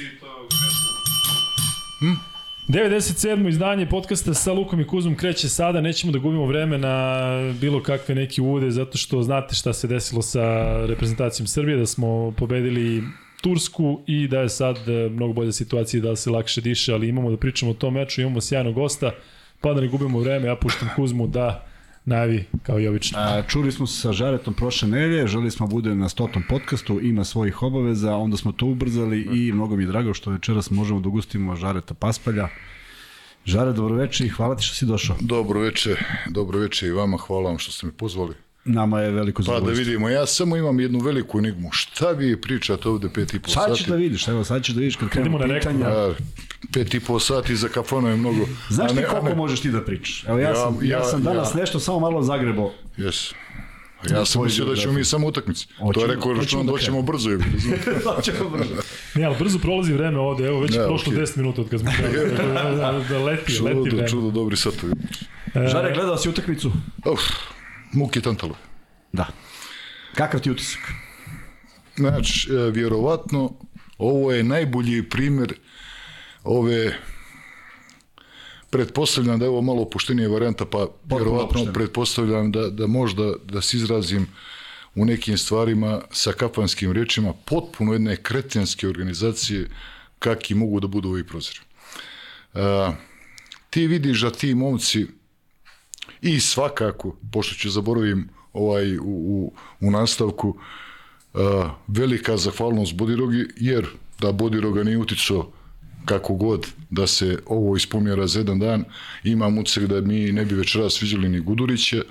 si to... Hm? 97. izdanje podcasta sa Lukom i Kuzmom kreće sada, nećemo da gubimo vreme na bilo kakve neke uvode, zato što znate šta se desilo sa reprezentacijom Srbije, da smo pobedili Tursku i da je sad e, mnogo bolja situacija da se lakše diše, ali imamo da pričamo o tom meču, imamo sjajnog gosta, pa da ne gubimo vreme, ja puštam Kuzmu da najavi kao i obično. A, čuli smo se sa Žaretom prošle nelje, želi smo da bude na stotom podcastu, ima svojih obaveza, onda smo to ubrzali i mnogo mi je drago što večeras možemo da ugustimo Žareta Paspalja. Žare, dobroveče i hvala ti što si došao. Dobroveče, dobroveče i vama, hvala vam što ste me pozvali. Nama je veliko zadovoljstvo. Pa da vidimo, ja samo imam jednu veliku enigmu. Šta vi pričate ovde pet i po sati? Sad ćeš da vidiš, evo sad ćeš da vidiš kad krenemo na pitanja. Ja, pet i po sati za kafanu je mnogo. Znaš ti koliko ne... možeš ti da pričaš? Evo ja, ja sam, ja, ja sam danas ja. nešto samo malo zagrebo. Jes. Ja sam mislio da ćemo mi samo utakmici. To je rekao račun da ćemo brzo. doćemo brzo. Ne, ali brzo prolazi vreme ovde, evo već je prošlo okay. 10 minuta od kad smo da, da, da leti, čudo, leti vreme. Čudo, dobri satovi. E, Žare, gledao si utakmicu? Uf, muke tantalo. Da. Kakav ti utisak? Znači, e, vjerovatno, ovo je najbolji primjer ove pretpostavljam da je ovo malo opuštenije varijanta, pa vjerovatno pretpostavljam da, da možda da se izrazim u nekim stvarima sa kapanskim rečima potpuno jedne kretenske organizacije kakvi mogu da budu ovi prozori. A, ti vidiš da ti momci i svakako, pošto ću zaboravim ovaj u, u, u nastavku, a, velika zahvalnost Bodirogi, jer da Bodiroga nije uticao kako god da se ovo ispomjera za jedan dan, imam ucek da mi ne bi večeras vidjeli ni Guduriće,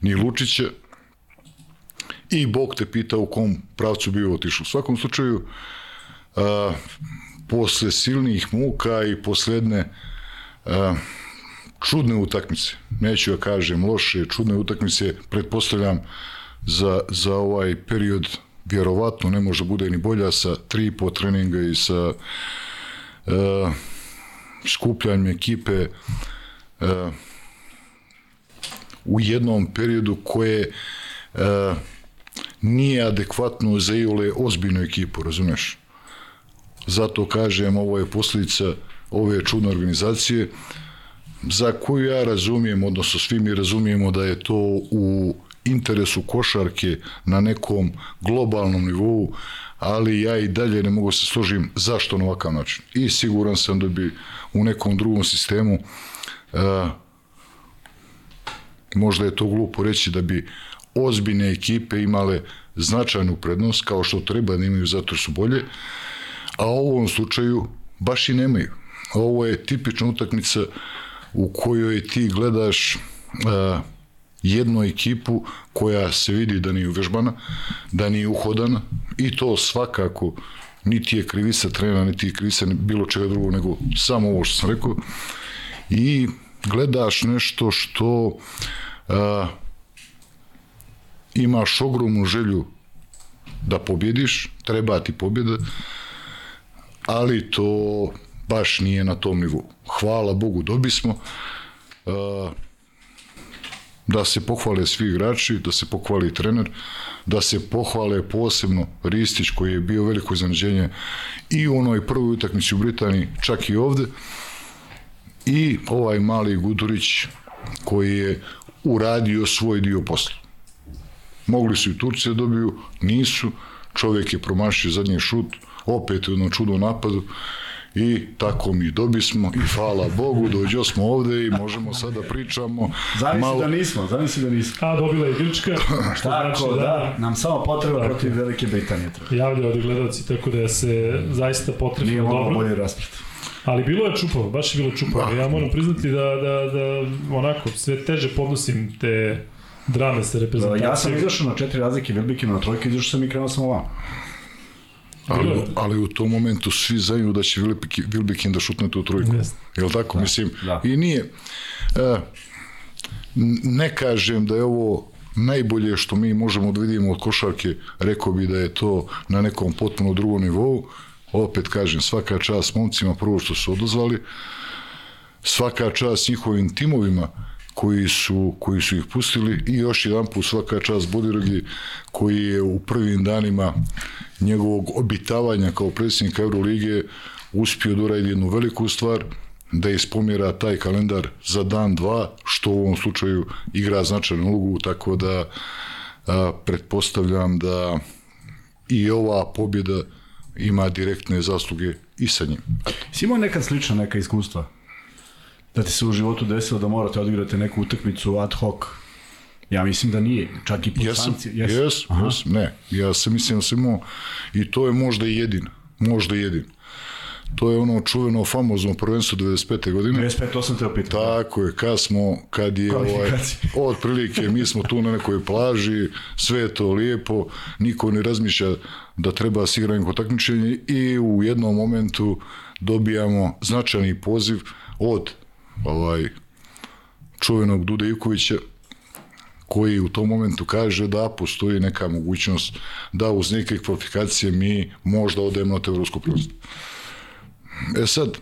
ni Lučiće, i Bog te pita u kom pravcu bi otišao. U svakom slučaju, a, posle silnih muka i posledne a, čudne utakmice, neću ja kažem loše, čudne utakmice, pretpostavljam za, za ovaj period vjerovatno ne može bude ni bolja sa tri po treninga i sa uh, skupljanjem ekipe uh, u jednom periodu koje uh, nije adekvatno za Iole ozbiljnu ekipu, razumeš? Zato kažem, ovo je posljedica ove čudne organizacije za koju ja razumijem, odnosno svi mi razumijemo da je to u interesu košarke na nekom globalnom nivou, ali ja i dalje ne mogu se složim zašto na ovakav način. I siguran sam da bi u nekom drugom sistemu uh, možda je to glupo reći da bi ozbiljne ekipe imale značajnu prednost kao što treba da imaju zato su bolje, a u ovom slučaju baš i nemaju. Ovo je tipična utakmica u kojoj ti gledaš uh, jednu ekipu koja se vidi da nije uvežbana, da nije uhodana i to svakako niti je krivica trena, niti je krivica bilo čega drugog, nego samo ovo što sam rekao. I gledaš nešto što a, imaš ogromnu želju da pobjediš, treba ti pobjeda, ali to baš nije na tom nivou. Hvala Bogu, dobismo. Uh, da se pohvale svi igrači, da se pohvali trener, da se pohvale posebno Ristić koji je bio veliko iznenađenje i u onoj prvoj utakmici u Britaniji, čak i ovde, i ovaj mali Gudurić koji je uradio svoj dio posla. Mogli su i Turci da dobiju, nisu, čovjek je promašio zadnji šut, opet u jednom čudnom napadu, i tako mi dobismo i hvala Bogu, dođo smo ovde i možemo sada da pričamo. Zavisi malo... da nismo, zavisi da nismo. A, dobila je Grčka, što tako, znači da, da, nam samo potreba tako. protiv Velike Britanije. Javljaju od gledalci, tako da se zaista potrebno Nije dobro. Nije bolje raspred. Ali bilo je čupavo, baš je bilo čupavo. Ja moram priznati da, da, da onako, sve teže podnosim te drame sa reprezentacijom. Ja sam izašao na četiri razlike, Vilbikima na trojke, izašao sam i krenuo sam ovamo. Ali, ali u tom momentu svi znaju da će Vilbekin da šutne tu trojku. Yes. Jel tako? Da, Mislim, da. i nije... Uh, ne kažem da je ovo najbolje što mi možemo da vidimo od košarke, rekao bi da je to na nekom potpuno drugom nivou. Opet kažem, svaka čast momcima prvo što su odozvali, svaka čast njihovim timovima koji su, koji su ih pustili i još jedan put svaka čast Bodirogi koji je u prvim danima njegovog obitavanja kao predsjednika Euroligije uspio da uradi jednu veliku stvar, da ispomjera taj kalendar za dan, dva, što u ovom slučaju igra značajnu ulogu, tako da a, pretpostavljam da i ova pobjeda ima direktne zasluge i sa njim. Si imao neka slična neka iskustva? Da ti se u životu desilo da morate odigrati neku utakmicu ad hoc? Ja mislim da nije, čak i po jesam, sankcije. Jesam, jesam, jesam, ne. Ja sam mislim da sam imao, i to je možda i možda i. To je ono čuveno famozno prvenstvo 95. godine. 95, to sam te opitao. Tako je, kad smo, kad je ovaj, od prilike, mi smo tu na nekoj plaži, sve je to lijepo, niko ne razmišlja da treba se igrati neko takmičenje i u jednom momentu dobijamo značajni poziv od ovaj čuvenog Dude Ivkovića koji u tom momentu kaže da postoji neka mogućnost da uz neke kvalifikacije mi možda odemo na to evropsko prvenstvo. E sad,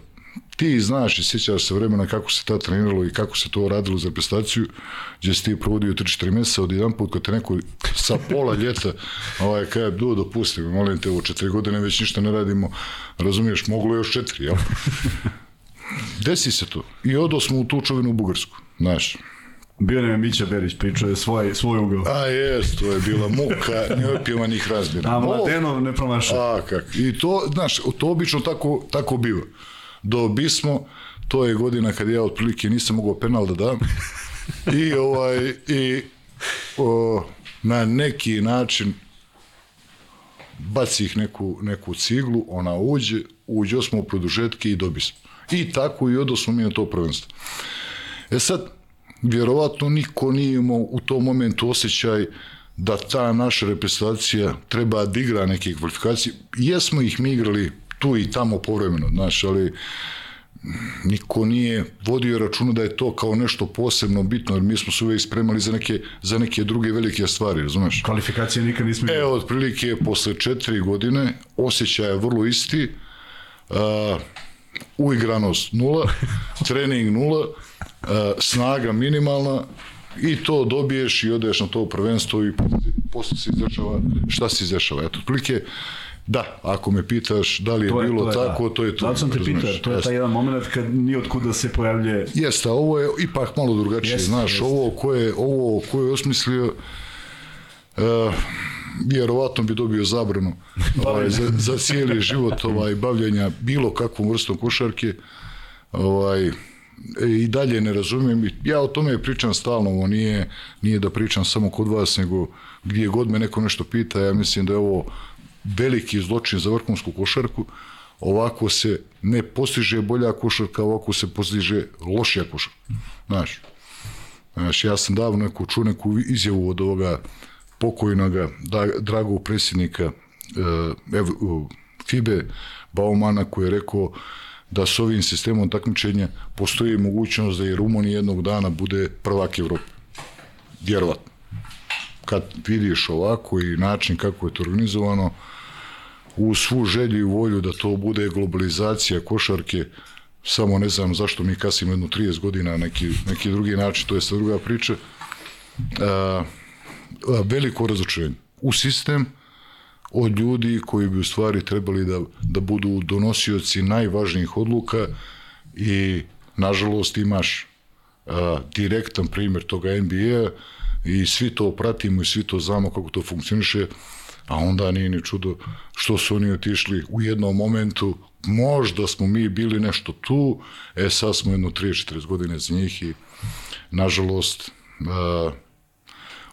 ti znaš i sjećaš se vremena kako se ta treniralo i kako se to radilo za prestaciju, gdje si ti provodio 3-4 mjeseca od jedan put kad te neko sa pola ljeta ovaj, kaj do dopusti, molim te, u četiri godine već ništa ne radimo, razumiješ, moglo još četiri, jel? Desi se to. I odo smo u tu čovinu u Bugarsku, znaš. Bio nam je Mića Berić, pričao je svoj, svoj ugao. A jest, to je bila muka neopjevanih razmjera. A Mladenov ne promašao. A kak. I to, znaš, to obično tako, tako biva. Do bismo, to je godina kad ja otprilike nisam mogao penal da dam. I ovaj, i o, na neki način baci ih neku, neku ciglu, ona uđe, uđe smo u produžetke i dobismo. I tako i odosmo mi na to prvenstvo. E sad, vjerovatno niko nije imao u tom momentu osjećaj da ta naša reprezentacija treba da igra neke kvalifikacije. Jesmo ih mi igrali tu i tamo povremeno, znaš, ali niko nije vodio računa da je to kao nešto posebno bitno, jer mi smo se uvijek spremali za neke, za neke druge velike stvari, razumeš? Kvalifikacije nikad nismo igrali. E, otprilike, posle četiri godine, osjećaj je vrlo isti, uh, uigranost nula, trening nula, snaga minimalna i to dobiješ i odeš na to prvenstvo i posle se izdešava šta se izdešava. Eto, otprilike, Da, ako me pitaš da li je, to je bilo to je, tako, da. to je to. Zato sam te pitao, to je taj jedan moment kad nije od kuda se pojavlje... Jeste, a ovo je ipak malo drugačije, jest, znaš, jest. ovo ko je, ovo ko je osmislio, uh, vjerovatno bi dobio zabranu ovaj, za, za cijeli život ovaj, bavljenja bilo kakvom vrstom košarke. Ovaj, i dalje ne razumijem. Ja o tome pričam stalno, ovo nije, nije da pričam samo kod vas, nego gdje god me neko nešto pita, ja mislim da je ovo veliki zločin za vrhunsku košarku, ovako se ne postiže bolja košarka, ovako se postiže lošija košarka. Znaš, znaš ja sam davno neku čuo neku izjavu od ovoga pokojnoga da, dragog predsjednika uh, FIBE Baumana koji je rekao da s ovim sistemom takmičenja postoji mogućnost da i Rumunija jednog dana bude prvak Evrope. Vjerovatno. Kad vidiš ovako i način kako je to organizovano, u svu želju i volju da to bude globalizacija košarke, samo ne znam zašto mi kasimo jedno 30 godina neki, neki drugi način, to je sad druga priča, a, a, veliko razočarenje u sistem od ljudi koji bi u stvari trebali da, da budu donosioci najvažnijih odluka i nažalost imaš a, direktan primjer toga NBA i svi to pratimo i svi to znamo kako to funkcioniše a onda nije ni čudo što su oni otišli u jednom momentu, možda smo mi bili nešto tu, e sad smo jedno 3-40 godine za njih i nažalost uh,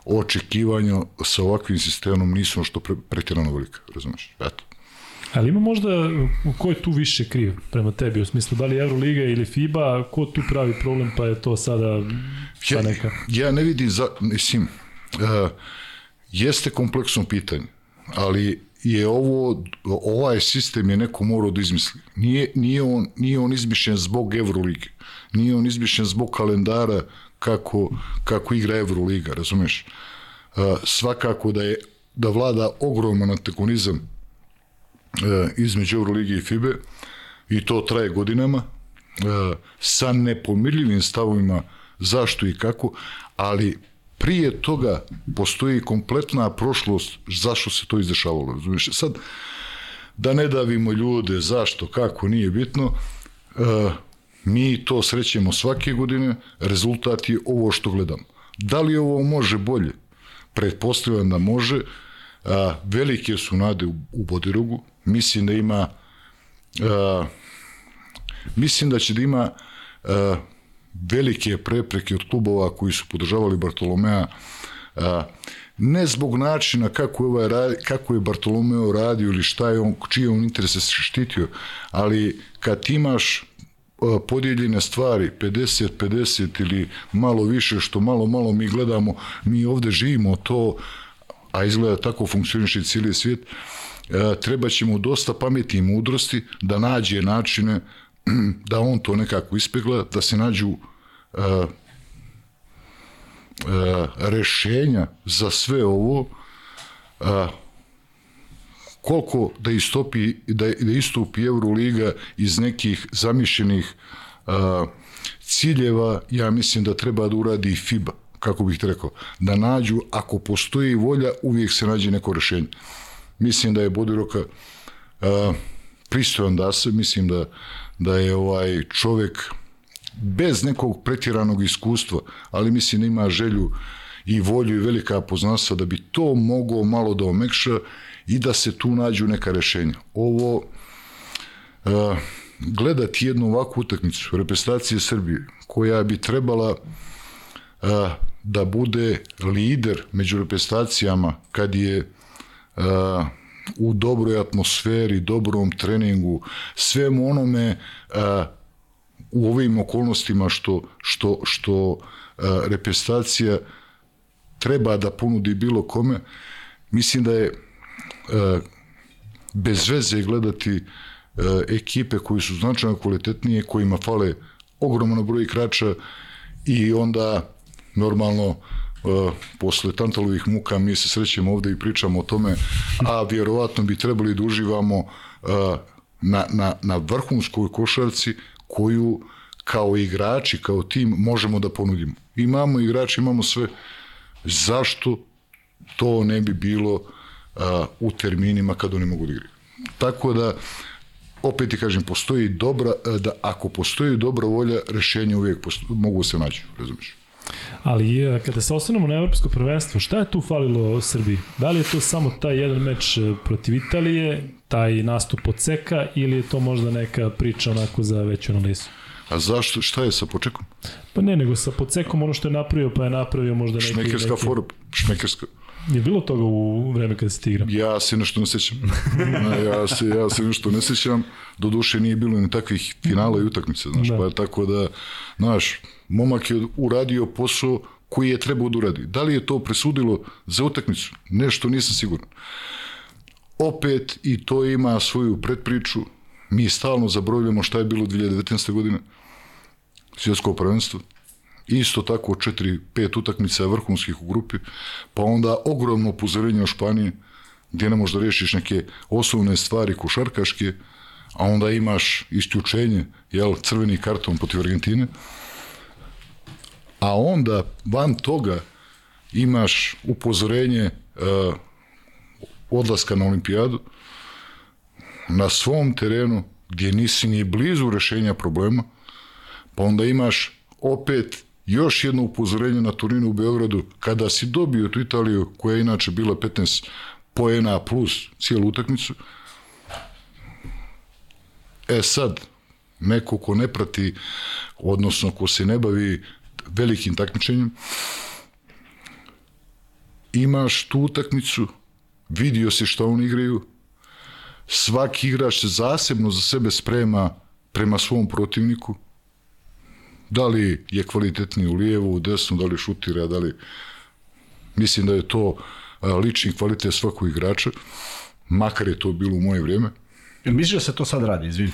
očekivanja sa ovakvim sistemom nisu što pre, pretjerano velika, razumeš? Eto. Ali ima možda, ko je tu više kriv prema tebi, u smislu da li Euroliga ili FIBA, ko tu pravi problem pa je to sada ja, neka? Ja ne vidim, za, mislim, uh, jeste kompleksno pitanje ali je ovo, ovaj sistem je neko morao da izmisli. Nije, nije, on, nije on izmišljen zbog Evrolige. Nije on izmišljen zbog kalendara kako, kako igra Evroliga, razumeš? Uh, svakako da je da vlada ogroman antagonizam uh, između Evrolige i FIBE i to traje godinama uh, sa nepomirljivim stavovima zašto i kako, ali prije toga postoji kompletna prošlost zašto se to izdešavalo. Razumiješ? Sad, da ne davimo ljude, zašto, kako, nije bitno, mi to srećemo svake godine, rezultat je ovo što gledamo. Da li ovo može bolje? Pretpostavljam da može. A, velike su nade u, u Bodirogu. Mislim da ima a, mislim da će da ima a, velike prepreke od klubova koji su podržavali Bartolomea a, ne zbog načina kako je, ovaj, kako je Bartolomeo radio ili šta je on, čije on interese se štitio, ali kad imaš podijeljene stvari 50-50 ili malo više što malo malo mi gledamo mi ovde živimo to a izgleda tako funkcioniše cijeli svijet treba ćemo dosta pameti i mudrosti da nađe načine da on to nekako ispegla da se nađu rešenja za sve ovo koliko da istopi da, da istupi Euroliga iz nekih zamišljenih a, ciljeva, ja mislim da treba da uradi FIBA, kako bih rekao, da nađu, ako postoji volja, uvijek se nađe neko rešenje. Mislim da je Bodiroka a, pristojan da se, mislim da, da je ovaj čovek bez nekog pretjeranog iskustva, ali mislim da ima želju i volju i velika poznanstva da bi to mogao malo da omekša i da se tu nađu neka rešenja. Ovo uh, gledati jednu ovakvu utakmicu reprezentacije Srbije koja bi trebala uh, da bude lider među reprezentacijama kad je uh, u dobroj atmosferi, dobrom treningu, svemu onome uh, u ovim okolnostima što, što, što uh, reprezentacija treba da ponudi bilo kome, mislim da je E, bez veze gledati e, ekipe koji su značajno kvalitetnije, kojima fale ogromno broj igrača i onda normalno Uh, posle Tantalovih muka mi se srećemo ovde i pričamo o tome, a vjerovatno bi trebali da uživamo uh, na, na, na vrhunskoj košarci koju kao igrači, kao tim možemo da ponudimo. Imamo igrači, imamo sve. Zašto to ne bi bilo u terminima kad oni mogu da igraju. Tako da, opet ti kažem, postoji dobra, da ako postoji dobra volja, rešenja uvijek postoji, mogu se naći, razumiješ? Ali e, kada se osnovimo na evropsko prvenstvo, šta je tu falilo Srbiji? Da li je to samo taj jedan meč protiv Italije, taj nastup od Seka ili je to možda neka priča onako za veću analizu? A zašto, šta je sa počekom? Pa ne, nego sa podsekom ono što je napravio, pa je napravio možda neki... Šmekerska neki... for, šmekerska. Je bilo toga u vreme kada se ti igra? Ja se nešto ne sećam. ja, se, ja se nešto ne sećam. Do duše nije bilo ni takvih finala i utakmice, znaš. Da. Pa tako da, znaš, momak je uradio posao koji je trebao da uradi. Da li je to presudilo za utakmicu? Nešto nisam siguran. Opet i to ima svoju predpriču. Mi stalno zaboravljamo šta je bilo 2019. godine. Svjetsko prvenstvo isto tako 4-5 utakmica vrhunskih u grupi, pa onda ogromno upozorenje u Španiji, gdje ne možeš da rešiš neke osnovne stvari košarkaške, a onda imaš isključenje, jel, crveni karton protiv Argentine, a onda van toga imaš upozorenje uh, odlaska na olimpijadu na svom terenu gdje nisi ni blizu rešenja problema, pa onda imaš opet još jedno upozorenje na Turinu u Beogradu, kada si dobio tu Italiju, koja je inače bila 15 poena plus cijelu utakmicu, e sad, neko ko ne prati, odnosno ko se ne bavi velikim takmičenjem, imaš tu utakmicu, vidio se šta oni igraju, svaki igrač se zasebno za sebe sprema prema svom protivniku, Da li je kvalitetniji u lijevu, u desnu, da li šutira, da li... Mislim da je to lični kvalitet svakog igrača, makar je to bilo u moje vrijeme. Jel misliš da se to sad radi, izvini?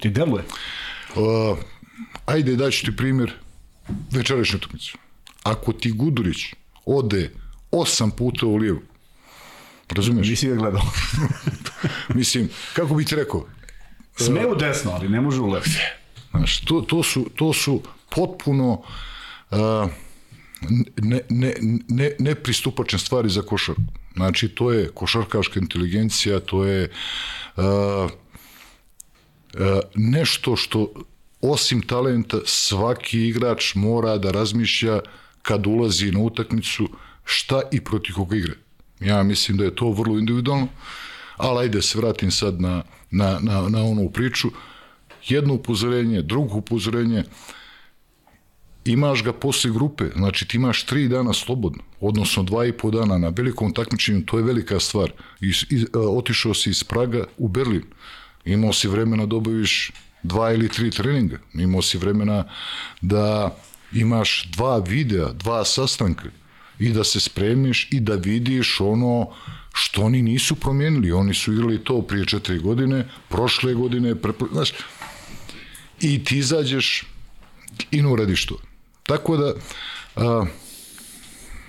Ti deluje? Uh, ajde, daću ti primjer večerašnju utakmicu. Ako ti Gudurić ode osam puta u lijevu, razumiješ? Nisi ga gledao. Mislim, kako bih ti rekao? Sme u desno, ali ne može u levo. Znaš, to, to, su, to su potpuno uh, ne, ne, ne, nepristupačne stvari za košarku. Znači, to je košarkaška inteligencija, to je uh, uh, nešto što osim talenta svaki igrač mora da razmišlja kad ulazi na utakmicu šta i protiv koga igra. Ja mislim da je to vrlo individualno, ali ajde se vratim sad na, na, na, na onu priču. Jedno upozorenje, drugo upozorenje, imaš ga posle grupe, znači ti imaš tri dana slobodno, odnosno dva i po dana na velikom takmičenju, to je velika stvar. I, i, otišao si iz Praga u Berlin, imao si vremena da obaviš dva ili tri treninga, imao si vremena da imaš dva videa, dva sastanka i da se spremiš i da vidiš ono što oni nisu promijenili. Oni su igrali to prije četiri godine, prošle godine, prepro... znaš, i ti izađeš i ne uradiš to. Tako da, a,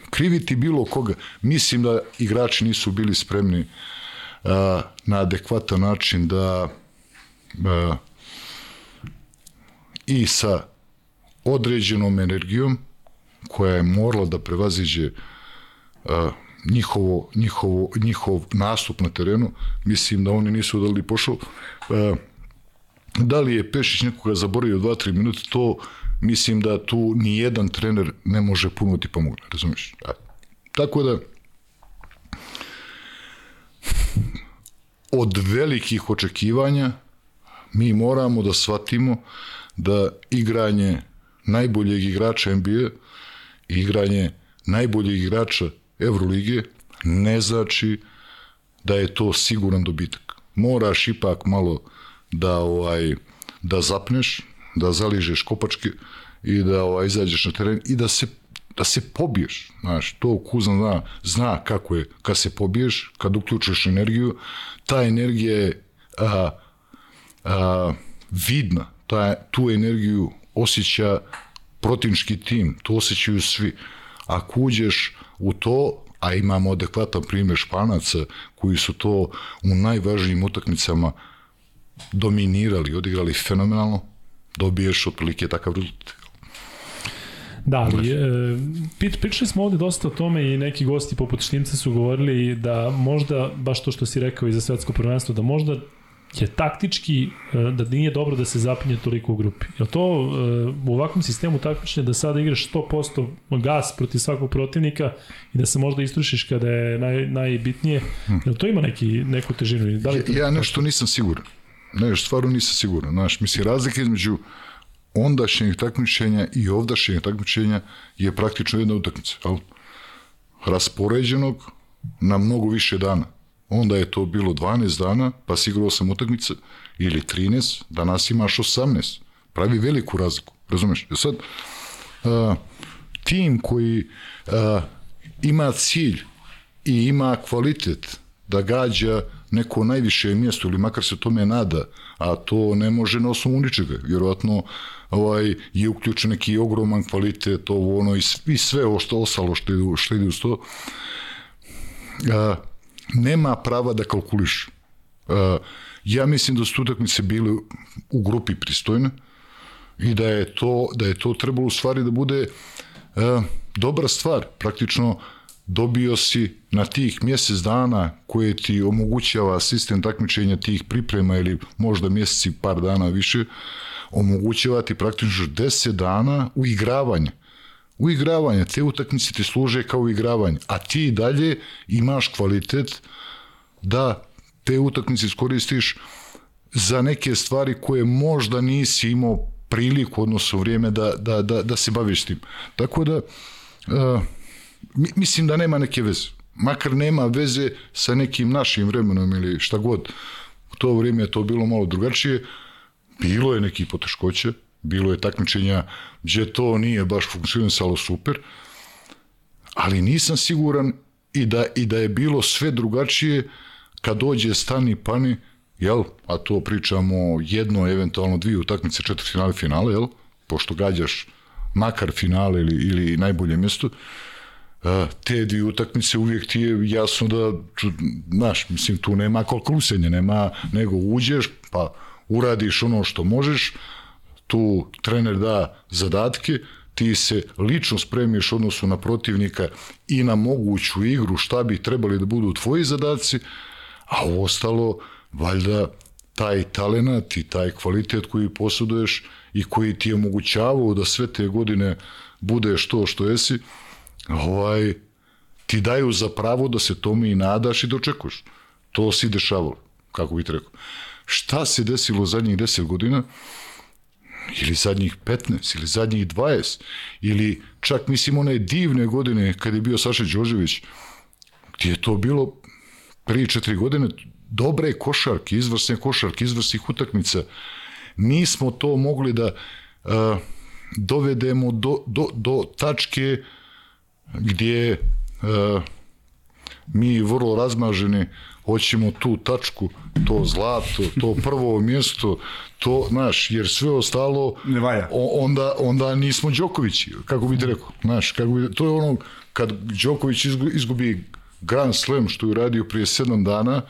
kriviti bilo koga, mislim da igrači nisu bili spremni a, na adekvatan način da a, i sa određenom energijom koja je morala da prevaziđe a, njihovo, njihovo, njihov nastup na terenu, mislim da oni nisu dali pošao. Da li je Pešić nekoga zaboravio 2-3 minuta, to mislim da tu ni jedan trener ne može puno ti pomogne, razumiješ? Tako da, od velikih očekivanja mi moramo da shvatimo da igranje najboljeg igrača NBA i igranje najboljeg igrača Evrolige ne znači da je to siguran dobitak. Moraš ipak malo da ovaj da zapneš, da zaližeš kopačke i da ovaj, izađeš na teren i da se da se pobiješ, znaš, to Kuzan zna, zna kako je, kad se pobiješ, kad uključiš energiju, ta energija je a, a, vidna, ta, tu energiju osjeća protivnički tim, to osjećaju svi. Ako uđeš u to, a imamo adekvatan primjer Španaca koji su to u najvažnijim utakmicama dominirali, odigrali fenomenalno, dobiješ otprilike takav rezultat. Da, ali e, pričali smo ovde dosta o tome i neki gosti poput Štimca su govorili da možda, baš to što si rekao i za svetsko prvenstvo, da možda je taktički e, da nije dobro da se zapinje toliko u grupi. Je to e, u ovakvom sistemu takmičenja da sada igraš 100% gas protiv svakog protivnika i da se možda istrušiš kada je naj, najbitnije, je to ima neki, neku težinu? Da li ja, ja nešto nisam siguran. Ne, stvarno nisam siguran. Znaš, misli, razlika između ondašnjeg takmičenja i ovdašnjeg takmičenja je praktično jedna utakmica. Ali, raspoređenog na mnogo više dana. Onda je to bilo 12 dana, pa si igrao sam utakmice, ili 13, danas imaš 18. Pravi veliku razliku, razumeš? E sad, a, tim koji a, ima cilj i ima kvalitet da gađa neko najviše mjesto ili makar se tome nada, a to ne može na osnovu ničega. Vjerovatno ovaj, je uključen neki ogroman kvalitet, ovo ono i, i sve ovo što ostalo što ide, što ide uz to. A, nema prava da kalkuliš. A, ja mislim da su utakmice bile u grupi pristojne i da je to, da je to trebalo u stvari da bude a, dobra stvar. Praktično dobio si na tih mjesec dana koje ti omogućava sistem takmičenja tih priprema ili možda mjeseci par dana više, omogućava ti praktično 10 dana u igravanje. U igravanje, te utakmice ti služe kao igravanje, a ti dalje imaš kvalitet da te utakmice iskoristiš za neke stvari koje možda nisi imao priliku, odnosno vrijeme da, da, da, da se baviš tim. Tako da, uh, mislim da nema neke veze. Makar nema veze sa nekim našim vremenom ili šta god. U to vrijeme je to bilo malo drugačije. Bilo je neki poteškoće, bilo je takmičenja gdje to nije baš funkcionisalo super, ali nisam siguran i da, i da je bilo sve drugačije kad dođe stani pani, jel, a to pričamo jedno, eventualno dvije utakmice, četiri finale, finale, jel, pošto gađaš makar finale ili, ili najbolje mjesto, te dvije utakmice uvijek ti je jasno da, znaš, mislim, tu nema kalkulisanja, nema, nego uđeš, pa uradiš ono što možeš, tu trener da zadatke, ti se lično spremiš odnosu na protivnika i na moguću igru šta bi trebali da budu tvoji zadaci, a ostalo, valjda, taj talenat i taj kvalitet koji posuduješ i koji ti je omogućavao da sve te godine budeš to što jesi, ovaj, ti daju za pravo da se tome i nadaš i dočekuješ. To si dešavalo, kako bih rekao. Šta se desilo zadnjih 10 godina? ili zadnjih 15, ili zadnjih 20, ili čak mislim one divne godine kad je bio Saša Đorđević, gdje je to bilo prije četiri godine dobre košarke, izvrsne košarke, izvrsnih utakmica. Nismo to mogli da uh, dovedemo do, do, do tačke gdje uh, mi vrlo razmaženi hoćemo tu tačku, to zlato, to prvo mjesto, to, znaš, jer sve ostalo ne valja. onda, onda nismo Đoković, kako bih rekao, znaš, kako bi, to je ono, kad Đoković izgubi Grand Slam što je uradio prije sedam dana,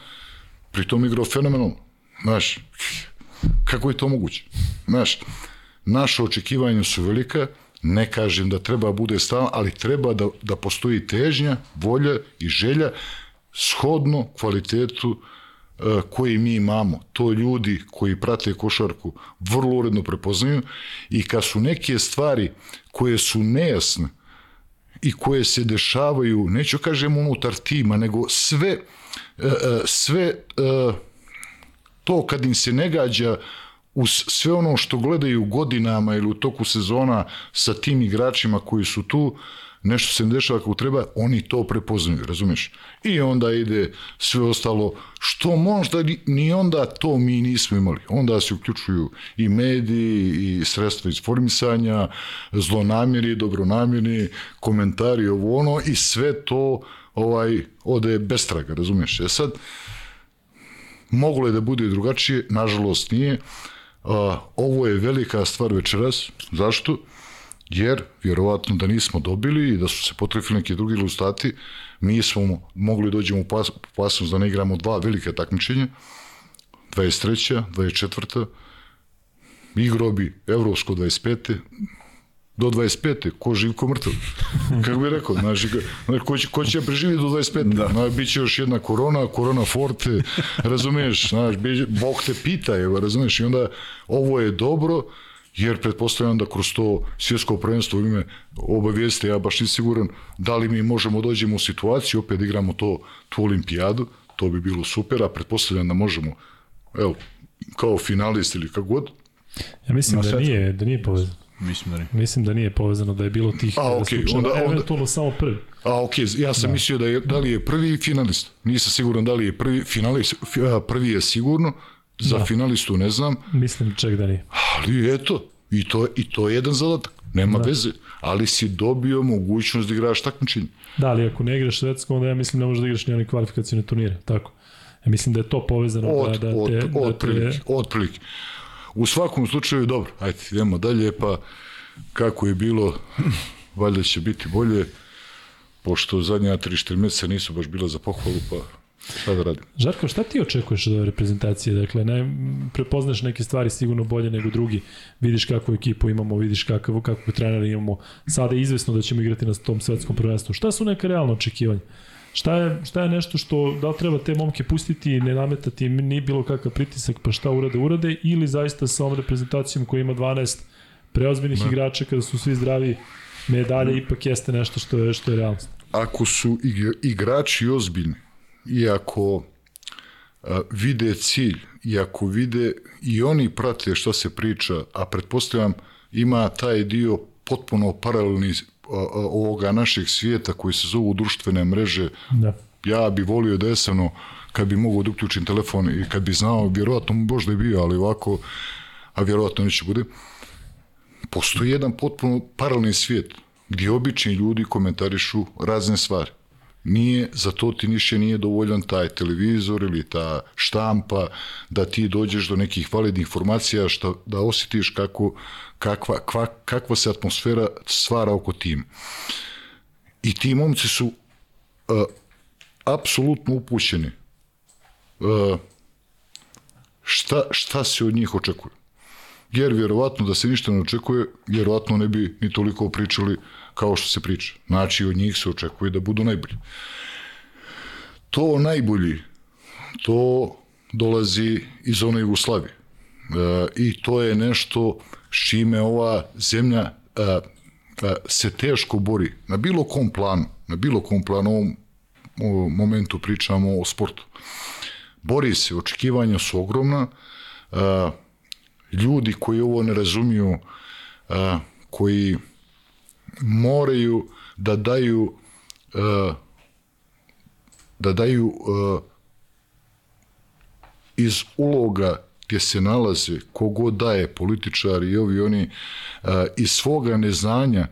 pritom igrao fenomenalno, znaš, kako je to moguće, znaš, naše očekivanja su velika, ne kažem da treba bude stalno, ali treba da, da postoji težnja, volja i želja shodno kvalitetu e, koji mi imamo. To ljudi koji prate košarku vrlo uredno prepoznaju i kad su neke stvari koje su nejasne i koje se dešavaju, neću kažem unutar tima, nego sve, e, e, sve to kad im se ne gađa uz sve ono što gledaju godinama ili u toku sezona sa tim igračima koji su tu, nešto se ne dešava kako treba, oni to prepoznaju, razumiješ? I onda ide sve ostalo, što možda ni onda to mi nismo imali. Onda se uključuju i mediji, i sredstva informisanja, zlonamjeri, dobronamjeri, komentari, ovo ono, i sve to ovaj, ode bez traga, razumiješ? E sad, moglo je da bude drugačije, nažalost nije. A, ovo je velika stvar večeras. Zašto? jer vjerovatno da nismo dobili i da su se potrefili neki drugi ilustati, mi smo mogli dođemo u pas, pasnost da ne igramo dva velike takmičenja, 23. 24. Igro bi Evropsko 25. do 25. ko živ, ko mrtav. Kako bi rekao, znaš, ko će, ko će preživjeti do 25. Da. Na, biće još jedna korona, korona forte, razumiješ, znaš, Bog te pita, evo, razumiješ, i onda ovo je dobro, jer pretpostavljam da kroz to svjetsko prvenstvo u ime obavijeste, ja baš nisam siguran da li mi možemo dođemo u situaciju, opet da igramo to, tu olimpijadu, to bi bilo super, a pretpostavljam da možemo, evo, kao finalist ili kako god. Ja mislim da nije, da nije povezano. Mislim da nije. Mislim da nije povezano da je bilo tih a, okay, onda, onda, eventualno samo prvi. A okej, okay, ja sam da. mislio da je da li je prvi finalist. Nisam siguran da li je prvi finalist, prvi je sigurno, Za da. finalistu ne znam. Mislim čak da nije. Ali eto, i to, i to je jedan zadatak. Nema da. veze. Ali si dobio mogućnost da igraš takmičenje. Da, ali ako ne igraš svetsko, onda ja mislim da možeš da igraš ni one kvalifikacijne turnire. Tako. Ja mislim da je to povezano od, da, da od, te... Od, da prilike, te... od prilike. U svakom slučaju, dobro, ajde, idemo dalje, pa kako je bilo, valjda će biti bolje, pošto zadnja 3-4 meseca nisu baš bila za pohvalu, pa Šta da radim? Žarko, šta ti očekuješ od ove reprezentacije? Dakle, ne, prepoznaš neke stvari sigurno bolje nego drugi. Vidiš kakvu ekipu imamo, vidiš kakav, kakvu trenera imamo. Sada je izvesno da ćemo igrati na tom svetskom prvenstvu. Šta su neka realna očekivanja? Šta je, šta je nešto što, da li treba te momke pustiti i ne nametati im ni bilo kakav pritisak, pa šta urade, urade, ili zaista sa ovom reprezentacijom koja ima 12 preozbiljnih ne. igrača, kada su svi zdravi, medalje ipak jeste nešto što je, što je realnost. Ako su igrači ozbiljni, iako vide cilj, i ako vide i oni prate što se priča, a pretpostavljam ima taj dio potpuno paralelni ovoga našeg svijeta koji se zovu društvene mreže. Da. Ja bi volio da jesano kad bi mogao da uključim telefon i kad bi znao, vjerovatno mu možda je bio, ali ovako, a vjerovatno neće bude, postoji jedan potpuno paralelni svijet gdje obični ljudi komentarišu razne stvari. Nije, za to ti niše nije dovoljan taj televizor ili ta štampa, da ti dođeš do nekih validnih informacija, šta, da osjetiš kako, kakva, kva, kakva se atmosfera stvara oko tim. I ti momci su uh, apsolutno upućeni uh, šta, šta se od njih očekuje. jer vjerovatno da se ništa ne očekuje, vjerovatno ne bi ni toliko pričali kao što se priča. Znači, od njih se očekuje da budu najbolji. To najbolji, to dolazi iz one Jugoslavije. E, I to je nešto s čime ova zemlja e, e, se teško bori na bilo kom planu, na bilo kom planu, ovom, ovom momentu pričamo o sportu. Bori se, očekivanja su ogromna, e, ljudi koji ovo ne razumiju, a, koji moraju da daju a, da daju a, iz uloga gdje se nalaze, kogo daje političari i ovi oni, a, iz svoga neznanja,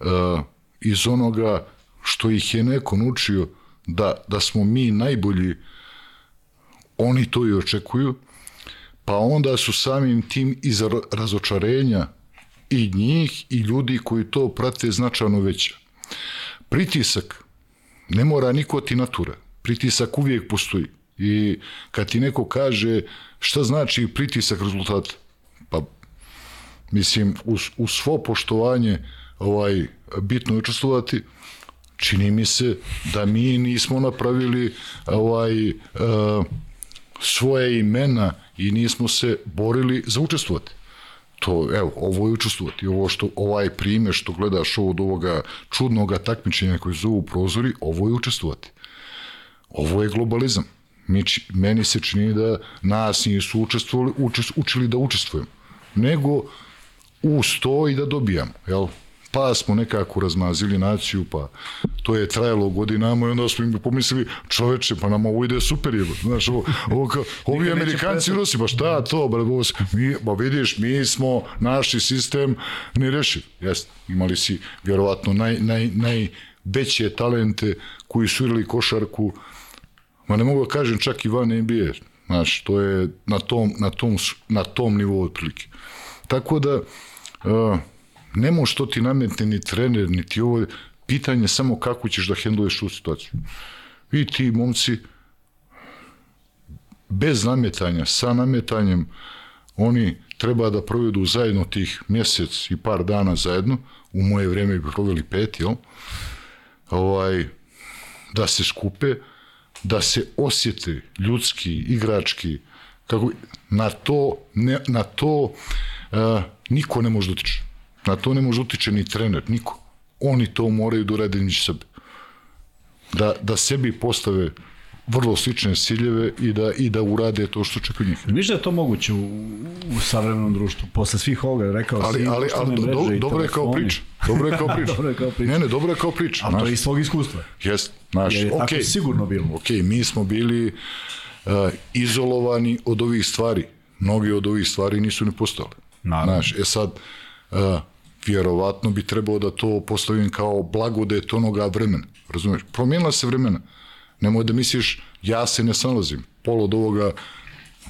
a, iz onoga što ih je neko naučio da, da smo mi najbolji, oni to i očekuju, pa onda su samim tim iz razočarenja i njih i ljudi koji to prate značajno veća. Pritisak ne mora niko ti natura. Pritisak uvijek postoji. I kad ti neko kaže šta znači pritisak rezultata, pa mislim uz, uz svo poštovanje ovaj bitno je učestvovati, čini mi se da mi nismo napravili ovaj uh, svoje imena i nismo se borili za učestvovati. To, evo, ovo je učestvovati. Ovo što, ovaj prime što gledaš od ovoga čudnog takmičenja koji zovu prozori, ovo je učestvovati. Ovo je globalizam. Mi, meni se čini da nas nisu učestvovali, učest, učili da učestvujemo, nego u sto i da dobijamo, jel? pa smo nekako razmazili naciju, pa to je trajalo godinama i onda smo im pomislili, čoveče, pa nam ovo ide super, je, znaš, ovo, ovo kao, ovi Amerikanci Rusi, pa šta to, bre, ovo, mi, ba vidiš, mi smo, naši sistem ne rešiv, jeste, imali si vjerovatno naj, naj, najveće talente koji su igrali košarku, ma ne mogu da kažem čak i van NBA, znaš, to je na tom, na tom, na tom nivou otprilike. Tako da, uh, ne može to ti nametne ni trener, ni ti ovo, pitanje samo kako ćeš da hendluješ tu situaciju. I ti momci, bez nametanja, sa nametanjem, oni treba da provedu zajedno tih mjesec i par dana zajedno, u moje vreme bi proveli pet, jel? Ovaj, da se skupe, da se osjete ljudski, igrački, kako, na to, ne, na to uh, niko ne može da utiče. Na to ne može utiče ni trener, niko. Oni to moraju da urade sebe. Da, da sebi postave vrlo slične ciljeve i da i da urade to što čeka njih. Miš da je to moguće u, u savremenom društvu? Posle svih ovoga rekao ali, si, ali, ali do, do, dobro je kao priča. Dobro je kao priča. dobro je kao priča. Ne, ne, dobro je kao priča. A to je iz svog iskustva. Jest, znaš, Jer je okay. tako sigurno bilo. Ok, mi smo bili uh, izolovani od ovih stvari. Mnogi od ovih stvari nisu ni postale. Naravno. Znaš, e sad, uh, vjerovatno bi trebao da to postavim kao blagodet onoga vremena. Razumeš? Promijenila se vremena. Nemoj da misliš, ja se ne snalazim. Pol od ovoga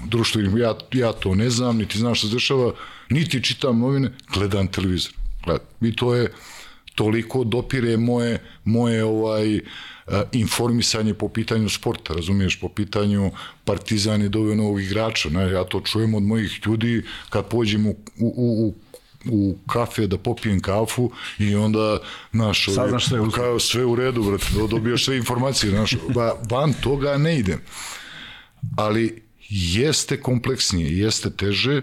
društva, ja, ja to ne znam, niti znam što se dešava, niti čitam novine, gledam televizor. Gledam. I to je toliko dopire moje, moje ovaj, informisanje po pitanju sporta, razumiješ, po pitanju Partizan je doveo novog igrača, ne, ja to čujem od mojih ljudi kad pođem u, u, u u kafe da popijem kafu i onda naš Saznaš sve, kao sve u redu brate dobijaš sve informacije naš ba, van toga ne idem ali jeste kompleksnije jeste teže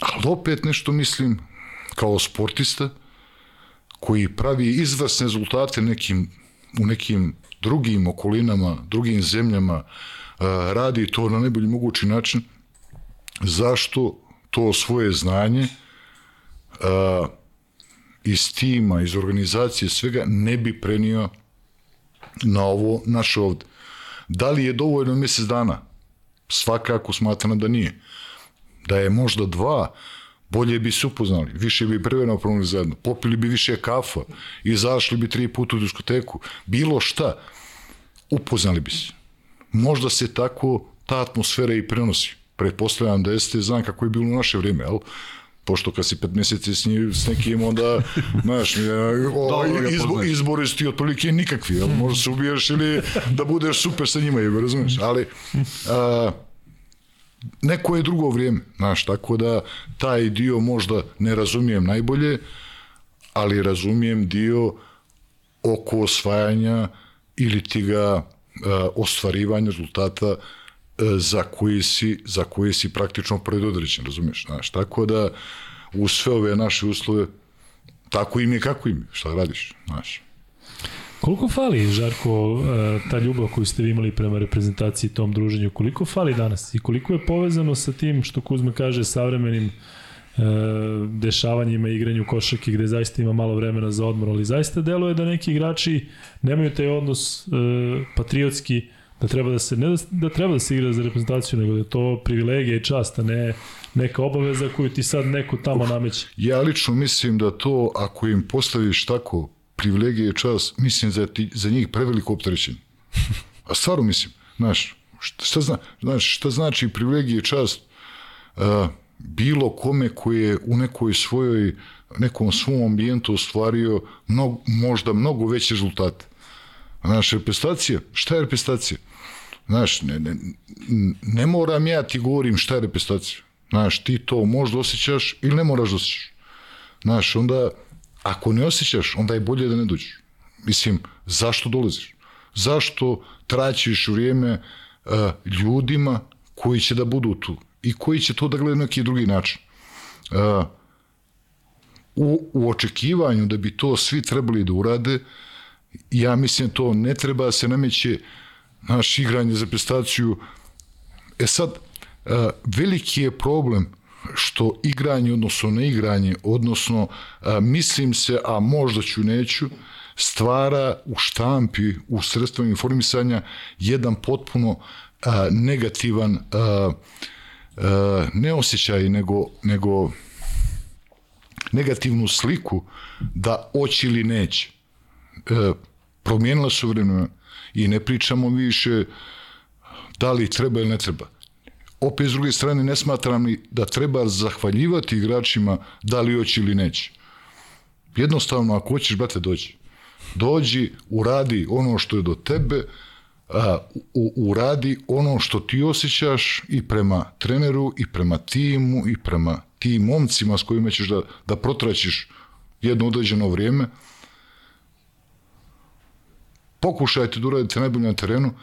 ali opet nešto mislim kao sportista koji pravi izvrsne rezultate nekim u nekim drugim okolinama, drugim zemljama radi to na najbolji mogući način. Zašto to svoje znanje uh, iz tima, iz organizacije, svega, ne bi prenio na ovo naše ovde. Da li je dovoljno mjesec dana? Svakako smatram da nije. Da je možda dva, bolje bi se upoznali, više bi preveno promenili zajedno, popili bi više kafa, izašli bi tri puta u diskoteku, bilo šta, upoznali bi se. Možda se tako ta atmosfera i prenosi. Pretpostavljam da jeste, znam kako je bilo u naše vrijeme, jel? Pošto kad si pet meseci s, njim, s nekim, onda, znaš, ovaj, izbo, izbori su ti otprilike nikakvi, jel? možda se ubiješ ili da budeš super sa njima, jel, razumeš, ali a, neko je drugo vrijeme, znaš, tako da taj dio možda ne razumijem najbolje, ali razumijem dio oko osvajanja ili ti ga uh, ostvarivanja rezultata za koji si, za koji si praktično predodređen, razumiješ, znaš, tako da u sve ove naše uslove tako im je kako im je, šta radiš, znaš. Koliko fali, Žarko, ta ljubav koju ste vi imali prema reprezentaciji tom druženju, koliko fali danas? I koliko je povezano sa tim što Kuzma kaže savremenim dešavanjima igranju košarke gde zaista ima malo vremena za odmor, ali zaista deluje da neki igrači nemaju taj odnos patriotski da treba da se ne da, da treba da se igra za reprezentaciju, nego da je to privilegija i čast, a ne neka obaveza koju ti sad neko tamo nameće. Ja lično mislim da to ako im postaviš tako privilegije i čast, mislim za, ti, za njih preveliko opterećenje. A stvarno mislim, znaš, šta, šta, zna, znaš, šta znači privilegije i čast uh, bilo kome koji je u nekoj svojoj, nekom svom ambijentu ostvario mnog, možda mnogo veće rezultate. Znaš, reprezentacija, šta je reprezentacija? Znaš, ne, ne, ne moram ja ti govorim šta je reprezentacija. Znaš, ti to možda osjećaš ili ne moraš da osjećaš. Znaš, onda Ako ne osjećaš, onda je bolje da ne dođeš. Mislim, zašto dolaziš? Zašto traćiš vrijeme uh, ljudima koji će da budu tu i koji će to da gledaju na neki drugi način? Uh, u, u očekivanju da bi to svi trebali da urade, ja mislim to ne treba da se nameće naš igranje za prestaciju. E sad, uh, veliki je problem što igranje, odnosno neigranje, odnosno a, mislim se, a možda ću neću, stvara u štampi, u sredstvu informisanja jedan potpuno a, negativan ne osjećaj, nego, nego negativnu sliku da oći ili neće. E, promijenila su vremena i ne pričamo više da li treba ili ne treba opet s druge strane ne smatram ni da treba zahvaljivati igračima da li hoće ili neće. Jednostavno, ako hoćeš, brate, dođi. Dođi, uradi ono što je do tebe, a, u, uradi ono što ti osjećaš i prema treneru, i prema timu, i prema tim momcima s kojima ćeš da, da protraćiš jedno određeno vrijeme. Pokušajte da uradite najbolje na terenu.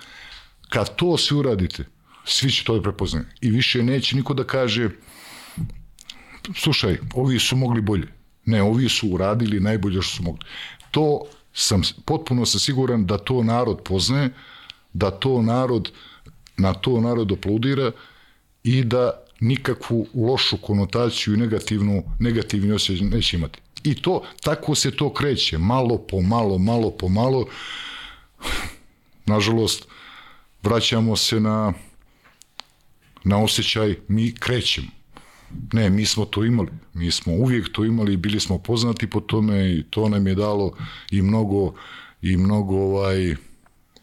Kad to svi uradite, svi će to da prepoznaju. I više neće niko da kaže slušaj, ovi su mogli bolje. Ne, ovi su uradili najbolje što su mogli. To sam, potpuno sam siguran da to narod poznaje, da to narod, na to narod aplaudira i da nikakvu lošu konotaciju i negativnu, negativni osjećaj neće imati. I to, tako se to kreće, malo po malo, malo po malo. Nažalost, vraćamo se na na osjećaj mi krećemo. Ne, mi smo to imali. Mi smo uvijek to imali i bili smo poznati po tome i to nam je dalo i mnogo i mnogo ovaj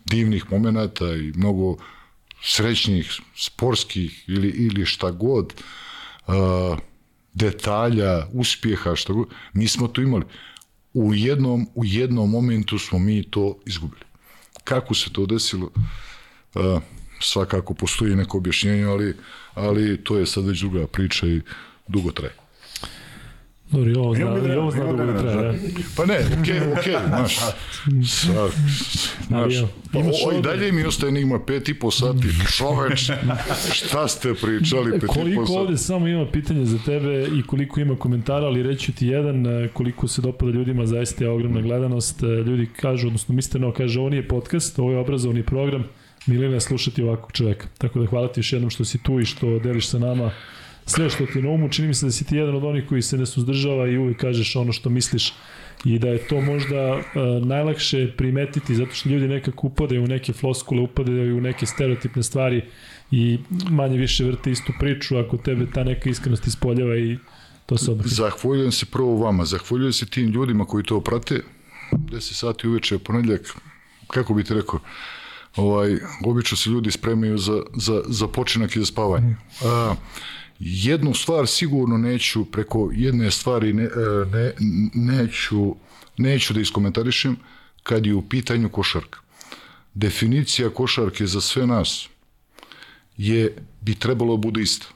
divnih momenata i mnogo srećnih sportskih ili ili šta god uh, detalja, uspjeha, šta god. Mi smo to imali. U jednom u jednom momentu smo mi to izgubili. Kako se to desilo? Uh, svakako postoji neko objašnjenje, ali, ali to je sad već druga priča i dugo traje. Dobro, i ovo zna, i ovo zna dugo da traje. Pa ne, okej, okay, okej, okay, znaš. Sa, znaš, pa, o, i dalje mi ostaje enigma pet i po sati. Čoveč, šta ste pričali pet koliko i po sati? ovde samo ima pitanje za tebe i koliko ima komentara, ali reću ti jedan, koliko se dopada ljudima, zaista je ogromna gledanost. Ljudi kažu, odnosno Mister kaže, ovo nije podcast, ovo je obrazovni program, Milina slušati ovakvog čoveka. Tako da hvala ti još jednom što si tu i što deliš sa nama sve što ti na umu. Čini mi se da si ti jedan od onih koji se ne suzdržava i uvijek kažeš ono što misliš i da je to možda uh, najlakše primetiti zato što ljudi nekako upadaju u neke floskule, upadaju u neke stereotipne stvari i manje više vrte istu priču ako tebe ta neka iskrenost ispoljava i to se obrati. Zahvaljujem se prvo vama, zahvaljujem se tim ljudima koji to prate. 10 sati uveče, ponedljak, kako bi ti rekao, ovaj, obično se ljudi spremaju za, za, za počinak i za spavanje. A, jednu stvar sigurno neću, preko jedne stvari ne, ne, neću, neću da iskomentarišem, kad je u pitanju košarka. Definicija košarke za sve nas je, bi trebalo bude ista.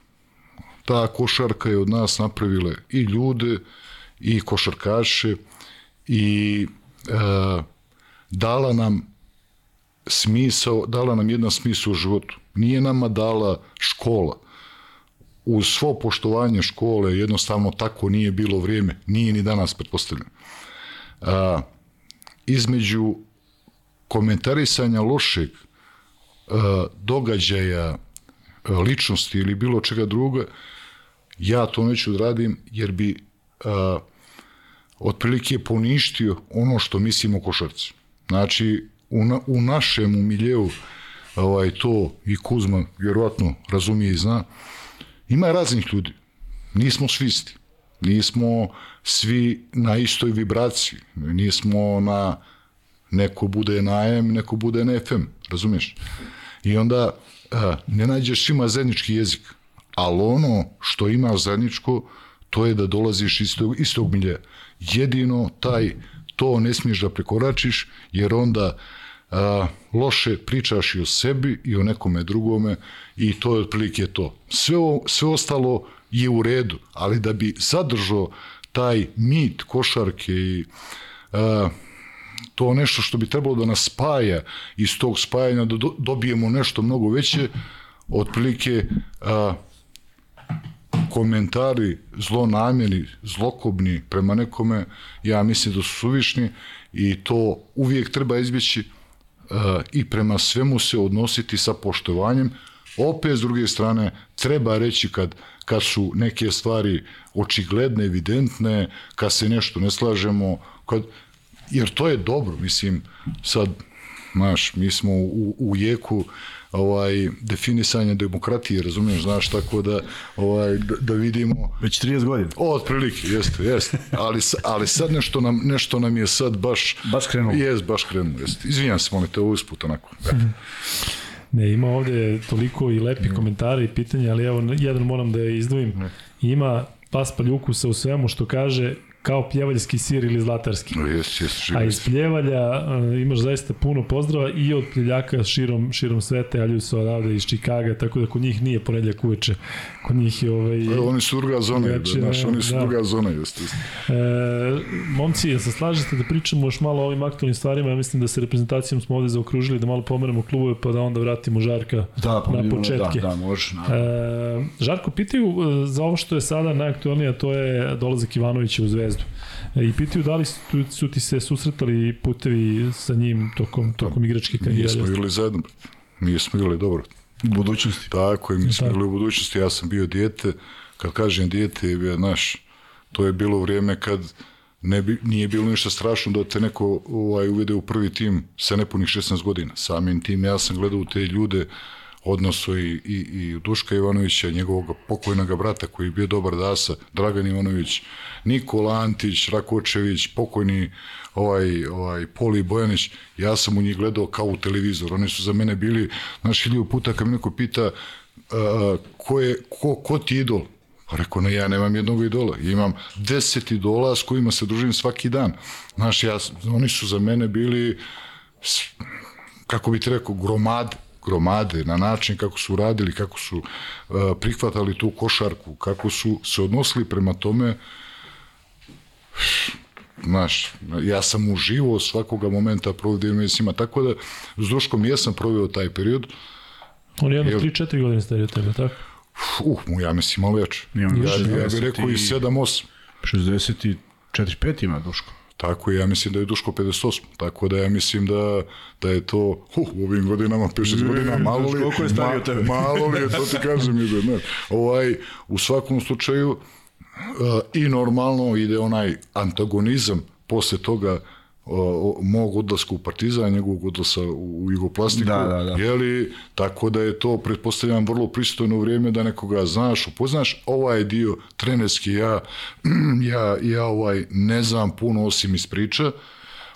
Ta košarka je od nas napravile i ljude, i košarkaše, i e, dala nam smisao, dala nam jedan smisao u životu. Nije nama dala škola. Uz svo poštovanje škole jednostavno tako nije bilo vrijeme. Nije ni danas, pretpostavljam. A, između komentarisanja lošeg a, događaja, ličnosti ili bilo čega druga, ja to neću da radim jer bi a, otprilike poništio ono što mislim o košarci. Znači, u, na, u našem miljeu ovaj, to i Kuzma vjerovatno razumije i zna, ima raznih ljudi. Nismo svi isti. Nismo svi na istoj vibraciji. Nismo na neko bude na AM, neko bude na FM, razumiješ? I onda ne nađeš svima zajednički jezik, ali ono što ima zajedničko, to je da dolaziš iz tog, iz tog. Jedino taj, to ne smiješ da prekoračiš, jer onda a, loše pričaš i o sebi i o nekome drugome i to je otprilike to. Sve, sve ostalo je u redu, ali da bi zadržao taj mit košarke i a, to nešto što bi trebalo da nas spaja iz tog spajanja da do, dobijemo nešto mnogo veće, otprilike a, komentari zlonamjeni, zlokobni prema nekome, ja mislim da su suvišni i to uvijek treba izbjeći i prema svemu se odnositi sa poštovanjem. Opet, s druge strane, treba reći kad, kad su neke stvari očigledne, evidentne, kad se nešto ne slažemo, kad, jer to je dobro, mislim, sad, znaš, mi smo u, u jeku ovaj definisanje demokratije, razumiješ, znaš, tako da ovaj da, da vidimo već 30 godina. O, otprilike, jeste, jeste. Ali ali sad nešto nam nešto nam je sad baš baš krenulo. Jes, baš krenulo, jeste. Izvinjavam se, molim te, ovo usput onako. Ne, ima ovde toliko i lepi komentari i pitanja, ali evo, jedan moram da je izdvojim. Ima Paspalj ukusa u svemu što kaže kao pljevaljski sir ili zlatarski. No, jes, jes, A iz pljevalja uh, imaš zaista puno pozdrava i od pljeljaka širom, širom sveta, javljaju se odavde iz Čikaga, tako da kod njih nije ponedljak uveče. Kod njih je ovaj... E, oni su druga zona, znači, znaš, oni su da. druga zona, jeste. E, momci, ja se slažete da pričamo još malo o ovim aktualnim stvarima, ja mislim da se reprezentacijom smo ovde zaokružili da malo pomeramo klubove pa da onda vratimo Žarka da, na da, početke. Da, da, može. E, Žarko, pitaju e, za ovo što je sada najaktualnije, to je dolazak Ivanovića u Zvezdu. E, I pitaju da li su, su ti se susretali putevi sa njim tokom, tokom igračke karijere? Mi smo igrali zajedno, mi smo igrali dobro. U budućnosti. Tako je, mi smo igrali u budućnosti, ja sam bio dijete, kad kažem dijete, je bio, naš, to je bilo vrijeme kad ne bi, nije bilo ništa strašno da te neko ovaj, uvede u prvi tim sa nepunih 16 godina. Samim tim ja sam gledao te ljude, odnosu i, i, i Duška Ivanovića, njegovog pokojnog brata koji je bio dobar dasa, Dragan Ivanović, Nikola Antić, Rakočević, pokojni ovaj, ovaj Poli Bojanić, ja sam u njih gledao kao u televizor. Oni su za mene bili, znaš, hilju puta kad mi neko pita uh, ko, je, ko, ko ti idol? Pa rekao, ne, ja nemam jednog idola. Imam deset idola s kojima se družim svaki dan. Znaš, ja, oni su za mene bili, kako bi ti rekao, gromade gromade, na način kako su radili, kako su uh, prihvatali tu košarku, kako su se odnosili prema tome, znaš, ja sam uživao svakoga momenta provodio s njima, tako da s Duškom jesam proveo taj period. On je jedno 3-4 godine stariji od tebe, tako? Uh, ja mislim malo veće. Ja, ja, ja bih rekao i 7-8. 64-5 ima Duško. Tako ja mislim da je Duško 58. Tako da ja mislim da, da je to uh, u ovim godinama, 5-6 godina, malo li, koliko je tebe? malo li je, to ti kažem. Ide, ne. Ovaj, u svakom slučaju uh, i normalno ide onaj antagonizam. Posle toga o, mog odlaska u Partizan, njegovog odlaska u, u Jugoplastiku, da, da, da. jeli, tako da je to, pretpostavljam, vrlo pristojno vrijeme da nekoga znaš, upoznaš, ovaj dio trenerski, ja, ja, ja ovaj, ne znam puno osim iz priča,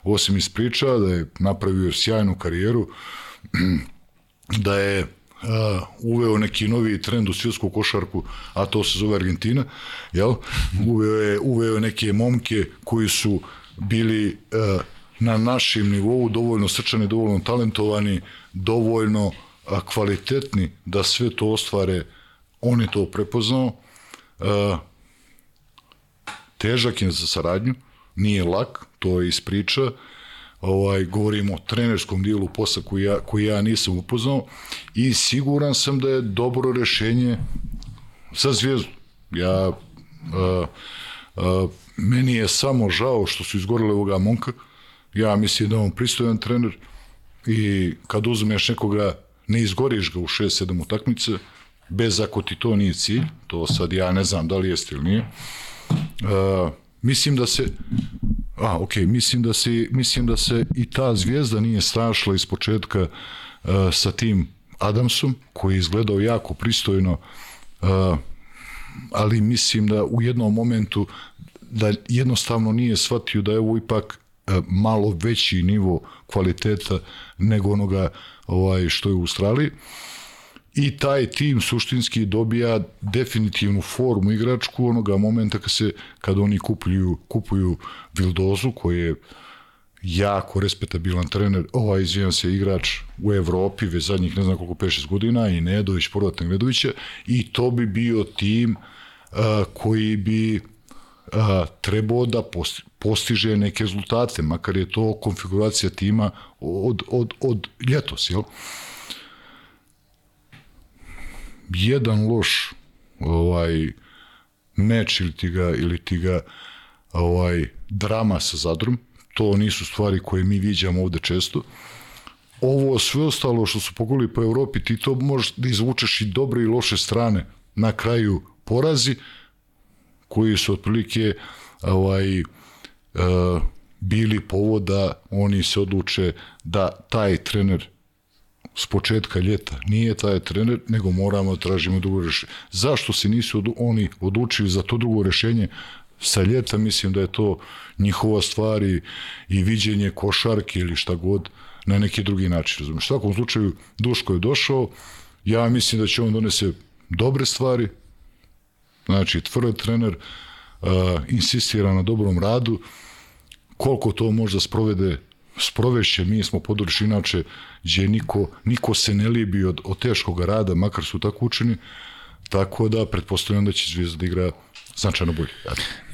osim iz priča, da je napravio sjajnu karijeru, da je uh, uveo neki novi trend u svjetsku košarku, a to se zove Argentina, jel? Uveo je, uveo je neke momke koji su bili uh, na našem nivou dovoljno srčani, dovoljno talentovani, dovoljno uh, kvalitetni da sve to ostvare, on je to prepoznao. A, težak je za saradnju, nije lak, to je ispriča. Ovaj, govorimo o trenerskom dijelu posla koji ja, koji ja nisam upoznao i siguran sam da je dobro rešenje za zvijezdu. Ja, a, a, meni je samo žao što su izgorili ovoga momka. Ja mislim da on pristojan trener i kad uzmeš nekoga, ne izgoriš ga u 6-7 utakmice, bez ako ti to nije cilj, to sad ja ne znam da li jeste ili nije. Uh, mislim da se a, ok, mislim da se mislim da se i ta zvijezda nije strašla iz početka uh, sa tim Adamsom, koji je izgledao jako pristojno, uh, ali mislim da u jednom momentu da jednostavno nije shvatio da je ovo ipak malo veći nivo kvaliteta nego onoga ovaj što je u Australiji i taj tim suštinski dobija definitivnu formu igračku onoga momenta kad se kad oni kupuju kupuju Vildozu koji je jako respektabilan trener, ovaj izvijan se igrač u Evropi već zadnjih ne znam koliko 5-6 godina i Nedović, Porvat Nedovića i to bi bio tim uh, koji bi uh, trebao da posti, postiže neke rezultate, makar je to konfiguracija tima od, od, od ljetos, jel? Jedan loš ovaj meč ili ti ga, ili ti ga ovaj, drama sa Zadrom, to nisu stvari koje mi viđamo ovde često. Ovo sve ostalo što su poguli po Evropi, ti to možeš da izvučeš i dobre i loše strane. Na kraju porazi, koji su otprilike ovaj, uh, bili povoda, oni se odluče da taj trener s početka ljeta nije taj trener, nego moramo da tražimo drugo rešenje. Zašto se nisu od, oni odlučili za to drugo rešenje sa ljeta, mislim da je to njihova stvar i, i viđenje košarke ili šta god na neki drugi način. Razumiješ? U svakom slučaju, Duško je došao, ja mislim da će on donese dobre stvari, znači tvrd trener, uh, insistira na dobrom radu, koliko to možda sprovede sprovešće, mi smo područje inače gdje niko, niko se ne libi od, od teškog rada, makar su tako učeni, tako da pretpostavljam da će Zvijezda da igra značajno bolje.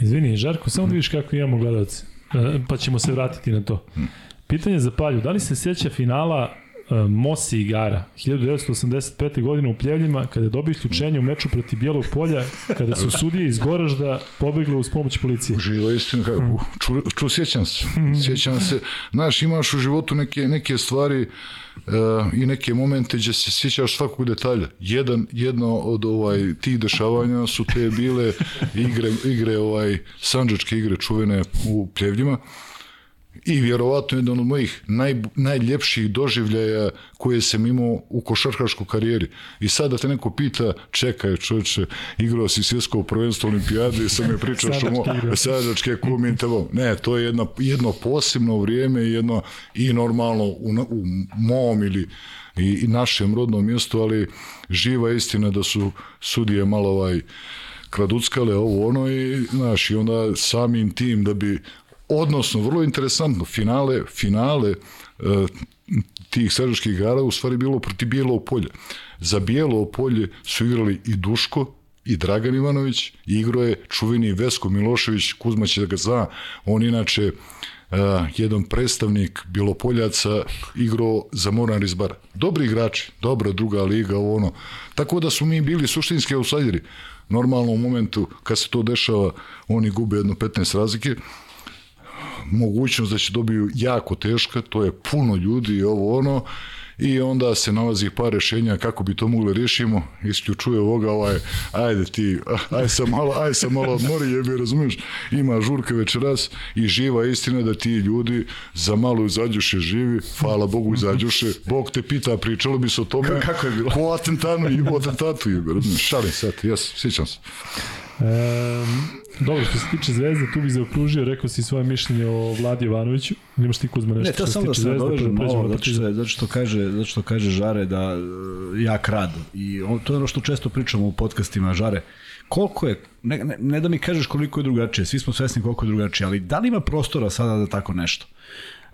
Izvini, Žarko, samo da vidiš kako imamo gledalce, e, pa ćemo se vratiti na to. Pitanje za Palju, da li se sjeća finala Mosi Igara 1985. godine u Pljevljima kada je dobio isključenje u meču protiv Bijelog polja kada su sudije iz Goražda pobegli uz pomoć policije. Živo istina, ču, ču, sjećam se. Sjećam se. Znaš, imaš u životu neke, neke stvari uh, i neke momente gdje se sjećaš svakog detalja. Jedan, jedno od ovaj tih dešavanja su te bile igre, igre ovaj sanđačke igre čuvene u Pljevljima i vjerovatno jedan od mojih naj, najljepših doživljaja koje sam imao u košarkaškoj karijeri. I sad da te neko pita, čekaj čovječe, igrao si svjetsko prvenstvo olimpijade i sam je pričao što mo, sadačke kumintavo. Ne, to je jedno, jedno posebno vrijeme jedno i normalno u, u mom ili i, i našem rodnom mjestu, ali živa istina da su sudije malo ovaj kraduckale ovo ono i znaš, i onda samim tim da bi odnosno vrlo interesantno finale finale e, tih srpskih igara u stvari bilo protiv Bijelog polja. Za Bijelo polje su igrali i Duško i Dragan Ivanović, i igrao je čuveni Vesko Milošević, Kuzma će da ga zna, on inače uh, jedan predstavnik Bilopoljaca igrao za Moran Rizbar. Dobri igrači, dobra druga liga, ovo ono. Tako da su mi bili suštinski outsideri. Normalno u momentu kad se to dešava, oni gube jedno 15 razlike, mogućnost da će dobiju jako teška, to je puno ljudi i ovo ono, i onda se nalazi par rešenja kako bi to mogli riješimo, isključuje ovoga ovaj, ajde ti, aj sam malo, aj sam malo odmori, jebi, razumiješ, ima žurke večeras i živa istina da ti ljudi za malo izađuše živi, hvala Bogu izađuše, Bog te pita, pričalo bi se o tome, kako je bilo? Po atentanu i po atentatu, jebi, razumiješ, šalim sad, jes, sjećam se. Um, dobro, što se tiče Zvezde, tu bih zaokružio, rekao si svoje mišljenje o Vladi Jovanoviću. Nemaš ti Kuzma nešto ne, to samo da se nadovežem pa malo, zato što, zato što, kaže, zato što kaže Žare da uh, jak rad. I on, to je ono što često pričamo u podcastima, Žare. Koliko je, ne, ne, ne da mi kažeš koliko je drugačije, svi smo svesni koliko je drugačije, ali da li ima prostora sada da tako nešto?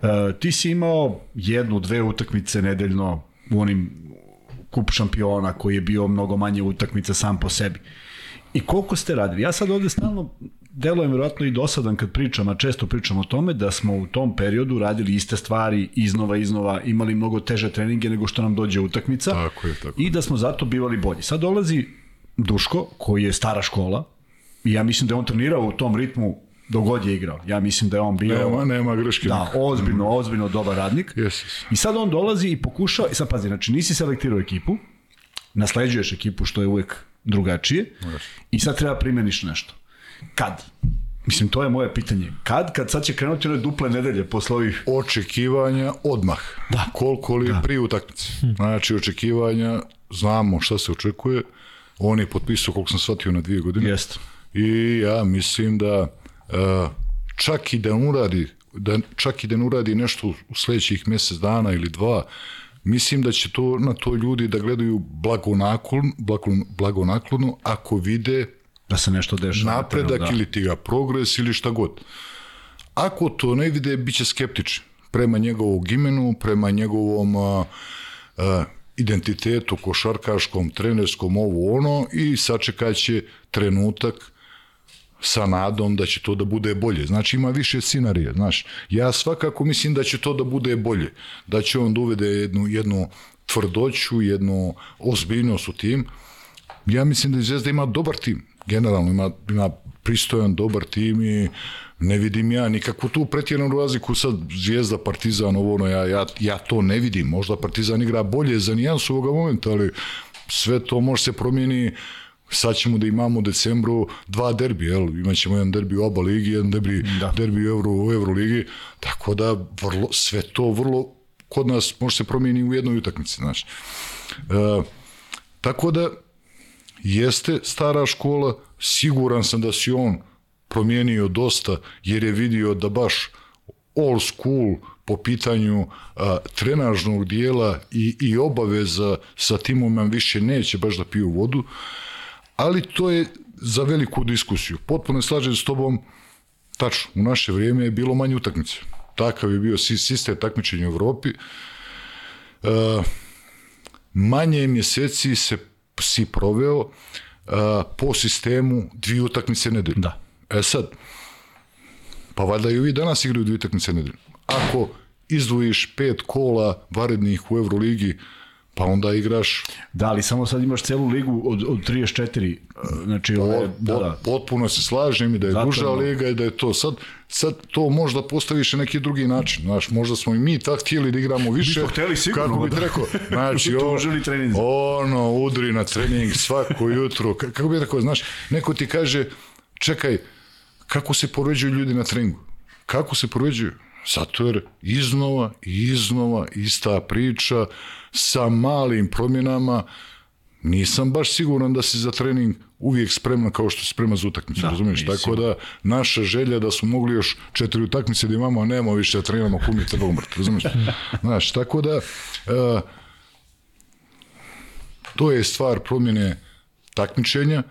Uh, ti si imao jednu, dve utakmice nedeljno u onim kup šampiona koji je bio mnogo manje utakmica sam po sebi. I koliko ste radili? Ja sad ovde stalno delujem vjerojatno i dosadan kad pričam, a često pričam o tome da smo u tom periodu radili iste stvari iznova, iznova, imali mnogo teže treninge nego što nam dođe utakmica tako je, tako. i da smo zato bivali bolji. Sad dolazi Duško, koji je stara škola, i ja mislim da je on trenirao u tom ritmu dogod je igrao. Ja mislim da je on bio... Nema, nema greške. Da, ozbiljno, ozbiljno dobar radnik. Yes, yes. I sad on dolazi i pokušao, i sad pazi, znači nisi selektirao ekipu, nasleđuješ ekipu što je uvek drugačije i sad treba primeniš nešto. Kad? Mislim, to je moje pitanje. Kad? Kad sad će krenuti one duple nedelje posle ovih... Očekivanja odmah. Da. Koliko li da. prije utakmice. Znači, očekivanja, znamo šta se očekuje. On je potpisao, koliko sam shvatio, na dvije godine. Jeste. I ja mislim da uh, čak i da uradi da čak i da uradi nešto u sledećih mesec dana ili dva, mislim da će to na to ljudi da gledaju blagonaklon, blagonaklon, blagonaklonu ako vide da se nešto dešava. Napredak da. ili ti ga progres ili šta god. Ako to ne vide, bit će skeptični prema njegovog imenu, prema njegovom a, a, identitetu košarkaškom, trenerskom, ovo ono i sačekat će trenutak sa nadom da će to da bude bolje. Znači ima više scenarija, znaš. Ja svakako mislim da će to da bude bolje. Da će on da uvede jednu, jednu tvrdoću, jednu ozbiljnost u tim. Ja mislim da Zvezda ima dobar tim generalno ima, ima pristojan, dobar tim i ne vidim ja nikakvu tu pretjeranu razliku sad Zvijezda, Partizan, ovo ono, ja, ja, ja to ne vidim. Možda Partizan igra bolje za nijansu ovoga momenta, ali sve to može se promijeni sad ćemo da imamo u decembru dva derbi, jel? imaćemo jedan derbi u oba ligi, jedan derbi, da. derbi u, Euro, u Euroligi, tako da vrlo, sve to vrlo kod nas može se promijeni u jednoj utakmici, znači. E, tako da jeste stara škola, siguran sam da si on promijenio dosta, jer je vidio da baš old school po pitanju a, trenažnog dijela i, i obaveza sa timom više neće baš da piju vodu, ali to je za veliku diskusiju. Potpuno slažem s tobom, tačno, u naše vrijeme je bilo manje utakmice. Takav je bio sistem takmičenja u Evropi. E, manje mjeseci se si proveo uh, po sistemu dvije utakmice nedelje. Da. E sad, pa valjda i ovi danas igraju dvije utakmice nedelje. Ako izdvojiš pet kola varednih u Euroligi, pa onda igraš... Da, ali samo sad imaš celu ligu od, od 34, znači... Pot, ove, da, da. Potpuno se slažem i da je Zato, duža liga i da je to. Sad, sad to možda postaviš na neki drugi način. Znaš, možda smo i mi tak htjeli da igramo više. Mi smo htjeli sigurno. Kako bih da. rekao. Znači, o, ono, udri na trening svako jutro. Kako bih rekao, znaš, neko ti kaže, čekaj, kako se poređuju ljudi na treningu? Kako se poređuju? Zato jer iznova iznova ista priča sa malim promjenama nisam baš siguran da si za trening uvijek spremna kao što si sprema za utakmicu, da, razumiješ? Tako da naša želja da smo mogli još četiri utakmice da imamo, a nemamo više da treniramo kumje treba umrti, razumiješ? Znaš, tako da uh, to je stvar promjene takmičenja.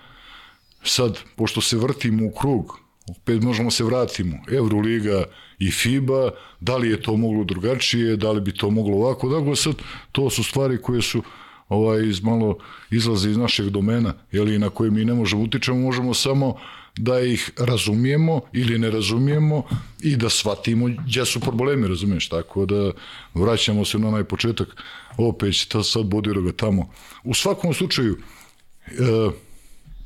Sad, pošto se vrtimo u krug, opet možemo se vratimo. Euroliga i FIBA, da li je to moglo drugačije, da li bi to moglo ovako, dakle sad to su stvari koje su ovaj iz malo izlaze iz našeg domena, je li na koje mi ne možemo utičemo, možemo samo da ih razumijemo ili ne razumijemo i da shvatimo gdje su problemi, razumiješ, tako da vraćamo se na onaj početak, opet to sad bodiroga tamo. U svakom slučaju, e,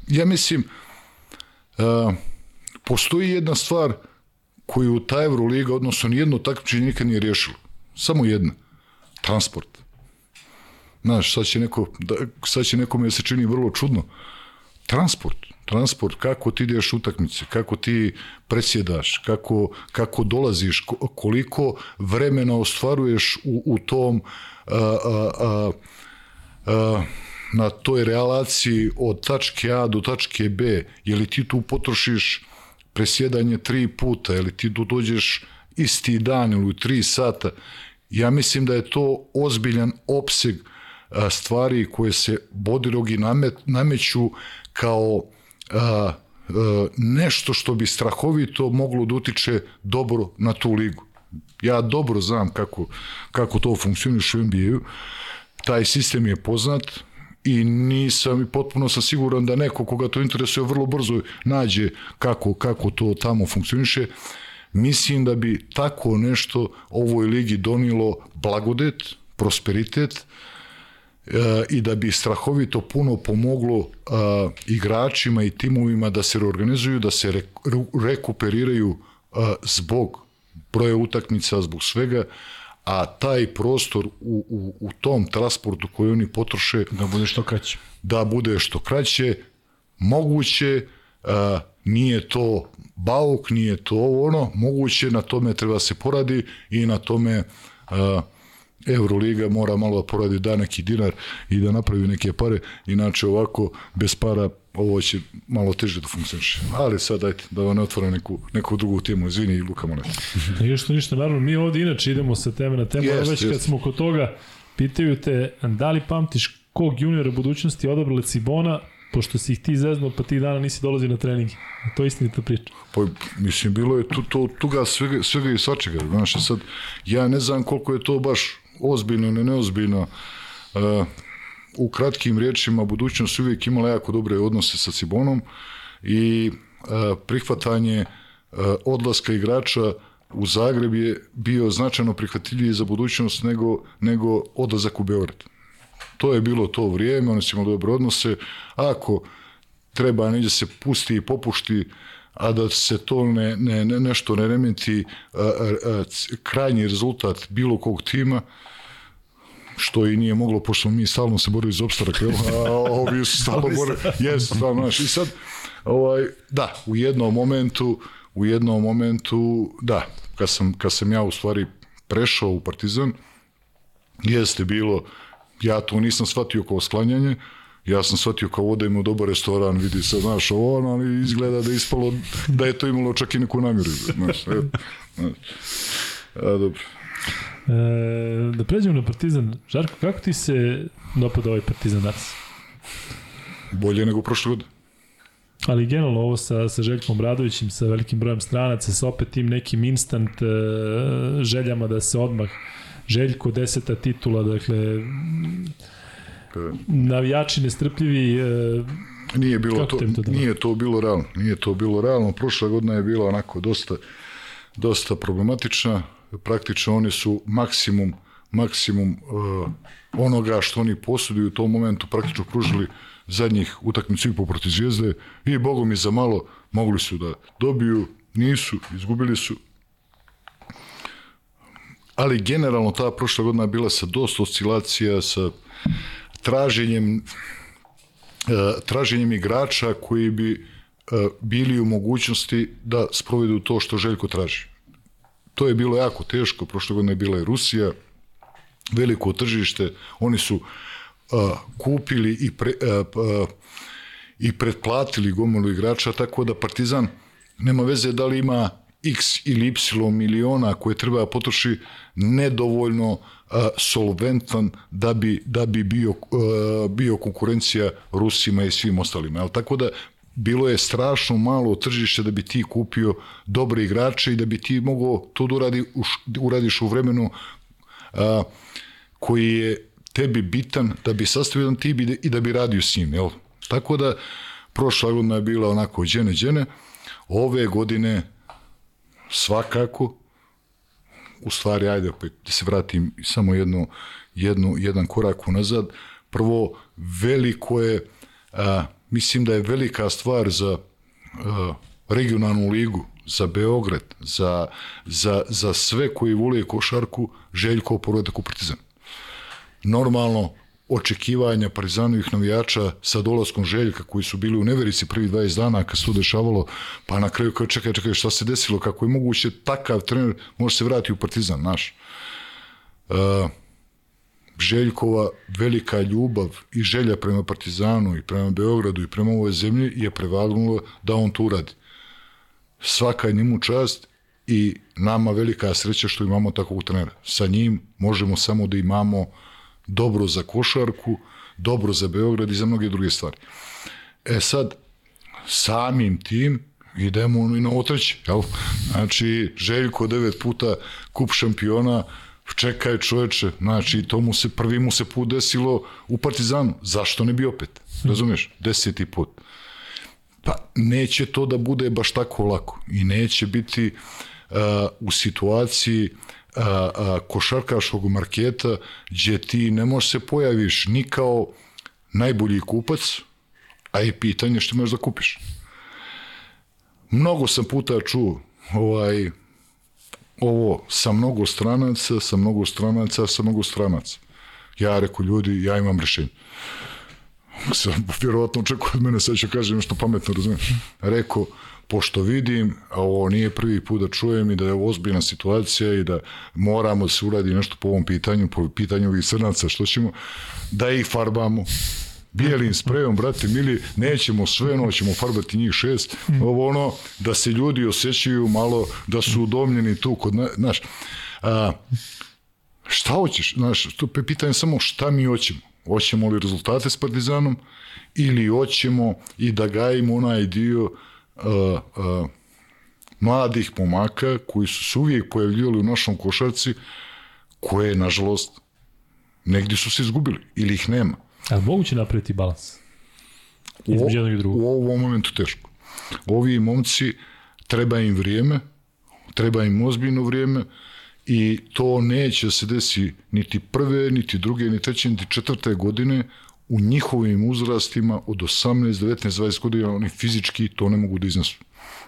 ja mislim, e, postoji jedna stvar koju ta Euroliga, odnosno nijedno takmičenje nikad nije riješilo. Samo jedna. Transport. Znaš, sad će, neko, da, sad će nekome da se čini vrlo čudno. Transport. Transport, kako ti ideš utakmice, kako ti presjedaš, kako, kako dolaziš, koliko vremena ostvaruješ u, u tom a, a, a, na toj relaciji od tačke A do tačke B, je li ti tu potrošiš presjedanje tri puta, ili ti dođeš isti dan ili u tri sata, ja mislim da je to ozbiljan opseg stvari koje se bodirogi nameću kao a, a, nešto što bi strahovito moglo da utiče dobro na tu ligu. Ja dobro znam kako, kako to funkcioniš u NBA-u. taj sistem je poznat i nisam i potpuno sam siguran da neko koga to interesuje vrlo brzo nađe kako, kako to tamo funkcioniše. Mislim da bi tako nešto ovoj ligi donilo blagodet, prosperitet, e, i da bi strahovito puno pomoglo a, igračima i timovima da se reorganizuju, da se re, rekuperiraju a, zbog broja utakmica, zbog svega, a taj prostor u, u, u tom transportu koji oni potroše da bude što kraće. Da bude što kraće, moguće, a, nije to bauk, nije to ono, moguće, na tome treba se poradi i na tome a, Euroliga mora malo da poradi da neki dinar i da napravi neke pare, inače ovako bez para ovo će malo teže da funkcioniše. Ali sad dajte da vam ne otvorim neku, neku drugu temu, izvini Luka Monet. Ništa, ništa, naravno mi ovde inače idemo sa teme na temu, yes, već yes. kad smo kod toga, pitaju te da li pamtiš kog juniora budućnosti odabrali Cibona, pošto si ih ti zeznuo, pa ti dana nisi dolazio na trening. To je istinita priča. Pa, mislim, bilo je tu, to, tuga svega, svega i svačega. Znaš, sad, ja ne znam koliko je to baš ozbiljno, ne neozbiljno. Uh, u kratkim riječima, budućnost uvijek imala jako dobre odnose sa Cibonom i uh, prihvatanje uh, odlaska igrača u Zagreb je bio značajno prihvatljiviji za budućnost nego, nego odlazak u Beograd. To je bilo to vrijeme, oni su imali dobre odnose. Ako treba neđe se pusti i popušti, a da se to ne, ne, ne nešto ne remeti a, a, a, krajnji rezultat bilo kog tima, što i nije moglo, pošto mi stalno se borili za opstarak, a ovi su stalno borili, jesu, stalno, znaš, i sad, ovaj, da, u jednom momentu, u jednom momentu, da, kad sam, kad sam ja u stvari prešao u Partizan, jeste bilo, ja to nisam shvatio kao sklanjanje, ja sam shvatio kao odem u dobar restoran, vidi se, znaš, ovo, ono, ali izgleda da je ispalo, da je to imalo čak i neku namjeru, znaš, e, znaš. A, dobro. E, da pređemo na Partizan. Žarko, kako ti se dopada ovaj Partizan danas? Bolje nego prošle godine. Ali generalno ovo sa, sa Željkom Bradovićem, sa velikim brojem stranaca, sa opet tim nekim instant uh, željama da se odmah Željko deseta titula, dakle navijači nestrpljivi uh, nije bilo to, to nije to bilo realno nije to bilo realno. Prošla godina je bila onako dosta dosta problematična. Praktično oni su maksimum maksimum uh, onoga što oni posuduju u tom momentu praktično pružili zadnjih utakmicu i po protiv Zvijezde. I bogom i za malo mogli su da dobiju, nisu, izgubili su. Ali generalno ta prošla godina bila sa dosta oscilacija, sa traženjem uh, traženjem igrača koji bi uh, bili u mogućnosti da sprovedu to što Željko traži. To je bilo jako teško, prošle godine je bila i Rusija, veliko tržište, oni su uh, kupili i, pre, i pretplatili gomilu igrača, tako da Partizan nema veze da li ima x ili y miliona koje treba potroši nedovoljno uh, solventan da bi, da bi bio, uh, bio konkurencija Rusima i svim ostalima. Jel? Tako da bilo je strašno malo tržište da bi ti kupio dobre igrače i da bi ti mogao to da uradi, uradiš u vremenu a, koji je tebi bitan da bi sastavio jedan tim i da bi radio s njim. Jel? Tako da prošla godina je bila onako džene džene, ove godine svakako u stvari, ajde, da se vratim samo jedno, jedno, jedan korak unazad. Prvo, veliko je a, mislim da je velika stvar za uh, regionalnu ligu, za Beograd, za, za, za sve koji vole košarku, Željko povratak u Partizan. Normalno, očekivanja Partizanovih navijača sa dolaskom Željka koji su bili u neverici prvi 20 dana kad se to dešavalo, pa na kraju kao čekaj, čekaj, šta se desilo, kako je moguće takav trener može se vratiti u Partizan, naš. Uh, Željkova velika ljubav i želja prema Partizanu i prema Beogradu i prema ovoj zemlji je prevagnula da on to uradi. Svaka je njemu čast i nama velika sreća što imamo takvog trenera. Sa njim možemo samo da imamo dobro za košarku, dobro za Beograd i za mnoge druge stvari. E sad, samim tim idemo i na otreće, jel? Znači, Željko devet puta kup šampiona, čekaj čoveče, znači to mu se, prvi mu se put desilo u Partizanu, zašto ne bi opet, razumeš, deseti put. Pa neće to da bude baš tako lako i neće biti uh, u situaciji uh, uh, košarkaškog marketa gdje ti ne možeš se pojaviš ni kao najbolji kupac, a i pitanje što možeš da kupiš. Mnogo sam puta čuo ovaj, ovo sa mnogo stranaca, sa mnogo stranaca, sa mnogo stranaca. Ja rekao, ljudi, ja imam rešenje. Sam vjerovatno očekuje od mene, sad ću kažem nešto pametno, razumiješ. Rekao, pošto vidim, a ovo nije prvi put da čujem i da je ovo ozbiljna situacija i da moramo da se uradi nešto po ovom pitanju, po pitanju ovih crnaca, što ćemo, da ih farbamo, bijelim sprejom, brate mili, nećemo sve, no ćemo farbati njih šest, ovo ono, da se ljudi osjećaju malo, da su udomljeni tu kod, znaš, a, šta hoćeš, znaš, to je pitanje samo šta mi hoćemo, hoćemo li rezultate s Partizanom ili hoćemo i da gajimo onaj dio a, a, mladih pomaka koji su se uvijek pojavljivali u našom košarci, koje, nažalost, negdje su se izgubili ili ih nema. A moguće napraviti balans? Između jednog i drugog. U ovom momentu teško. Ovi momci, treba im vrijeme, treba im ozbiljno vrijeme i to neće se desi niti prve, niti druge, niti treće, niti četvrte godine u njihovim uzrastima od 18, 19, 20 godina oni fizički to ne mogu da iznesu.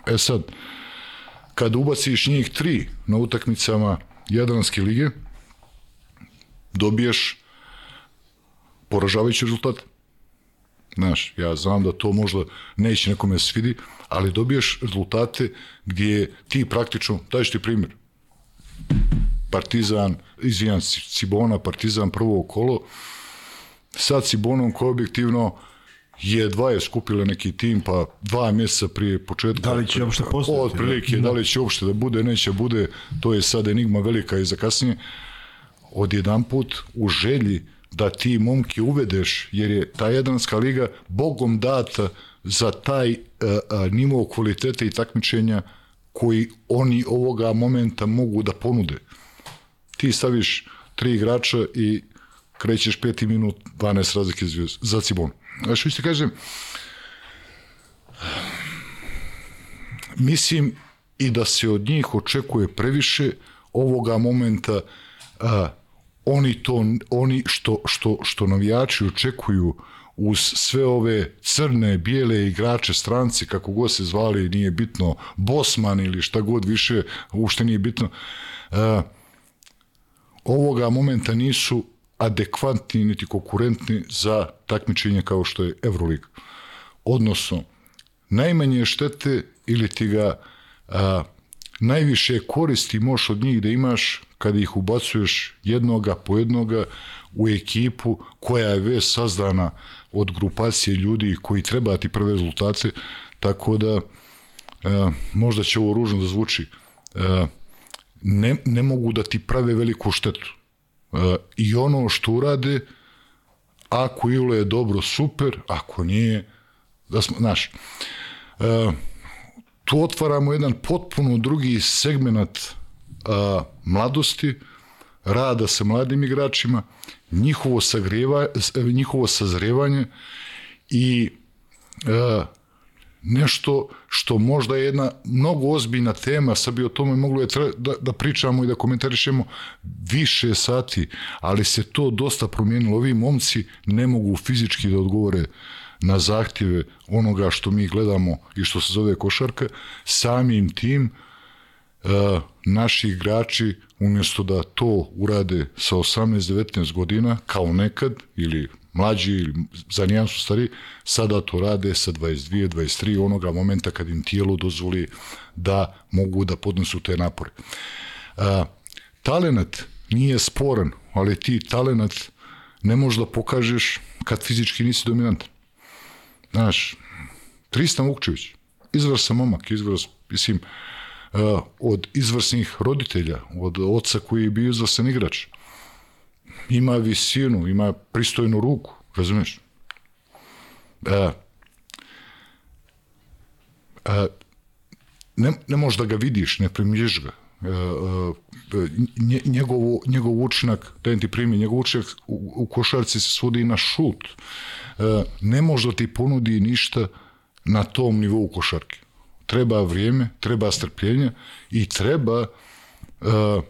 E sad, kad ubaciš njih tri na utakmicama Jadranske lige, dobiješ poražavajući rezultat. Znaš, ja znam da to možda neće nekome se svidi, ali dobiješ rezultate gdje ti praktično, daješ ti primjer, Partizan, izvijan Cibona, Partizan prvo kolo, sad Cibonom koji objektivno je dva je skupila neki tim, pa dva mjeseca prije početka. Da li će uopšte postati? Od prilike, da. da li će uopšte da bude, neće bude, to je sad enigma velika i za kasnije. Od jedan put u želji da ti momke uvedeš, jer je ta Jadranska liga bogom data za taj a, nivo kvalitete i takmičenja koji oni ovoga momenta mogu da ponude. Ti staviš tri igrača i krećeš peti minut 12 razlike za Cibon. Znaš, što ti kažem, mislim i da se od njih očekuje previše ovoga momenta a, oni to oni što što što navijači očekuju uz sve ove crne, bijele igrače, stranci, kako god se zvali, nije bitno, Bosman ili šta god više, uopšte nije bitno, uh, ovoga momenta nisu adekvatni niti konkurentni za takmičenje kao što je Euroliga. Odnosno, najmanje štete ili ti ga a, najviše koristi možeš od njih da imaš kada ih ubacuješ jednoga po jednoga u ekipu koja je već sazdana od grupacije ljudi koji treba ti prve rezultate, tako da e, možda će ovo ružno da zvuči, e, ne, ne mogu da ti prave veliku štetu. E, I ono što urade, ako Ilo je dobro, super, ako nije, da smo, znaš, e, tu otvaramo jedan potpuno drugi segment a, mladosti, rada sa mladim igračima, njihovo, sagreva, njihovo sazrevanje i a, nešto što možda je jedna mnogo ozbiljna tema, sad bi o tome moglo da, da pričamo i da komentarišemo više sati, ali se to dosta promijenilo. Ovi momci ne mogu fizički da odgovore na zahtjeve onoga što mi gledamo i što se zove košarka, samim tim uh, e, naši igrači umjesto da to urade sa 18-19 godina kao nekad ili mlađi ili za nijan su stari, sada to rade sa 22, 23 onoga momenta kad im tijelo dozvoli da mogu da podnesu te napore. A, talenat nije sporan, ali ti talenat ne možeš da pokažeš kad fizički nisi dominantan. Znaš, Tristan Vukčević, izvrstan momak, izvrs, mislim, uh, od izvrsnih roditelja, od oca koji je bio izvrsan igrač. Ima visinu, ima pristojnu ruku, razumiješ? Uh, uh, ne, ne možeš da ga vidiš, ne primiješ ga. njegovo, njegov učinak, da ti primi, njegov učinak u, u košarci se svodi na šut. Ne može da ti ponudi ništa na tom nivou košarke. Treba vrijeme, treba strpljenje i treba uh,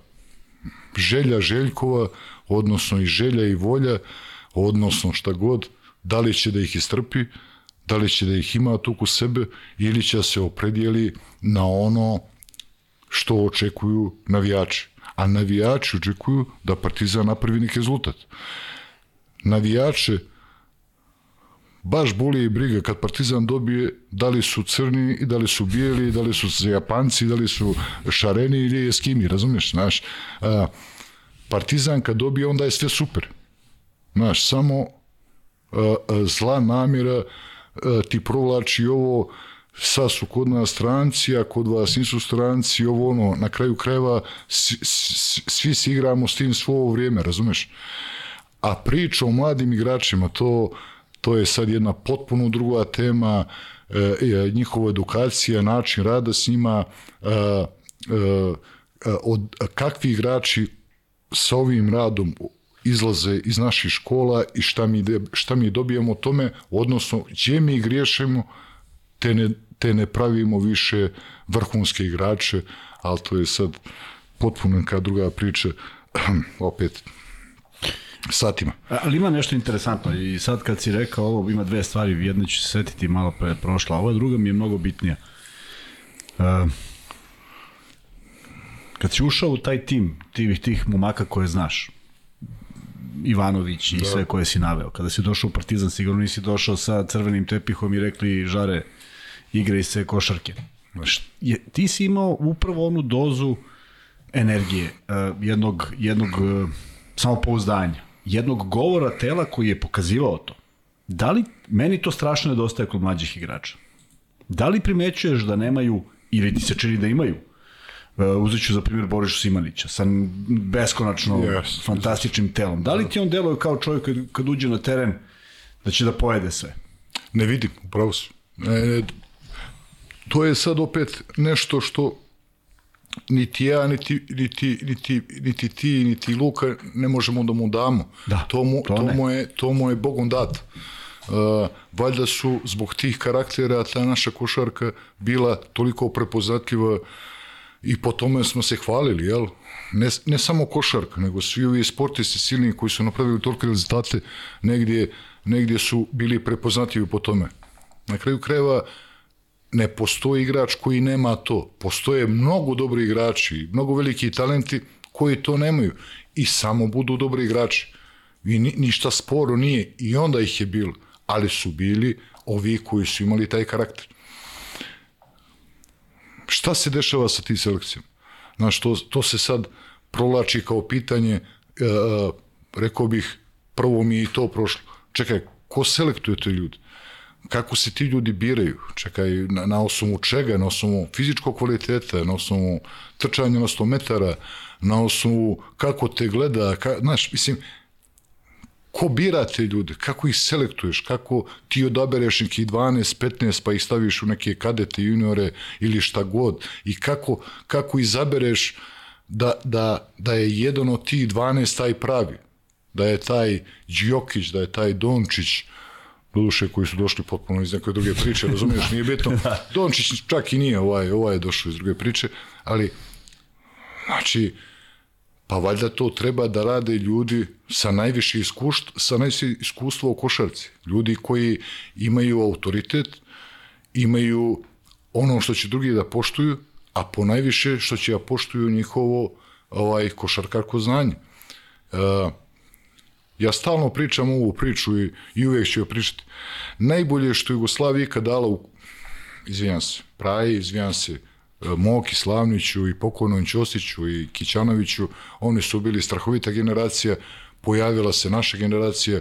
želja Željkova, odnosno i želja i volja, odnosno šta god, da li će da ih istrpi, da li će da ih ima tu ku sebe ili će se opredijeli na ono što očekuju navijači. A navijači očekuju da Partizan napravi neki rezultat. Navijače baš boli i briga kad Partizan dobije da li su crni i da li su bijeli, da li su Japanci, da li su šareni ili eskimi, razumiješ, znaš. Partizan kad dobije onda je sve super. Znaš, samo zla namjera ti provlači ovo sad su kod nas stranci, a kod vas nisu stranci, ovo ono, na kraju krajeva svi, svi se igramo s tim svo vrijeme, razumeš? A priča o mladim igračima, to to je sad jedna potpuno druga tema, e, njihova edukacija, način rada s njima, e, e, od kakvi igrači sa ovim radom izlaze iz naših škola i šta mi, šta mi dobijamo tome, odnosno gdje mi griješimo, te ne, te ne pravimo više vrhunske igrače, ali to je sad potpuno neka druga priča, opet satima. Ali ima nešto interesantno i sad kad si rekao ovo, ima dve stvari, jedna ću se setiti malo pre prošla, ova druga mi je mnogo bitnija. Uh, kad si ušao u taj tim, tih, tih momaka koje znaš, Ivanović i da. sve koje si naveo, kada si došao u Partizan, sigurno nisi došao sa crvenim tepihom i rekli žare, igraj se košarke. Je, ti si imao upravo onu dozu energije, jednog, jednog samopouzdanja jednog govora tela koji je pokazivao to. Da li, meni to strašno nedostaje kod mlađih igrača. Da li primećuješ da nemaju, ili ti se čini da imaju, Uh, uzet ću za primjer Boriša Simanića sa beskonačno yes, fantastičnim telom. Da li ti on deluje kao čovjek kad, kad uđe na teren da će da pojede sve? Ne vidim, upravo su. E, to je sad opet nešto što niti ja, niti, niti, niti, niti ti, niti Luka ne možemo da mu damo. Da, to, mu, to, to, mu je, to mu je Bogom dat. Uh, valjda su zbog tih karaktera ta naša košarka bila toliko prepoznatljiva i po tome smo se hvalili, jel? Ne, ne samo košarka, nego svi ovi sportisti silni koji su napravili tolike rezultate, negdje, negdje su bili prepoznatljivi po tome. Na kraju krajeva, uh, ne postoji igrač koji nema to. Postoje mnogo dobri igrači, mnogo veliki talenti koji to nemaju i samo budu dobri igrači. I ni, ništa sporo nije i onda ih je bilo, ali su bili ovi koji su imali taj karakter. Šta se dešava sa tim selekcijom? Znaš, to, to se sad provlači kao pitanje, e, rekao bih, prvo mi je i to prošlo. Čekaj, ko selektuje te ljudi? Kako se ti ljudi biraju, čekaj, na, na osnovu čega, na osnovu fizičkog kvaliteta, na osnovu trčanja na 100 metara, na osnovu kako te gleda, ka, znaš, mislim, ko bira te ljude, kako ih selektuješ, kako ti odabereš neki 12, 15 pa ih staviš u neke kadete, juniore ili šta god i kako, kako izabereš da, da, da je jedan od tih 12 taj pravi, da je taj Đokić, da je taj Dončić, doduše koji su došli potpuno iz neke druge priče, razumiješ, nije bitno. Da. Dončić čak i nije, ovaj, ovaj je došao iz druge priče, ali znači, pa valjda to treba da rade ljudi sa najviše iskustva, sa najviše iskustva u košarci. Ljudi koji imaju autoritet, imaju ono što će drugi da poštuju, a po najviše što će da poštuju njihovo ovaj košarkarko znanje. Uh, Ja stalno pričam ovu priču i, i uvijek ću joj pričati. Najbolje što Jugoslavija ikad dala u, izvijan se, Praji, izvijan se, e, Moki, Slavniću i pokojnom Ćosiću i Kićanoviću, oni su bili strahovita generacija, pojavila se naša generacija,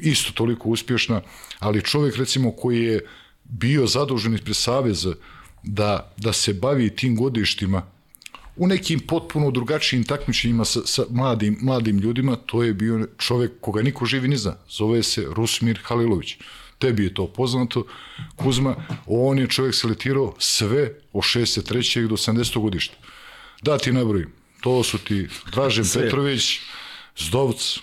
isto toliko uspješna, ali čovjek recimo koji je bio zadužen ispred Saveza da, da se bavi tim godištima, u nekim potpuno drugačijim takmičenjima sa, sa mladim, mladim ljudima, to je bio čovek koga niko živi ne zna. Zove se Rusmir Halilović. Tebi je to poznato, Kuzma, on je čovjek seletirao sve od 63. do 70. godišta. Da ti nabrojim. To su ti Dražen Sve. Petrović, Zdovc,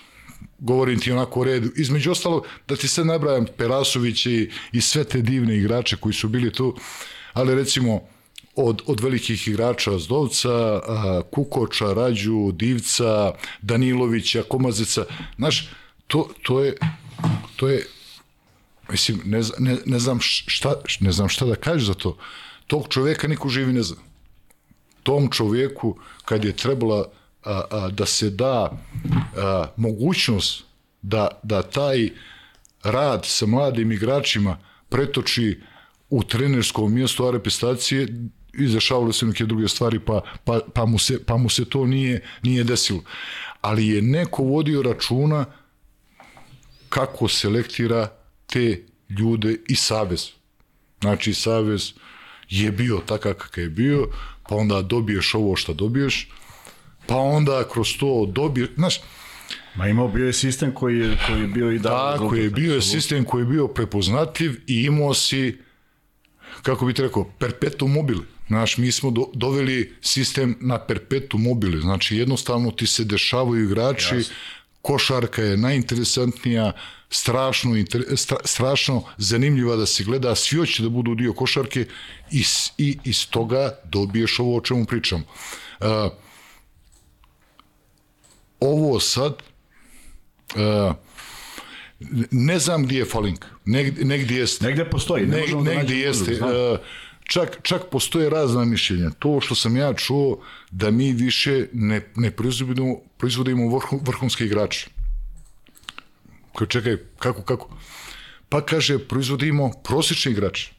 govorim ti onako u redu. Između ostalo, da ti sad nabrajam Perasović i, i sve te divne igrače koji su bili tu, ali recimo od, od velikih igrača Zdovca, Kukoča, Rađu, Divca, Danilovića, Komazeca, znaš, to, to je to je mislim ne, ne, ne znam šta ne znam šta da kažeš za to. Tog čoveka niko živi ne zna. Tom čoveku kad je trebala a, a, da se da a, mogućnost da, da taj rad sa mladim igračima pretoči u trenersko mjesto arepestacije izašavale su neke druge stvari pa, pa, pa, mu se, pa mu se to nije, nije desilo. Ali je neko vodio računa kako selektira te ljude i savez. Znači, savez je bio takav kakav je bio, pa onda dobiješ ovo što dobiješ, pa onda kroz to dobiješ, znaš, Ma imao bio je sistem koji je, koji je bio i da... Tako je, bio je sistem koji je bio prepoznatljiv i imao si, kako bi te rekao, perpetuum mobile. Znaš, mi smo do, doveli sistem na perpetuum mobile, znači jednostavno ti se dešavaju igrači, Jasne. košarka je najinteresantnija, strašno, inter, stra, strašno zanimljiva da se gleda, svi hoće da budu dio košarke i, i iz toga dobiješ ovo o čemu pričam. Uh, ovo sad, uh, ne znam gdje je Falink, negdje, negdje jeste. Negdje postoji, ne negdje, da negdje jeste. Uh, čak, čak postoje razna mišljenja. To što sam ja čuo, da mi više ne, ne proizvodimo, proizvodimo vrhu, vrhunske igrače. Koji čekaj, kako, kako? Pa kaže, proizvodimo prosječni igrače.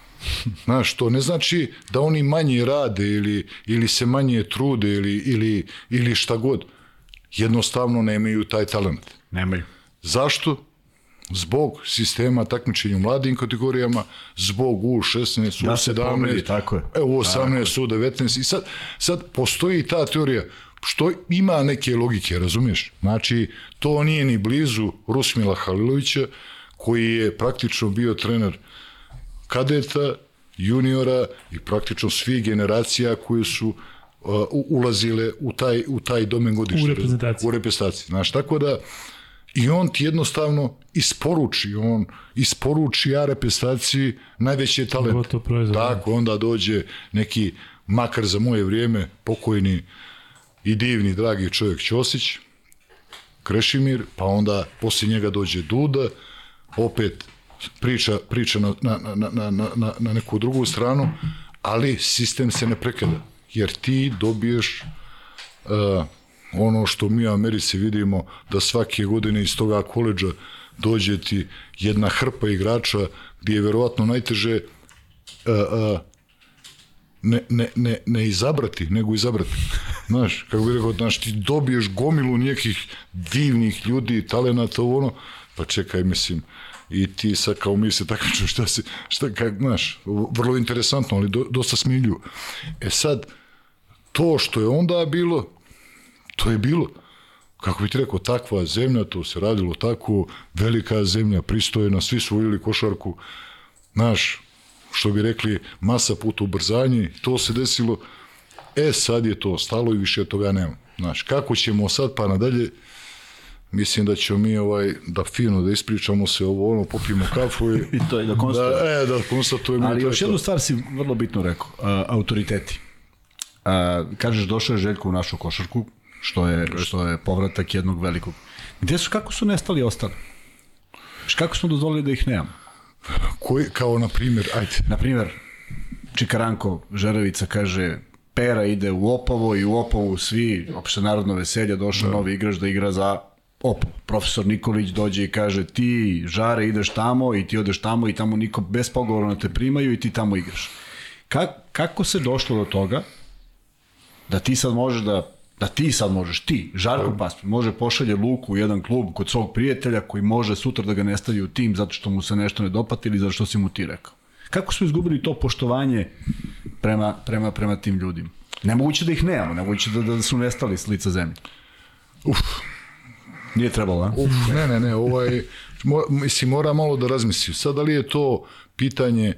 Znaš, to ne znači da oni manje rade ili, ili se manje trude ili, ili, ili šta god. Jednostavno nemaju taj talent. Nemaju. Zašto? Zbog sistema takmičenja u mladim kategorijama, zbog U16, U17, pomeri, tako je. U18, U19 i sad, sad postoji ta teorija što ima neke logike, razumiješ? Znači, to nije ni blizu Rusmila Halilovića, koji je praktično bio trener kadeta, juniora i praktično svih generacija koje su uh, ulazile u taj, u taj domen godišnje. U reprezentaciji. U reprezentaciji. Znaš, tako da, I on ti jednostavno isporuči, on isporuči ja reprezentaciji najveći talent. Proizvod, Tako, onda dođe neki, makar za moje vrijeme, pokojni i divni, dragi čovjek Ćosić, Krešimir, pa onda poslije njega dođe Duda, opet priča, priča na, na, na, na, na, na neku drugu stranu, ali sistem se ne prekada, jer ti dobiješ uh, ono što mi u Americi vidimo da svake godine iz toga koleđa dođe ti jedna hrpa igrača gdje je verovatno najteže uh, uh, ne, ne, ne, ne izabrati, nego izabrati. Znaš, kako bih rekao, znaš, ti dobiješ gomilu nekih divnih ljudi, talenata, ono, pa čekaj, mislim, i ti sad kao mi se takmiču šta se, šta, kak, znaš, vrlo interesantno, ali do, dosta smilju. E sad, to što je onda bilo, to je bilo kako bi ti rekao, takva zemlja, to se radilo tako, velika zemlja, pristojna, svi su voljeli košarku, znaš, što bi rekli, masa puta ubrzanje, to se desilo, e sad je to stalo i više toga nema. Znaš, kako ćemo sad pa nadalje, mislim da ćemo mi ovaj, da fino da ispričamo se ovo, ono, popijemo kafu i, I to je da konstatujemo. Da, e, da konstatujemo. Ali još jednu stvar si vrlo bitno rekao, uh, autoriteti. Uh, kažeš, došao je Željko u našu košarku, što je, što je povratak jednog velikog. Gde su, kako su nestali ostali? Kako smo dozvolili da ih nemamo? Koji, kao na primjer, ajde. Na primjer, Čikaranko Žerevica kaže Pera ide u Opovo i u Opovu svi, opšte narodno veselje, došao da. novi igrač da igra za Opovo. Profesor Nikolić dođe i kaže ti, Žare, ideš tamo i ti odeš tamo i tamo niko bez pogovora te primaju i ti tamo igraš. Ka, kako se došlo do toga da ti sad možeš da da ti sad možeš, ti, Žarko Paspin, može pošalje Luku u jedan klub kod svog prijatelja koji može sutra da ga ne stavi u tim zato što mu se nešto ne dopati ili zato što si mu ti rekao. Kako smo izgubili to poštovanje prema, prema, prema tim ljudima? Nemoguće da ih nemamo, nemoguće da, da su nestali s lica zemlje. Uf. Nije trebalo, a? Uf, ne, ne, ne, ovaj, mo, mislim, mora malo da razmisli. Sad, da li je to pitanje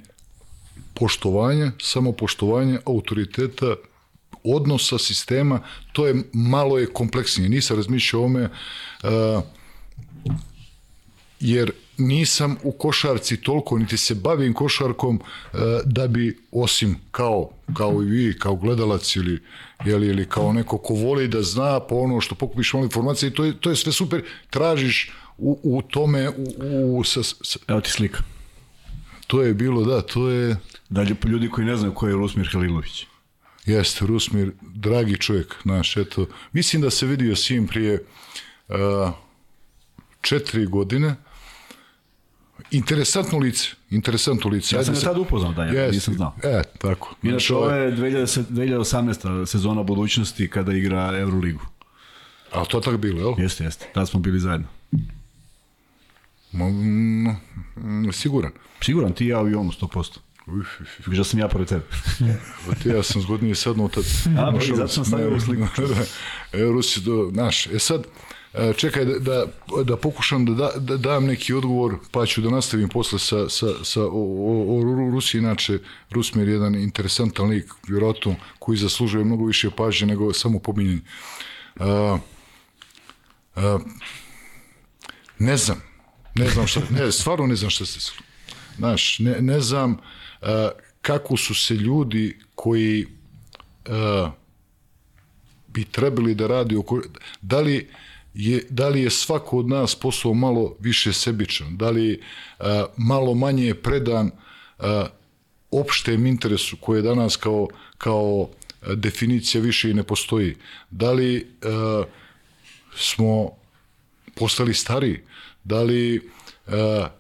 poštovanja, samo poštovanja autoriteta odnosa sistema, to je malo je kompleksnije. Nisam razmišljao o ome, uh, jer nisam u košarci toliko, niti se bavim košarkom uh, da bi, osim kao, kao i vi, kao gledalac ili, ili, ili kao neko ko voli da zna po ono što pokupiš malo informacije, to je, to je sve super, tražiš u, u tome, u, u, sa, sa, Evo ti slika. to je bilo, da, to je, Dalje, ljudi koji ne znaju ko je Rusmir Halilović. Jeste, Rusmir, dragi čovjek, naš, eto, mislim da se vidio s njim prije uh, četiri godine. Interesantno lice, interesantno lice. Ja sam ga se- tad upoznao, da, ja Jeste. nisam znao. E, tako. Inače, ovo ovaj- je 2000 2018. sezona budućnosti kada igra Euroligu. A to tako bilo, jel? Jeste, jeste. Tad smo bili zajedno. Ma, siguran. Siguran, ti i ja u Jonu, 100%. Viš da sam ja pored tebe. Pa ti ja sam zgodnije sadnuo tad. A, pa i Znaš, zato sam stavio ovu sliku. Evo, Rusi, do, znaš, e sad, e, čekaj da, da, da pokušam da, da, da dam neki odgovor, pa ću da nastavim posle sa, sa, sa o, o, o Ru- Rusiji, inače, Rusmir je jedan interesantan lik, vjerojatno, koji zaslužuje mnogo više pažnje nego samo pominjenje. A, a, ne znam, ne znam šta, ne, stvarno ne znam šta se. Znaš, ne, ne znam kako su se ljudi koji a, bi trebali da radi oko, da li je, da li je svako od nas posao malo više sebičan, da li a, malo manje je predan a, opštem interesu koje je danas kao, kao a, definicija više i ne postoji. Da li a, smo postali stariji, da li uh,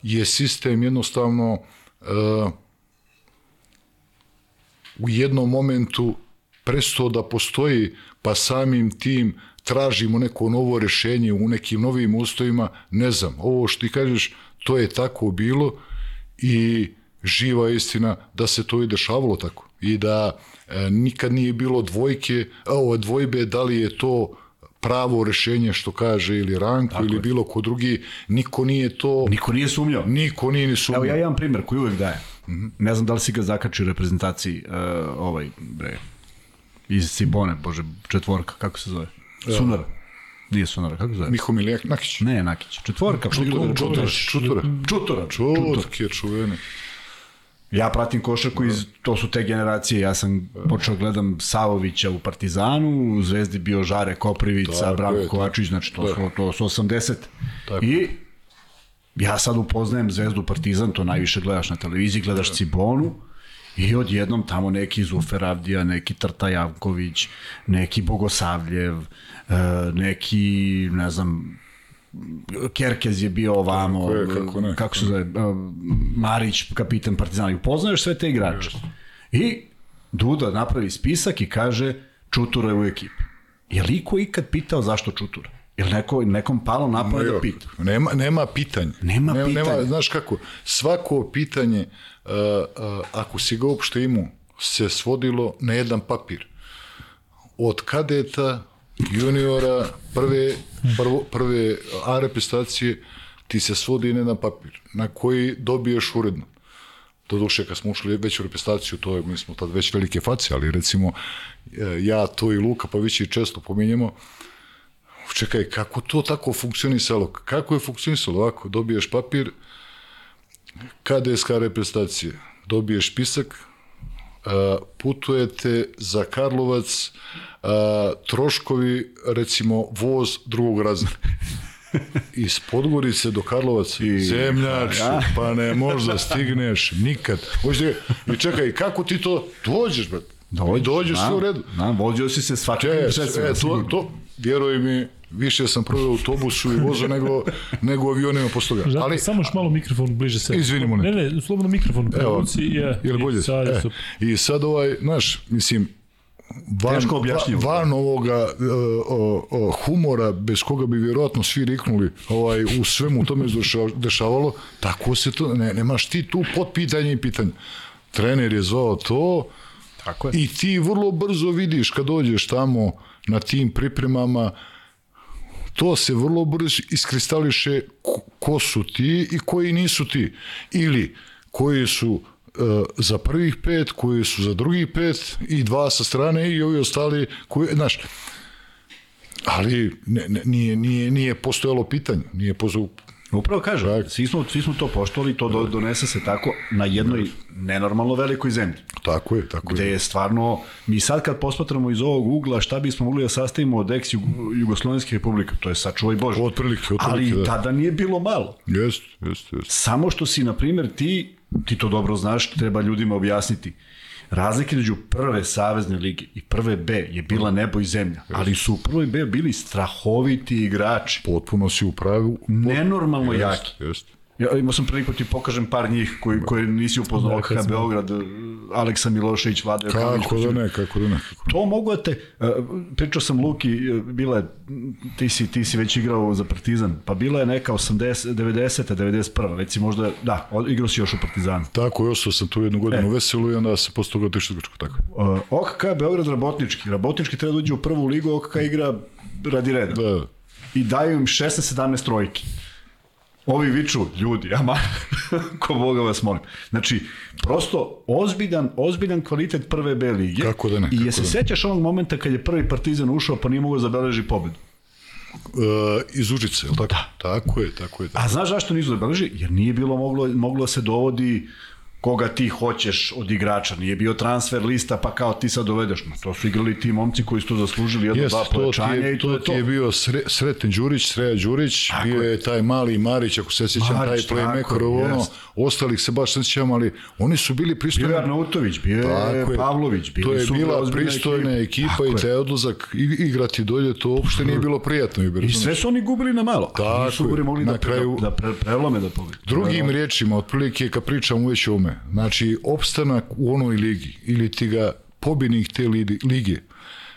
je sistem jednostavno uh, u jednom momentu prestao da postoji, pa samim tim tražimo neko novo rešenje u nekim novim ustojima, ne znam, ovo što ti kažeš, to je tako bilo i živa istina da se to i dešavalo tako i da e, nikad nije bilo dvojke, ovo dvojbe da li je to pravo rešenje što kaže ili Ranko tako ili je. bilo ko drugi, niko nije to, Niko nije sumnjao. niko nije ni sumnjao. Evo ja imam primjer koji uvek daje. Ne znam da li si ga zakačio u reprezentaciji uh, ovaj, bre, iz Cibone, bože, četvorka, kako se zove? Sunara. Nije Sunara, kako zove? Miho Milijak Nakić. Ne, Nakić. Četvorka. Čutura, Čutura. čutura, Čutura. čutke čuvene. Ja pratim košarku iz, to su te generacije, ja sam počeo gledam Savovića u Partizanu, u Zvezdi bio Žare Koprivica, Tako Branko Kovačić, znači to su, to su 80. Tako. I ja sad upoznajem Zvezdu Partizan, to najviše gledaš na televiziji, gledaš Cibonu, I odjednom tamo neki Zufer Avdija, neki Trta Javković, neki Bogosavljev, e, neki, ne znam, Kerkez je bio ovamo, Kako je, kako ne. kako se zove, e, Marić, kapitan Partizana. I upoznaješ sve te igrače. I Duda napravi spisak i kaže Čutura je u ekipi. Je li iko ikad pitao zašto Čutura? Je li neko, nekom palo na pamet da pita? Nema, nema pitanja. Nema nema, pitanja. Nema, znaš kako, svako pitanje, uh, uh, ako si ga uopšte imao, se svodilo na jedan papir. Od kadeta, juniora, prve, prvo, prve A reprezentacije, ti se svodi na jedan papir, na koji dobiješ uredno. Doduše, kad smo ušli već u reprezentaciju, to je, mi smo tad već velike face, ali recimo, e, ja, to i Luka, pa već i često pominjemo, čekaj, kako to tako funkcionisalo? Kako je funkcionisalo ovako? Dobiješ papir, KDSK reprezentacije, dobiješ spisak, a, putujete za Karlovac, troškovi, recimo, voz drugog razreda. Iz Podgorice do Karlovac, I, zemljač, pa ne možda stigneš nikad. Hoćete, I čekaj, kako ti to dođeš, brat? Dođeš, dođeš sve u redu. Da, vozio si se svakakvim E, to, to, vjeruj mi, više sam proveo u autobusu i vozu nego, nego avionima posle toga. Ali, samo još malo mikrofon bliže se. Izvini, molim Ne, ne, slobodno mikrofon Evo. Je, je li bolje? I, sad, E. I sad ovaj, znaš, mislim, van, Teško objašnjivo. van, ovoga uh, o, o, humora, bez koga bi vjerojatno svi riknuli ovaj, u svemu tome dešavalo, tako se to, ne, nemaš ti tu pod pitanje i pitanje. Trener je zvao to, Tako je. I ti vrlo brzo vidiš kad dođeš tamo na tim pripremama, to se vrlo brzo iskristališe ko, su ti i koji nisu ti. Ili koji su za prvih pet, koji su za drugih pet i dva sa strane i ovi ostali koji, znaš, ali ne, ne, nije, nije, nije postojalo pitanje, nije postojalo, Upravo kažem, tak. svi smo, svi smo to poštovali, to do, donese se tako na jednoj nenormalno velikoj zemlji. Tako je, tako gde je. stvarno, mi sad kad posmatramo iz ovog ugla šta bismo mogli da sastavimo od ex Jugoslovenske republike, to je sačuvaj Bože. Otprilike, otprilike, Ali da. tada nije bilo malo. Jest, jest, jest. Samo što si, na primjer, ti, ti to dobro znaš, treba ljudima objasniti. Razlika između prve savezne lige i prve B je bila nebo i zemlja, ali su u prvoj B bili strahoviti igrači. Potpuno si u pravu. Nenormalno Jest, jaki. jest. Ja imao sam priliku ti pokažem par njih koji, koji nisi upoznao Da, OKH smo- Beograd, Aleksa Milošević, Jokanović. Kako da ne, kako da ne. Kako To mogu da te, uh, pričao sam Luki, uh, bila je, ti si, ti si već igrao za Partizan, pa bila je neka 80, 90. 91. već si možda, da, igrao si još u Partizanu. Tako, ostao sam tu jednu godinu e. veselu i onda se posle toga otišao u Grčku, tako. OKK Beograd Rabotnički, Rabotnički treba da uđe u prvu ligu, OKK igra radi reda. Da, I daju im 16-17 trojki. Ovi viču, ljudi, ama, ko Boga vas molim. Znači, prosto ozbiljan, ozbiljan kvalitet prve B lige. Kako da ne, I je se da sećaš onog momenta kad je prvi partizan ušao pa nije mogao da zabeleži pobedu. e, iz Užice, je tako? Da. Tako je, tako je. Tako. A znaš zašto nisu zabeleži? Jer nije bilo moglo, moglo da se dovodi koga ti hoćeš od igrača. Nije bio transfer lista pa kao ti sad dovedeš. Ma, to su igrali ti momci koji su to zaslužili jedno, Jeste, dva to pojačanja i to, to je ti to. je bio Sre, Sreten Đurić, Sreja Đurić, Tako bio je. taj mali Marić, ako se sjećam, Marić, taj playmaker, ono, jest. ostalih se baš ne sjećam, ali oni su bili Bio je pristojni. Arnautović, bio je. Pavlović, bili To je bila pristojna ekipa Tako i taj odlazak i- igrati dolje, to uopšte nije bilo prijatno. Iber, I sve su oni gubili na malo. Tako Nisu gubili mogli Na da, kraju- da, pre, prelome da pobedi. Drugim riječima, otprilike kad pričam uveć o ome, znači opstanak u onoj ligi ili ti ga pobjednik te li- lige,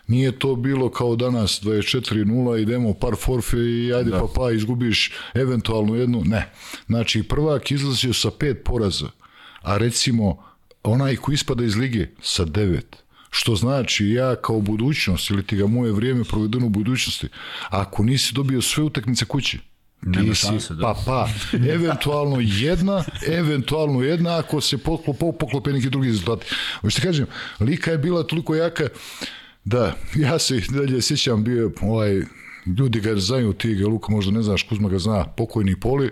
nije to bilo kao danas 24-0, idemo par forfe i ajde da. pa pa izgubiš eventualno jednu, ne. Znači prvak izlazio sa pet poraza, a recimo onaj ko ispada iz lige sa devet. Što znači ja kao budućnost ili ti ga moje vrijeme provedeno u budućnosti, ako nisi dobio sve utakmice kući, Nema šanse, da. pa pa, eventualno jedna, eventualno jedna ako se poklope, poklope neki drugi rezultati. Hoćete kažem, Lika je bila toliko jaka da, ja se dalje sjećam, bio je ovaj, ljudi ga znaju, ti ga Luka možda ne znaš, Kuzma ga zna, pokojni Poli,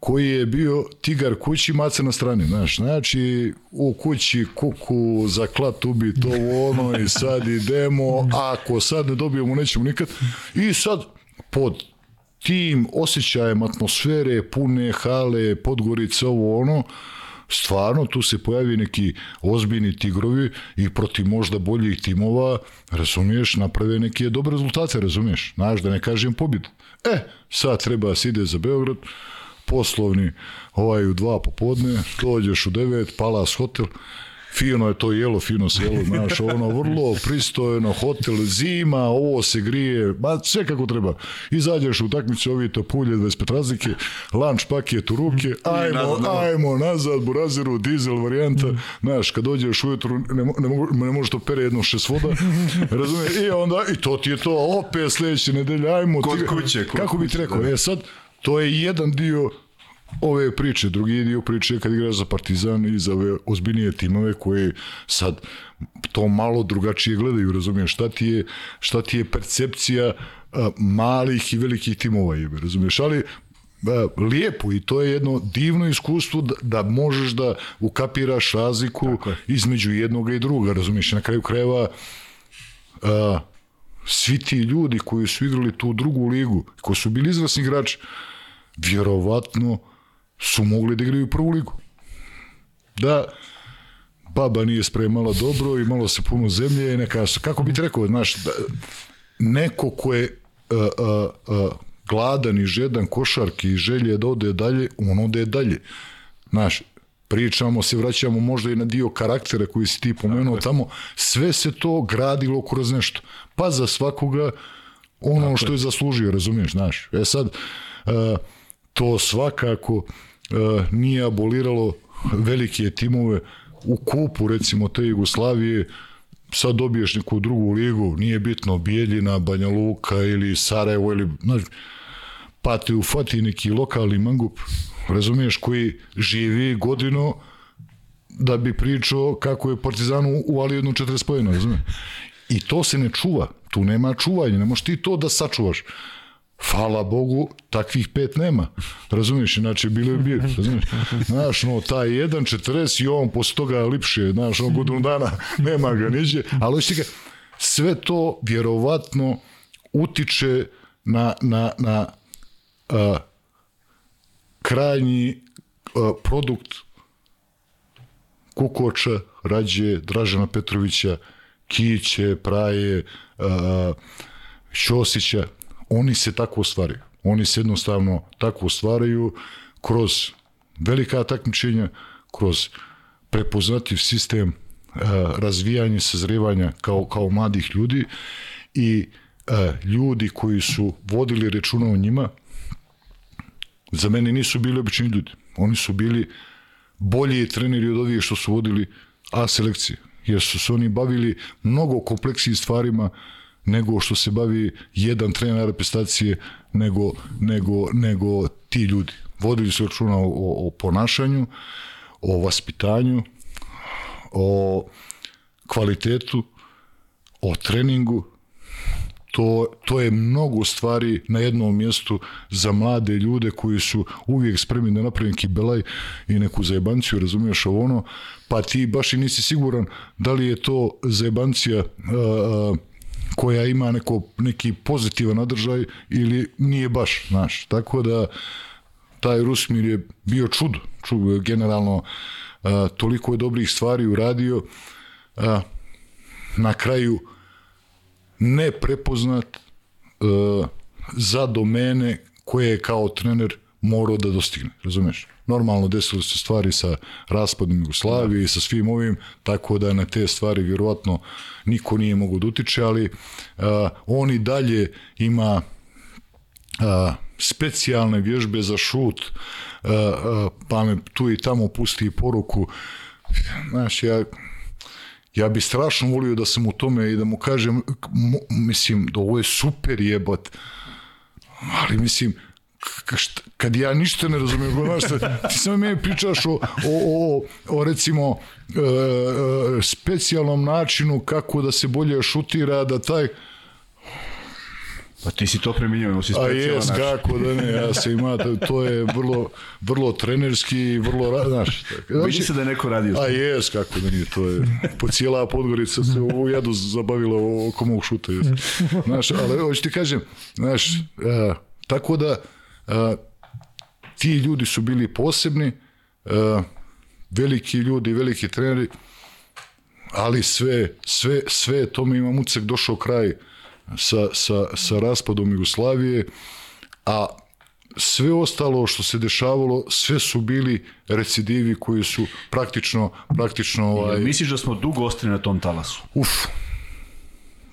koji je bio tigar kući, maca na strani, znaš, znači u kući kuku, za klat ubi to ono i sad idemo, ako sad ne dobijemo nećemo nikad i sad pod tim osjećajem atmosfere, pune hale, Podgorice, ovo ono, stvarno tu se pojavi neki ozbiljni tigrovi i protiv možda boljih timova, razumiješ, naprave neke dobre rezultate, razumiješ, znaš, da ne kažem pobjed. E, sad treba da se ide za Beograd, poslovni, ovaj u dva popodne, dođeš u devet, Palas hotel, fino je to jelo, fino se jelo, znaš, ono vrlo pristojno, hotel, zima, ovo se grije, ma sve kako treba. Izađeš u utakmicu, ovi to pulje, 25 razlike, lunch paket u ruke, ajmo, nazad ajmo nazad, buraziru, dizel varijanta, znaš, kad dođeš ujutru, ne, ne, mogu, ne može to pere jedno šest voda, razumiješ, i onda, i to ti je to, opet sledeće nedelje, ajmo. Kod ti- kuće, kod Kako bi ti kuće, rekao, da. e sad, to je jedan dio ove priče, drugi dio priče je kad igraš za Partizan i za ove ozbiljnije timove koji sad to malo drugačije gledaju, razumiješ, šta ti je, šta ti je percepcija a, malih i velikih timova, jebe, razumiješ, ali a, lijepo i to je jedno divno iskustvo da, da možeš da ukapiraš razliku između jednoga i druga, razumiješ, na kraju krajeva a, svi ti ljudi koji su igrali tu drugu ligu, koji su bili izvrsni igrači, vjerovatno su mogli da igraju prvu ligu. Da baba nije spremala dobro i malo se puno zemlje i neka, kako bi ti rekao, znaš, da, neko ko je a, a, a, gladan i žedan košarki i želje da ode dalje, on ode dalje. Znaš, pričamo se, vraćamo možda i na dio karaktera koji si ti pomenuo tamo, sve se to gradilo kroz nešto. Pa za svakoga ono Tako što je zaslužio, razumiješ, znaš. E sad, uh, to svakako uh, nije aboliralo velike timove u kupu, recimo, te Jugoslavije, sad dobiješ neku drugu ligu, nije bitno Bijeljina, Banja Luka ili Sarajevo ili, znaš, pa te ufati neki lokalni mangup, razumiješ, koji živi godinu da bi pričao kako je Partizanu uvali jednu 40 pojena, razumije? I to se ne čuva, tu nema čuvanja, ne možeš ti to da sačuvaš. Hvala Bogu, takvih pet nema. Razumiješ, znači bilo je bio, razumiješ. Znaš, no, taj 1.40 i on posle toga lipše, znaš, on godinu dana nema ga niđe, ali ga, sve to vjerovatno utiče na, na, na a, krajnji a, produkt Kukoča, Rađe, Dražana Petrovića, Kiće, Praje, a, Ćosića, oni se tako ostvaraju. Oni se jednostavno tako ostvaraju kroz velika takmičenja, kroz prepoznativ sistem razvijanje, sazrevanja kao, kao mladih ljudi i ljudi koji su vodili računa o njima, za mene nisu bili obični ljudi. Oni su bili bolji treneri od ovih što su vodili A selekcije, jer su se oni bavili mnogo kompleksijih stvarima nego što se bavi jedan trener reprezentacije nego, nego, nego ti ljudi. Vodili su računa o, o, ponašanju, o vaspitanju, o kvalitetu, o treningu, to, to je mnogo stvari na jednom mjestu za mlade ljude koji su uvijek spremni da napravim kibelaj i neku zajebanciju, razumiješ ovo ono, pa ti baš i nisi siguran da li je to zajebancija uh, koja ima neko, neki pozitivan nadržaj ili nije baš, znaš. Tako da taj Rusmir je bio čudo, čudo generalno uh, toliko je dobrih stvari uradio uh, na kraju ne prepoznat uh, za domene koje je kao trener morao da dostigne, razumeš? Normalno desilo se stvari sa raspadom Jugoslavije i sa svim ovim, tako da na te stvari vjerovatno niko nije mogo da utiče, ali uh, on i dalje ima uh, specijalne vježbe za šut, uh, uh, pa me tu i tamo pusti poruku. Znaš, ja ja bi strašno volio da sam u tome i da mu kažem, mislim, da ovo je super jebat, ali mislim, kad ja ništa ne razumijem, znaš, ti samo meni pričaš o, o, o, o recimo, e, e, specijalnom načinu kako da se bolje šutira, da taj, Pa ti si to preminjao, si specijalan. A jes, kako da ne, ja se ima, to je vrlo, vrlo trenerski, vrlo, znaš. Znači, Vidi se da je neko radio. A jes, kako da nije, to je, po cijela Podgorica se u jadu zabavila oko mog šuta, jes. Znaš, ali hoću ti kažem, znaš, a, tako da, ti ljudi su bili posebni, a, veliki ljudi, veliki treneri, ali sve, sve, sve tome ima Mucek došao kraj, sa, sa, sa raspadom Jugoslavije, a sve ostalo što se dešavalo, sve su bili recidivi koji su praktično, praktično... Ovaj... Misliš da smo dugo ostali na tom talasu? Uf,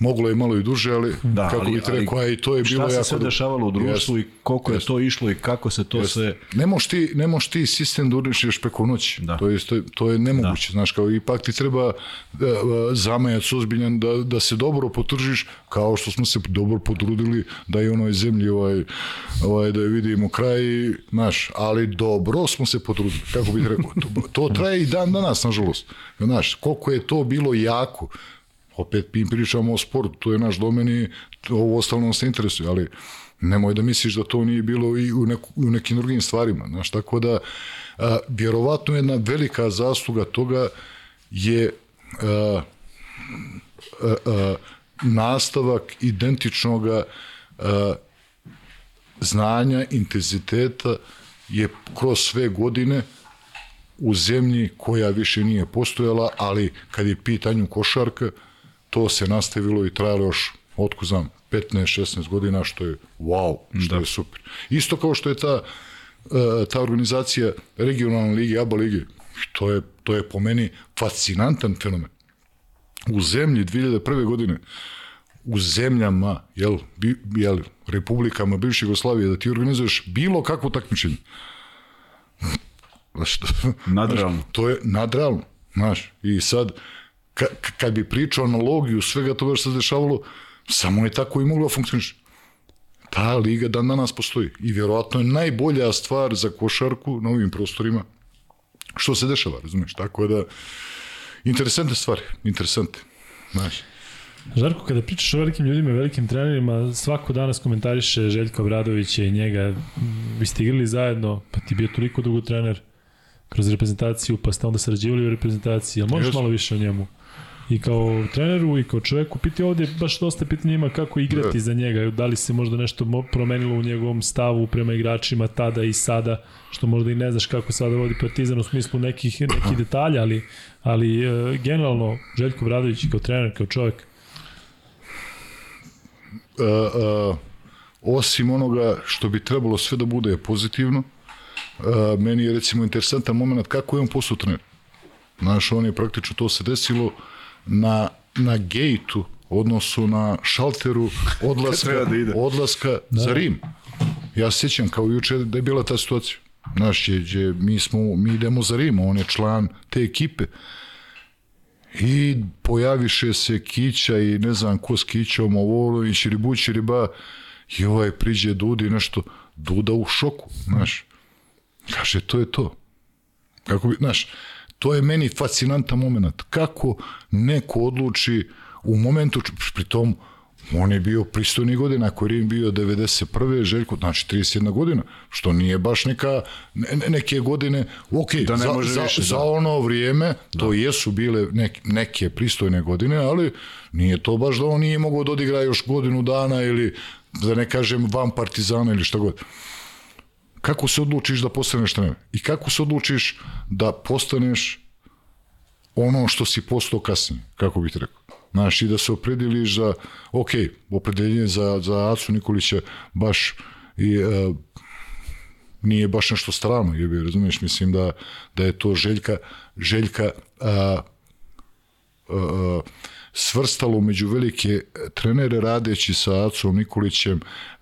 moglo je malo i duže, ali da, kako ali, bih rekao, a i to je bilo jako... Šta se sve dešavalo u društvu jest, i koliko jest, je to išlo i kako se to jest. sve... Ne možeš ti, ne možeš ti sistem da urnišiš preko noći. Da. To, je, to, je, to je nemoguće, da. znaš, kao ipak ti treba da, zamajac ozbiljan da, da se dobro potržiš, kao što smo se dobro potrudili da je onoj zemlji ovaj, ovaj, da je vidimo kraj, znaš, ali dobro smo se potrudili, kako bih rekao. To, to traje i dan danas, nažalost. Znaš, koliko je to bilo jako, opet mi pričamo o sportu, to je naš domen i ovo ostalo nas ne interesuje, ali nemoj da misliš da to nije bilo i u, neku, u nekim drugim stvarima. Znaš, tako da, a, vjerovatno jedna velika zasluga toga je a, a, a, nastavak identičnog a, znanja, intenziteta je kroz sve godine u zemlji koja više nije postojala, ali kad je pitanju košarka, to se nastavilo i trajalo još, otko znam, 15-16 godina, što je wow, što da. je super. Isto kao što je ta, e, ta organizacija regionalne lige, ABA lige, to je, to je po meni fascinantan fenomen. U zemlji 2001. godine, u zemljama, jel, bi, jel, republikama bivše Jugoslavije, da ti organizuješ bilo kakvo takmičenje. Znaš, nadrealno. to je nadrealno, znaš, i sad, ka, kad bi pričao analogiju svega toga što se dešavalo, samo je tako i moglo da funkcioniš. Ta liga dan danas postoji i vjerovatno je najbolja stvar za košarku na ovim prostorima što se dešava, razumiješ, tako da interesantne stvari, interesante, znaš. Žarko, kada pričaš o velikim ljudima velikim trenerima, svako danas komentariše Željka Obradovića i njega. Vi ste igrali zajedno, pa ti bio toliko dugo trener kroz reprezentaciju, pa ste onda sarađivali u reprezentaciji. Jel možeš malo više o njemu? I kao treneru i kao čoveku, piti ovde baš dosta pitanja ima kako igrati yeah. za njega. Da li se možda nešto promenilo u njegovom stavu prema igračima tada i sada, što možda i ne znaš kako sada vodi Partizan u smislu nekih, nekih detalja, ali, ali uh, generalno Željko Bradović kao trener, kao čovek, uh, osim onoga što bi trebalo sve da bude pozitivno, uh, meni je recimo interesantan moment kako je on postao trener. Znaš, on je praktično to se desilo na, na gejtu, odnosu na šalteru odlaska, da odlaska da. za Rim. Ja se sjećam kao juče da je bila ta situacija. Znaš, je, je, mi, smo, mi idemo za Rim, on je član te ekipe. I pojaviše se Kića i ne znam ko s Kićom, Ovolović ili Bući riba i ovaj priđe Dudi nešto, Duda u šoku, znaš. Kaže, to je to. Kako bi, znaš, to je meni fascinantan moment. Kako neko odluči u momentu, pri tom, On je bio pristojni godina, ako je Rim bio 91. Željko, znači 31 godina, što nije baš neka, ne, neke godine, ok, da ne za, može za, više, za da. ono vrijeme, to da. jesu bile neke, neke pristojne godine, ali nije to baš da on nije mogao da odigra još godinu dana ili da ne kažem van partizana ili šta god. Kako se odlučiš da postaneš trener? I kako se odlučiš da postaneš ono što si postao kasnije, kako bih rekao? Znaš, i da se oprediliš za, ok, opredeljenje za, za Acu Nikolića baš i, uh, nije baš nešto strano, je, razumiješ, mislim da, da je to željka, željka uh, uh, svrstalo među velike trenere radeći sa Acom Nikolićem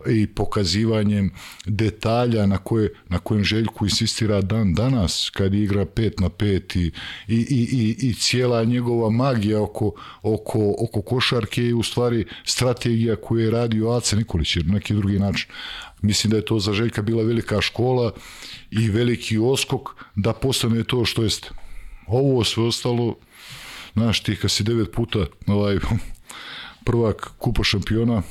i pokazivanjem detalja na, koje, na kojem Željku insistira dan danas kad igra 5 na 5 i, i, i, i cijela njegova magija oko, oko, oko košarke i u stvari strategija koju je radio Aca Nikolić jer neki drugi način. Mislim da je to za Željka bila velika škola i veliki oskok da postane to što jeste. Ovo sve ostalo Znaš, ti kad si devet puta ovaj, prvak kupa šampiona,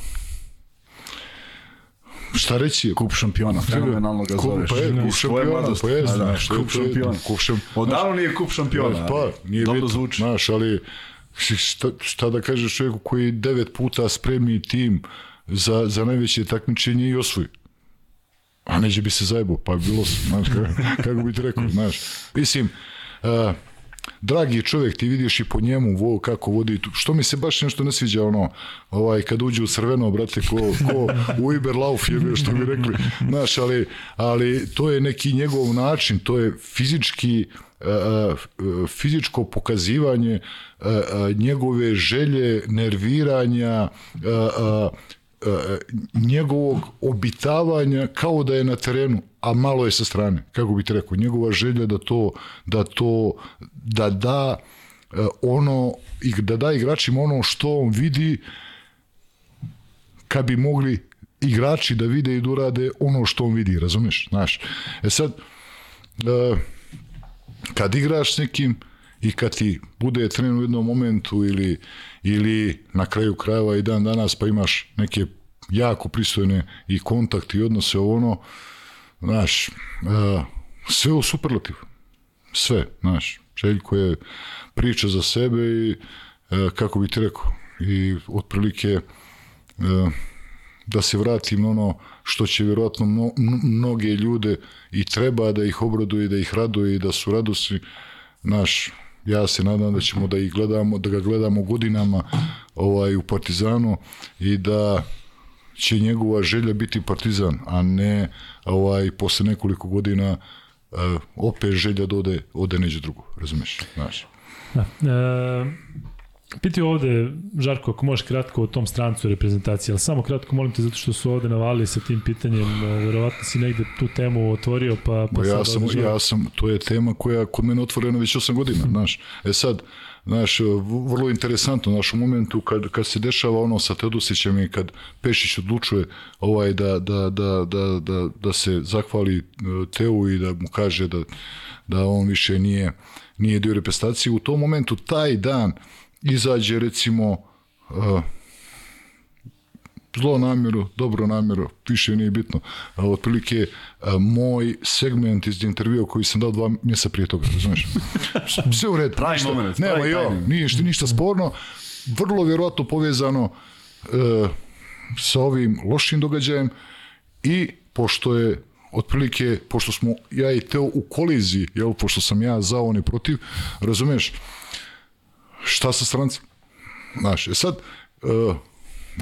šta reći? Kup šampiona, fenomenalno ga zoveš. Pa je, kup šampiona, pa je, znaš. Kup šampiona. Kup šampiona. Odavno nije kup šampiona. Pa, nije Dobro bitno, zvuči. Znaš, ali šta, šta da kažeš čovjeku koji devet puta spremi tim za, za najveće takmičenje i osvoji. A neće bi se zajebao, pa bilo, znaš, kako, kako bi ti rekao, znaš. Mislim, uh, dragi čovjek, ti vidiš i po njemu vo, kako vodi, što mi se baš nešto ne sviđa, ono, ovaj, kad uđe u crveno, brate, ko, ko u Iberlauf je, što bi rekli, znaš, ali, ali to je neki njegov način, to je fizički, fizičko pokazivanje njegove želje, nerviranja, E, njegovog obitavanja kao da je na terenu, a malo je sa strane, kako bih rekao, njegova želja da to, da to, da da e, ono, da da igračima ono što on vidi kad bi mogli igrači da vide i da urade ono što on vidi, razumeš? Znaš, e sad, e, kad igraš s nekim i kad ti bude tren u jednom momentu ili ili na kraju krajeva i dan danas pa imaš neke jako pristojne i kontakte i odnose ono, znaš, uh, sve u superlativ. Sve, znaš. Željko je priča za sebe i uh, kako bi ti rekao, i otprilike uh, da se vratim ono što će vjerojatno mno, mnoge ljude i treba da ih obraduje, da ih raduje i da su radosti, naš ja se nadam da ćemo da ih gledamo, da ga gledamo godinama ovaj u Partizanu i da će njegova želja biti Partizan, a ne ovaj posle nekoliko godina uh, opet želja da ode, ode neđe drugo, razumeš? Znaš. Da. E, Piti ovde, Žarko, ako možeš kratko o tom strancu reprezentacije, ali samo kratko molim te zato što su ovde navali sa tim pitanjem, e, verovatno si negde tu temu otvorio, pa, pa ja sam, ja sam, to je tema koja kod mene otvorena već 8 godina, znaš. E sad, Znaš, vrlo interesantno, naš u momentu kad, kad se dešava ono sa Teodosićem i kad Pešić odlučuje ovaj, da, da, da, da, da, da se zahvali e, Teu i da mu kaže da, da on više nije, nije dio reprezentacije, u tom momentu taj dan izađe recimo uh, zlo namjeru, dobro namjeru, više nije bitno. A, otprilike, a, moj segment iz intervjua koji sam dao dva mjeseca prije toga, razumiješ? Sve u redu. Pravi moment, Nema, jo, ništa, ništa sporno. Vrlo vjerojatno povezano e, sa ovim lošim događajem i pošto je otprilike, pošto smo ja i Teo u koliziji, jel, pošto sam ja za, on je protiv, razumeš, šta sa strancem? Znaš, e sad, uh,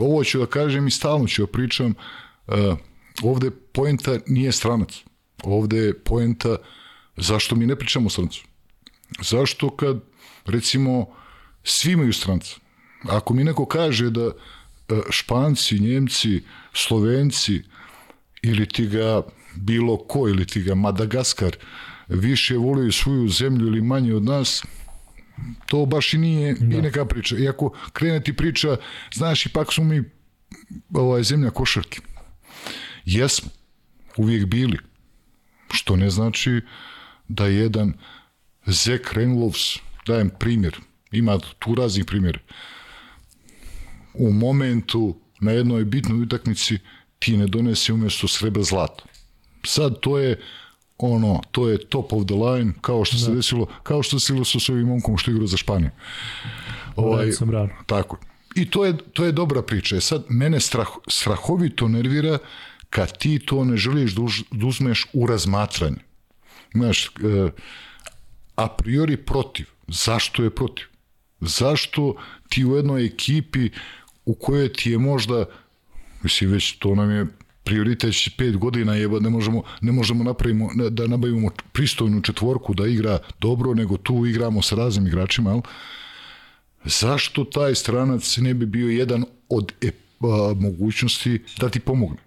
ovo ću da kažem i stalno ću da pričam, uh, ovde poenta nije stranac. Ovde je poenta zašto mi ne pričamo o strancu. Zašto kad, recimo, svi imaju stranca. Ako mi neko kaže da uh, Španci, Njemci, Slovenci ili ti ga bilo ko, ili ti ga Madagaskar više voluju svoju zemlju ili manje od nas, to baš i nije da. i neka priča. Iako krene ti priča, znaš, ipak smo mi ovaj, zemlja košarke. Jesmo, uvijek bili. Što ne znači da jedan Zek Renlovs, dajem primjer, ima tu raznih primjera, u momentu na jednoj bitnoj utakmici ti ne donesi umjesto srebra zlato. Sad to je ono, to je top of the line, kao što da. se desilo, kao što se desilo sa ovim momkom što igra za Španiju. Ovaj, sam rano. Tako. I to je, to je dobra priča. E sad, mene strah, strahovito nervira kad ti to ne želiš da uzmeš u razmatranje. Znaš, e, a priori protiv. Zašto je protiv? Zašto ti u jednoj ekipi u kojoj ti je možda, mislim, već to nam je prioritet pet godina je ne možemo ne možemo napravimo da nabavimo pristojnu četvorku da igra dobro nego tu igramo sa raznim igračima al zašto taj stranac ne bi bio jedan od e, a, mogućnosti da ti pomogne?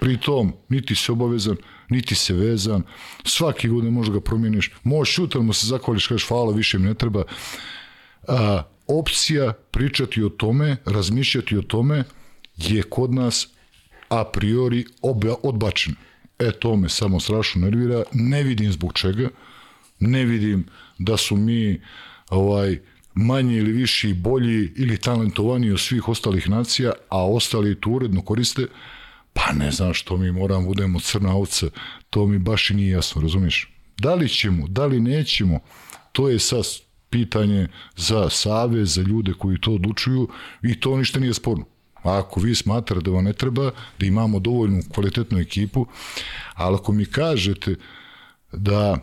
Pri tom niti se obavezan niti se vezan svaki godine možda ga promijeniš. Možeš sutra mu se zahvališ kažeš hvala više mi ne treba. A, opcija pričati o tome razmišljati o tome je kod nas a priori oba, odbačen. E, to me samo strašno nervira. Ne vidim zbog čega. Ne vidim da su mi ovaj manji ili viši, bolji ili talentovaniji od svih ostalih nacija, a ostali tu uredno koriste, pa ne znam što mi moramo budemo crna ovca, to mi baš i nije jasno, razumiješ? Da li ćemo, da li nećemo, to je sad pitanje za save, za ljude koji to odlučuju i to ništa nije sporno. A ako vi smatrate da vam ne treba, da imamo dovoljnu kvalitetnu ekipu, ali ako mi kažete da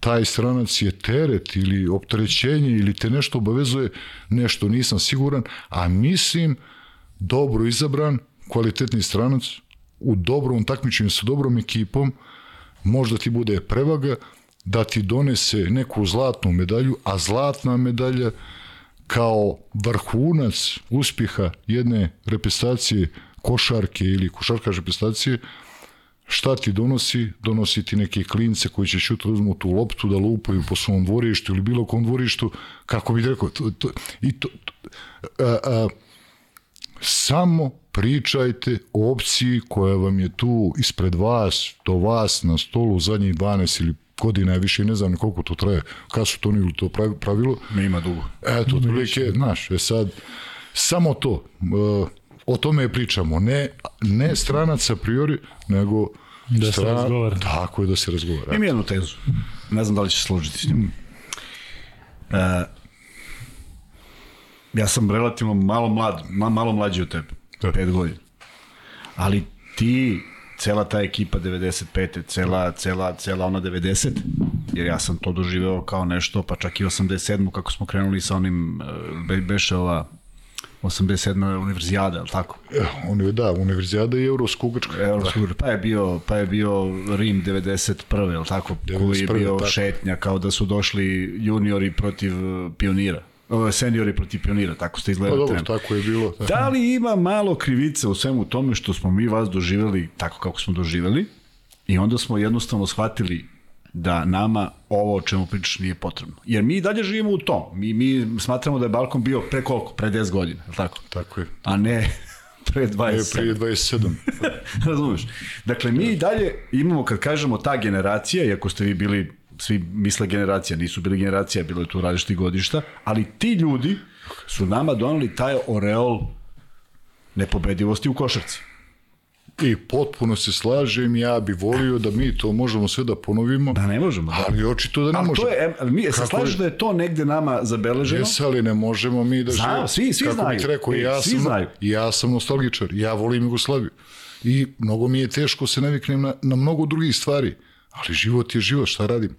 taj stranac je teret ili opterećenje ili te nešto obavezuje, nešto nisam siguran, a mislim dobro izabran, kvalitetni stranac u dobrom takmičenju sa dobrom ekipom, možda ti bude prevaga da ti donese neku zlatnu medalju, a zlatna medalja kao vrhunac uspjeha jedne reprezentacije košarke ili košarkaš reprezentacije, šta ti donosi? Donosi ti neke klince koji će šutra uzmu tu loptu da lupaju po svom dvorištu ili bilo kom dvorištu, kako bih rekao, to, to, i to, to a, a, samo pričajte o opciji koja vam je tu ispred vas, do vas na stolu zadnjih 12 ili godina, ja više ne znam koliko to traje, kad su to nili to pravilo. Ne ima dugo. Eto, otprilike, znaš, je sad, samo to, uh, o tome pričamo, ne, ne stranac a priori, nego da stran... se razgovara. Tako je da se razgovara. Imam jednu tezu, ne znam da li će složiti s njom. Uh, ja sam relativno malo mlad, ma, malo mlađi od tebe, da. pet godina. Ali ti cela ta ekipa 95. cela, cela, cela ona 90. Jer ja sam to doživeo kao nešto, pa čak i 87. kako smo krenuli sa onim, be, beše ova 87. univerzijada, al tako? On da, univerzijada i Evropska Ugrčka. Evropska da. pa je bio, pa je bio Rim 91. al tako? 91, koji je bio tako. šetnja kao da su došli juniori protiv pionira seniori protiv pionira, tako ste izgledali. Pa dobro, tako je bilo. Tako. Da li ima malo krivice u svemu tome što smo mi vas doživjeli tako kako smo doživjeli i onda smo jednostavno shvatili da nama ovo o čemu pričaš nije potrebno. Jer mi dalje živimo u tom. Mi, mi smatramo da je Balkon bio pre koliko? Pre 10 godina, je tako? Tako je. A ne pre 27. Ne, pre 27. Razumeš? Dakle, mi i dalje imamo, kad kažemo ta generacija, iako ste vi bili, svi misle generacija, nisu bili generacija, bilo je tu različiti godišta, ali ti ljudi su nama donali taj oreol nepobedivosti u košarci. I potpuno se slažem, ja bi volio da mi to možemo sve da ponovimo. Da ne možemo. Da. Ali očito da ne ali možemo. To je, ali mi, se slažeš da je to negde nama zabeleženo? Jes, ali ne možemo mi da živimo. svi, svi Kako znaju. bih rekao, E, ja, svi sam, znaju. ja sam nostalgičar, ja volim Jugoslaviju. I mnogo mi je teško se naviknem na, na mnogo drugih stvari. Ali život je život, šta radim?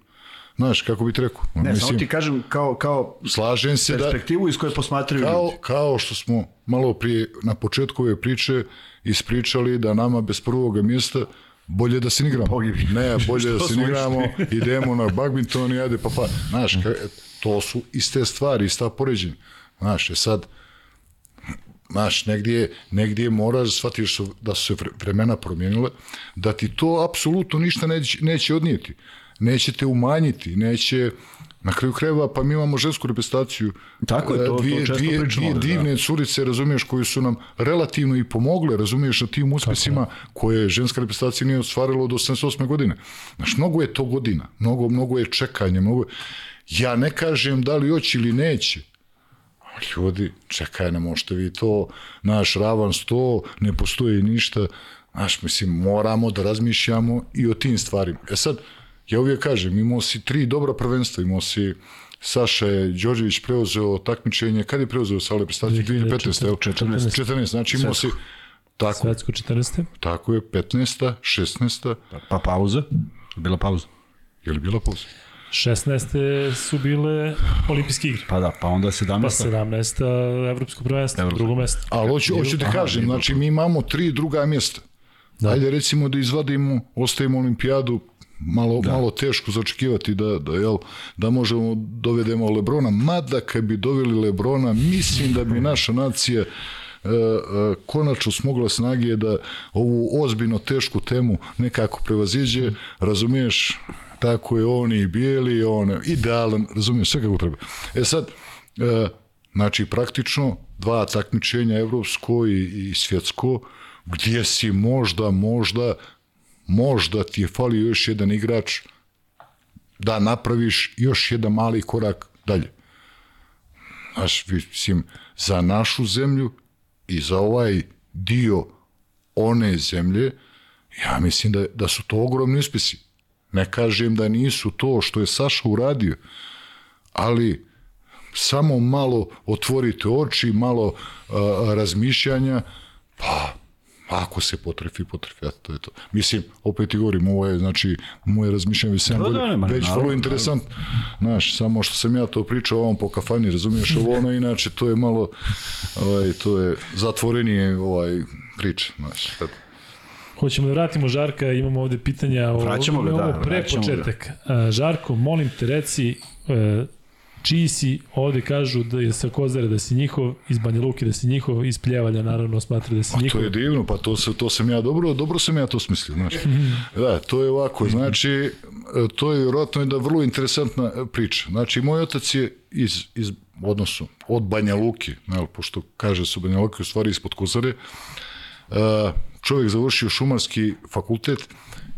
Znaš, kako bih ti rekao? Ne, samo ti kažem kao, kao slažem se da, perspektivu iz koje posmatraju kao, ljudi. kao što smo malo prije na početku ove priče ispričali da nama bez prvog mjesta bolje da se ne igramo. Pogibi. Ne, bolje da se igramo, idemo na badminton i ajde pa pa. Znaš, ka, to su iste stvari, ista poređenja. Znaš, je sad, Znaš, negdje, negdje moraš shvatiš su, da su se vremena promijenile, da ti to apsolutno ništa neće, neće odnijeti. Neće te umanjiti, neće... Na kraju krajeva, pa mi imamo žensku reprezentaciju. Tako je, to, dvije, to dvije, dvije divne da. curice, razumiješ, koji su nam relativno i pomogle, razumiješ, na tim uspesima koje ženska reprezentacija nije ostvarila od 88. godine. Znaš, mnogo je to godina, mnogo, mnogo je čekanje, mnogo je... Ja ne kažem da li hoće ili neće, ljudi, čekaj, ne možete vi to, naš ravan sto, ne postoji ništa, znaš, mislim, moramo da razmišljamo i o tim stvarima. E sad, ja uvijek kažem, imao si tri dobra prvenstva, imao si Saša je Đorđević preuzeo takmičenje, kad je preuzeo sa reprezentaciju 2015. 14. 14, znači imao si tako, Svetsko 14. tako je, 15. 16. Pa pauza? Bila pauza. Je li bila pauza? 16. su bile olimpijske igre. Pa da, pa onda 17. Pa 17. evropsko prvenstvo, Evropsko. drugo mesto. Ali hoću, hoću da kažem, znači mi imamo tri druga mjesta. Da. Ajde recimo da izvadimo, ostavimo olimpijadu, malo, da. malo teško zaočekivati da, da, jel, da možemo dovedemo Lebrona, mada kad bi doveli Lebrona, mislim da bi naša nacija uh, uh, konačno smogla snage da ovu ozbiljno tešku temu nekako prevaziđe, razumiješ, tako je on i bijeli, on idealan, razumiješ, sve kako treba. E sad, uh, znači praktično dva takmičenja evropsko i, i svjetsko, gdje si možda, možda možda ti je falio još jedan igrač da napraviš još jedan mali korak dalje. Znaš, mislim, za našu zemlju i za ovaj dio one zemlje, ja mislim da, da su to ogromni uspjesi. Ne kažem da nisu to što je Saša uradio, ali samo malo otvorite oči, malo uh, razmišljanja, pa ako se potrefi, potrefi, ja, to je to. Mislim, opet ti govorim, ovo je, znači, moje razmišljanje već 7 godina, već vrlo interesant. Znaš, samo što sam ja to pričao ovom po kafani, razumiješ ovo, ono, inače, to je malo, ovaj, to je zatvorenije ovaj, priče, znaš, eto. Hoćemo da vratimo Žarka, imamo ovde pitanja vraćamo ga, da, pre početak. Ga. Žarko, molim te reci e, čiji si, ovde kažu da je sa Kozare da si njihov, iz Banja Luke da si njihov, iz Pljevalja naravno smatra da si A njihov. to je divno, pa to, se, to sam ja dobro, dobro sam ja to smislio, znaš. Da, to je ovako, znači, to je vjerojatno jedna vrlo interesantna priča. Znači, moj otac je iz, iz odnosu, od Banja Luke, ne, pošto kaže se Banja Luke, u stvari ispod Kozare, čovjek završio šumarski fakultet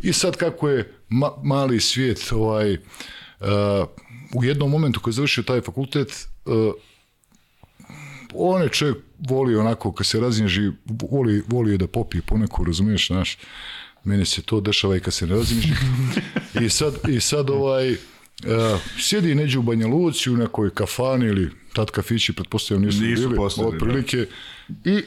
i sad kako je ma, mali svijet ovaj, u jednom momentu kad je završio taj fakultet, uh, on je čovjek voli onako, kad se raznježi, voli, voli da popije poneku, razumiješ, znaš, meni se to dešava i kad se ne raznježi. I sad, i sad ovaj, uh, sjedi neđe u Banja Luci, u nekoj kafani ili tad kafići, pretpostavljam, nisu, nisu bili, postavili, otprilike, da. i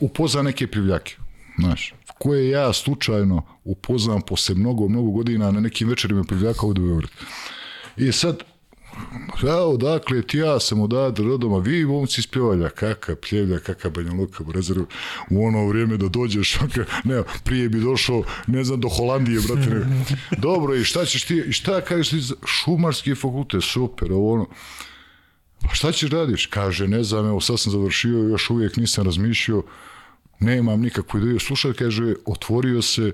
upozna neke privljake, znaš, koje ja slučajno upoznam posle mnogo, mnogo godina na nekim večerima privljaka ovde u Beogradu. I sad, ja odakle ti ja sam odavde rodom, a vi momci iz Pjevalja, kaka pljevlja, kaka Banja Luka, Brezaru, u ono vrijeme da dođeš, ne, prije bi došao, ne znam, do Holandije, brate, ne. Dobro, i šta ćeš ti, i šta kažeš ti, šumarski fakultet, super, ovo ono, pa šta ćeš radiš? Kaže, ne znam, evo sad sam završio, još uvijek nisam razmišljao, nemam nikakvu ideju. Slušaj, kaže, otvorio se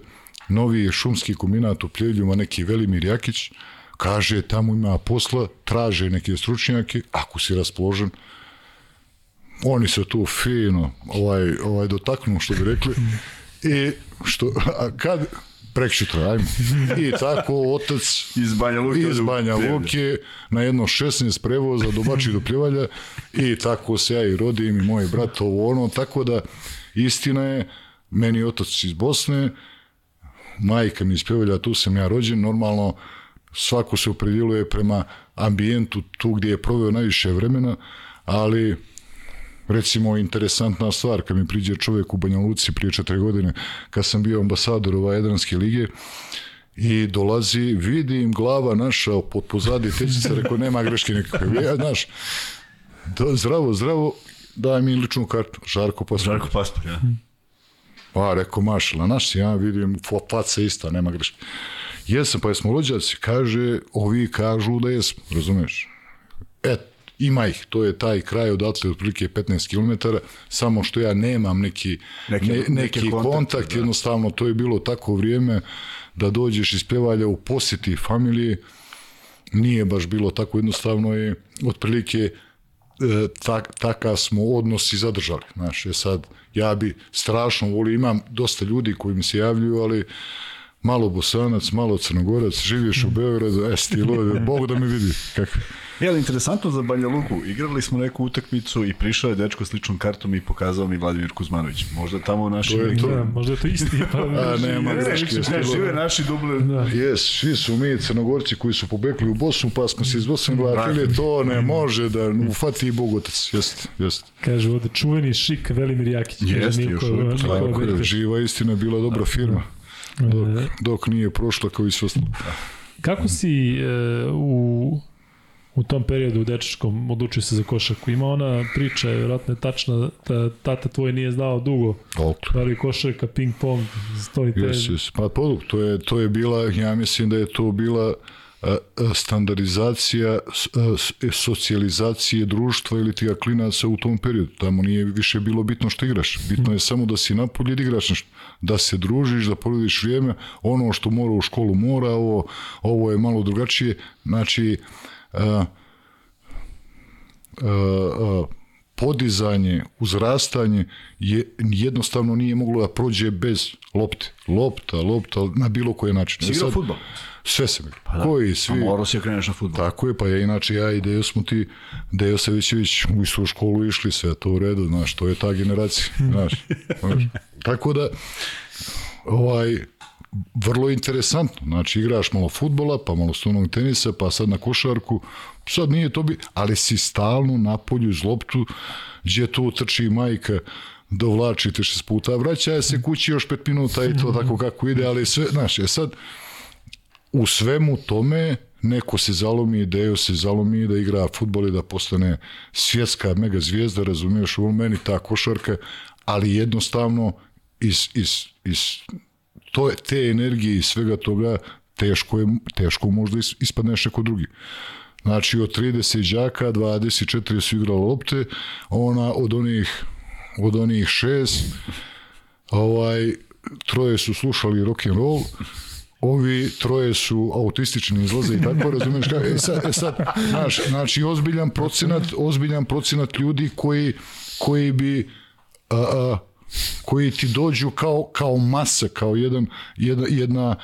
novi šumski kombinat u Pljeljima, neki Velimir Jakić, kaže tamo ima posla, traže neke stručnjake, ako si raspoložen, oni se tu fino ovaj, ovaj dotaknu, što bi rekli, i što, a kad, prekšutra, ajmo. I tako otac iz Banja Luke, iz Banja Luke na jedno 16 prevoza do Bači do Pljevalja i tako se ja i rodim i moj brat ovo ono, tako da istina je, meni je otac iz Bosne, majka mi iz Pljevalja, tu sam ja rođen, normalno svako se opredjeluje prema ambijentu tu gdje je proveo najviše vremena, ali recimo interesantna stvar kad mi priđe čovjek u Banja Luci prije četiri godine kad sam bio ambasador ova Jadranske lige i dolazi, vidim glava naša pod pozadi tečica, rekao nema greške nekakve, ja, znaš, da, zdravo, zdravo, daj mi ličnu kartu, Žarko Paspor. Žarko Paspor, ja. Pa, rekao, mašala, naš ja vidim, faca ista, nema greške. Jesam, pa jesmo rođaci, kaže, ovi kažu da jesmo, razumeš? Et, ima ih, to je taj kraj odatle otprilike 15 km, samo što ja nemam neki, Neke- ne, neke neki kontakte, kontakt, da. jednostavno to je bilo tako vrijeme da dođeš iz Pevalja u posjeti familije, nije baš bilo tako jednostavno i otprilike e, tak, takav smo odnos i zadržali. Znaš, je sad, ja bi strašno volio, imam dosta ljudi koji mi se javljuju, ali malo bosanac, malo crnogorac, živiš u Beogradu, e, stilo, Bog da me vidi. Kako. Je, ali interesantno za Banja Luku, igrali smo neku utakmicu i prišao je dečko s ličnom kartom i pokazao mi Vladimir Kuzmanović. Možda tamo naši... To je to. Da, možda je to isti. Pa, A, nema greške. Ne, žive naši duble... Da. Jes, svi su mi crnogorci koji su pobekli u Bosnu, pa smo se iz Bosne vratili, to ne može da ufati i Bogotac. Jeste, jeste. Kaže ovde čuveni šik Velimir Jakić. Jeste, još uvijek živa istina je bila dobra firma, E, dok nije prošla kao i sve ostalo. Kako si e, u, u tom periodu u dečačkom odlučio se za košarku? Ima ona priča, je vjerojatno je tačna, da tata tvoj nije znao dugo Tako. da li košarka, ping pong, stoji te... Jes, jes. Pa to je, to je bila, ja mislim da je to bila standardizacija s- a, s- e, socijalizacije društva ili ti klinaca u tom periodu. Tamo nije više bilo bitno što igraš. Bitno je samo da si napolje da igraš nešto. Da se družiš, da provodiš vrijeme. Ono što mora u školu mora, ovo, ovo je malo drugačije. Znači, a, a, a, podizanje, uzrastanje je jednostavno nije moglo da prođe bez lopte. Lopta, lopta, na bilo koji način. Si E igrao fudbal? Sve sam igrao. Koji A svi... morao si da kreneš na fudbal. Tako je, pa ja inače ja i Dejo smo ti, Dejo Savićević u istu školu išli, sve to u redu, znaš, to je ta generacija, znaš. znaš. Tako da, ovaj, vrlo interesantno, znači igraš malo futbola, pa malo stonog tenisa, pa sad na košarku, sad nije to bi, ali si stalno na polju iz loptu, gdje tu trči majka, dovlači te šest puta, vraća se kući još pet minuta i to tako kako ide, ali sve, znaš, je sad, u svemu tome neko se zalomi, Dejo se zalomi da igra futbol i da postane svjetska mega zvijezda, razumiješ, u meni ta košarka, ali jednostavno iz, iz, iz to, te energije i svega toga teško, je, teško možda is- ispadneš neko drugi. Znači od 30 đaka 24 su igrali lopte, ona od onih od onih šest ovaj troje su slušali rock and roll ovi troje su autistični izlaze i tako razumiješ kako e sad, e sad znaš, znači ozbiljan procenat ozbiljan procenat ljudi koji koji bi a, a, koji ti dođu kao, kao masa, kao jedan, jedna, jedna,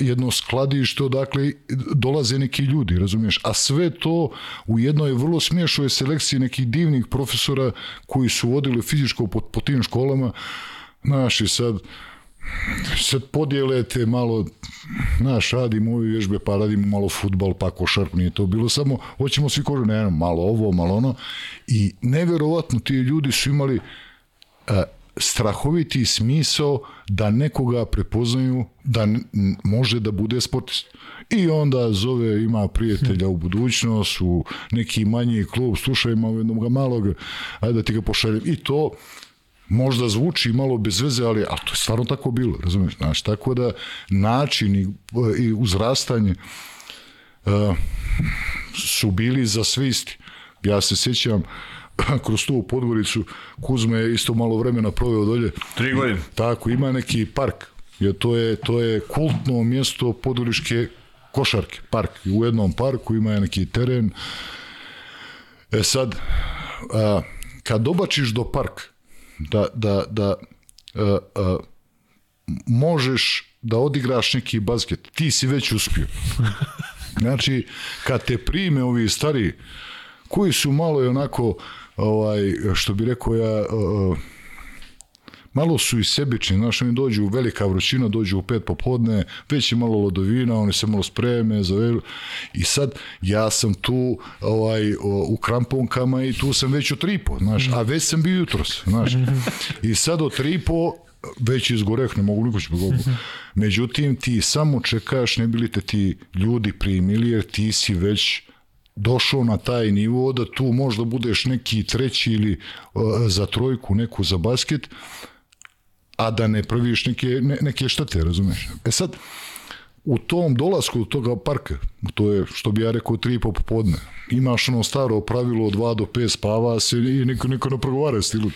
jedno skladište, odakle dolaze neki ljudi, razumiješ? A sve to u jednoj vrlo smiješnoj selekciji nekih divnih profesora koji su vodili fizičko po, po tim školama, znaš, i sad, sad podijelete malo, znaš, radimo ove vježbe, pa radimo malo futbal, pa košarku, nije to bilo samo, hoćemo svi kožu, ne, malo ovo, malo ono, i neverovatno ti ljudi su imali a, strahoviti smisao da nekoga prepoznaju da može da bude sportist. I onda zove, ima prijatelja u budućnost, u neki manji klub, slušaj, ima jednog malog, ajde da ti ga pošaljem. I to možda zvuči malo bez veze, ali, ali to je stvarno tako bilo, razumiješ? Znači, tako da način i, i uzrastanje uh, su bili za sve isti. Ja se sjećam kroz tu podvoricu Kuzme je isto malo vremena proveo dolje. Tri godine. Tako, ima neki park Jer to je, to je kultno mjesto poduriške košarke, park. U jednom parku ima neki teren. E sad, a, kad dobačiš do park, da, da, da a, a, možeš da odigraš neki basket, ti si već uspio. Znači, kad te prime ovi stari, koji su malo i onako, ovaj, što bi rekao ja, uh, malo su i sebični, znaš, oni dođu u velika vrućina, dođu u pet popodne, već je malo lodovina, oni se malo spreme, zavelu, i sad ja sam tu ovaj, u kramponkama i tu sam već u tripo, znaš, a već sam bio jutros, znaš, i sad od tripo već izgoreh, ne mogu niko će Međutim, ti samo čekaš, ne bili te ti ljudi primili, jer ti si već došao na taj nivo da tu možda budeš neki treći ili uh, za trojku, neku za basket, a da ne praviš neke, ne, neke štete, razumeš? E sad, u tom dolasku do toga parka, to je što bi ja rekao 3,5 popodne, imaš ono staro pravilo od 2 do 5 spava se i niko, niko ne progovara stilu.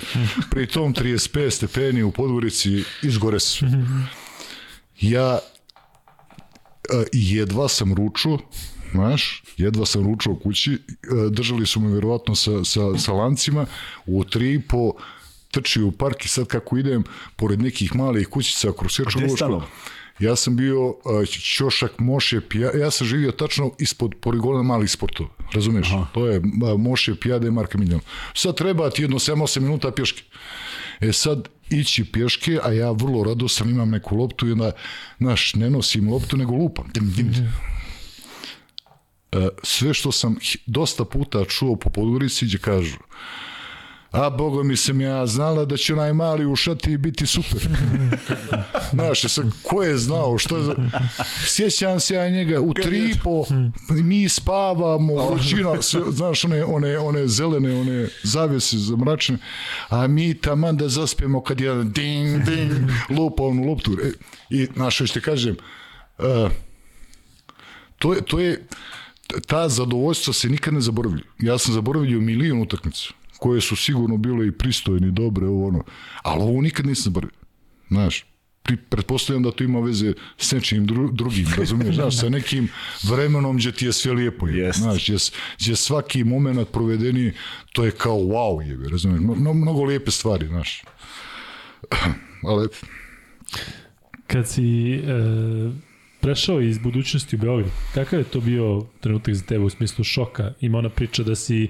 Pri tom 35 stepeni u Podgorici izgore se. Ja e, jedva sam ručao, znaš, jedva sam ručao kući, e, držali su me vjerovatno sa, sa, sa lancima, u 3,5 trčio u park i sad kako idem pored nekih malih kućica kroz Srču Lučku. Ja sam bio uh, Ćošak Mošep, ja, ja sam živio tačno ispod poligona mali sportova, razumeš? Aha. To je uh, Mošep, Jade, Marka Miljan. Sad treba ti jedno 7-8 minuta pješke. E sad, ići pješke, a ja vrlo rado sam imam neku loptu i onda, znaš, ne nosim loptu, nego lupam. Dim, dim, dim. Uh, e, sve što sam dosta puta čuo po Podgorici, gdje kažu, uh, a bogo mi sam ja znala da će onaj mali ušati i biti super. Znaš, sad, ko je znao, što je... Sjećam se ja njega u tripo, mi spavamo, vrućina, znaš, one, one, one zelene, one zavjese zamračene, a mi taman da zaspijemo kad je ding, ding, lupa onu loptu. E, I, znaš, što kažem, uh, to je, to je, ta zadovoljstva se nikad ne zaboravlja. Ja sam zaboravio milion utakmica koje su sigurno bile i pristojne, dobre, ovo ono. Ali ovo nikad nisam zaboravio. Znaš, pri, pretpostavljam da to ima veze s nečim dru, drugim, razumiješ, znaš, sa nekim vremenom gdje ti je sve lijepo, je, yes. znaš, gdje, gdje svaki moment provedeni, to je kao wow, je, razumiješ, mnogo, mnogo lijepe stvari, znaš. Ali... Kad si e, prešao iz budućnosti u Beograd, kakav je to bio trenutak za tebe u smislu šoka? Ima ona priča da si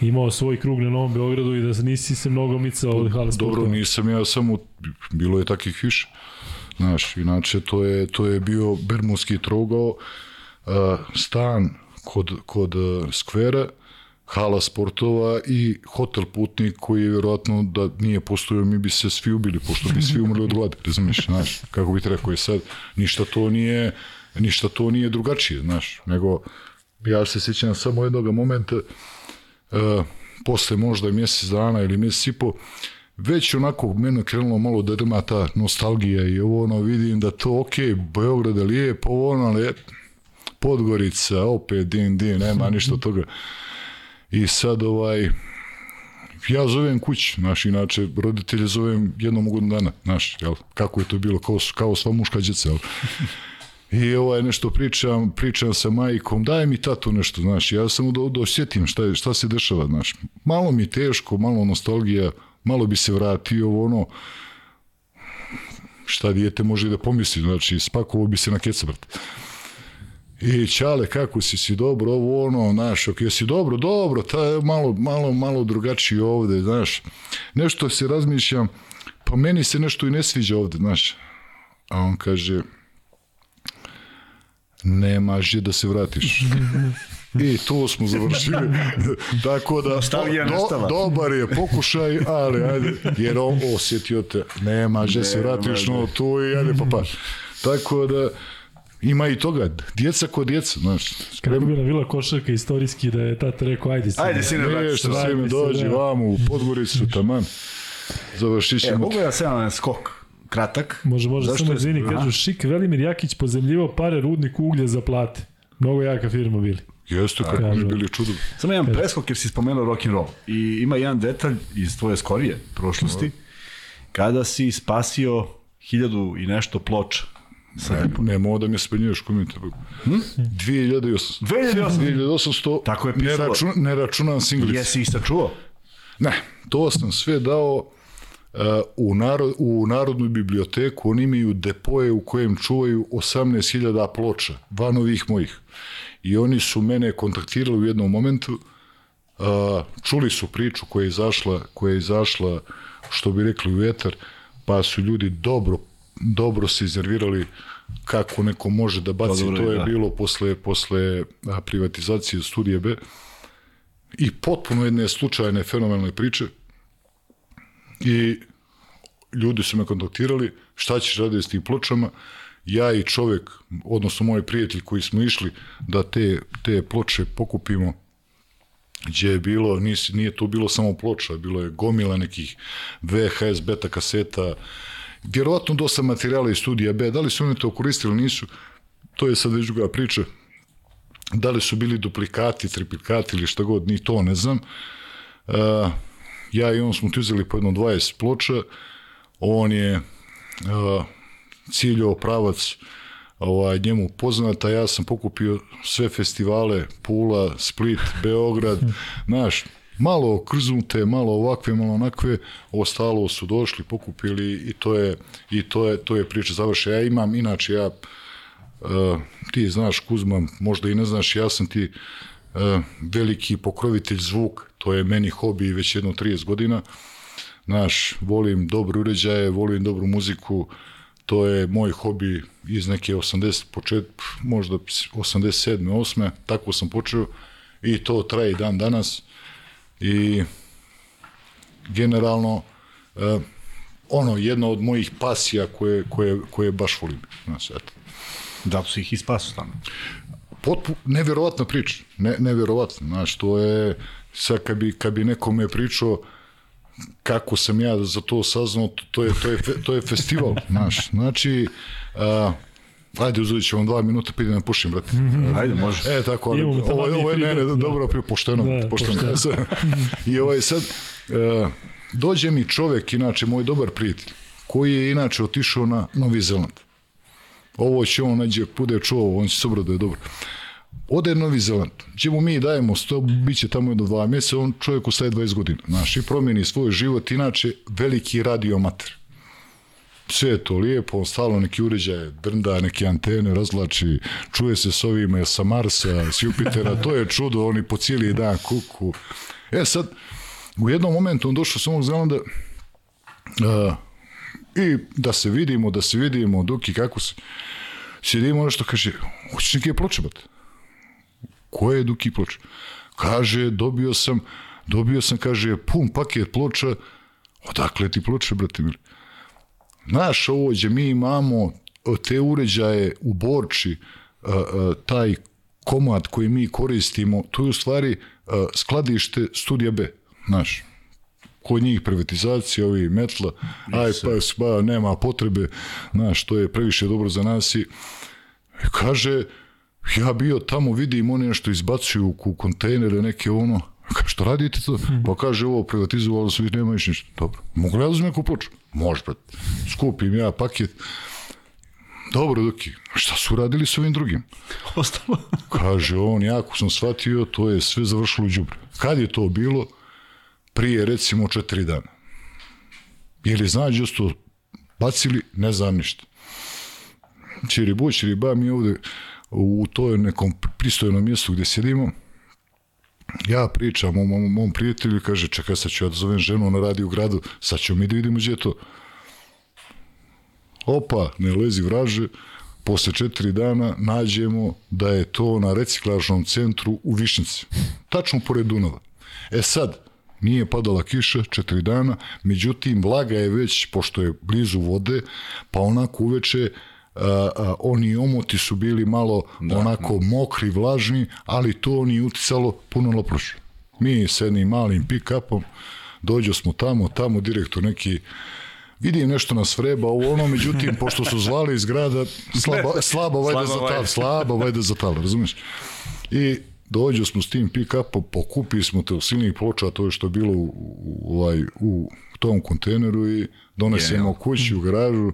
imao svoj krug na Novom Beogradu i da nisi se mnogo micao od hala Dobro, nisam ja samo, bilo je takih više. Znaš, inače to je, to je bio Bermudski trogao, uh, stan kod, kod uh, skvera, hala sportova i hotel putnik koji je vjerojatno da nije postojao mi bi se svi ubili pošto bi svi umrli od glade, razumiješ, znaš, kako bi ti rekao je sad, ništa to nije, ništa to nije drugačije, znaš, nego ja se sjećam samo jednog momenta posle možda mjesec dana ili mjesec i po, već onako mene krenulo malo da drma ta nostalgija i ovo ono vidim da to ok, Beograd je lijep, ovo ono, ali Podgorica, opet din, din, nema ništa toga. I sad ovaj, ja zovem kuć, znaš, inače roditelje zovem jednom u godinu dana, znaš, jel, kako je to bilo, kao, kao sva muška djeca, jel. I ovaj nešto pričam, pričam sa majkom, daj mi tatu nešto, znaš, ja samo da, da osjetim šta, šta se dešava, znaš. Malo mi teško, malo nostalgija, malo bi se vratio, ono, šta dijete može da pomisli, znači, spakovo bi se na kecabrt. I čale, kako si, si dobro, ovo ono, znaš, ok, jesi dobro, dobro, ta je malo, malo, malo drugačije ovde, znaš. Nešto se razmišljam, pa meni se nešto i ne sviđa ovde, znaš. A on kaže, nema žje da se vratiš. I to smo završili. Tako da, do, dobar je pokušaj, ali ajde, jer on osjetio te, nema žje se vratiš, no to i ajde pa pa. Tako da, ima i toga, djeca ko djeca, znaš. Kako bi bila vila košarka istorijski da je tata rekao, ajde sine. Ajde sine, vrati se. Dođi vamo u Podgoricu, taman. Završit ćemo. E, mogu ja sam skok? Kratak. Može, može, Zašto samo izvini, kažu Šik Velimir Jakić pozemljivo pare rudnik uglje za plate. Mnogo jaka firma bili. Jeste, kako bi bili čudo. Samo jedan preskok jer si spomenuo rock and roll. I ima jedan detalj iz tvoje skorije prošlosti, kada si spasio hiljadu i nešto ploča. Sad. Ne, ne mogu da mi spenjuješ komentar. Hm? 2800. 2800? 2800. Tako je Ne, pisalo. račun, ne računam singlice. Jesi ih sačuvao? Ne, to sam sve dao u, narod, u Narodnu biblioteku. Oni imaju depoje u kojem čuvaju 18.000 ploča, van ovih mojih. I oni su mene kontaktirali u jednom momentu, čuli su priču koja je izašla, koja je izašla, što bi rekli u etar, pa su ljudi dobro, dobro se iznervirali kako neko može da baci. Pa dobro, to je da. bilo posle, posle privatizacije studije B i potpuno jedne slučajne fenomenalne priče i ljudi su me kontaktirali šta ćeš raditi s tim pločama? Ja i čovek, odnosno moj prijatelj koji smo išli da te, te ploče pokupimo gdje je bilo, nis, nije to bilo samo ploča, bilo je gomila nekih VHS beta kaseta, vjerovatno dosta materijala iz studija B, da li su oni to koristili, nisu, to je sad već druga priča, da li su bili duplikati, triplikati ili šta god, ni to ne znam. Uh, ja i on smo ti uzeli po jedno 20 ploča, on je uh, ciljao pravac ovaj, njemu poznata, ja sam pokupio sve festivale, Pula, Split, Beograd, znaš, malo krznute, malo ovakve, malo onakve, ostalo su došli, pokupili i to je, i to je, to je priča završena. Ja imam, inače, ja Uh, ti znaš Kuzma, možda i ne znaš, ja sam ti veliki pokrovitelj zvuk, to je meni hobi već jedno 30 godina. Znaš, volim dobre uređaje, volim dobru muziku, to je moj hobi iz neke 80, počet, možda 87. 8. Tako sam počeo i to traje i dan danas i generalno uh, ono, jedna od mojih pasija koje, koje, koje baš volim. Znaš, eto. Zato si ih ispasu tamo. Potpu, neverovatna priča, ne, neverovatna, znaš, to je, sad kad bi, kad bi nekome pričao kako sam ja za to saznao, to, to je, to je, to je festival, znaš, znači, a, ajde uzet ćemo dva minuta, pa idem da pušim, brate. Ajde, može. E, tako, ali, ovo, je- ovo je, ne, ne, da. dobro, da. pošteno, Da, pošteno. pošteno. I ovaj sad, uh, dođe mi čovek, inače, moj dobar prijatelj, koji je inače otišao na Novi Zeland. Ovo će on nađe, bude čuo, on će se obraduje, dobro. Ode Novi Zeland, gdje mu mi dajemo sto, bit će tamo jedno dva mjeseca, on čovjek ostaje 20 godina, znaš, i promijeni svoj život, inače, veliki radiomater sve je to lijepo, stalno neki uređaje drnda, neke antene razlači, čuje se s ovima sa Marsa, s Jupitera, to je čudo, oni po cijeli dan kuku. E sad, u jednom momentu on došao s ovog Zelanda uh, i da se vidimo, da se vidimo, Duki, kako se... Sjedimo nešto, kaže, hoćeš neke ploče, bat? Koje je Duki ploče? Kaže, dobio sam, dobio sam, kaže, pun paket ploča, odakle ti ploče, brate mili? Znaš, ovo gdje mi imamo te uređaje u Borči, taj komad koji mi koristimo, to je u stvari skladište studija B, znaš, kod njih privatizacija, ovi metla, aj pa, pa nema potrebe, znaš, to je previše dobro za nas i kaže, ja bio tamo, vidim oni nešto izbacuju u kontejnere, neke ono, Ka, što radite to? Pa kaže, ovo privatizovalo se, vi nema više ništa. Dobro, mogu li ja da uzmem neku ploču? Može, brate. Skupim ja paket. Dobro, Duki, šta su radili s ovim drugim? Ostalo. Kaže on, jako sam shvatio, to je sve završilo u džubre. Kad je to bilo? Prije, recimo, četiri dana. Ili znaš, da su bacili, ne znam ništa. Čiribu, čiriba, mi ovde u toj nekom pristojnom mjestu gdje sjedimo, ja pričam o mom, mom prijatelju kaže, čekaj, sad ću ja da zovem ženu, ona radi u gradu, sad ćemo mi da vidimo gdje je to. Opa, ne lezi vraže, posle četiri dana nađemo da je to na reciklažnom centru u Višnici, tačno pored Dunava. E sad, nije padala kiša četiri dana, međutim, vlaga je već, pošto je blizu vode, pa onako uveče a, a, oni omoti su bili malo da, onako da. mokri, vlažni, ali to nije uticalo puno na prošlo. Mi s jednim malim pick-upom dođo smo tamo, tamo direktor neki vidim nešto nas vreba, ovo ono, međutim, pošto su zvali iz grada, slabo, slabo vajde za tal, slabo vajde za tal, razumiješ? I dođo smo s tim pick-upom, pokupili smo te silnih ploča, to je što je bilo u, u, ovaj, u tom kontejneru i donesemo kući u garažu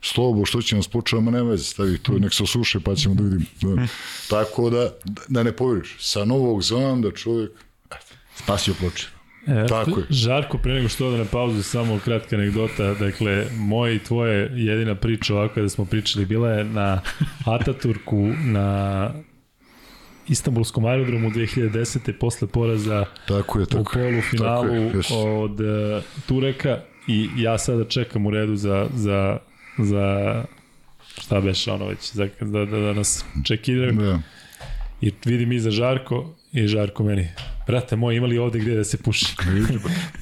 slobo, što će nas počeo, nema veze, stavi to, nek se osuše, pa ćemo da vidimo. Da. Tako da, da ne povjeriš, sa Novog Zelanda čovjek, spasio ploče. E, Tako je. Žarko, pre nego što ode na pauzu, samo kratka anegdota. Dakle, moja i tvoje jedina priča ovako da smo pričali bila je na Ataturku, na Istanbulskom aerodromu 2010. posle poraza tako je, tako, u polufinalu tako je, yes. od uh, Tureka i ja sada čekam u redu za, za, za šta beše ono već, za, da, da, da nas čekiraju. Da. I vidim iza Žarko i Žarko meni, brate moj, imali ovde gde da se puši?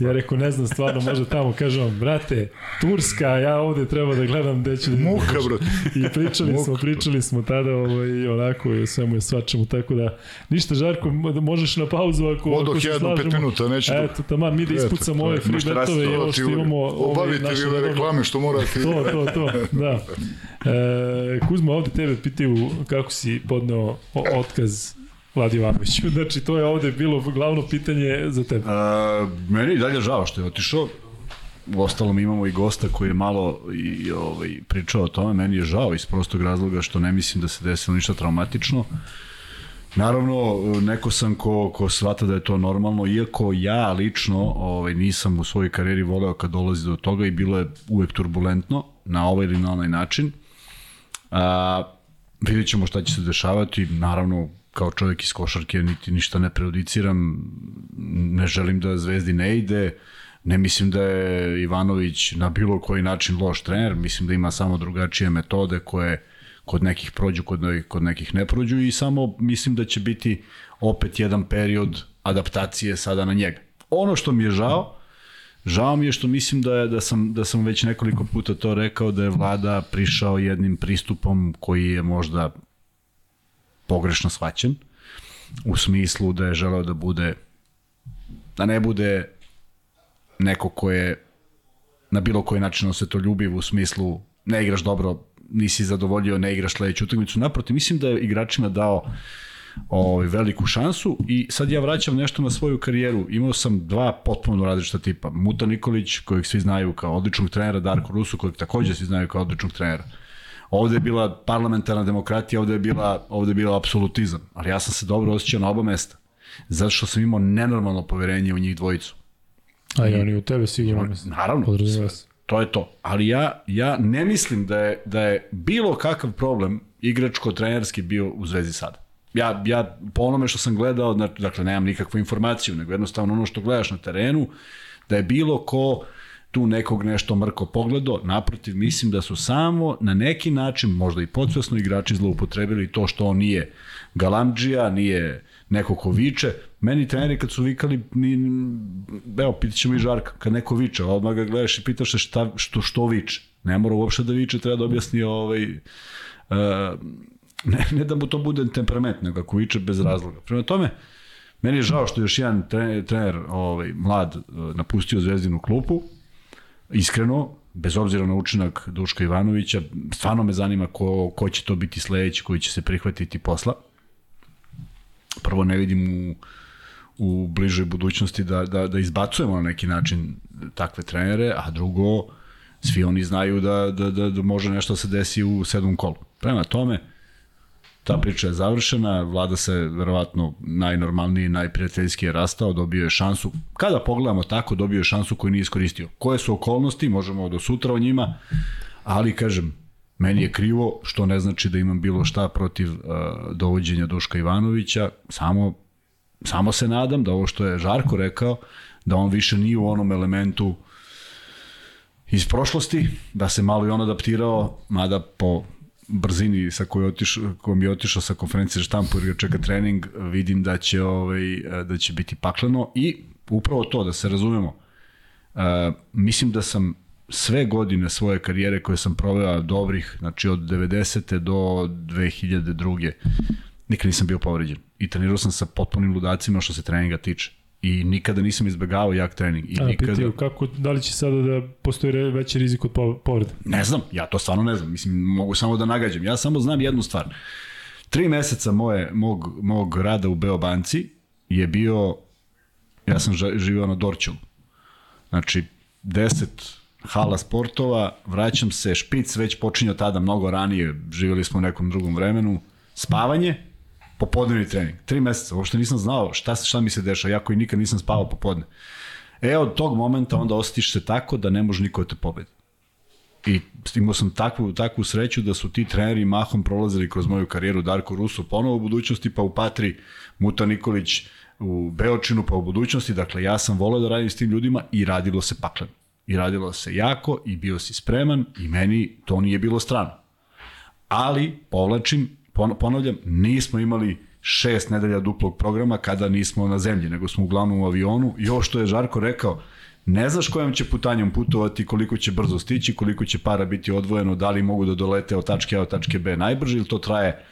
ja rekao, ne znam, stvarno, može tamo, kažem vam, brate, Turska, ja ovde treba da gledam gde ću da... Muka, brate. I pričali Muka, smo, pričali smo tada ovaj, onako i svemu je svačemu, tako da, ništa, Žarko, možeš na pauzu ako, Odo ako se slažemo. pet minuta, neće da... Eto, tamo, mi da ispucamo ove free betove i ovo što imamo... Obavite vi ove reklame što morate. to, to, to, da. E, Kuzma, ovde tebe pitaju kako si podneo otkaz Vladi Ivanović. Znači, to je ovde bilo glavno pitanje za tebe. A, meni je dalje žao što je otišao. U ostalom imamo i gosta koji je malo i, ovaj, pričao o tome. Meni je žao iz prostog razloga što ne mislim da se desilo ništa traumatično. Naravno, neko sam ko, ko shvata da je to normalno, iako ja lično ovaj, nisam u svojoj karijeri voleo kad dolazi do toga i bilo je uvek turbulentno na ovaj ili na onaj način. A, vidjet ćemo šta će se dešavati, naravno kao čovjek iz košarke niti ništa ne prejudiciram, ne želim da Zvezdi ne ide, ne mislim da je Ivanović na bilo koji način loš trener, mislim da ima samo drugačije metode koje kod nekih prođu, kod, kod nekih ne prođu i samo mislim da će biti opet jedan period adaptacije sada na njega. Ono što mi je žao, Žao mi je što mislim da je da sam da sam već nekoliko puta to rekao da je vlada prišao jednim pristupom koji je možda pogrešno shvaćen, u smislu da je želeo da bude, da ne bude neko ko je na bilo koji način se to ljubiv u smislu ne igraš dobro, nisi zadovoljio, ne igraš sledeću utakmicu. Naprotiv, mislim da je igračima dao ovaj, veliku šansu i sad ja vraćam nešto na svoju karijeru. Imao sam dva potpuno različita tipa. Muta Nikolić, kojeg svi znaju kao odličnog trenera, Darko Rusu, kojeg takođe svi znaju kao odličnog trenera. Ovde je bila parlamentarna demokratija, ovde je bila, ovde je bila apsolutizam. Ali ja sam se dobro osjećao na oba mesta. Zato što sam imao nenormalno poverenje u njih dvojicu. A i oni u tebe sigurno. Naravno. To je to. Ali ja, ja ne mislim da je, da je bilo kakav problem igračko-trenerski bio u Zvezdi sada. Ja, ja po onome što sam gledao, dakle nemam nikakvu informaciju, nego jednostavno ono što gledaš na terenu, da je bilo ko tu nekog nešto mrko pogledo, naprotiv mislim da su samo na neki način, možda i podsvesno igrači zloupotrebili to što on nije galamdžija, nije neko ko viče. Meni treneri kad su vikali, ni, evo, pitat ćemo i Žarka, kad neko viče, odmah ga gledaš i pitaš se šta, što, što viče. Ne mora uopšte da viče, treba da objasni ovaj, uh, ne, ne da mu to bude temperament, nego ako viče bez razloga. Prema tome, meni je žao što je još jedan trener, trener ovaj, mlad napustio zvezdinu klupu, iskreno, bez obzira na učinak Duška Ivanovića, stvarno me zanima ko, ko će to biti sledeći koji će se prihvatiti posla. Prvo ne vidim u, u bližoj budućnosti da, da, da izbacujemo na neki način takve trenere, a drugo, svi oni znaju da, da, da, da može nešto da se desi u sedmom kolu. Prema tome, ta priča je završena, vlada se verovatno najnormalniji, najprijateljski je rastao, dobio je šansu, kada pogledamo tako, dobio je šansu koju nije iskoristio. Koje su okolnosti, možemo do sutra o njima, ali kažem, meni je krivo, što ne znači da imam bilo šta protiv uh, dovođenja Duška Ivanovića, samo, samo se nadam da ovo što je Žarko rekao, da on više nije u onom elementu iz prošlosti, da se malo i on adaptirao, mada po brzini sa kojom otišao, kojom je otišao sa konferencije štampu jer čeka trening, vidim da će ovaj da će biti pakleno i upravo to da se razumemo. Mislim da sam sve godine svoje karijere koje sam proveo dobrih, znači od 90. do 2002. nikad nisam bio povređen. I trenirao sam sa potpunim ludacima što se treninga tiče i nikada nisam izbegavao jak trening. I A, nikada... pitaju, kako, da li će sada da postoji veći rizik od povrede? Ne znam, ja to stvarno ne znam. Mislim, mogu samo da nagađam. Ja samo znam jednu stvar. Tri meseca moje, mog, mog rada u Beobanci je bio, ja sam živio na Dorčelu. Znači, 10, hala sportova, vraćam se, špic već počinio tada mnogo ranije, živjeli smo u nekom drugom vremenu, spavanje, popodnevni trening. Tri meseca, uopšte nisam znao šta, šta mi se dešava, ja koji nikad nisam spavao popodne. E, od tog momenta onda osjetiš se tako da ne može niko da te pobedi. I imao sam takvu, takvu sreću da su ti treneri mahom prolazili kroz moju karijeru Darko Russo ponovo u budućnosti, pa u Patri Muta Nikolić u Beočinu, pa u budućnosti. Dakle, ja sam voleo da radim s tim ljudima i radilo se pakleno. I radilo se jako i bio si spreman i meni to nije bilo strano. Ali, povlačim, ponavljam, nismo imali šest nedelja duplog programa kada nismo na zemlji, nego smo uglavnom u avionu. I ovo što je Žarko rekao, ne znaš kojom će putanjom putovati, koliko će brzo stići, koliko će para biti odvojeno, da li mogu da dolete od tačke A od tačke B najbrže ili to traje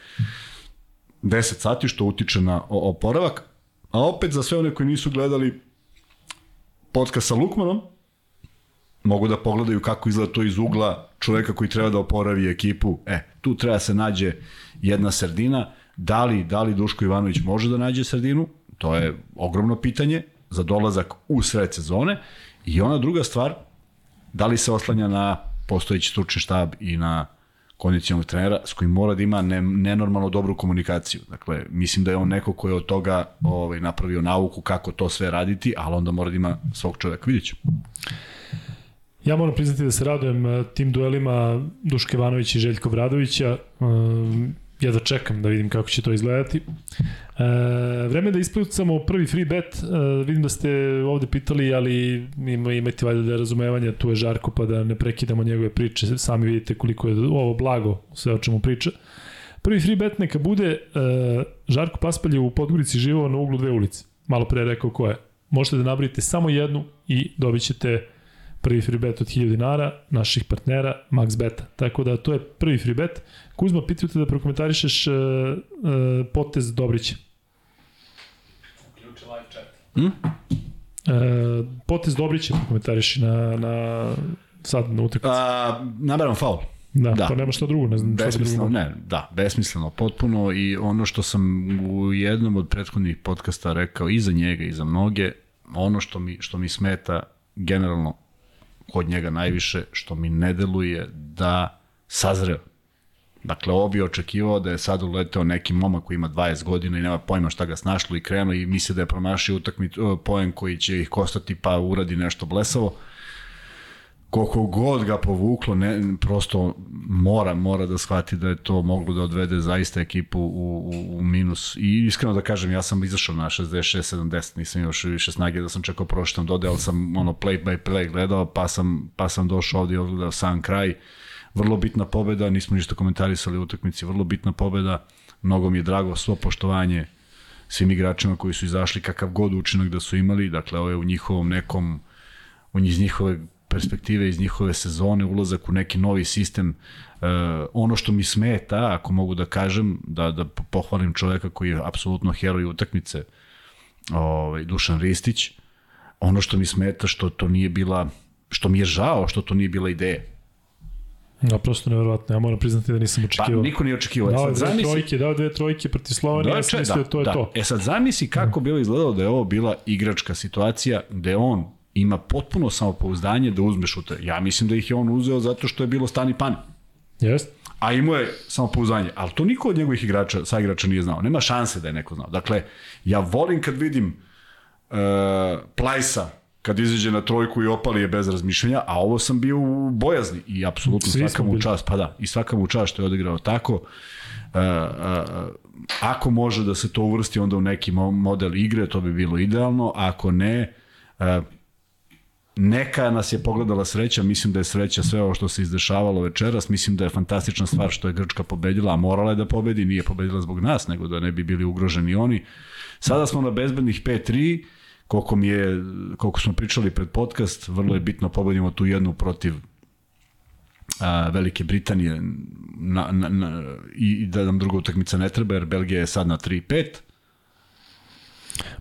10 sati što utiče na oporavak. A opet za sve one koji nisu gledali podcast sa Lukmanom, mogu da pogledaju kako izgleda to iz ugla čoveka koji treba da oporavi ekipu. E, tu treba se nađe jedna sredina. Da li, da li Duško Ivanović može da nađe sredinu? To je ogromno pitanje za dolazak u sred sezone. I ona druga stvar, da li se oslanja na postojeći stručni štab i na kondicijalnog trenera s kojim mora da ima ne, nenormalno dobru komunikaciju. Dakle, mislim da je on neko koji je od toga ovaj, napravio nauku kako to sve raditi, ali onda mora da ima svog čoveka. Vidjet ću. Ja moram priznati da se radujem eh, tim duelima Duške Ivanovića i Željko Bradovića. Ehm, ja da čekam da vidim kako će to izgledati. E, vreme da ispucamo prvi free bet. E, vidim da ste ovde pitali, ali ima, imate valjda da razumevanja, tu je Žarko, pa da ne prekidamo njegove priče. Sami vidite koliko je ovo blago, sve o čemu priča. Prvi free bet neka bude e, Žarko Paspalj je u Podgorici živao na uglu dve ulice. Malo pre rekao ko je. Možete da nabrite samo jednu i dobit ćete prvi free bet od 1000 dinara naših partnera Max Beta. Tako da to je prvi free bet. Kuzma, pitaju te da prokomentarišeš uh, uh, potez Dobrića. Uključi live chat. Hmm? Uh, potez Dobrića prokomentariši na, na sad na utakmici. Naberam faul. Da, da, to nema što drugo, ne znam besmisleno, ne, da, besmisleno, potpuno i ono što sam u jednom od prethodnih podcasta rekao i za njega i za mnoge, ono što mi, što mi smeta generalno kod njega najviše, što mi ne deluje da sazreo. Dakle, ovo bi očekivao da je sad uleteo neki momak koji ima 20 godina i nema pojma šta ga snašlo i krenuo i misli da je promašio utakmit, poen koji će ih kostati pa uradi nešto blesavo koliko god ga povuklo, ne, prosto mora, mora da shvati da je to moglo da odvede zaista ekipu u, u, u minus. I iskreno da kažem, ja sam izašao na 66-70, nisam još više snage da sam čekao proštom dode, ali sam ono play by play gledao, pa sam, pa sam došao ovdje i odgledao sam kraj. Vrlo bitna pobeda, nismo ništa komentarisali u utakmici, vrlo bitna pobeda, mnogo mi je drago, svo poštovanje svim igračima koji su izašli, kakav god učinak da su imali, dakle ovo je u njihovom nekom, u njihove perspektive iz njihove sezone, ulazak u neki novi sistem. E, ono što mi smeta, ako mogu da kažem, da, da pohvalim čoveka koji je apsolutno heroj utakmice, ovaj, Dušan Ristić, ono što mi smeta što to nije bila, što mi je žao što to nije bila ideja. Da, prosto nevjerovatno. Ja moram priznati da nisam očekivao. Pa, niko nije očekivao. Dao dve zamisli... trojke, dao dve trojke protiv Slovenije, da, ja sam mislio da, to je da. to. E sad zamisli kako bilo izgledalo da je ovo bila igračka situacija gde on ima potpuno samopouzdanje da uzme šuter. Ja mislim da ih je on uzeo zato što je bilo stani pani. Jest. A imao je samopouzdanje, ali to niko od njegovih igrača, sa igrača nije znao. Nema šanse da je neko znao. Dakle, ja volim kad vidim uh, Plajsa kad izađe na trojku i opali je bez razmišljanja, a ovo sam bio u bojazni i apsolutno svaka mu čast, pa da, i svaka mu čast što je odigrao tako. Uh, uh, ako može da se to uvrsti onda u neki model igre, to bi bilo idealno, ako ne, uh, neka nas je pogledala sreća, mislim da je sreća sve ovo što se izdešavalo večeras, mislim da je fantastična stvar što je Grčka pobedila, a morala je da pobedi, nije pobedila zbog nas, nego da ne bi bili ugroženi oni. Sada smo na bezbednih 5-3, koliko, mi je, koliko smo pričali pred podcast, vrlo je bitno pobedimo tu jednu protiv a, Velike Britanije na, na, na, i da nam druga utakmica ne treba, jer Belgija je sad na 3-5,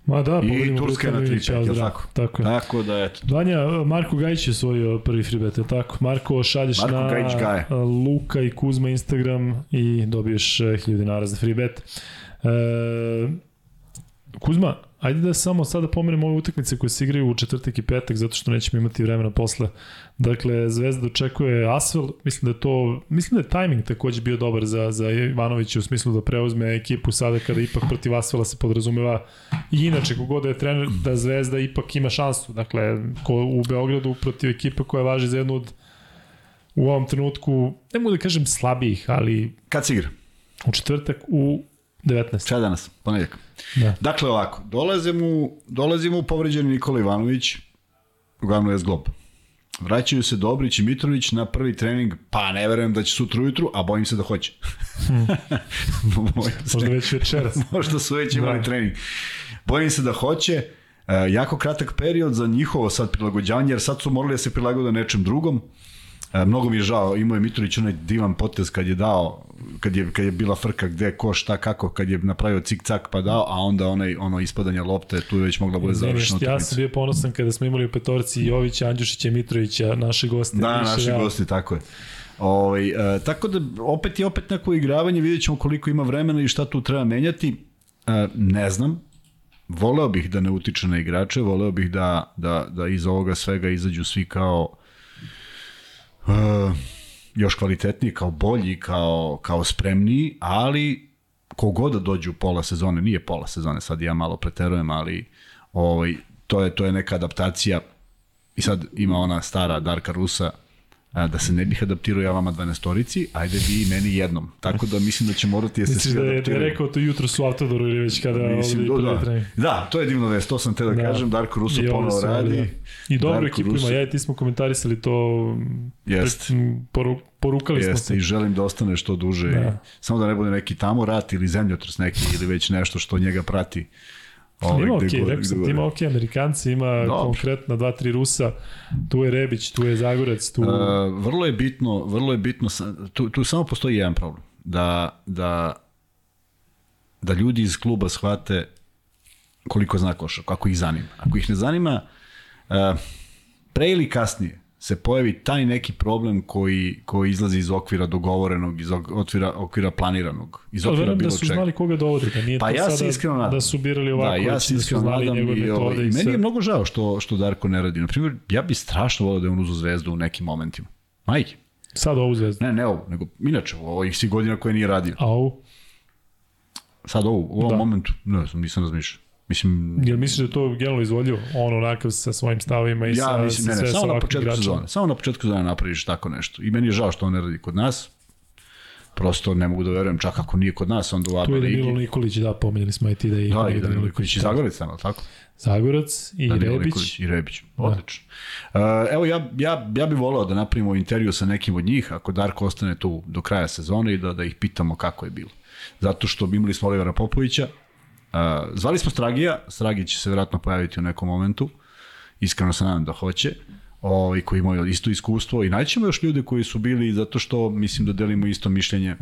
Ma da, I Turska na 3 5 tako? Tako, je. tako da, eto. Vanja, Marko Gajić je svoj prvi free bet, je tako? Marko, šalješ Marko na Gajić Gaje. Luka i Kuzma Instagram i dobiješ 1000 dinara za free bet. E, Kuzma, Ajde da samo sada pomenemo ove utakmice koje se igraju u četvrtak i petak, zato što nećemo imati vremena posle. Dakle, Zvezda dočekuje Asvel, mislim da je to, mislim da je tajming takođe bio dobar za, za Ivanovića u smislu da preuzme ekipu sada kada ipak protiv Asvela se podrazumeva i inače kogod da je trener da Zvezda ipak ima šansu. Dakle, ko u Beogradu protiv ekipe koja važi za jednu od u ovom trenutku, ne mogu da kažem slabijih, ali... Kad se igra? U četvrtak u 19. Šta danas? Ponedjak. Da. Dakle, ovako, dolaze mu, dolazi mu povređeni Nikola Ivanović, uglavnom je zglob. Vraćaju se Dobrić i Mitrović na prvi trening, pa ne verujem da će sutra ujutru, a bojim se da hoće. Hmm. Možda već večeras. Možda su već imali da. trening. Bojim se da hoće. E, jako kratak period za njihovo sad prilagođavanje, jer sad su morali da se prilagode nečem drugom. E, mnogo mi je žao, imao je Mitrović onaj divan potez kad je dao, kad je, kad je bila frka gde, ko, šta, kako, kad je napravio cik-cak pa dao, a onda onaj, ono ispadanje lopte, tu je već mogla bude završena Ja sam bio ponosan kada smo imali u petorci Jovića, Andjušića, Mitrovića, naše goste. Da, naši ja. gosti, tako je. Ovaj, e, tako da opet je opet neko igravanje, vidjet ćemo koliko ima vremena i šta tu treba menjati. E, ne znam, voleo bih da ne utiče na igrače, voleo bih da, da, da iz ovoga svega izađu svi kao još kvalitetniji, kao bolji, kao, kao spremniji, ali kogod da dođe u pola sezone, nije pola sezone, sad ja malo preterujem, ali ovaj, to, je, to je neka adaptacija. I sad ima ona stara Darka Rusa, da se ne bih adaptirao ja vama 12-torici, ajde vi i meni jednom. Tako da mislim da će morati da se svi da je, da je rekao to jutro su autodoru ili već kada mislim, ovdje da, da. da, to je divno vest, to sam te da, da. kažem, Darko Ruso ponovo radi. Da. I dobro ekipu ima, ja i ti smo komentarisali to, Jest. poru, porukali Jest, smo se. i želim da ostane što duže. Da. Samo da ne bude neki tamo rat ili zemljotres neki ili već nešto što njega prati. Ovaj, ima okej, okay, rekao sam, ima okej, okay, Amerikanci, ima Dobre. konkretno dva, tri Rusa, tu je Rebić, tu je Zagorec, tu... Uh, vrlo je bitno, vrlo je bitno, tu, tu samo postoji jedan problem, da, da, da ljudi iz kluba shvate koliko zna košak, kako ih zanima. Ako ih ne zanima, uh, pre ili kasnije, se pojavi taj neki problem koji, koji izlazi iz okvira dogovorenog, iz okvira, okvira planiranog, iz okvira bilo čega. da su znali koga dovode, da nije pa to ja sada iskreno nadam. da su birali ovako, da, ja se iskreno da znali njegove metode. Ovaj, i, i meni je mnogo žao što, što Darko ne radi. Naprimjer, ja bi strašno volio da je on uzu zvezdu u nekim momentima. Majke. Sad ovu zvezdu? Ne, ne ovu, nego inače u ovih si godina koje nije radio. A ovu? Sad ovu, u ovom da. momentu, ne znam, nisam razmišljao. Mislim, Jel misliš da je to generalno izvodljivo? On onakav sa svojim stavima i ja, sa, mislim, ne, ne, sve samo na početku igračima. sezone. Samo na početku sezone napraviš tako nešto. I meni je žao što on ne radi kod nas. Prosto ne mogu da verujem, čak ako nije kod nas, onda u ABA Tu je Danilo Nikolić, da, pomenjali smo i ti da je da, i Danilo Nikolić i Zagorec, ali tako? Zagorac i Danilo Rebić. Nikolić i Rebić, da. odlično. Da. Uh, evo, ja, ja, ja bih volao da napravimo intervju sa nekim od njih, ako Darko ostane tu do kraja sezone i da, da ih pitamo kako je bilo. Zato što imali smo Olivera Popovića, zvali smo Stragija, Stragi će se vjerojatno pojaviti u nekom momentu, iskreno se nadam da hoće, ovaj, koji imaju isto iskustvo. I naćemo još ljude koji su bili zato što mislim da delimo isto mišljenje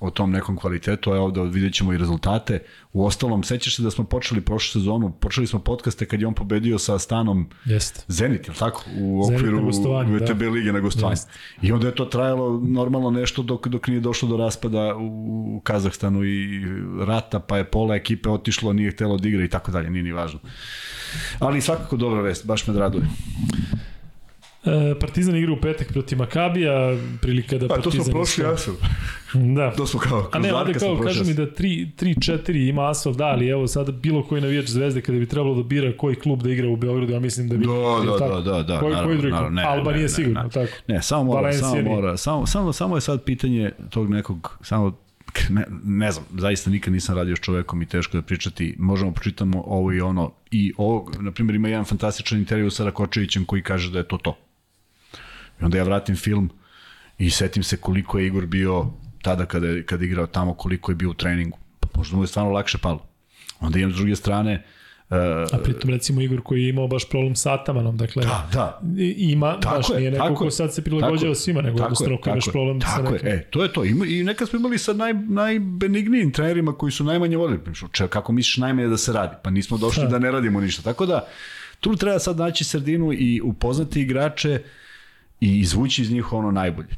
o tom nekom kvalitetu, a ovde vidjet ćemo i rezultate. U ostalom, sećaš se da smo počeli prošlu sezonu, počeli smo podcaste kad je on pobedio sa stanom Jest. Zenit, je li tako? U okviru VTB da. lige na gostovanju. Jest. I onda je to trajalo normalno nešto dok, dok nije došlo do raspada u Kazahstanu i rata, pa je pola ekipe otišlo, nije htelo da igra i tako dalje, nije ni važno. Ali svakako dobra vest, baš me raduje. E, Partizan igra u petak protiv Makabija, prilika da pa, Partizan... to smo prošli asfalt. Da. To smo kao, A ne, ovde kao, kažu mi da 3-4 ima asfalt, da, ali evo sada bilo koji navijač zvezde kada bi trebalo da bira koji klub da igra u Beogradu, ja mislim da bi... Da, da, da, da, da, koji, naravno, koji drugi naravno, ne, Alba ne, nije ne, sigurno, ne, tako? Ne, samo mora, Valencija samo mora, samo, samo, samo je sad pitanje tog nekog, samo ne, ne znam, zaista nikad nisam radio s čovekom i teško da pričati, možemo počitamo ovo i ono, i ovo, na primjer ima jedan fantastičan intervju sa Rakočevićem koji kaže da je to to I onda ja vratim film i setim se koliko je Igor bio tada kada je, kada je igrao tamo, koliko je bio u treningu. Pa možda mu je stvarno lakše palo. Onda imam s druge strane, Uh, A pritom recimo Igor koji je imao baš problem sa Atamanom, dakle da, da. ima, tako baš je, nije neko ko sad se prilagođava svima, nego jednostavno ko imaš problem tako sa nekim. Je, e, to je to. Ima, I neka smo imali sa naj, najbenignijim trenerima koji su najmanje volili. Kako misliš najmanje da se radi? Pa nismo došli da, da ne radimo ništa. Tako da, tu treba sad naći sredinu i upoznati igrače, uh, i izvući iz njih ono najbolje.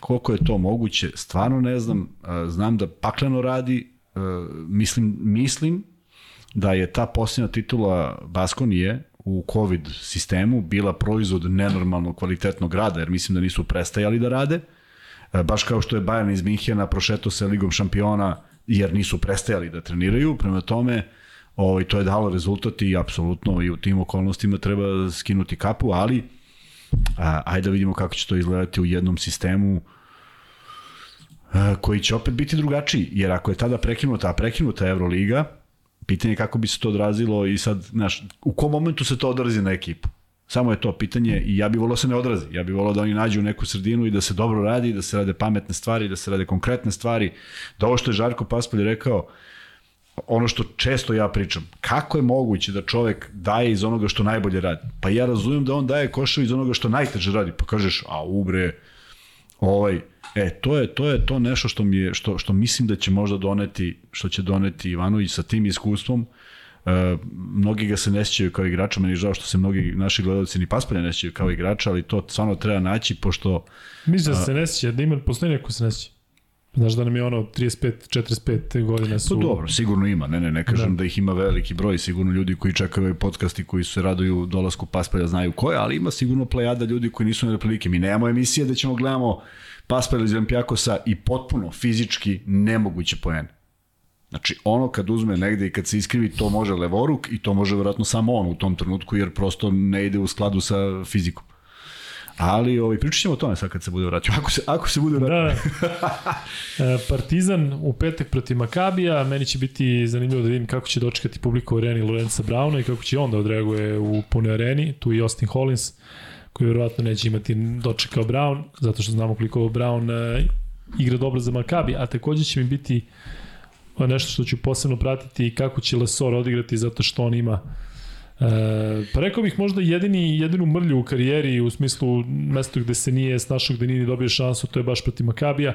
Koliko je to moguće, stvarno ne znam, znam da pakleno radi, mislim, mislim da je ta posljedna titula Baskonije u COVID sistemu bila proizvod nenormalno kvalitetnog rada, jer mislim da nisu prestajali da rade, baš kao što je Bayern iz Minhena prošeto se Ligom šampiona, jer nisu prestajali da treniraju, prema tome, ovaj, to je dalo rezultat i apsolutno i u tim okolnostima treba skinuti kapu, ali a, ajde da vidimo kako će to izgledati u jednom sistemu a, koji će opet biti drugačiji, jer ako je tada prekinuta, a prekinuta Euroliga, pitanje je kako bi se to odrazilo i sad, znaš, u kom momentu se to odrazi na ekipu? Samo je to pitanje i ja bih volao da se ne odrazi. Ja bih volao da oni nađu neku sredinu i da se dobro radi, da se rade pametne stvari, da se rade konkretne stvari. Da ovo što je Žarko Paspalj rekao, ono što često ja pričam, kako je moguće da čovek daje iz onoga što najbolje radi? Pa ja razumem da on daje košav iz onoga što najteže radi, pa kažeš, a ubre, ovaj, e, to je, to je to nešto što, mi je, što, što mislim da će možda doneti, što će doneti Ivanović sa tim iskustvom, Uh, mnogi ga se ne sjećaju kao igrača, meni je žao što se mnogi naši gledalci ni Paspalja ne sjećaju kao igrača, ali to stvarno treba naći, pošto... Mislim da se ne sjeća, da ima, postoji neko se ne sjeća. Znaš da nam je ono 35-45 godina su... Pa dobro, sigurno ima, ne, ne, ne kažem da. da ih ima veliki broj, sigurno ljudi koji čekaju ovaj podcast i koji se raduju dolasku Paspalja znaju ko je, ali ima sigurno plejada ljudi koji nisu na prilike. Mi nemamo emisije da ćemo gledamo Paspalja iz Olimpijakosa i potpuno fizički nemoguće poene. Znači, ono kad uzme negde i kad se iskrivi, to može levoruk i to može vjerojatno samo on u tom trenutku, jer prosto ne ide u skladu sa fizikom. Ali ovaj, pričat ćemo o tome sad kad se bude vratio. Ako se, ako se bude vratio. Da. E, Partizan u petak protiv Makabija. Meni će biti zanimljivo da vidim kako će dočekati publiku u areni Lorenza Brauna i kako će onda odreaguje u punoj areni. Tu i Austin Hollins koji verovatno neće imati dočekao Brown, zato što znamo koliko Brown e, igra dobro za Makabi, a takođe će mi biti nešto što ću posebno pratiti kako će Lesor odigrati zato što on ima E, pa rekao bih možda jedini, jedinu mrlju u karijeri u smislu mesto gde se nije snašao, gde nije dobio šansu, to je baš protiv Makabija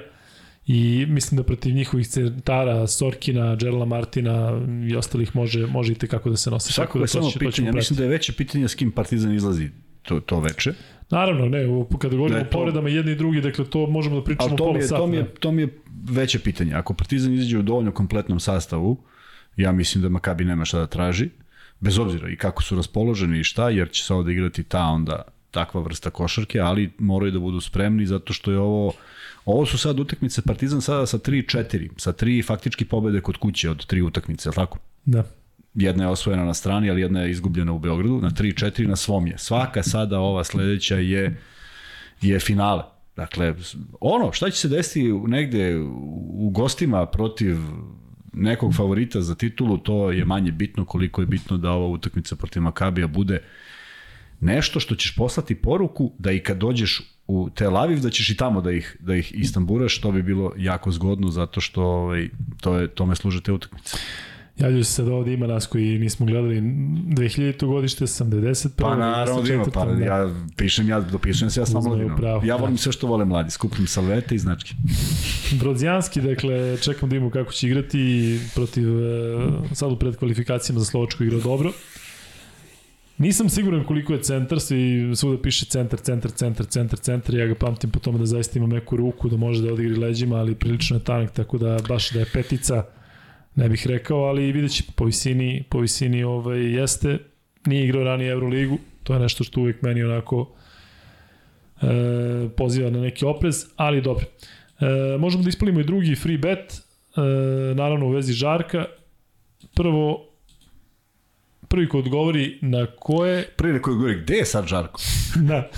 i mislim da protiv njihovih centara Sorkina, Džerla Martina i ostalih može, može i tekako da se nosi. Svako da je samo pitanje, mislim da je veće pitanje s kim Partizan izlazi to, to veče. Naravno, ne, kada govorimo ne, to... o povredama jedni i drugi, dakle to možemo da pričamo pola sata. To mi, je, to mi je veće pitanje. Ako Partizan izađe u dovoljno kompletnom sastavu, ja mislim da Makabi nema šta da traži bez obzira i kako su raspoloženi i šta, jer će se ovde igrati ta onda takva vrsta košarke, ali moraju da budu spremni zato što je ovo ovo su sad utakmice Partizan sada sa 3-4, sa tri faktički pobede kod kuće od tri utakmice, je tako? Da. Jedna je osvojena na strani, ali jedna je izgubljena u Beogradu, na 3-4 na svom je. Svaka sada ova sledeća je je finale. Dakle, ono, šta će se desiti negde u gostima protiv nekog favorita za titulu, to je manje bitno koliko je bitno da ova utakmica protiv Makabija bude nešto što ćeš poslati poruku da i kad dođeš u Tel Aviv da ćeš i tamo da ih da ih istamburaš, to bi bilo jako zgodno zato što ovaj to je tome služe te utakmice. Javljaju se sad ovde ima nas koji nismo gledali 2000. godište, 71. Pa naravno da ima, pa da. ja pišem, ja dopisujem se ja sam mladinom. Ja volim da. sve što vole mladi, skupim salvete i značke. Brodzijanski, dakle, čekamo da imamo kako će igrati protiv, uh, sad u predkvalifikacijama za Slovačku igrao dobro. Nisam siguran koliko je centar, svi svuda piše centar, centar, centar, centar, centar, ja ga pamtim po tome da zaista ima meku ruku, da može da odigri leđima, ali prilično je tanak, tako da baš da je petica, ne bih rekao, ali vidjet će po visini, po visini ovaj, jeste, nije igrao ranije Euroligu, to je nešto što uvek meni onako e, poziva na neki oprez, ali dobro. E, možemo da ispalimo i drugi free bet, e, naravno u vezi Žarka. Prvo, prvi ko odgovori na koje... Prvi neko odgovori, gde je sad Žarko? da,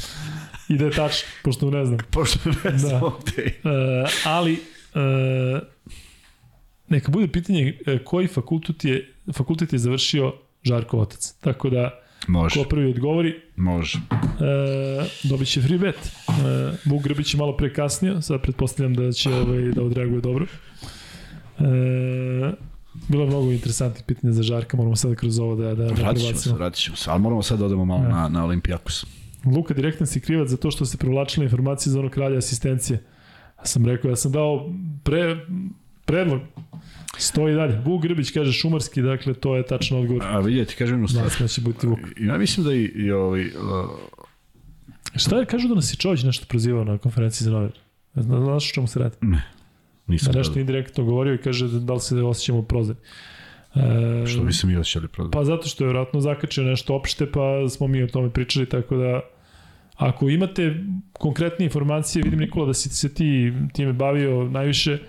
i da je tačno, pošto ne znam. Pošto ne znam, da. E, ali, e, neka bude pitanje e, koji fakultet je, fakultet je završio Žarko otac. Tako da, Može. ko prvi odgovori, Može. E, dobit će free bet. E, Vuk Grbić je malo prekasnio, sad pretpostavljam da će ovaj, da odreaguje dobro. E, bilo je mnogo interesantnih pitanja za Žarka, moramo sad kroz ovo da, da, da vratit ćemo se, vratit ćemo se, ali moramo sad da odemo malo ja. na, na Olimpijakos. Luka direktan si krivac za to što se provlačila informacije za onog kralja asistencije. Ja sam rekao, ja sam dao pre, predlog Stoji dalje. Vuk Grbić kaže šumarski, dakle to je tačno odgovor. A vidjeti, kažem jednu stvar. Da, će biti Vuk. Ja mislim da i, i ovaj... Uh... Šta je, kažu da nas je Čović nešto prozivao na konferenciji za novinar? Znaš o čemu se radi? Ne. Nisam da nešto indirektno govorio i kaže da li se osjećamo prozir. E, što bi se mi osjećali protiv? Pa zato što je vjerojatno zakačio nešto opšte, pa smo mi o tome pričali, tako da ako imate konkretne informacije, vidim Nikola da si se ti time bavio najviše,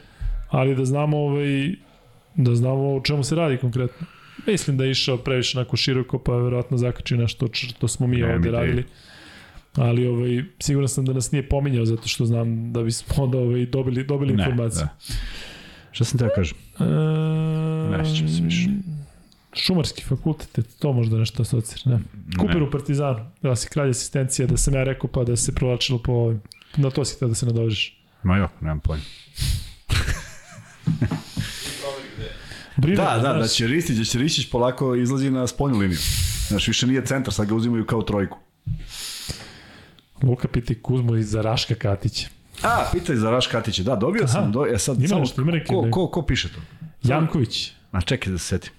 ali da znamo ovaj, da znamo o čemu se radi konkretno. Mislim da je išao previše onako široko, pa verovatno zakačio nešto što smo mi ne, ovde radili. Ali ovaj, siguran sam da nas nije pominjao zato što znam da bismo onda ovaj, dobili, dobili ne, informacije. Da. Šta sam te da kažem? E, ne se više. Šumarski fakultet, to možda nešto asocira, ne? Kuper u Partizanu, da si kralj asistencija, da sam ja rekao pa da se provlačilo po ovim. Na to si htio da se nadovežeš. Ma jo, nemam pojma. Brine, da, da, da će Ristić, da će Ristić polako izlazi na spoljnu liniju. Znaš, više nije centar, sad ga uzimaju kao trojku. Luka piti Kuzmo iz Raška Katića. A, pitaj za Raška Katića, da, dobio Aha, sam, do, ja sad, ima samo, ko, ko, ko piše to? Janković. A čekaj da se setim.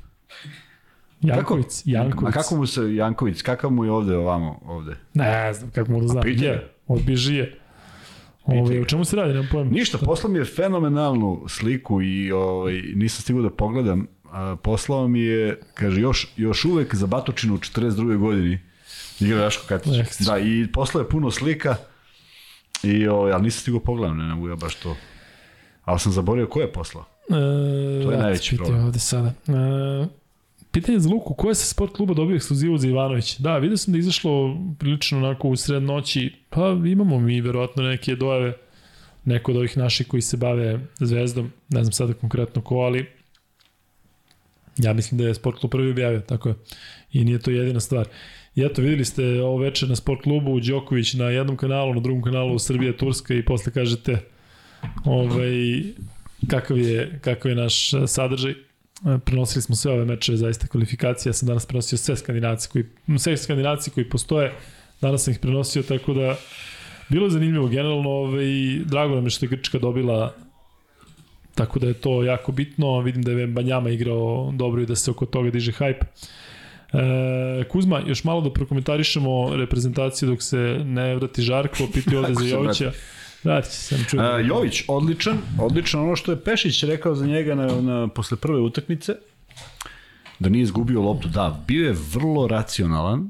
Janković, kako, Janković. A kako mu se Janković, kakav mu je ovde ovamo, ovde? Ne znam, kako mu da znam. Je, od Bižije. Ove, o čemu se radi, nemam pojma. Ništa, poslao mi je fenomenalnu sliku i ovaj, nisam stigao da pogledam. A, poslao mi je, kaže, još, još uvek za Batočinu u 42. godini igra Raško Katić. Da, i poslao je puno slika, i, ovaj, ali nisam stigao pogledam, ne, ne mogu ja baš to. Ali sam zaborio ko je poslao. E, to je najveći problem. Ovde sada. E, Pitanje za Luku, ko je sa sport kluba dobio ekskluzivu za Ivanović? Da, vidio sam da je izašlo prilično onako u sred noći, pa imamo mi verovatno neke dojave, neko od ovih naših koji se bave zvezdom, ne znam sada konkretno ko, ali ja mislim da je sport klub prvi objavio, tako je. I nije to jedina stvar. I eto, videli ste ovo večer na sport klubu, Đoković na jednom kanalu, na drugom kanalu Srbija, Turska i posle kažete ovaj, kakav, je, kakav je naš sadržaj. E, prenosili smo sve ove mečeve zaista kvalifikacije, ja sam danas prenosio sve skandinavci koji, sve skandinavci koji postoje, danas sam ih prenosio, tako da bilo je zanimljivo generalno ovaj, drago nam je što je Grčka dobila tako da je to jako bitno, vidim da je Banjama igrao dobro i da se oko toga diže hype. E, Kuzma, još malo da prokomentarišemo reprezentaciju dok se ne vrati Žarko, piti ovde za Jovića. Vrati se, sam čuo. Uh, Jović, odličan, odličan. Ono što je Pešić rekao za njega na, na, posle prve utakmice, da nije izgubio loptu. Da, bio je vrlo racionalan,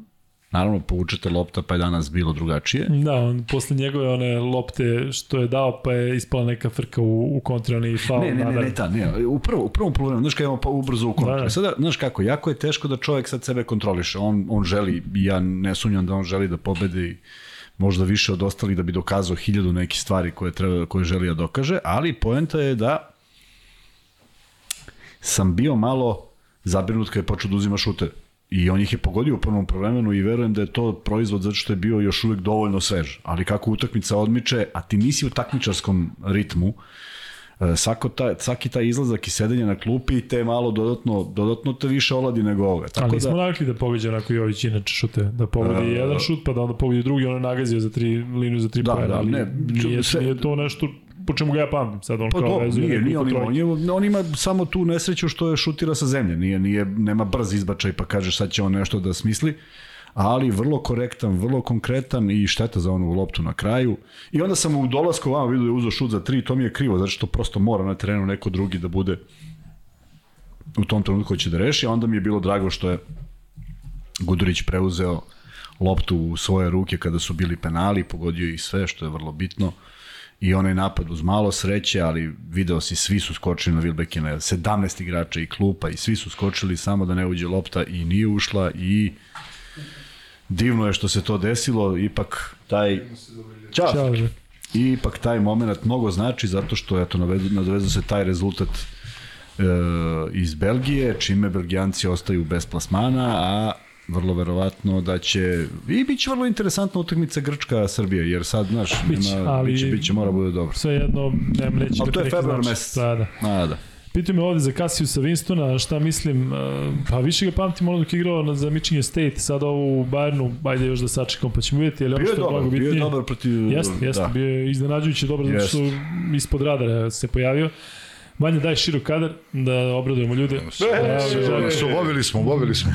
Naravno, povučete lopta, pa je danas bilo drugačije. Da, on, posle njegove one lopte što je dao, pa je ispala neka frka u, u kontri, onaj faul. Ne, ne, ne, ne, ta, ne, u, prvo, u prvom problemu, znaš kada imamo pa ubrzo u kontri. Da, da. Sada, znaš kako, jako je teško da čovjek sad sebe kontroliše. On, on želi, ja ne sumnjam da on želi da pobedi možda više od ostalih da bi dokazao hiljadu nekih stvari koje, treba, koje želi da dokaže, ali poenta je da sam bio malo zabrinut kada je počeo da uzima šutere. I on ih je pogodio u prvom problemu i verujem da je to proizvod zato što je bio još uvek dovoljno svež. Ali kako utakmica odmiče, a ti nisi u takmičarskom ritmu, e, svako ta, svaki taj izlazak i sedenje na klupi te malo dodatno, dodatno te više oladi nego ove. Tako Ali da, navikli da pogađa onako Jović inače šute, da pogodi uh, jedan šut pa da onda pogodi drugi, ono nagazio za tri, liniju za tri da, pojena, da, ali ne, nije, sve, nije to nešto po čemu ga ja pamtim sad on pa kao vezuje nije, nije on, on, ima, on ima samo tu nesreću što je šutira sa zemlje nije, nije, nema brz izbačaj pa kažeš sad će on nešto da smisli ali vrlo korektan, vrlo konkretan i šteta za onu loptu na kraju. I onda sam u dolasku vama vidio da je uzao šut za tri, to mi je krivo, zato što prosto mora na terenu neko drugi da bude u tom trenutku će da reši, a onda mi je bilo drago što je Gudurić preuzeo loptu u svoje ruke kada su bili penali, pogodio i sve, što je vrlo bitno i onaj napad uz malo sreće, ali video si, svi su skočili na Wilbekina, 17 igrača i klupa i svi su skočili samo da ne uđe lopta i nije ušla i divno je što se to desilo, ipak taj... Ćao! Ćao I ipak taj moment mnogo znači zato što eto nadovezao se taj rezultat e, iz Belgije, čime Belgijanci ostaju bez plasmana, a vrlo verovatno da će i biće vrlo interesantna utakmica Grčka Srbija jer sad znaš biće, nema ali, biće biće mora bude dobro. Sve jedno nema neće Ali to je februar mesec. Da, da. A, da. Pitaju me ovde za Cassiusa Winstona, šta mislim, pa više ga pamtim ono dok je igrao za Michigan State, sad ovo u Bayernu, ajde još da sačekam pa ćemo vidjeti, ali ono što je dobar, bitnije. Bio je dobar protiv... Jeste, jeste, da. bio je iznenađujući dobar, zato što ispod radara se pojavio. Manje daj širok kadar da obradujemo ljude. E, obavili smo, obavili smo.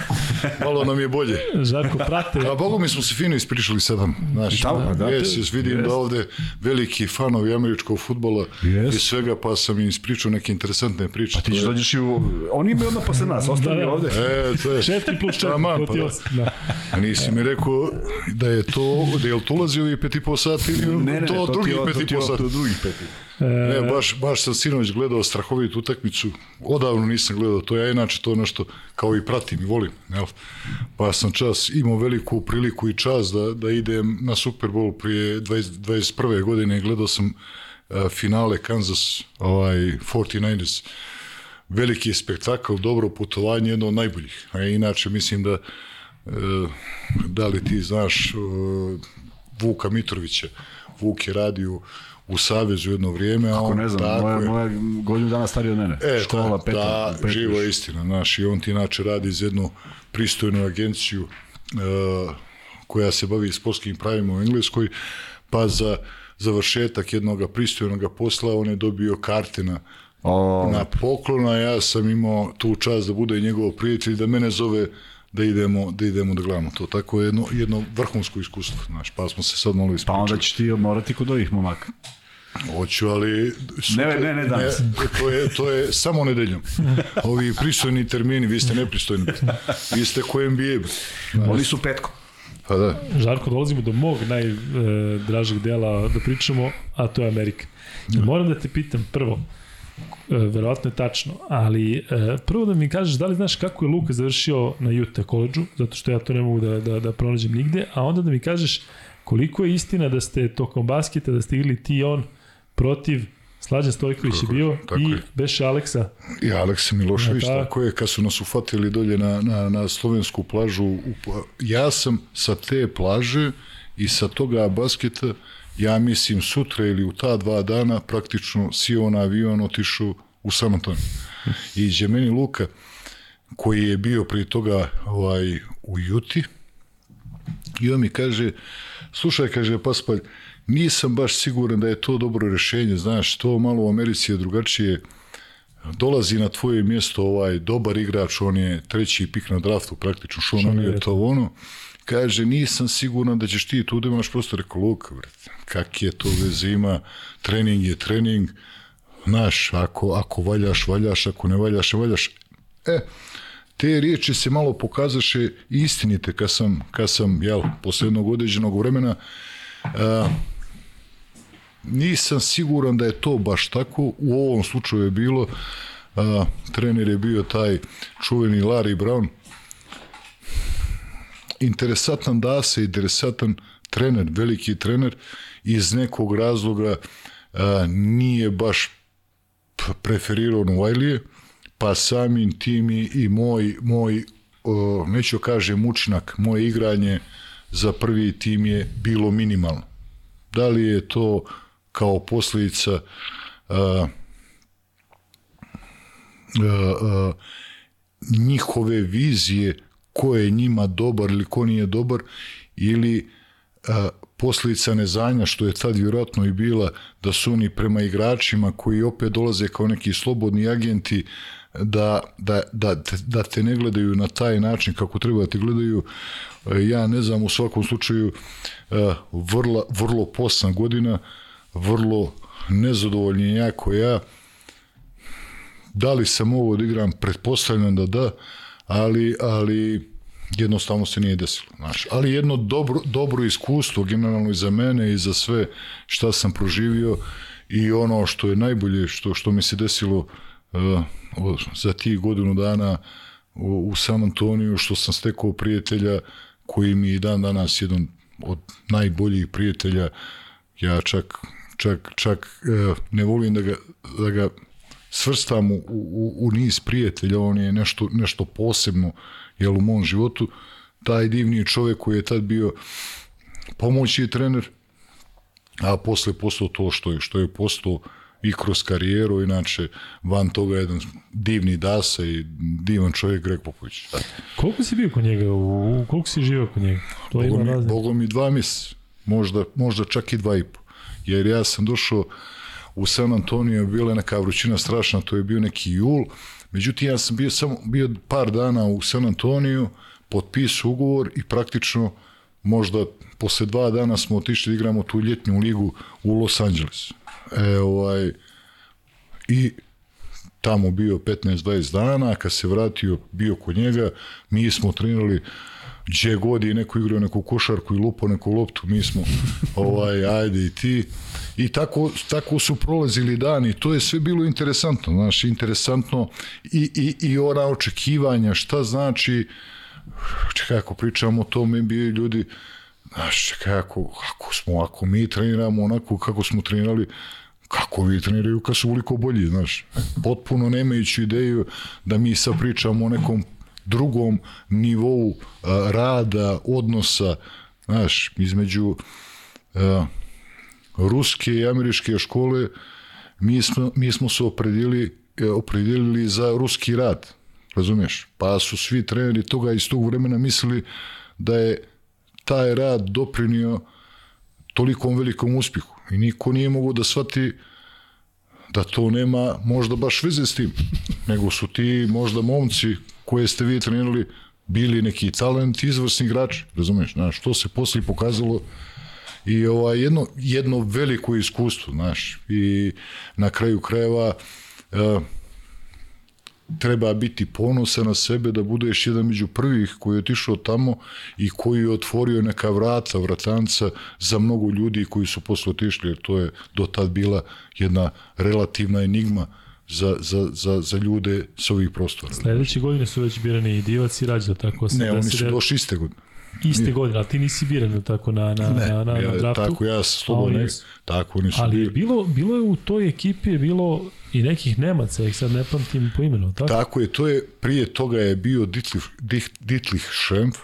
Malo nam je bolje. Žarko, prate. A Bogu mi smo se fino ispričali sedam. Znaš, da, da, jes, jes, vidim yes. da ovde veliki fanovi američkog futbola yes. i svega, pa sam im ispričao neke interesantne priče. Pa ti ćeš dođeš i u... Oni imaju onda posle nas, ostali da, da. ovde. E, to je... Četiri plus četiri, Taman, pa da. da. A nisi mi rekao da je to, da je li tu ulazi ovih pet i po sati ili ne, ne, to, to drugi pet i po sati? To drugi pet i Ne, baš, baš sam sinoć gledao strahovitu utakmicu, odavno nisam gledao to, ja inače to nešto kao i pratim i volim, jel? Pa sam čas imao veliku priliku i čas da, da idem na Super Bowl prije 20, 21. godine, gledao sam uh, finale Kansas, ovaj, 49ers, veliki spektakl, dobro putovanje, jedno od najboljih. A inače mislim da uh, da li ti znaš Vuka Mitrovića, Vuk je radio u Savezu jedno vrijeme. Kako ne znam, tako moja, moja godinu dana stariji od mene. E, Škola, ta, peta, da, peta, živa istina, znaš, i on ti inače radi iz jednu pristojnu agenciju uh, koja se bavi sportskim pravima u Engleskoj, pa za završetak jednog pristojnog posla on je dobio karte na, o. na poklona, ja sam imao tu čast da bude njegov prijatelj, da mene zove da idemo da idemo da gledamo to. Tako je jedno, jedno vrhunsko iskustvo, znaš, pa smo se sad malo ispričali. Pa onda ćeš ti morati kod ovih momaka. Hoću, ali... Sutra, ne, ne, ne danas. Ne, to, je, to je samo nedeljom. Ovi pristojni termini, vi ste nepristojni. Vi ste ko NBA. Oni su petko. Pa da. Žarko, dolazimo do mog najdražeg dela da pričamo, a to je Amerika. I moram da te pitam prvo, e, verovatno je tačno, ali e, prvo da mi kažeš da li znaš kako je Luka završio na Utah koleđu, zato što ja to ne mogu da, da, da pronađem nigde, a onda da mi kažeš koliko je istina da ste tokom basketa, da ste igli ti i on protiv Slađan Stojković je bio tako i je. beše Aleksa. I Aleksa Milošević, ja, tako je, kad su nas ufatili dolje na, na, na slovensku plažu, u, ja sam sa te plaže i sa toga basketa, ja mislim sutra ili u ta dva dana praktično sio na avion otišao u San Antonio. I iđe meni Luka, koji je bio prije toga ovaj, u Juti, i on mi kaže, slušaj, kaže Paspalj, nisam baš siguran da je to dobro rešenje, znaš, to malo u Americi je drugačije, dolazi na tvoje mjesto ovaj dobar igrač, on je treći pik na draftu praktično, što on je to ono, kaže, nisam siguran da ćeš ti tu da imaš prosto rekao, Luka, kak je to veze ima, trening je trening, znaš, ako, ako valjaš, valjaš, ako ne valjaš, ne valjaš. E, te riječi se malo pokazaše istinite kad sam, kad sam jel, posle jednog određenog vremena uh, nisam siguran da je to baš tako. U ovom slučaju je bilo, a, trener je bio taj čuveni Larry Brown. Interesantan da se, interesantan trener, veliki trener, iz nekog razloga a, nije baš preferirao Novajlije, pa samim tim i, i moj, moj o, neću kažem učinak, moje igranje za prvi tim je bilo minimalno. Da li je to kao posljedica uh, uh, uh, njihove vizije ko je njima dobar ili ko nije dobar ili uh, posljedica nezanja što je tad vjerojatno i bila da su oni prema igračima koji opet dolaze kao neki slobodni agenti da, da, da, da te ne gledaju na taj način kako treba da te gledaju. Ja ne znam u svakom slučaju vrlo, vrlo posna godina vrlo nezadovoljni jako ja. Da li sam ovo odigram? Pretpostavljam da da, ali, ali jednostavno se nije desilo. Znaš. Ali jedno dobro, dobro iskustvo generalno i za mene i za sve šta sam proživio i ono što je najbolje što, što mi se desilo uh, za tih godinu dana u, u San Antoniju, što sam stekao prijatelja koji mi i dan danas jedan od najboljih prijatelja, ja čak čak, čak e, ne volim da ga, da ga svrstam u, u, u niz prijatelja, on je nešto, nešto posebno jel, u mom životu. Taj divni čovjek koji je tad bio pomoćni trener, a posle postao to što je, što je postao i kroz karijeru, inače van toga jedan divni dasa i divan čovjek Greg Popović. Koliko si bio kod njega? U, koliko si živao kod njega? To Bogo, mi, Bogo mi dva mis, možda, možda čak i dva i po jer ja sam došao u San Antonio je bila neka vrućina strašna, to je bio neki jul. Međutim, ja sam bio samo bio par dana u San Antoniju, potpisao ugovor i praktično možda posle dva dana smo otišli da igramo tu ljetnju ligu u Los Angeles. E, ovaj, I tamo bio 15-20 dana, kad se vratio, bio kod njega, mi smo trenirali gdje god je neko igrao neku košarku i lupo neku loptu, mi smo ovaj, ajde i ti. I tako, tako su prolazili dani, to je sve bilo interesantno, znaš, interesantno i, i, i ona očekivanja, šta znači, čekaj, ako pričamo o tome, bi ljudi, znaš, čekaj, ako, ako, smo, ako mi treniramo onako kako smo trenirali, kako vi treniraju kad su uliko bolji, znaš. Potpuno nemajući ideju da mi sad pričamo o nekom drugom nivou a, rada, odnosa, znaš, između a, ruske i američke škole, mi smo, mi smo se opredili, e, opredelili za ruski rad, razumiješ? Pa su svi treneri toga iz tog vremena mislili da je taj rad doprinio tolikom velikom uspjehu i niko nije mogu da shvati da to nema možda baš veze s tim, nego su ti možda momci koje ste vi trenirali bili neki talent, izvrsni igrači, razumeš, znaš, to se posle pokazalo i ovaj, jedno, jedno veliko iskustvo, znaš, i na kraju krajeva uh, treba biti ponosan na sebe da budeš jedan među prvih koji je otišao tamo i koji je otvorio neka vrata, vratanca za mnogo ljudi koji su posle otišli, jer to je do tad bila jedna relativna enigma za, za, za, za ljude s ovih prostora. Sledeće godine su već birani i Divac i Rađa, tako se... Ne, oni su došli iste godine. Iste godine, ali ti nisi biran tako na, na, ne, na, na, ja, na draftu. Tako ja slobodno, tako oni su ali bili. bilo, bilo je u toj ekipi je bilo i nekih Nemaca, ih sad ne pamtim po imenu, tako? Tako je, to je, prije toga je bio Ditlich, Ditlich Schrempf,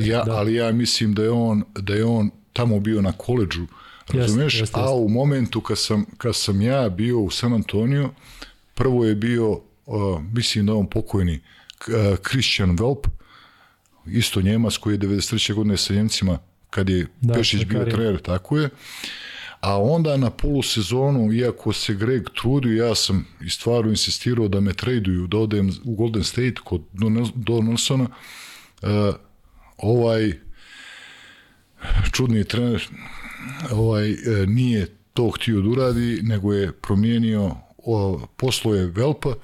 ja, da. ali ja mislim da je on, da je on tamo bio na koleđu, razumeš? Jest, jest, jest. A u momentu kad sam, kad sam ja bio u San Antonio, prvo je bio, uh, mislim da on pokojni, uh, Christian Welp, isto Njemac koji je 93. godine sa Njemcima, kad je da, Pešić bio trener, tako je. A onda na polusezonu, iako se Greg trudio, ja sam i stvarno insistirao da me traduju, da odem u Golden State kod Donaldsona, uh, ovaj čudni trener ovaj, uh, nije to htio da uradi, nego je promijenio o, posluje Velpa,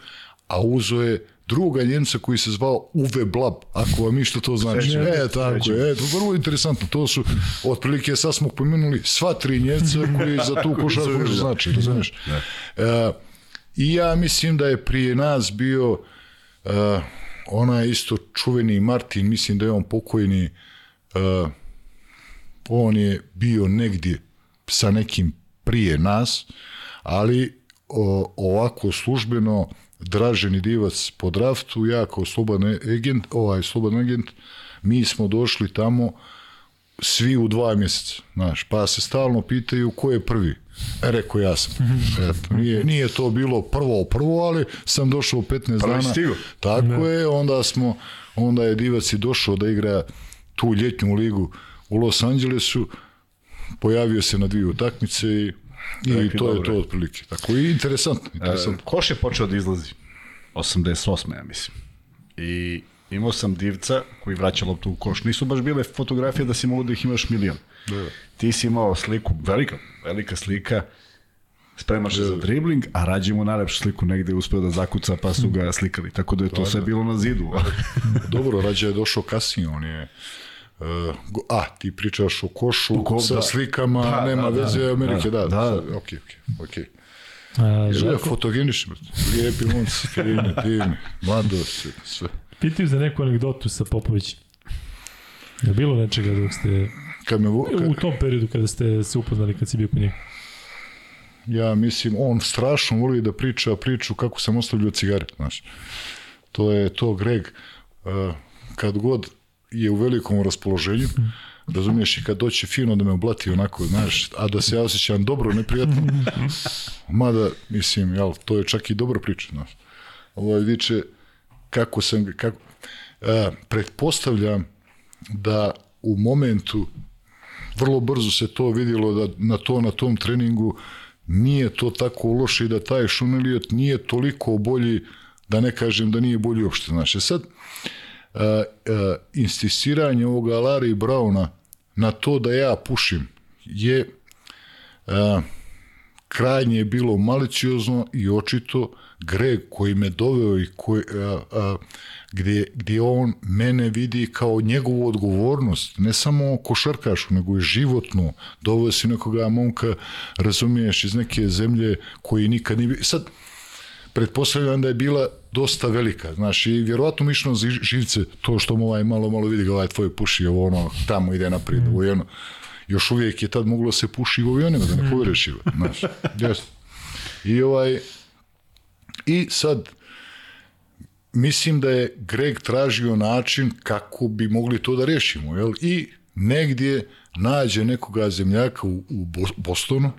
a uzo je druga Njemca koji se zvao Uwe Blab, ako vam išto to znači. Srećem, e, tako je, e, to vrlo interesantno. To su, otprilike, sad smo pomenuli sva tri Njemca koji za tu košarku znači, razumiješ? E, I ja mislim da je prije nas bio uh, onaj isto čuveni Martin, mislim da je on pokojni, uh, on je bio negdje sa nekim prije nas, ali ovako službeno Draženi Divac po draftu, ja kao slobodan agent, ovaj slobodan agent, mi smo došli tamo svi u dva mjeseca, znaš, pa se stalno pitaju ko je prvi. E, rekao ja sam. Eto, nije, nije to bilo prvo prvo, ali sam došao 15 Prvi dana. Stigo. Tako ne. je, onda smo, onda je Divac i došao da igra tu ljetnju ligu u Los Angelesu, pojavio se na dvije utakmice i I Rekli, to dobro. je to otprilike. Tako i interesantno. interesantno. E, koš je počeo da izlazi? 88. ja mislim. I imao sam divca koji vraća loptu u koš. Nisu baš bile fotografije da si mogu da ih imaš milion. Da. Ti si imao sliku, velika, velika slika, spremaš se za da. dribling, a rađe mu najlepšu sliku negde uspeo da zakuca pa su ga slikali. Tako da je to da, sve bilo na zidu. Dobro, rađe je došao kasnije, on je a, ti pričaš o košu ko, sa da. slikama, da, nema da, veze da, Amerike, da, da, da. da. ok, ok, ok. A, Želja je fotogenični, lijepi momci, fini, divni, mladost, sve. Pitaju za neku anegdotu sa Popovićem. Je bilo nečega dok ste... Kad me, kad... U tom periodu kada ste se upoznali, kad si bio kod njega? Ja mislim, on strašno voli da priča priču kako sam ostavljao cigaret, znaš. To je to Greg, uh, kad god je u velikom raspoloženju, razumiješ i kad doće fino da me oblati onako, znaš, a da se ja osjećam dobro, neprijatno, mada, mislim, jel, to je čak i dobra priča, znaš. Ovo viče, kako sam, kako, a, pretpostavljam da u momentu vrlo brzo se to vidjelo da na to na tom treningu nije to tako loše i da taj Šunelijot nije toliko bolji, da ne kažem da nije bolji uopšte. Znači, sad, a, a, insistiranje ovoga Larry Browna na to da ja pušim je a, krajnje je bilo maliciozno i očito Greg koji me doveo i koji, a, a, gdje, gdje on mene vidi kao njegovu odgovornost, ne samo košarkašu, nego i životnu. Doveo si nekoga momka, razumiješ, iz neke zemlje koji nikad nije... Sad, pretpostavljam da je bila dosta velika, znaš, i vjerovatno mišno živce, to što mu ovaj malo, malo vidi ga ovaj tvoj puši, ovo ono, tamo ide naprijed, mm. ovo je ono. Još uvijek je tad moglo se puši u avionima, da ne povjereš, znaš, jasno. I ovaj, i sad, mislim da je Greg tražio način kako bi mogli to da rešimo, jel? I negdje nađe nekoga zemljaka u, u Bostonu,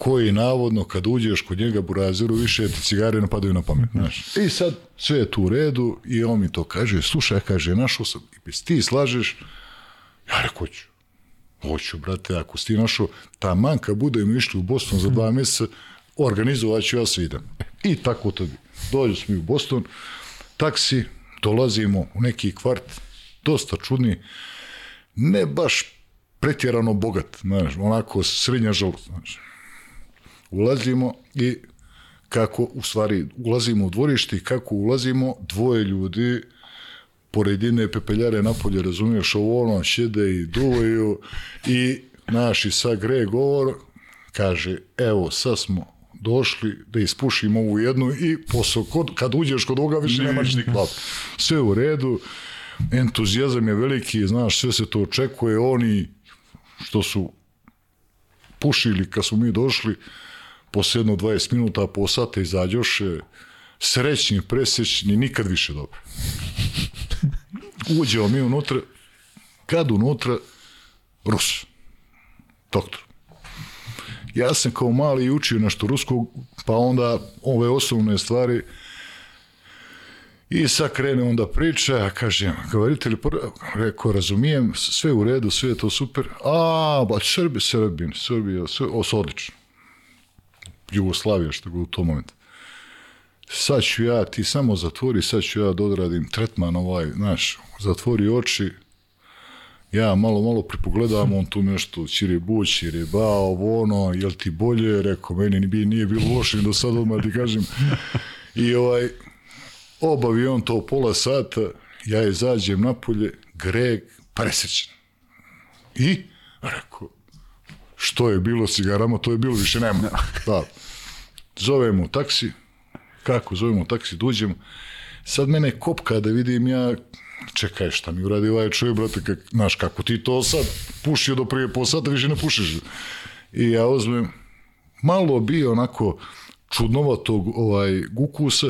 koji navodno kad uđeš kod njega burazeru više ti cigare napadaju na pamet, znaš. I sad sve je tu u redu i on mi to kaže, slušaj, kaže, našao sam, i ti slažeš, ja rekao ću, hoću, brate, ako si ti našao, ta manka bude mi išli u Boston za dva mjeseca, organizovat ću ja se idem. I tako to bi. Dođu smo u Boston, taksi, dolazimo u neki kvart, dosta čudni, ne baš pretjerano bogat, znaš, onako srednja žalost, znaš. Ulazimo i kako, u stvari, ulazimo u dvorište i kako ulazimo, dvoje ljudi, pored jedne pepeljare napolje, razumiješ, ovo ono, šede i duvaju i naši sa gre govor, kaže, evo, sad smo došli da ispušimo ovu jednu i posao, kod, kad uđeš kod ovoga više nemaš ni klap. Sve u redu, entuzijazam je veliki, znaš, sve se to očekuje, oni što su pušili kad su mi došli, posle jedno 20 minuta, po sata izađoše, srećni, presrećni, nikad više dobro. Uđeo mi unutra, kad unutra, Rus, doktor. Ja sam kao mali učio nešto ruskog, pa onda ove osnovne stvari i sad krene onda priča, ja kažem, govorite li, rekao, razumijem, sve u redu, sve je to super, a, ba, Srbi, Srbin, Srbija, sve, o, odlično. Jugoslavija, što u tom momentu. Sad ću ja, ti samo zatvori, sad ću ja da odradim tretman ovaj, znaš, zatvori oči, ja malo, malo pripogledam, on tu nešto, čiri bu, čiri ba, ovo ono, jel ti bolje, rekao, meni nije, nije bilo loše do sad, odmah ti kažem. I ovaj, obavi on to pola sata, ja izađem napolje, Greg, presrećen. I, rekao, što je bilo cigarama, to je bilo, više nema. Da. Zovemo taksi, kako zovemo taksi, dođemo, sad mene kopka da vidim ja čekaj, šta mi uradi ovaj čovjek, brate, kak, znaš, kako ti to sad pušio do prije pol sata, više ne pušiš. I ja uzmem, malo bi onako čudnovatog ovaj, gukusa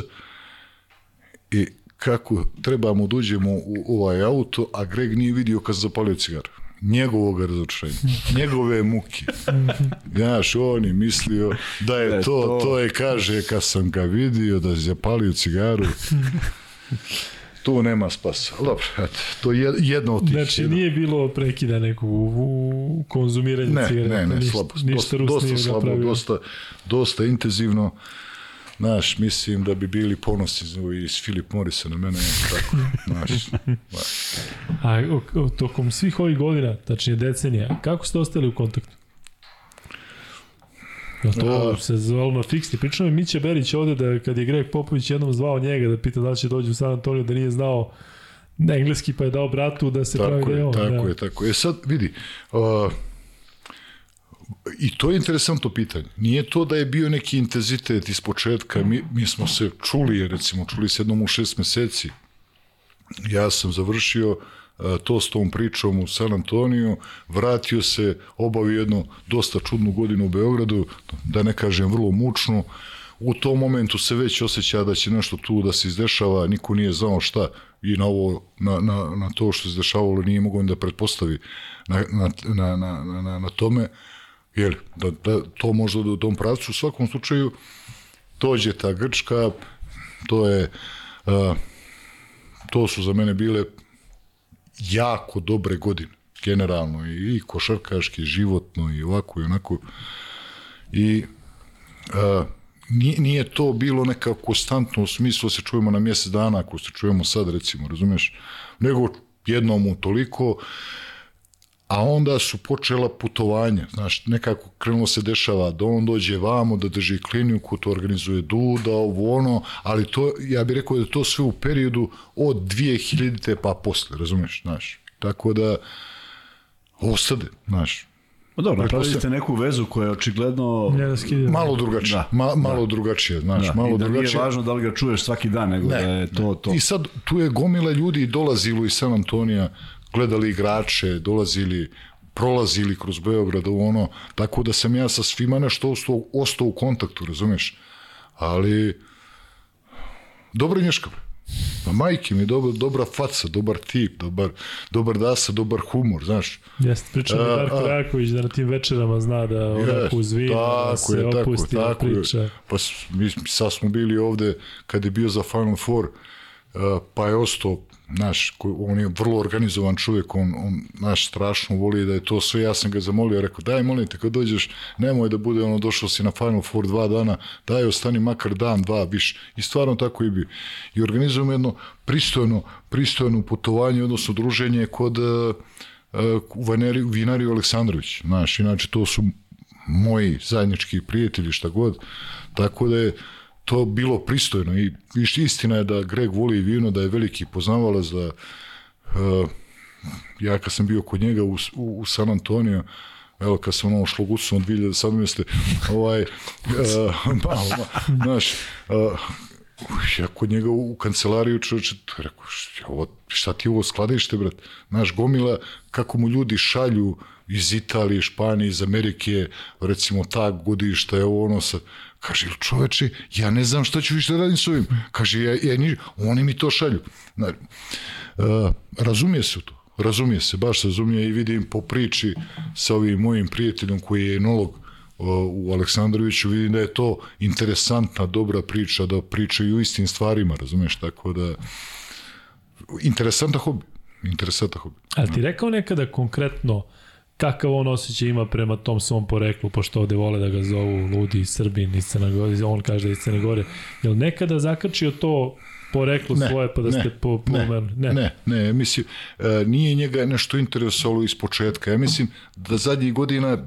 i kako trebamo da uđemo u ovaj auto, a Greg nije vidio kad zapalio cigaru. Njegovog razočarenja, njegove muke. Znaš, on je mislio da je to, to je, kaže, kad sam ga vidio da je zapalio cigaru, tu nema spasa. Dobro, eto, to je jedno od tih. Znači, jedno. nije bilo prekida nekog u konzumiranju ne, cigareta. Ne, ne, ništa, slabo. Ništa dosta, dosta slabo, napravio. dosta, dosta intenzivno. Znaš, mislim da bi bili ponosni iz Filip Morisa na mene, tako, znaš. A o, o, tokom svih ovih godina, tačnije decenija, kako ste ostali u kontaktu? Ja to se zvalo na fiksni. Pričao mi Mića Berić ovde da kad je Greg Popović jednom zvao njega da pita da li će dođi u San Antonio da nije znao na engleski pa je dao bratu da se tako pravi je, da je on. Tako da. je, tako je. E sad vidi, uh, i to je interesantno pitanje. Nije to da je bio neki intenzitet iz početka, mi, mi smo se čuli, recimo, čuli se jednom u šest meseci. Ja sam završio to s tom pričom u San Antoniju, vratio se, obavio jednu dosta čudnu godinu u Beogradu, da ne kažem vrlo mučnu, u tom momentu se već osjeća da će nešto tu da se izdešava, niko nije znao šta. I na ovo, na, na, na to što se izdešavalo nije mogo da pretpostavi na, na, na, na, na, na tome, jel, da, da to možda u tom pravcu, u svakom slučaju dođe ta Grčka, to je, uh, to su za mene bile jako dobre godine, generalno i, i košarkaški, životno i ovako i onako. i uh, nije, nije to bilo nekako konstantno u smislu da se čujemo na mjesec dana ako se čujemo sad recimo, razumeš, nego jednom u toliko, a onda su počela putovanja, znaš, nekako krenulo se dešava da on dođe vamo, da drži kliniku, to organizuje Duda, ovo ono, ali to, ja bih rekao da to sve u periodu od 2000. pa posle, razumeš, znaš, tako da ostade, znaš, Pa dobro, napravili ste neku vezu koja je očigledno malo drugačije, da, ma, malo da. drugačije, znaš, da. malo I da drugačije. nije važno da li ga čuješ svaki dan, nego ne, da je to to. I sad tu je gomila ljudi dolazilo iz San Antonija, gledali igrače, dolazili prolazili kroz Beograd u ono, tako da sam ja sa svima nešto ostao, ostao u kontaktu, razumeš? Ali dobro nješka, Pa majke mi, dobra, dobra faca, dobar tip, dobar, dobar dasa, dobar humor, znaš. Jeste, pričam da Darko Raković da na tim večerama zna da onako uzvina, da se je, opusti tako, da tako priča. Je. Pa mi sad smo bili ovde kad je bio za Final Four, pa je ostao naš, on je vrlo organizovan čovjek, on, on naš strašno voli da je to sve, ja sam ga zamolio, rekao, daj molim te kad dođeš, nemoj da bude ono, došao si na Final Four dva dana, daj ostani makar dan, dva, više. I stvarno tako i bi. I organizujemo jedno pristojno, pristojno putovanje, odnosno druženje kod uh, u vinariju, vinariju Aleksandrović, znaš, inače to su moji zajednički prijatelji, šta god, tako da je to bilo pristojno i istina je da Greg voli vino, da je veliki poznavalac, da uh, ja kad sam bio kod njega u, u, u San Antonio, evo kad sam ono šlogucom od 2017. ovaj, uh, malo, znaš, uh, ja kod njega u kancelariju čovječe, rekao, šta, šta ti ovo skladište, brat? Znaš, gomila, kako mu ljudi šalju iz Italije, Španije, iz Amerike, recimo ta godišta, evo ono sa, Kaže, čoveče, ja ne znam šta ću više da radim s ovim. Kaže, ja, ja, ni, oni mi to šalju. Uh, razumije se to. Razumije se, baš razumije i vidim po priči sa ovim mojim prijateljom koji je enolog u Aleksandroviću, vidim da je to interesantna, dobra priča, da pričaju istim stvarima, razumiješ, tako da interesantan hobi. Interesantan hobi. Ali ti rekao nekada konkretno kakav on osjećaj ima prema tom svom poreklu, pošto ovde vole da ga zovu ludi Srbin iz Crne Gore, on kaže da je iz Crne Gore. Jel nekada zakrčio to poreklo ne, svoje pa da ne, ste po, po ne, ne, ne, ne, mislim, e, nije njega nešto interesovalo iz početka. Ja mislim da zadnjih godina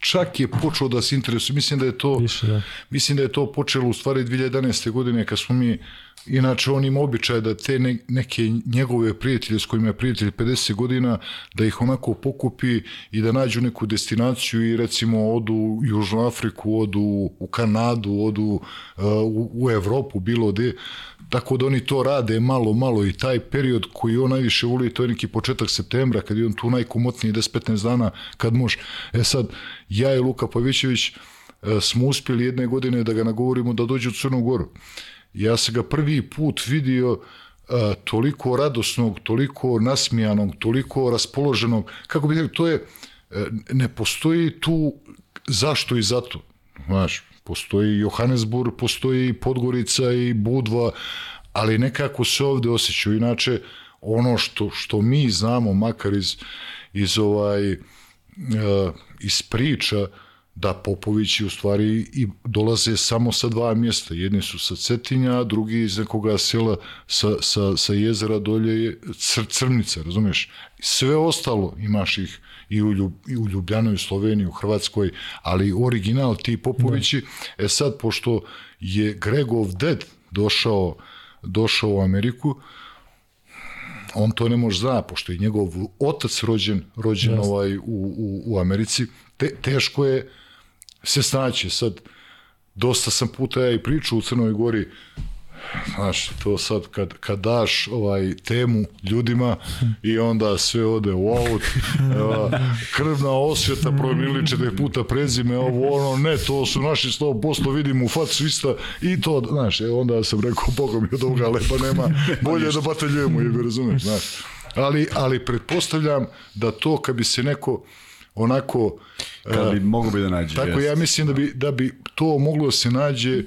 čak je počeo da se interesuje. Mislim da je to Više, da. mislim da je to počelo u stvari 2011. godine kad smo mi inače on ima običaj da te ne, neke njegove prijatelje s kojima je prijatelj 50 godina da ih onako pokupi i da nađu neku destinaciju i recimo odu u Južnu Afriku, odu u Kanadu, odu uh, u, u Evropu, bilo gde tako da oni to rade malo, malo i taj period koji on najviše voli, to je neki početak septembra, kad je on tu najkomotniji 10-15 dana, kad može. E sad, ja i Luka Pavićević e, smo uspjeli jedne godine da ga nagovorimo da dođe u Crnu Goru. Ja sam ga prvi put vidio e, toliko radosnog, toliko nasmijanog, toliko raspoloženog, kako bi to je, e, ne postoji tu zašto i zato, znaš, Postoji Johannesburg, postoji Podgorica i Budva, ali nekako se ovde osjećaju. Inače, ono što, što mi znamo, makar iz, iz, ovaj, uh, iz priča, da Popovići u stvari i dolaze samo sa dva mjesta. Jedni su sa Cetinja, drugi iz nekoga sela sa, sa, sa jezera dolje Cr, Crnica, razumeš? Sve ostalo imaš ih i u, Ljub, i u Ljubljanu, i u Sloveniji, u Hrvatskoj, ali original ti Popovići, ne. e sad, pošto je Gregov ded došao, došao u Ameriku, on to ne može zna, pošto je njegov otac rođen, rođen yes. ovaj u, u, u Americi, te, teško je se snaći. Sad, dosta sam puta ja i pričao u Crnoj Gori, znaš, to sad kad, kad daš ovaj temu ljudima i onda sve ode u aut, krvna osvjeta promijenili četiri puta prezime, ovo ono, ne, to su naši 100%, vidimo u facu ista i to, znaš, e, onda sam rekao, Boga mi od ovoga lepa nema, bolje da bataljujemo, je razumeš, znaš. Ali, ali pretpostavljam da to kad bi se neko onako kad bi mogo bi da nađe. Tako jest. ja mislim da bi da bi to moglo da se nađe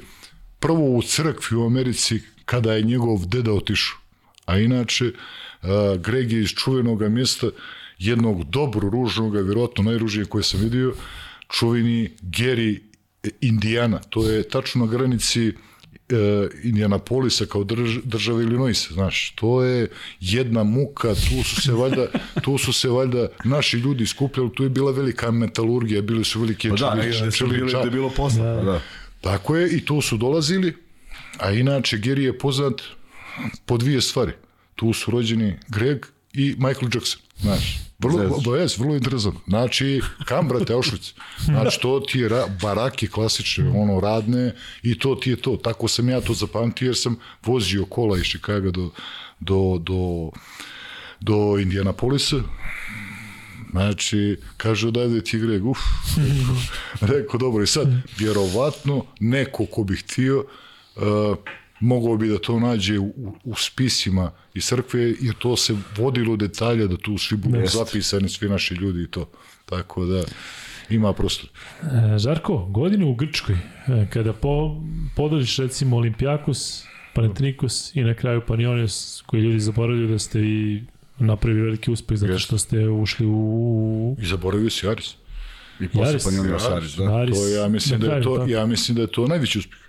prvo u crkvi u Americi kada je njegov deda otišao. A inače, Greg je iz čuvenog mjesta jednog dobro ružnog, vjerojatno najružnije koje sam vidio, čuveni Gary Indijana, to je tačno na granici e, Indianapolisa kao drž, država Illinois, znaš, to je jedna muka, tu su se valjda, tu su se valjda naši ljudi skupljali, tu je bila velika metalurgija, bili su velike pa da, čeli, čeli, bili, da je bilo posla. Da. da. Tako je, i tu su dolazili, a inače Gary je poznat po dvije stvari. Tu su rođeni Greg i Michael Jackson, znaš. Vrlo, ba, jes, vrlo interesantno. Znači, kam, brate, Auschwitz? Znači, to ti je ra, baraki klasične, ono, radne, i to ti je to. Tako sam ja to zapamtio, jer sam vozio kola iz Chicago do, do, do, do Indianapolisa. Znači, kaže, odajde ti Greg, uf. Rekao, rekao, dobro, i sad, vjerovatno, neko ko bi htio, uh, mogao bi da to nađe u, u spisima iz crkve, jer to se vodilo detalje da tu svi budu zapisani, svi naši ljudi i to. Tako da ima prostor. E, Žarko, godinu u Grčkoj, e, kada po, podeliš recimo Olimpijakos, Panathinaikos i na kraju Panionios, koji ljudi zaboravljaju da ste i napravili veliki uspeh zato što ste ušli u... I zaboravio si Aris. I posle Panjolio Saris, da. Aris, to ja mislim da je to, ja mislim da je to najveći uspeh.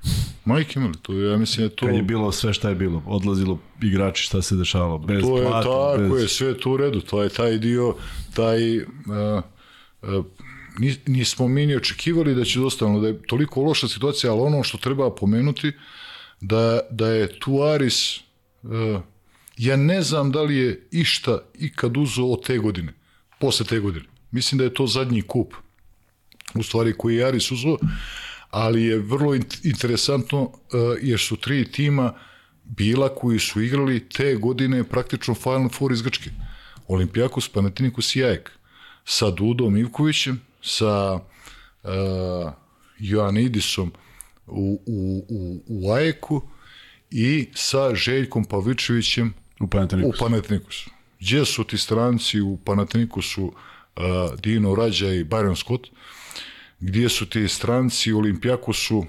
Majke imali, to ja mislim da je to... Kad je bilo sve šta je bilo, odlazilo igrači šta se dešavalo, bez to je, plata, tako bez... je, sve to u redu, to je taj dio, taj... Uh, uh, nismo mi ni očekivali da će dostavno, da je toliko loša situacija, ali ono što treba pomenuti, da, da je tu Aris, uh, ja ne znam da li je išta ikad uzeo od te godine, posle te godine. Mislim da je to zadnji kup u stvari koji je Aris uzeo, ali je vrlo interesantno uh, jer su tri tima bila koji su igrali te godine praktično Final Four iz Grčke. Olimpijakos, Panathinaikos i Ajek. Sa Dudom Ivkovićem, sa uh, Joanidisom u, u, u, u Ajeku i sa Željkom Pavičevićem u Panathinaikosu. U Panathinaikosu. Gdje su ti stranci u Panathinaikosu uh, Dino Rađa i Byron Scott, gdje su ti stranci u Olimpijakosu uh,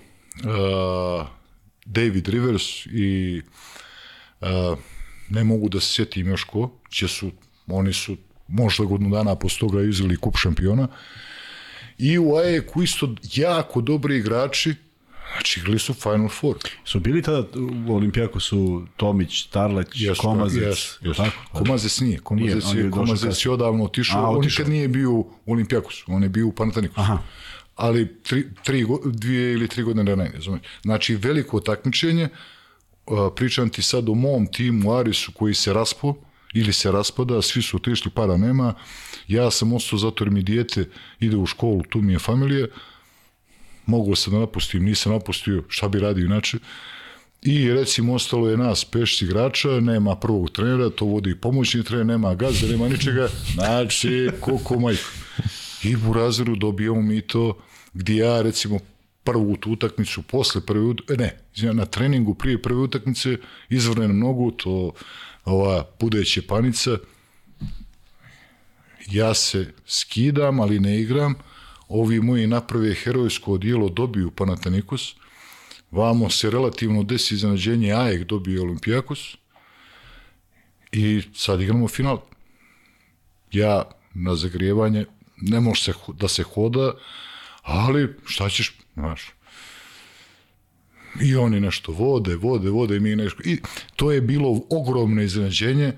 David Rivers i uh, ne mogu da se sjetim još ko, će su, oni su možda godinu dana posle toga izveli kup šampiona. I u AEK-u isto jako dobri igrači, Znači, igrali su Final Four. Su bili tada u Olimpijaku su Tomić, Tarleć, yes, Komazec? Yes, yes. Tako? Komazec nije. Komazec, nije, je, Komazec je odavno otišao. A, on nikad nije bio u Olimpijakosu. On je bio u Panatanikusu. Aha ali tri, tri, dvije ili tri godine ranije. Znači, veliko takmičenje, pričam ti sad o mom timu Arisu koji se raspo, ili se raspada, svi su otišli, para nema, ja sam ostao zato jer mi dijete ide u školu, tu mi je familija, mogu se da napustim, nisam napustio, šta bi radio inače, I recimo ostalo je nas pešci igrača, nema prvog trenera, to vodi pomoćni trener, nema gazda, nema ničega, znači, koko majko. I u razredu dobijamo mi to gdje ja recimo prvu utakmicu posle prve ne, na treningu prije prve utakmice izvrnem nogu, to ova budeće panica, ja se skidam, ali ne igram, ovi moji naprave herojsko odijelo dobiju Panatanikos, vamo se relativno desi iznenađenje, Ajek dobije Olimpijakos i sad igramo final. Ja na zagrijevanje ne može se, da se hoda, ali šta ćeš, znaš, i oni nešto vode, vode, vode i mi nešto. I to je bilo ogromno iznenađenje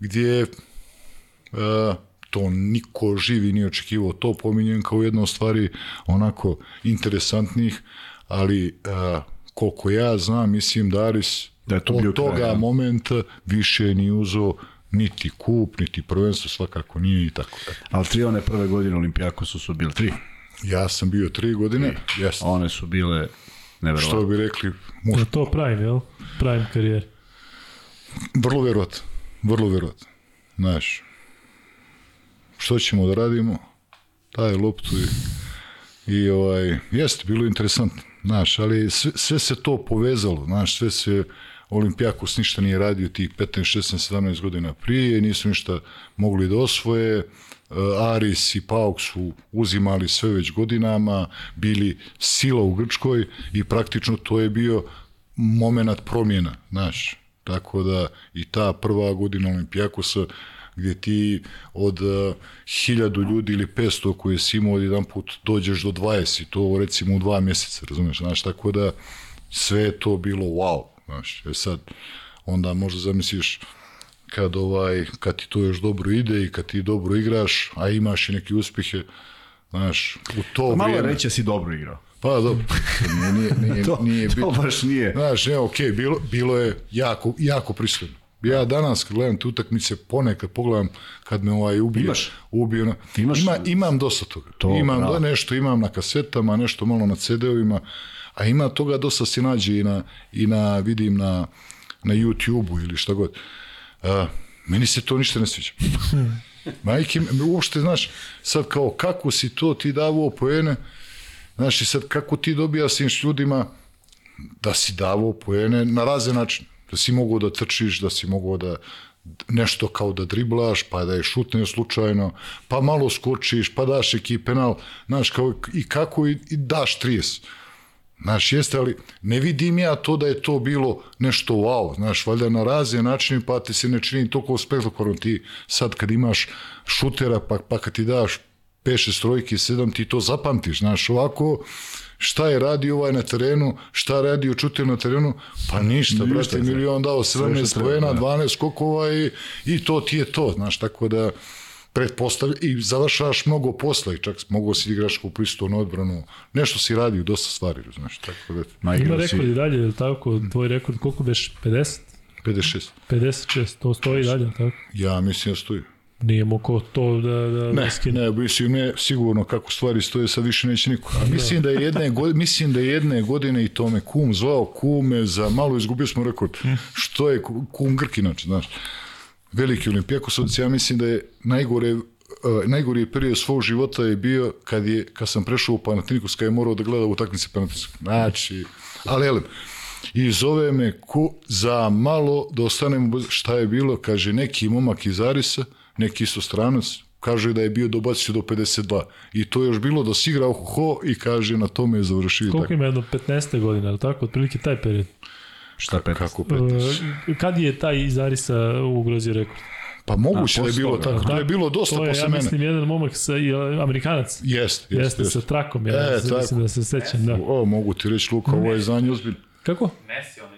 gdje uh, to niko živi nije očekivao. To pominjem kao jedna od stvari onako interesantnih, ali uh, koliko ja znam, mislim da Aris da je to od toga kraj, da. momenta više nije uzeo niti kup, niti prvenstvo, svakako nije i tako. Ali tri one prve godine Olimpijakosu su bili tri. Ja sam bio tri godine. Yes. One su bile neverovatne. Što bi rekli? Muš... Je to prime, jel? Prime karijer. Vrlo verovatno. Vrlo verovatno. Znaš, što ćemo da radimo? Taj loptu i, i ovaj, jeste, bilo interesantno. Znaš, ali sve, sve se to povezalo, znaš, sve se Olimpijakos ništa nije radio tih 15, 16, 17 godina prije, nisu ništa mogli da osvoje, Eh, Aris i Pauk su uzimali sve već godinama, bili sila u Grčkoj i praktično to je bio moment promjena, znaš. Tako da i ta prva godina Olimpijakosa gdje ti od uh, hiljadu ljudi ili 500 koje si imao jedan put dođeš do 20 i to recimo u dva mjeseca, razumiješ, znaš, tako da sve je to bilo wow, znaš, e sad, onda možda zamisliš kad, ovaj, kad ti to još dobro ide i kad ti dobro igraš, a imaš i neke uspjehe, znaš, u to Malo vrijeme... reći da si dobro igrao. Pa dobro, nije, nije, nije, To, nije to baš nije. Znaš, evo, okej, bilo, bilo je jako, jako pristojno. Ja danas kad gledam te utakmice, ponekad pogledam kad me ovaj ubije. Imaš? Ubije, na, imaš- ima, imam dosta toga. To, imam da nešto, imam na kasetama, nešto malo na CD-ovima, a ima toga dosta se nađe i na, i na vidim na, na YouTube-u ili šta god. A, meni se to ništa ne sviđa. Majke, uopšte, znaš, sad kao kako si to ti davao poene, znaš, i sad kako ti dobija s ljudima da si davao poene na razne načine. Da si mogao da trčiš, da si mogao da nešto kao da driblaš, pa da je šutneo slučajno, pa malo skočiš, pa daš neki penal, znaš, kao i kako i, i daš 30. Znaš, jeste, ali ne vidim ja to da je to bilo nešto wow, znaš, valjda na razne načine, pa ti se ne čini toliko spektakularno ti sad kad imaš šutera, pa, pa kad ti daš 5, 6 trojki, 7, ti to zapamtiš, znaš, ovako, šta je radio ovaj na terenu, šta je radio čutir na terenu, pa ništa, Ništa, brate, milion dao, Sve 17 što treba, pojena, da. 12 skokova i, i to ti je to, znaš, tako da pretpostavlja i završavaš mnogo posla i čak mogo si da igraš u pristojnu odbranu, nešto si radio, dosta stvari, znaš, tako da, Ma, Ima rekord i dalje, je tako, tvoj rekord, koliko beš, 50? 56. 56, to stoji dalje, tako? Ja mislim da stoji. Nije mogo to da, da, Ne, da skine. ne, mislim, ne, sigurno kako stvari stoje, sad više neće niko. A mislim da je jedne godine, mislim da je jedne godine i to me kum zvao kume za malo izgubio smo rekord. Što je ku- kum Grk inače, znaš. Veliki olimpijakosovac, ja mislim da je najgore uh, najgori period svog života je bio kad je kad sam prešao u Panathinaikos kad je morao da gleda utakmice Panathinaikos. Znači, ali elem, i zove me ku, za malo da ostanemo bez- šta je bilo, kaže neki momak iz Arisa, neki isto stranac, kaže da je bio dobacio do 52 i to je još bilo da si igrao ho i kaže na tome je završio Koliko tako. ima jedno 15. godina, je li tako? Otprilike taj period. Šta pet? Kako 15? Uh, kad je taj iz Arisa ugrozio rekord? Pa moguće A, da je bilo toga, tako, to je bilo dosta To je, posle ja mene. mislim, jedan momak sa, i, Amerikanac. Jest, jest, Jeste, jest. sa trakom, ja E, mislim tako. da se sećam, da. O, mogu ti reći, Luka, ovo je znanje ozbiljno. Kako? Messi, onaj četvorka.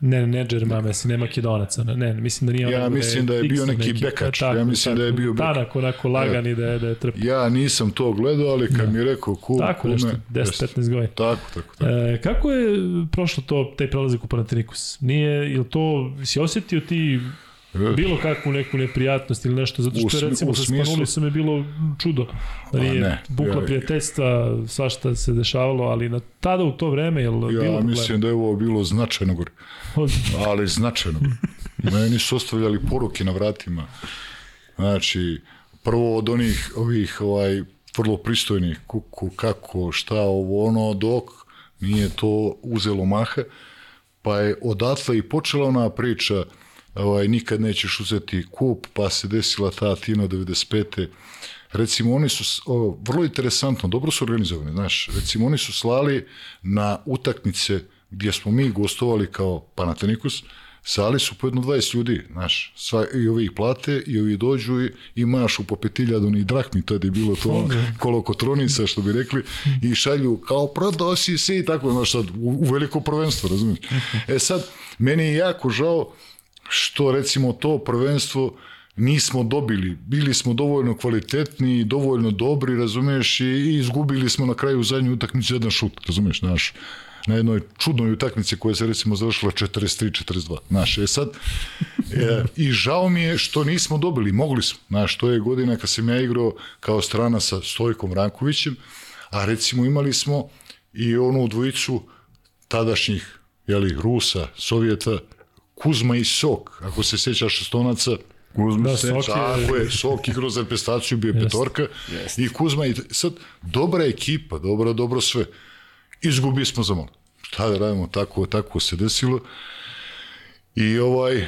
Ne, ne, Messi, ne Makedonaca, ne, ne, mislim da nije Ja mislim da je bio Dixon neki bekač, ja mislim da je bio bek. Tanak, onako lagan i da je, da je trp. Ja nisam to gledao, ali kad mi je rekao kum, Tako kume, nešto, jest. 10-15 godina. Tako, tako, tako. E, kako je prošlo to, taj prelazak u Panathinaikos? Nije, ili to, si osjetio ti bilo kakvu neku neprijatnost ili nešto, zato U što je recimo sa Spanulisom je bilo čudo. Da nije ne, bukla ja- prijateljstva, svašta se dešavalo, ali na, tada u to vreme, je Ja bilo mislim da je ovo bilo značajno gore. ali značajno. Meni su ostavljali poruke na vratima. Znači, prvo od onih ovih ovaj vrlo pristojnih kuku, kako, šta, ovo, ono, dok nije to uzelo maha, pa je odatle i počela ona priča ovaj, nikad nećeš uzeti kup, pa se desila ta Atina 95. Recimo, oni su, o, vrlo interesantno, dobro su organizovani, znaš, recimo, oni su slali na utakmice gdje smo mi gostovali kao Panathinaikos, sali su po jedno 20 ljudi, znaš, sva, i ovi ih plate, i ovi dođu i imaš u popetiljadu ni drahmi, tad je bilo to ono, kolokotronica, što bi rekli, i šalju kao prodao si se i tako, znaš, sad, u, u veliko prvenstvo, razumiješ? E sad, meni je jako žao što recimo to prvenstvo nismo dobili. Bili smo dovoljno kvalitetni, dovoljno dobri, razumeš, i izgubili smo na kraju zadnju utakmicu jedan šut, razumeš, znaš, na jednoj čudnoj utakmici koja se recimo završila 43-42, znaš, e sad, e, i žao mi je što nismo dobili, mogli smo, znaš, to je godina kad sam ja igrao kao strana sa Stojkom Rankovićem, a recimo imali smo i onu dvojicu tadašnjih, jeli, Rusa, Sovjeta, Kuzma i Sok, ako se sjećaš šestonaca, Kuzma Da, se Sok Tako je, Sok igrao za reprezentaciju, bio je petorka i Kuzma i sad dobra ekipa, dobro, dobro sve. Izgubili smo za malo. Šta da radimo, tako, tako se desilo. I ovaj,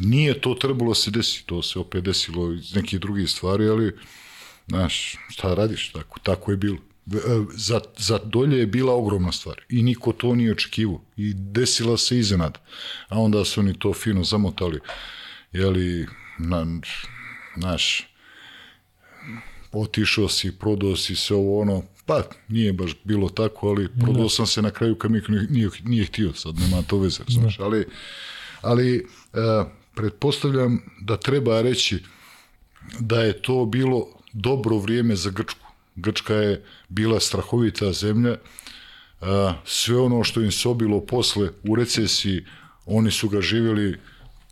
nije to trebalo se desiti, to se opet desilo iz nekih drugih stvari, ali, znaš, šta radiš, tako, tako je bilo. E, Za, za dolje je bila ogromna stvar i niko to nije očekivao i desila se iznenada. A onda su oni to fino zamotali jeli, na, naš, otišao si, prodao si se ovo ono, pa nije baš bilo tako, ali prodao sam se na kraju kad mi nije, nije htio, sad nema to veze, znaš, ali, ali e, pretpostavljam da treba reći da je to bilo dobro vrijeme za Grčku. Grčka je bila strahovita zemlja, a, sve ono što im se obilo posle u recesiji, oni su ga živjeli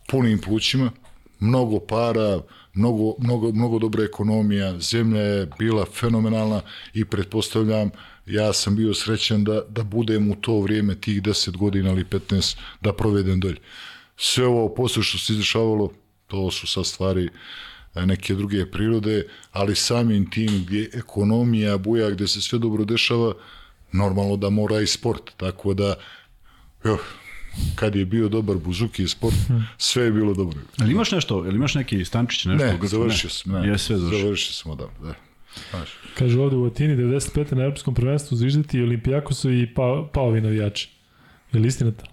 punim plućima, mnogo para, mnogo, mnogo, mnogo dobra ekonomija, zemlja je bila fenomenalna i pretpostavljam, ja sam bio srećan da, da budem u to vrijeme tih 10 godina ili 15 da provedem dolje. Sve ovo posle što se izdešavalo, to su sad stvari neke druge prirode, ali samim tim gdje ekonomija buja, gdje se sve dobro dešava, normalno da mora i sport, tako da jo, kad je bio dobar Buzuki i sport, sve je bilo dobro. Ali imaš nešto, ili imaš neki stančić, nešto? Ne, završio sam. Ne, je sve završio. Završio smo, da. da. Znaš. Kaže ovde u Atini 95. na Europskom prvenstvu zviždati Olimpijakosu i pa, Paovi navijači. Je li istina to?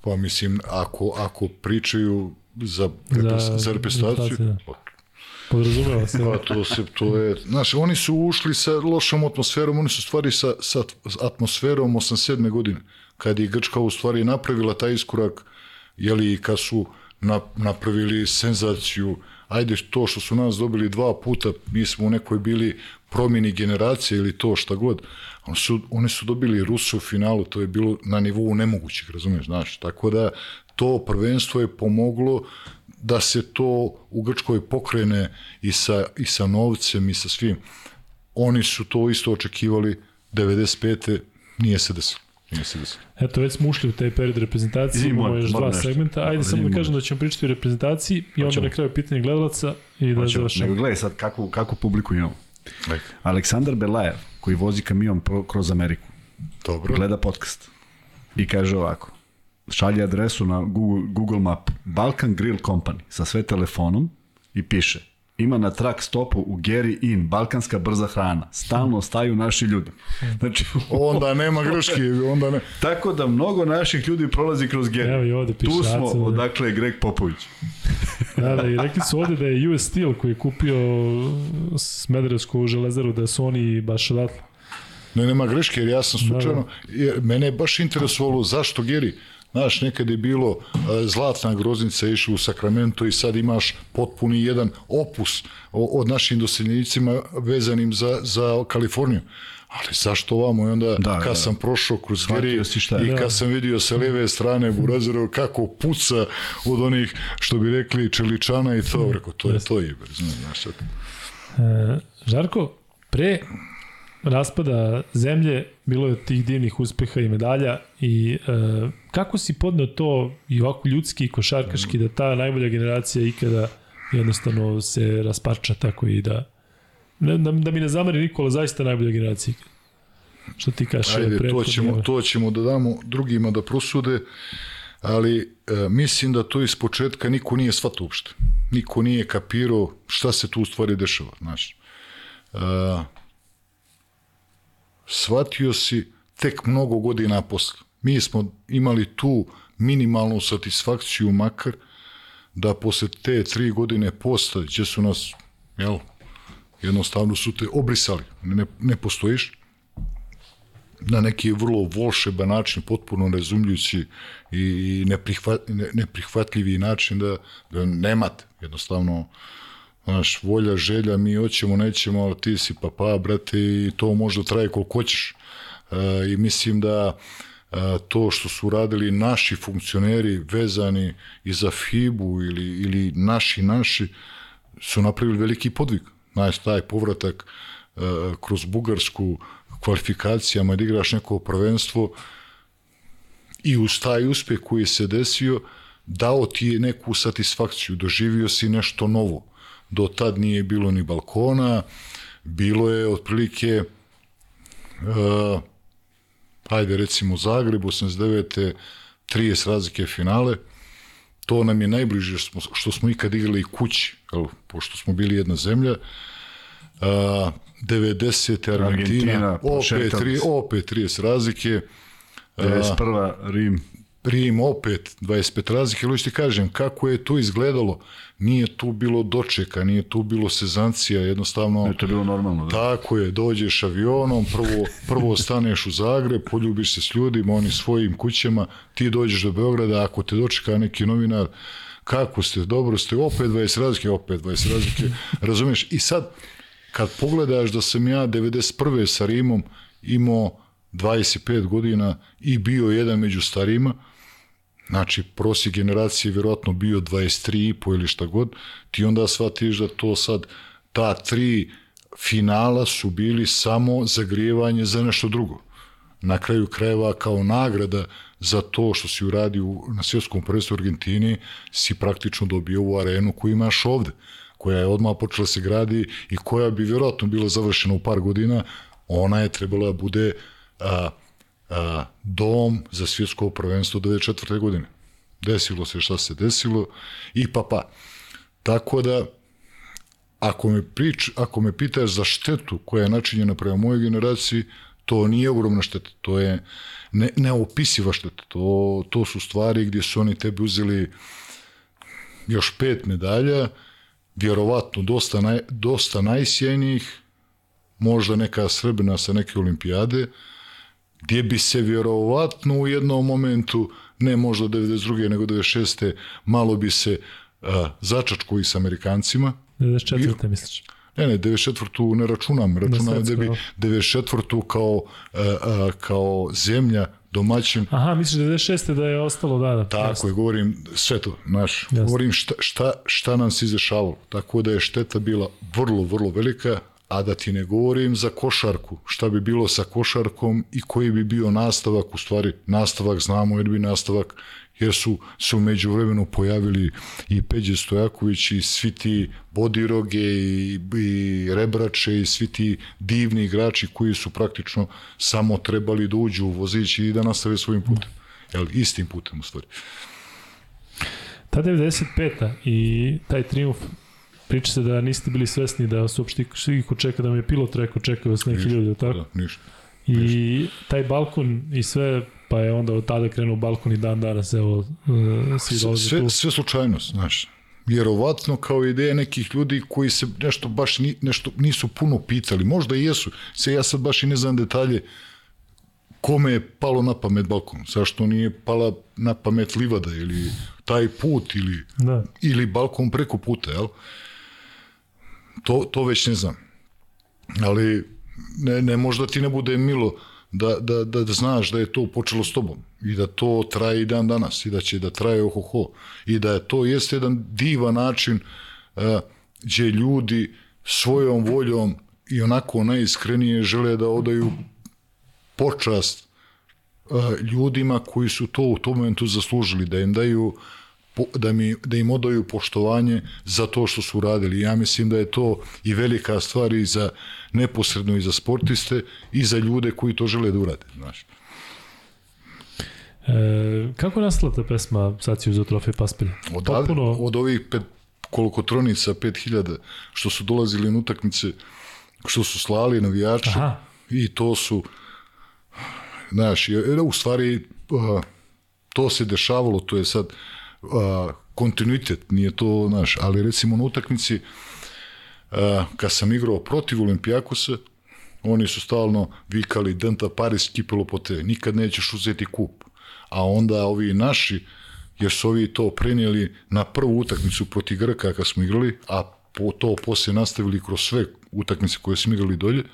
Pa mislim, ako, ako pričaju za, za, za reprezentaciju, da. Podrazumeva se. Pa to se, to je, znaš, oni su ušli sa lošom atmosferom, oni su stvari sa, sa atmosferom 87. godine, kad je Grčka u stvari napravila taj iskorak, jeli, kad su na, napravili senzaciju, ajde to što su nas dobili dva puta, mi smo u nekoj bili promjeni generacije ili to šta god, oni su, oni su dobili Rusu u finalu, to je bilo na nivou nemogućih, razumiješ, znaš, tako da to prvenstvo je pomoglo da se to u Grčkoj pokrene i sa, i sa novcem i sa svim. Oni su to isto očekivali 95. nije se desilo. Nije se desilo. Eto, već smo ušli u taj period reprezentacije, imamo još dva nešto. segmenta. Ajde samo da kažem da ćemo pričati o reprezentaciji i onda na kraju pitanje gledalaca i da završamo. Nego gledaj sad kakvu, kakvu publiku imamo. Like. Aleksandar Belajev, koji vozi kamion kroz Ameriku, Dobro. gleda podcast i kaže ovako šalje adresu na Google, Google Map Balkan Grill Company sa sve telefonom i piše ima na track stopu u Gary Inn, balkanska brza hrana. Stalno staju naši ljudi. Znači, onda nema greške, onda ne. Tako da mnogo naših ljudi prolazi kroz Gary. Evo i ovde piše Tu smo, Acel, odakle je Greg Popović. da, da, i rekli su ovde da je US Steel koji je kupio Smederevsku železaru, da su oni baš odatle. Ne, nema greške, jer ja sam slučajno, jer mene je baš interesovalo zašto Geri. Znaš, nekad je bilo zlatna groznica išla u Sakramento i sad imaš potpuni jedan opus od našim doseljenicima vezanim za, za Kaliforniju. Ali zašto ovamo? I onda da, kad da. sam prošao kroz Geri i kad da. sam vidio sa leve strane Burazirov kako puca od onih, što bi rekli, čeličana i to, rekao, to je to je, znaš sad. E, Žarko, pre raspada zemlje bilo je tih divnih uspeha i medalja i e, kako si podneo to i ovako ljudski i košarkaški da ta najbolja generacija ikada jednostavno se rasparča tako i da ne, da, da mi ne zameri Nikola zaista najbolja generacija što ti kažeš Ajde, to ćemo, to ćemo da damo drugima da prosude ali e, mislim da to iz početka niko nije shvatao uopšte. Niko nije kapirao šta se tu u stvari dešava znaš. E, shvatio si tek mnogo godina posle. Mi smo imali tu minimalnu satisfakciju makar da posle te tri godine posta, gdje su nas, jel, jednostavno su te obrisali, ne, ne postojiš, na neki vrlo volšeban način, potpuno razumljujući i neprihvat, ne, neprihvatljivi način da, da nemate, jednostavno znaš, volja, želja, mi hoćemo, nećemo, ali ti si pa pa, brate, i to možda traje koliko hoćeš. E, I mislim da e, to što su radili naši funkcioneri vezani i za FIBU ili, ili naši, naši, su napravili veliki podvig. Znaš, taj povratak e, kroz Bugarsku kvalifikacijama da igraš neko prvenstvo i uz taj uspeh koji se desio, dao ti je neku satisfakciju, doživio si nešto novo do tad nije bilo ni balkona, bilo je otprilike uh, ajde recimo Zagreb 89. 30 razlike finale, to nam je najbliže što smo, što smo ikad igrali kući, jel, pošto smo bili jedna zemlja. Uh, 90. Argentina, Argentina opet, tri, opet 30 razlike. 91. Rim. Rim opet 25 razlike, ali ti kažem, kako je to izgledalo, nije tu bilo dočeka, nije tu bilo sezancija, jednostavno... Je to bilo normalno, da. Tako je, dođeš avionom, prvo, prvo staneš u Zagreb, poljubiš se s ljudima, oni svojim kućama, ti dođeš do Beograda, ako te dočeka neki novinar, kako ste, dobro ste, opet 20 razlike, opet 20 razlike, razumiješ? I sad, kad pogledaš da sam ja 91. sa Rimom imao 25 godina i bio jedan među starima, znači prosjek generacije vjerojatno bio 23,5 ili šta god, ti onda shvatiš da to sad, ta tri finala su bili samo zagrijevanje za nešto drugo. Na kraju krajeva kao nagrada za to što si uradio na svjetskom prvenstvu Argentini, si praktično dobio u arenu koju imaš ovde, koja je odmah počela se gradi i koja bi vjerojatno bila završena u par godina, ona je trebala da bude a, dom za svjetsko prvenstvo 94. godine. Desilo se šta se desilo i pa pa. Tako da, ako me, prič, ako me pitaš za štetu koja je načinjena prema mojoj generaciji, to nije ogromna šteta, to je ne, neopisiva šteta. To, to su stvari gdje su oni tebi uzeli još pet medalja, vjerovatno dosta, naj, dosta najsjenijih, možda neka Srbina sa neke olimpijade, gdje bi se vjerovatno u jednom momentu, ne možda 92. nego 96. malo bi se a, začačko i s Amerikancima. 94. misliš? Ne, ne, 94. ne računam, računam da bi 94. kao, a, a, kao zemlja domaćin. Aha, misliš 96. da je ostalo, da, da. Tako jasno. je, govorim sve to, znaš, govorim šta, šta, šta nam se izešavalo. Tako da je šteta bila vrlo, vrlo velika, a da ti ne govorim za košarku, šta bi bilo sa košarkom i koji bi bio nastavak, u stvari nastavak znamo jer bi nastavak, jer su se umeđu vremenu pojavili i Peđe Stojaković i svi ti Bodiroge i, i Rebrače i svi ti divni igrači koji su praktično samo trebali da uđu u vozić i da nastave svojim putem. Jel, istim putem u stvari. Ta 95. i taj triumf Priča se da niste bili svesni da se uopšte iko čeka, da mi je pilot rekao čekaju vas neki ljudi, tako? Da, ništa. I ništa. taj balkon i sve, pa je onda od tada krenuo balkon i dan danas, evo, uh, svi dolaze sve, tu. Sve slučajnost, znaš. Vjerovatno kao ideja nekih ljudi koji se nešto baš ni, nešto nisu puno pitali, možda i jesu. Se ja sad baš i ne znam detalje kome je palo na pamet balkon, zašto nije pala na pamet livada ili taj put ili, da. ili balkon preko puta, jel? To, to već ne znam. Ali ne, ne možda ti ne bude milo da, da, da, da znaš da je to počelo s tobom i da to traje i dan danas i da će da traje ohoho i da je to jeste jedan divan način uh, gdje ljudi svojom voljom i onako najiskrenije žele da odaju počast uh, ljudima koji su to u tom momentu zaslužili, da im daju uh, da, mi, da im odaju poštovanje za to što su uradili. Ja mislim da je to i velika stvar i za neposredno i za sportiste i za ljude koji to žele da urade. Znaš. E, kako je nastala ta pesma Saciju za trofej Paspilja? Od, Potpuno... od ovih pet, koliko tronica, 5000 što su dolazili na utakmice, što su slali navijači Aha. i to su znaš, u stvari to se dešavalo, to je sad a, kontinuitet, nije to naš, ali recimo na utakmici a, kad sam igrao protiv Olimpijakosa, oni su stalno vikali Denta Paris kipelo po te, nikad nećeš uzeti kup. A onda ovi naši, jer su ovi to prenijeli na prvu utakmicu protiv Grka kad smo igrali, a po to posle nastavili kroz sve utakmice koje smo igrali dolje,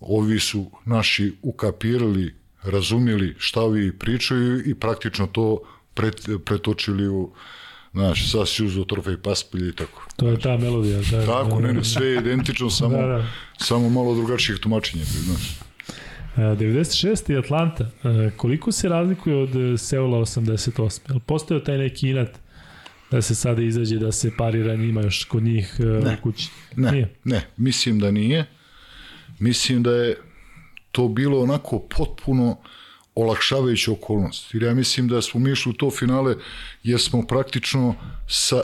ovi su naši ukapirali, razumjeli šta ovi pričaju i praktično to pret, pretočili u znaš, sa Sjuzo, trofej paspilje i tako. To je ta melodija. Da, tako, ne, ne, sve je identično, samo, da, da. samo malo drugačijih tumačenja, znaš. 96. i Atlanta, koliko se razlikuje od Seula 88? Jel postao taj neki inat da se sada izađe, da se parira njima još kod njih ne, u kući? Ne, nije? ne, mislim da nije. Mislim da je to bilo onako potpuno olakšavajuća okolnost. Jer ja mislim da smo mi išli u to finale jer smo praktično sa, a,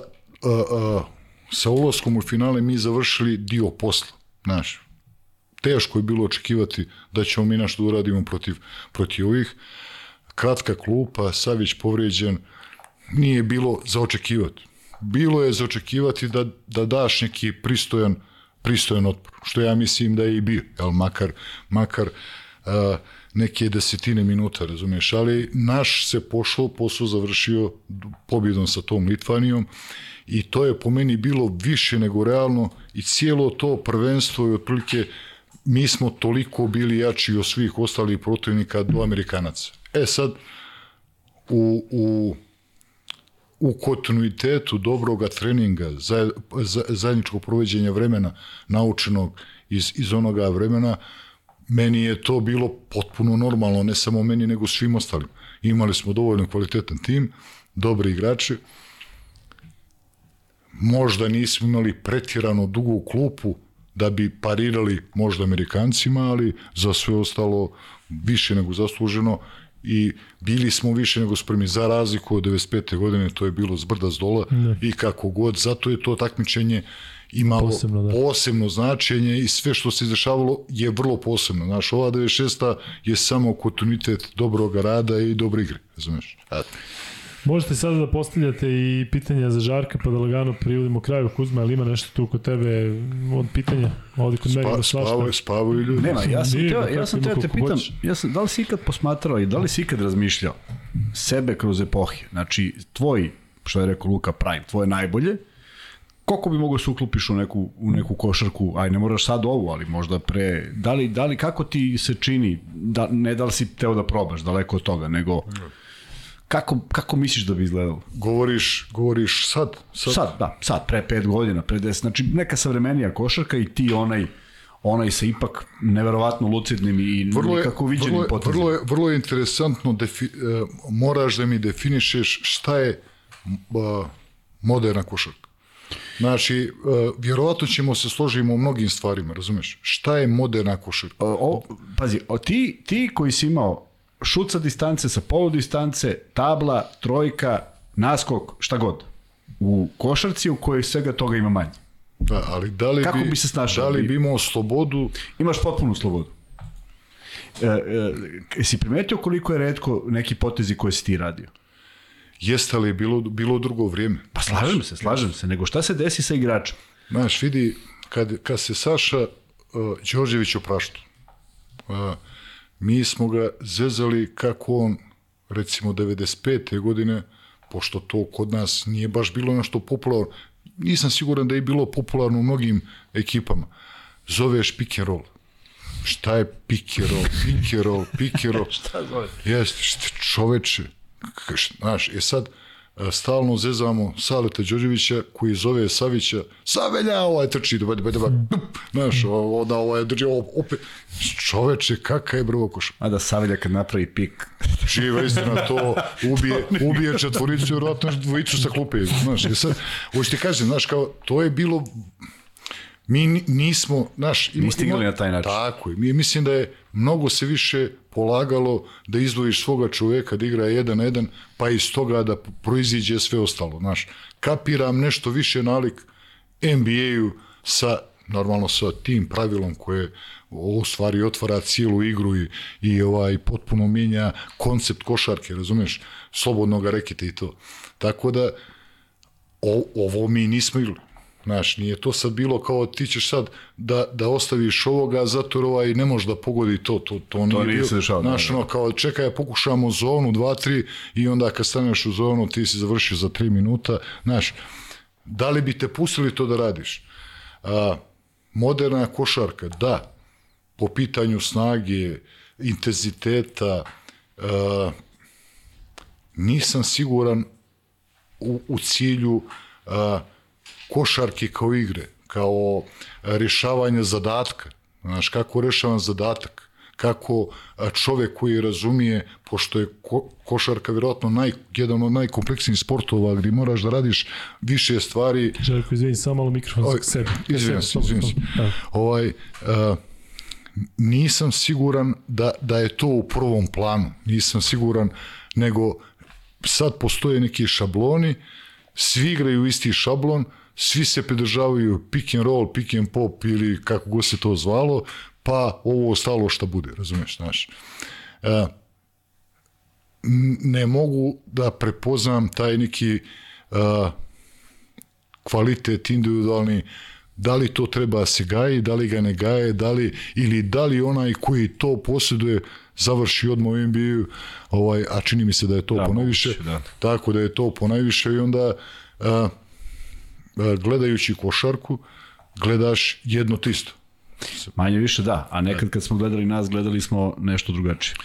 a, sa ulazkom u finale mi završili dio posla. Znaš, teško je bilo očekivati da ćemo mi našto da uradimo protiv, protiv ovih. kratka klupa, Savić povrijeđen, nije bilo za očekivati. Bilo je za očekivati da, da daš neki pristojan, pristojan otpor, što ja mislim da je i bio, jel, makar, makar uh, neke desetine minuta, razumiješ, ali naš se pošao, posao završio pobjedom sa tom Litvanijom i to je po meni bilo više nego realno i cijelo to prvenstvo je otprilike mi smo toliko bili jači od svih ostalih protivnika do Amerikanaca. E sad, u, u, u kontinuitetu dobroga treninga, za, za, zajedničkog provođenja vremena, naučenog iz, iz onoga vremena, meni je to bilo potpuno normalno, ne samo meni, nego svim ostalim. Imali smo dovoljno kvalitetan tim, dobri igrači, možda nismo imali pretirano dugu klupu da bi parirali možda Amerikancima, ali za sve ostalo više nego zasluženo i bili smo više nego spremni za razliku od 95. godine, to je bilo zbrda z dola ne. i kako god, zato je to takmičenje imalo posebno, da. posebno značenje i sve što se izdešavalo je vrlo posebno. Znaš, ova 96. je samo kontinuitet dobrog rada i dobre igre, razumeš? Eto. Možete sada da postavljate i pitanja za Žarka, pa da lagano privodimo kraju Kuzma, ali ima nešto tu kod tebe od pitanja? Ovde kod Spa, mene spavaju, spavaju ljudi. Nema, ja sam teo, ja sam teo te pitam, ja sam, da li si ikad posmatrao i da li si ikad razmišljao sebe kroz epohe? Znači, tvoj, što je rekao Luka Prime, tvoje najbolje, koliko bi mogao da se uklopiš u neku, u neku košarku, aj ne moraš sad ovu, ali možda pre, da li, da li kako ti se čini, da, ne da li si teo da probaš, daleko od toga, nego kako, kako misliš da bi izgledalo? Govoriš, govoriš sad, sad? Sad, da, sad, pre pet godina, pre deset, znači neka savremenija košarka i ti onaj, onaj sa ipak neverovatno lucidnim i vrlo je, nikako viđenim vrlo, potezima. Vrlo je, vrlo je interesantno, defi, uh, moraš da mi definišeš šta je uh, moderna košarka. Znači, uh, vjerovatno ćemo se složiti u mnogim stvarima, razumeš? Šta je moderna košarka? O, o, pazi, o, ti, ti koji si imao šut sa distance, sa polu distance, tabla, trojka, naskok, šta god. U košarci u kojoj svega toga ima manje. Da, ali da li Kako bi, bi se snašao? Da li bi imao slobodu? Imaš potpunu slobodu. E, e, si primetio koliko je redko neki potezi koje si ti radio? Jeste li bilo, bilo drugo vrijeme? Pa slažem se, slažem se. Nego šta se desi sa igračem? Znaš, vidi, kad, kad se Saša uh, Đorđević opraštu, uh, mi smo ga zezali kako on, recimo 95. godine, pošto to kod nas nije baš bilo nešto popularno, nisam siguran da je bilo popularno u mnogim ekipama, zoveš pick and roll. Šta je pick and roll, pick and roll, pick and roll? Šta zove? Jeste, čoveče, znaš, je sad, stalno zezamo Saleta Đorđevića koji zove Savića Savelja, ovaj trči, dobar, dobar, dobar, znaš, onda ovaj drži opet, čoveče, kakav je brvo koš. A da Savelja kad napravi pik. Živa istina, to ubije, ubije četvoricu, vjerojatno dvojicu sa klupe, znaš, i sad, hoće ti kažem, znaš, kao, to je bilo, mi nismo, znaš, Niste igrali na taj način. Tako je, mi mislim da je mnogo se više polagalo da izdvojiš svoga čoveka da igra jedan na jedan, pa iz toga da proiziđe sve ostalo, znaš. Kapiram nešto više nalik NBA-u sa, normalno sa tim pravilom koje u stvari otvara cijelu igru i, i ovaj potpuno mijenja koncept košarke, razumeš, slobodnog reketa i to. Tako da o, ovo mi nismo igrali. Znaš, nije to sad bilo kao ti ćeš sad da, da ostaviš ovoga zato jer ovaj ne može da pogodi to. To, to, to nije se dešava. Znaš, ono, kao čekaj, pokušamo zonu 2-3 i onda kad staneš u zonu ti si završio za 3 minuta. Znaš, da li bi te pustili to da radiš? A, moderna košarka, da, po pitanju snage, intenziteta, a, nisam siguran u, u cilju a, košarke kao igre, kao rješavanje zadatka. Znaš, kako rešavam zadatak, kako čovek koji razumije, pošto je ko, košarka vjerojatno naj, jedan od najkompleksnijih sportova gdje moraš da radiš više stvari. Željko, izvini, samo malo mikrofon za sebi. Izvini se, izvini se. Ovaj, uh, nisam siguran da, da je to u prvom planu. Nisam siguran, nego sad postoje neki šabloni, svi igraju isti šablon, svi se pridržavaju pick and roll, pick and pop ili kako go se to zvalo, pa ovo ostalo šta bude, razumeš, znaš. E, ne mogu da prepoznam taj neki uh, kvalitet individualni da li to treba se gaji, da li ga ne gaje, da li, ili da li onaj koji to posjeduje završi odmah u NBA, ovaj, a čini mi se da je to da, ponajviše, da. tako da je to ponajviše i onda a, gledajući košarku gledaš jedno tisto. Manje više da, a nekad kad smo gledali nas, gledali smo nešto drugačije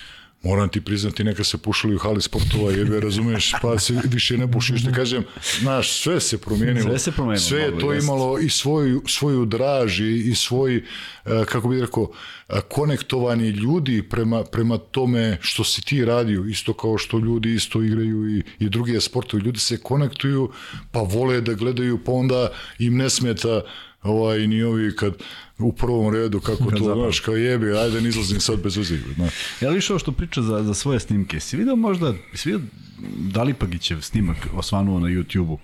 moram ti priznati, neka se pušali u hali sportova, jebe, razumeš, pa se više ne puši, što kažem, znaš, sve se promijenilo. Sve se promijenilo. Sve je to imalo i svoju, svoju draž i, i svoj, e, kako bih rekao, e, konektovani ljudi prema, prema tome što si ti radio, isto kao što ljudi isto igraju i, i druge sportove. Ljudi se konektuju, pa vole da gledaju, pa onda im ne smeta ovaj, ni ovi kad u prvom redu, kako to, znaš, kao jebi, ajde, ne izlazim sad bez uziva. Znaš. Ja li što priča za, za svoje snimke, si vidio možda, si vidio Dalipagićev snimak osvanuo na YouTube-u?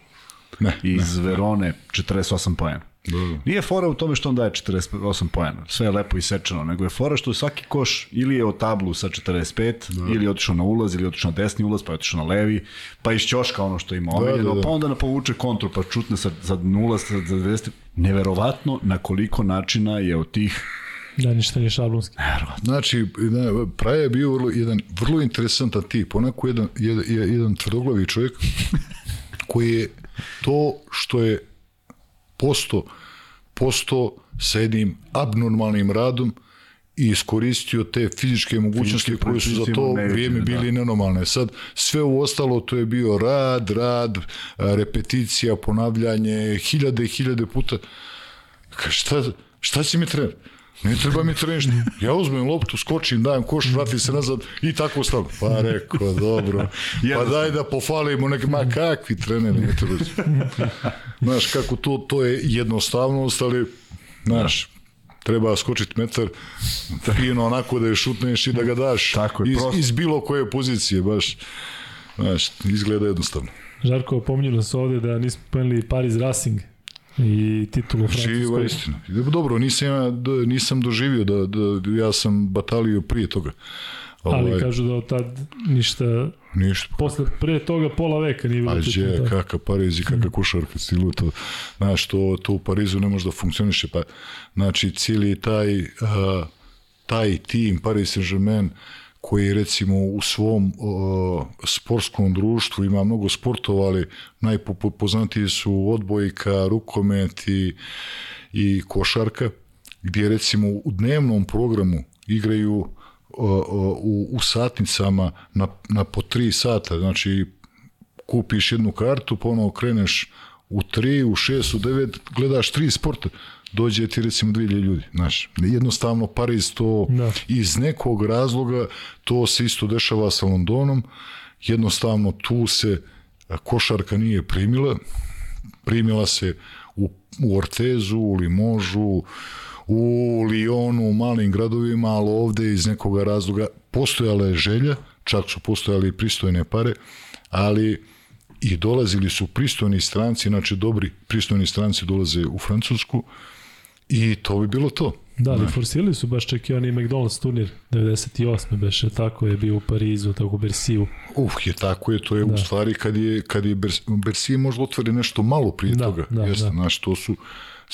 Ne, iz ne, Verone 48 pojena. Dobro. Nije fora u tome što on daje 48 poena, sve je lepo isečeno, nego je fora što svaki koš ili je o tablu sa 45, da. ili je otišao na ulaz, ili je otišao na desni ulaz, pa je otišao na levi, pa iz ćoška ono što ima omiljeno, da, da, da. pa onda na povuče kontru, pa čutne sa, sa nula, sa, za 200. Neverovatno na koliko načina je od tih Da, ništa nije šablonski. Neverovatno. Znači, ne, Praja je bio vrlo, jedan vrlo interesantan tip, onako jedan, jedan, jedan tvrdoglavi čovjek koji je to što je posto, posto sa jednim abnormalnim radom i iskoristio te fizičke mogućnosti koje su za to vrijeme da. bili da. nenormalne. Sad, sve u ostalo to je bio rad, rad, repeticija, ponavljanje, hiljade i hiljade puta. Šta, šta će mi trener? Ne treba mi trener. Ja uzmem loptu, skočim, dajem koš, vratim se nazad i tako stavim. Pa rekao, dobro. Pa daj da pofalimo neke, ma kakvi treneri, ne treba. Znaš, kako to, to je jednostavnost, ali, znaš, treba skočiti metar fino onako da je šutneš i da ga daš Tako je, iz, iz bilo koje pozicije, baš, znaš, izgleda jednostavno. Žarko, pominjeno se ovde da nismo pomenuli Paris Racing i titulu. Živa istina. Dobro, nisam, nisam doživio da, da, ja sam batalio prije toga. Ali ovaj, kažu da od tad ništa Ništa. Posle, pre toga pola veka nije bilo titula. je, kakav Pariz i kakav košarka stilu, to, znaš, to, to u Parizu ne može da funkcioniše, pa, znači, cijeli taj, uh, taj tim Paris Saint-Germain, koji recimo u svom uh, sportskom društvu ima mnogo sportova, ali najpoznatiji su odbojka, rukomet i, i košarka, gdje recimo u dnevnom programu igraju uh, u, u satnicama na, na po tri sata, znači kupiš jednu kartu, ponovo kreneš u 3, u 6, u 9, gledaš tri sporta, dođe ti recimo 2000 ljudi, znaš. Jednostavno Pariz to da. iz nekog razloga to se isto dešava sa Londonom. Jednostavno tu se košarka nije primila. Primila se u, u Ortezu, u Limožu, u Lijonu, u malim gradovima, ali ovde iz nekog razloga postojala je želja, čak su postojali pristojne pare, ali i dolazili su pristojni stranci, znači dobri pristojni stranci dolaze u Francusku i to bi bilo to. Da, ali forsirali su baš čak i oni McDonald's turnir 98. beše, tako je bio u Parizu, tako u Bersiju. Uh, je tako je, to je da. u stvari kad je, kad je Bersije možda otvori nešto malo prije da, toga. Da, Jeste, da. Znaš, to su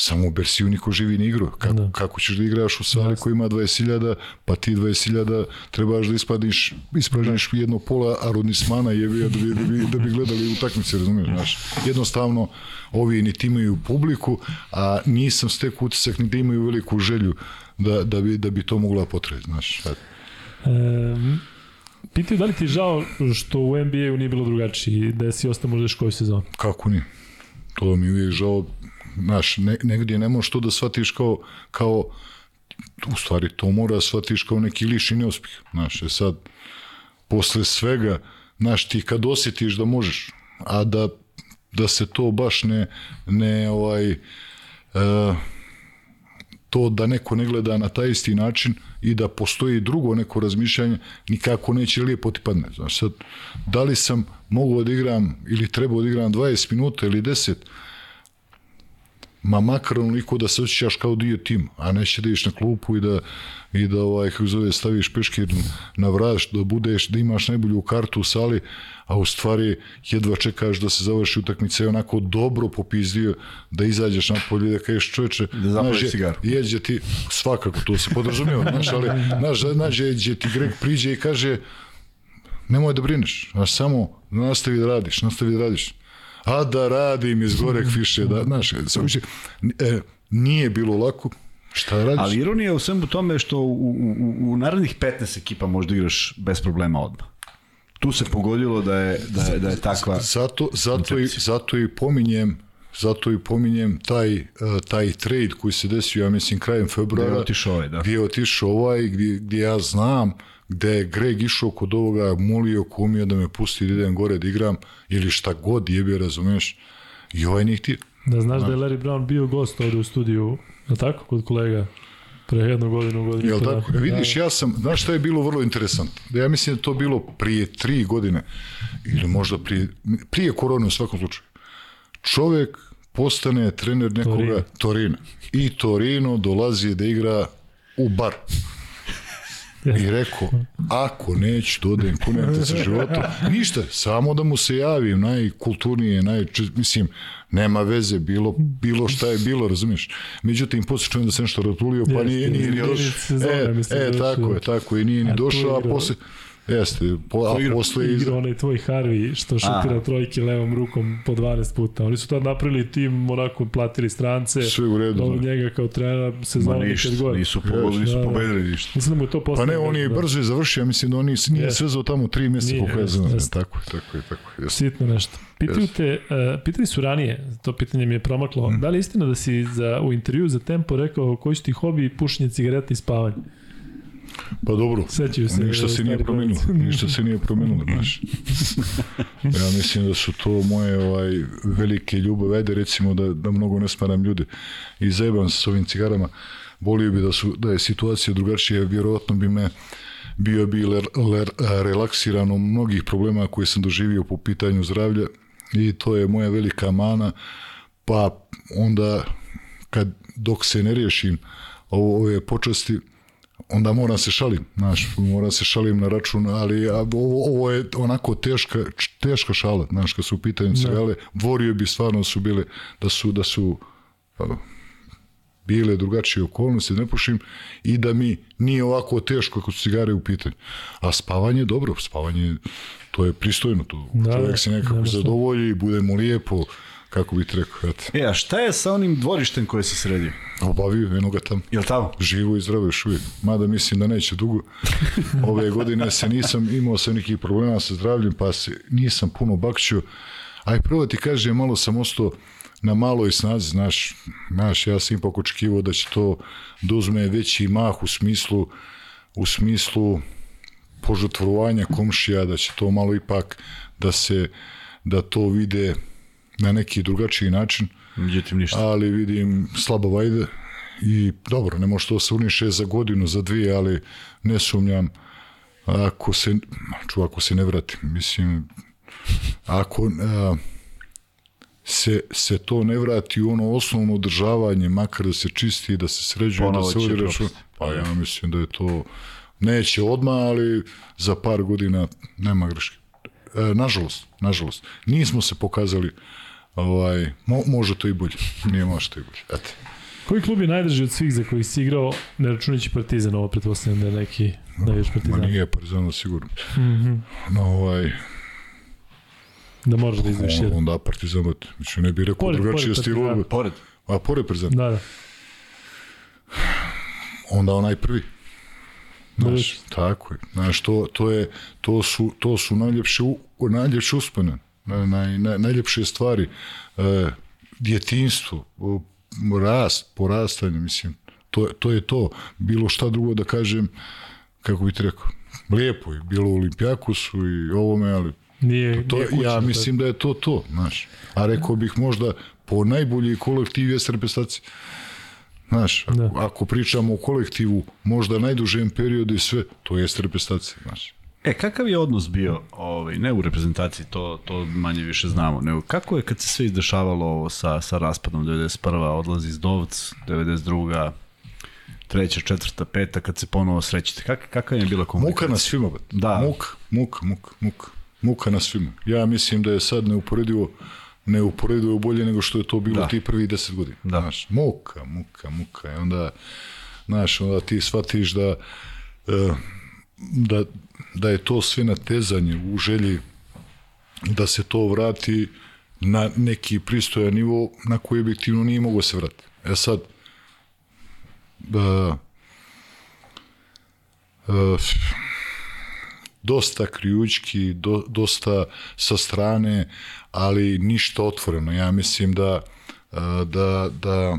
samo u Bersiju niko živi ni igru. Kako, da. kako ćeš da igraš u sali koji ima 20.000, pa ti 20.000 trebaš da ispadiš, ispražniš jedno pola arodnismana je da bi, da bi, da bi gledali utakmice, razumiješ, znaš. Jednostavno, ovi niti imaju publiku, a nisam stek utisak ni da imaju veliku želju da, da, bi, da bi to mogla potrebiti, znaš. E, pitaju da li ti žao što u NBA-u nije bilo drugačije, da si ostao možda još koju sezonu? Kako nije? To mi je uvijek žao znaš, ne, negdje ne možeš to da shvatiš kao, kao u stvari to mora da shvatiš kao neki liš i neuspih. Znaš, je sad, posle svega, znaš, ti kad osjetiš da možeš, a da, da se to baš ne, ne ovaj, uh, to da neko ne gleda na taj isti način i da postoji drugo neko razmišljanje, nikako neće lijepo ti padne. Znaš, sad, da li sam mogao da igram ili trebao da igram 20 minuta ili 10, ma makar onoliko da se osjećaš kao dio tima, a neće da na klupu i da, i da ovaj, kako zove, staviš peškir na vrat, da budeš, da imaš najbolju kartu u sali, a u stvari jedva čekaš da se završi utakmica i onako dobro popizdio da izađeš na polje i da kažeš čoveče, Da zapališ cigaru. jeđe ti, svakako to se podrazumijeva, znaš, ali znaš, znaš, jeđe ti Greg priđe i kaže nemoj da brineš, znaš, samo nastavi da radiš, nastavi da radiš. A da radim iz goreg fiše, da, znaš, sve više, e, nije bilo lako, šta radiš? Ali ironija u svemu tome što u, u, u narednih 15 ekipa možda igraš bez problema odmah. Tu se pogodilo da je, da je, da je takva... Zato, zato, i, zato i pominjem zato i pominjem taj, uh, taj trade koji se desio, ja mislim, krajem februara. Gde je otišao ovaj, da. Gdje je otišao ovaj, gdje, gdje ja znam gde je Greg išao kod ovoga, molio kumio da me pusti da idem gore da igram, ili šta god je bio, razumeš, i ovaj nije htio. Da znaš da je Larry Brown bio gost ovde u studiju, je tako, kod kolega? Pre jednu godinu, godinu. Jel tako? E, vidiš, ja sam, znaš šta je bilo vrlo interesantno? Da ja mislim da to bilo prije tri godine, ili možda prije, prije korone u svakom slučaju. Čovek postane trener nekoga Torino. Torina. I Torino dolazi da igra u bar. I rekao, ako neću da odem kunete sa životom, ništa, samo da mu se javim, najkulturnije, naj, mislim, nema veze, bilo, bilo šta je bilo, razumiješ. Međutim, posle čujem da se nešto ratulio, pa nije, nije ni došao. E, e, tako je, tako je, nije ni došao, a posle... Jeste, po, a posle... Igra onaj tvoj Harvey što šutira a. trojke levom rukom po 12 puta. Oni su tad napravili tim, onako platili strance. Sve u redu. Dobro njega kao trenera se znao ništa, nikad gore. Nisu, pogodili, nisu pobedili ništa. Mislim da mu je to Pa ne, on je brzo završio, mislim da on nije yes. svezao tamo tri mjeseca koliko je znam. Tako je, tako je, tako je. Sitno nešto. Pitaju yes. te, uh, pitali su ranije, to pitanje mi je promaklo, mm. da li je istina da si za, u intervju za Tempo rekao koji su ti hobi pušenje cigareta i spavanje? Pa dobro, Sećaju se, ništa se nije promenilo, ništa se nije promenilo, znaš. Ja mislim da su to moje ovaj, velike ljubave, ajde recimo da, da mnogo ne smaram ljude i zajebam se s ovim cigarama, volio bi da, su, da je situacija drugačija, vjerovatno bi me bio bi ler, ler, relaksiran mnogih problema koje sam doživio po pitanju zdravlja i to je moja velika mana, pa onda kad dok se ne riješim ove počasti, onda moram se šalim, znaš, moram se šalim na račun, ali ovo, ovo je onako teška, teška šala, znaš, kad su u pitanju cigale, vorio bi stvarno su bile, da su, da su a, bile drugačije okolnosti, ne pušim, i da mi nije ovako teško kod cigare u pitanju. A spavanje je dobro, spavanje, to je pristojno, to da, čovjek se nekako zadovolji, bude mu lijepo, kako bih rekao. Eto. E, a šta je sa onim dvorištem koje se sredio? Obavio, eno ga tamo. Jel tamo? Živo i zdravo još uvijek. Mada mislim da neće dugo. Ove godine se nisam, imao sam nekih problema sa zdravljem, pa se nisam puno bakćio. Aj prvo ti kažem, malo sam ostao na maloj snazi, znaš, znaš, ja sam ipak očekivao da će to da uzme veći mah u smislu, u smislu požrtvovanja komšija, da će to malo ipak da se, da to vide na neki drugačiji način. Međutim, ništa. Ali vidim slabo vajde i dobro, ne može to se uniše za godinu, za dvije, ali ne sumnjam ako se, ču, ako se ne vrati, mislim, ako a, se, se to ne vrati ono osnovno održavanje, makar da se čisti, da se sređuje, da se vodi račun, pa ja mislim da je to, neće odmah, ali za par godina nema greške. E, nažalost, nažalost, nismo se pokazali ovaj, mo, može to i bolje. Nije može to i bolje. Eto. Koji klub je najdrži od svih za koji si igrao, ne računajući Partizan, ovo pretpostavljam da je neki najveći Partizan? Ma nije Partizan, sigurno. Mm -hmm. No, ovaj, da možeš da izviš jedan. Onda Partizan, znači ne bih rekao pored, drugačije stilu. Pored. A pored Partizan. Da, da. Onda onaj prvi. Znaš, tako je. Znaš, to, to, je, to, su, to su najljepše, najljepše uspone naj, naj, najljepše stvari, e, djetinstvo, rast, porastanje, mislim, to, to je to. Bilo šta drugo da kažem, kako bih ti rekao, lijepo je, bilo u Olimpijakusu i ovome, ali nije, to, nije ja mislim da je to to, znaš. A rekao bih možda po najbolji kolektiv je reprezentacija. Znaš, da. ako pričamo o kolektivu, možda najdužem periodu i sve, to je reprezentacija, znaš. E, kakav je odnos bio, ovaj, ne u reprezentaciji, to, to manje više znamo, nego kako je kad se sve izdešavalo ovo sa, sa raspadom 91. odlazi iz Dovc, 92 treća, četvrta, peta, kad se ponovo srećete. Kak, kakav je bila komunikacija? Muka na svima. Da. Muka, muka, muka, muka. Muka na svima. Ja mislim da je sad neuporedivo neuporedivo bolje nego što je to bilo da. ti prvi deset godina. Da. Znaš, muka, muka, muka. I onda, znaš, onda ti shvatiš da, e, da, da je to sve natezanje u želji da se to vrati na neki pristojan nivo na koji objektivno nije mogo se vratiti. E sad, uh, uh, dosta krijučki, do, dosta sa strane, ali ništa otvoreno. Ja mislim da da, da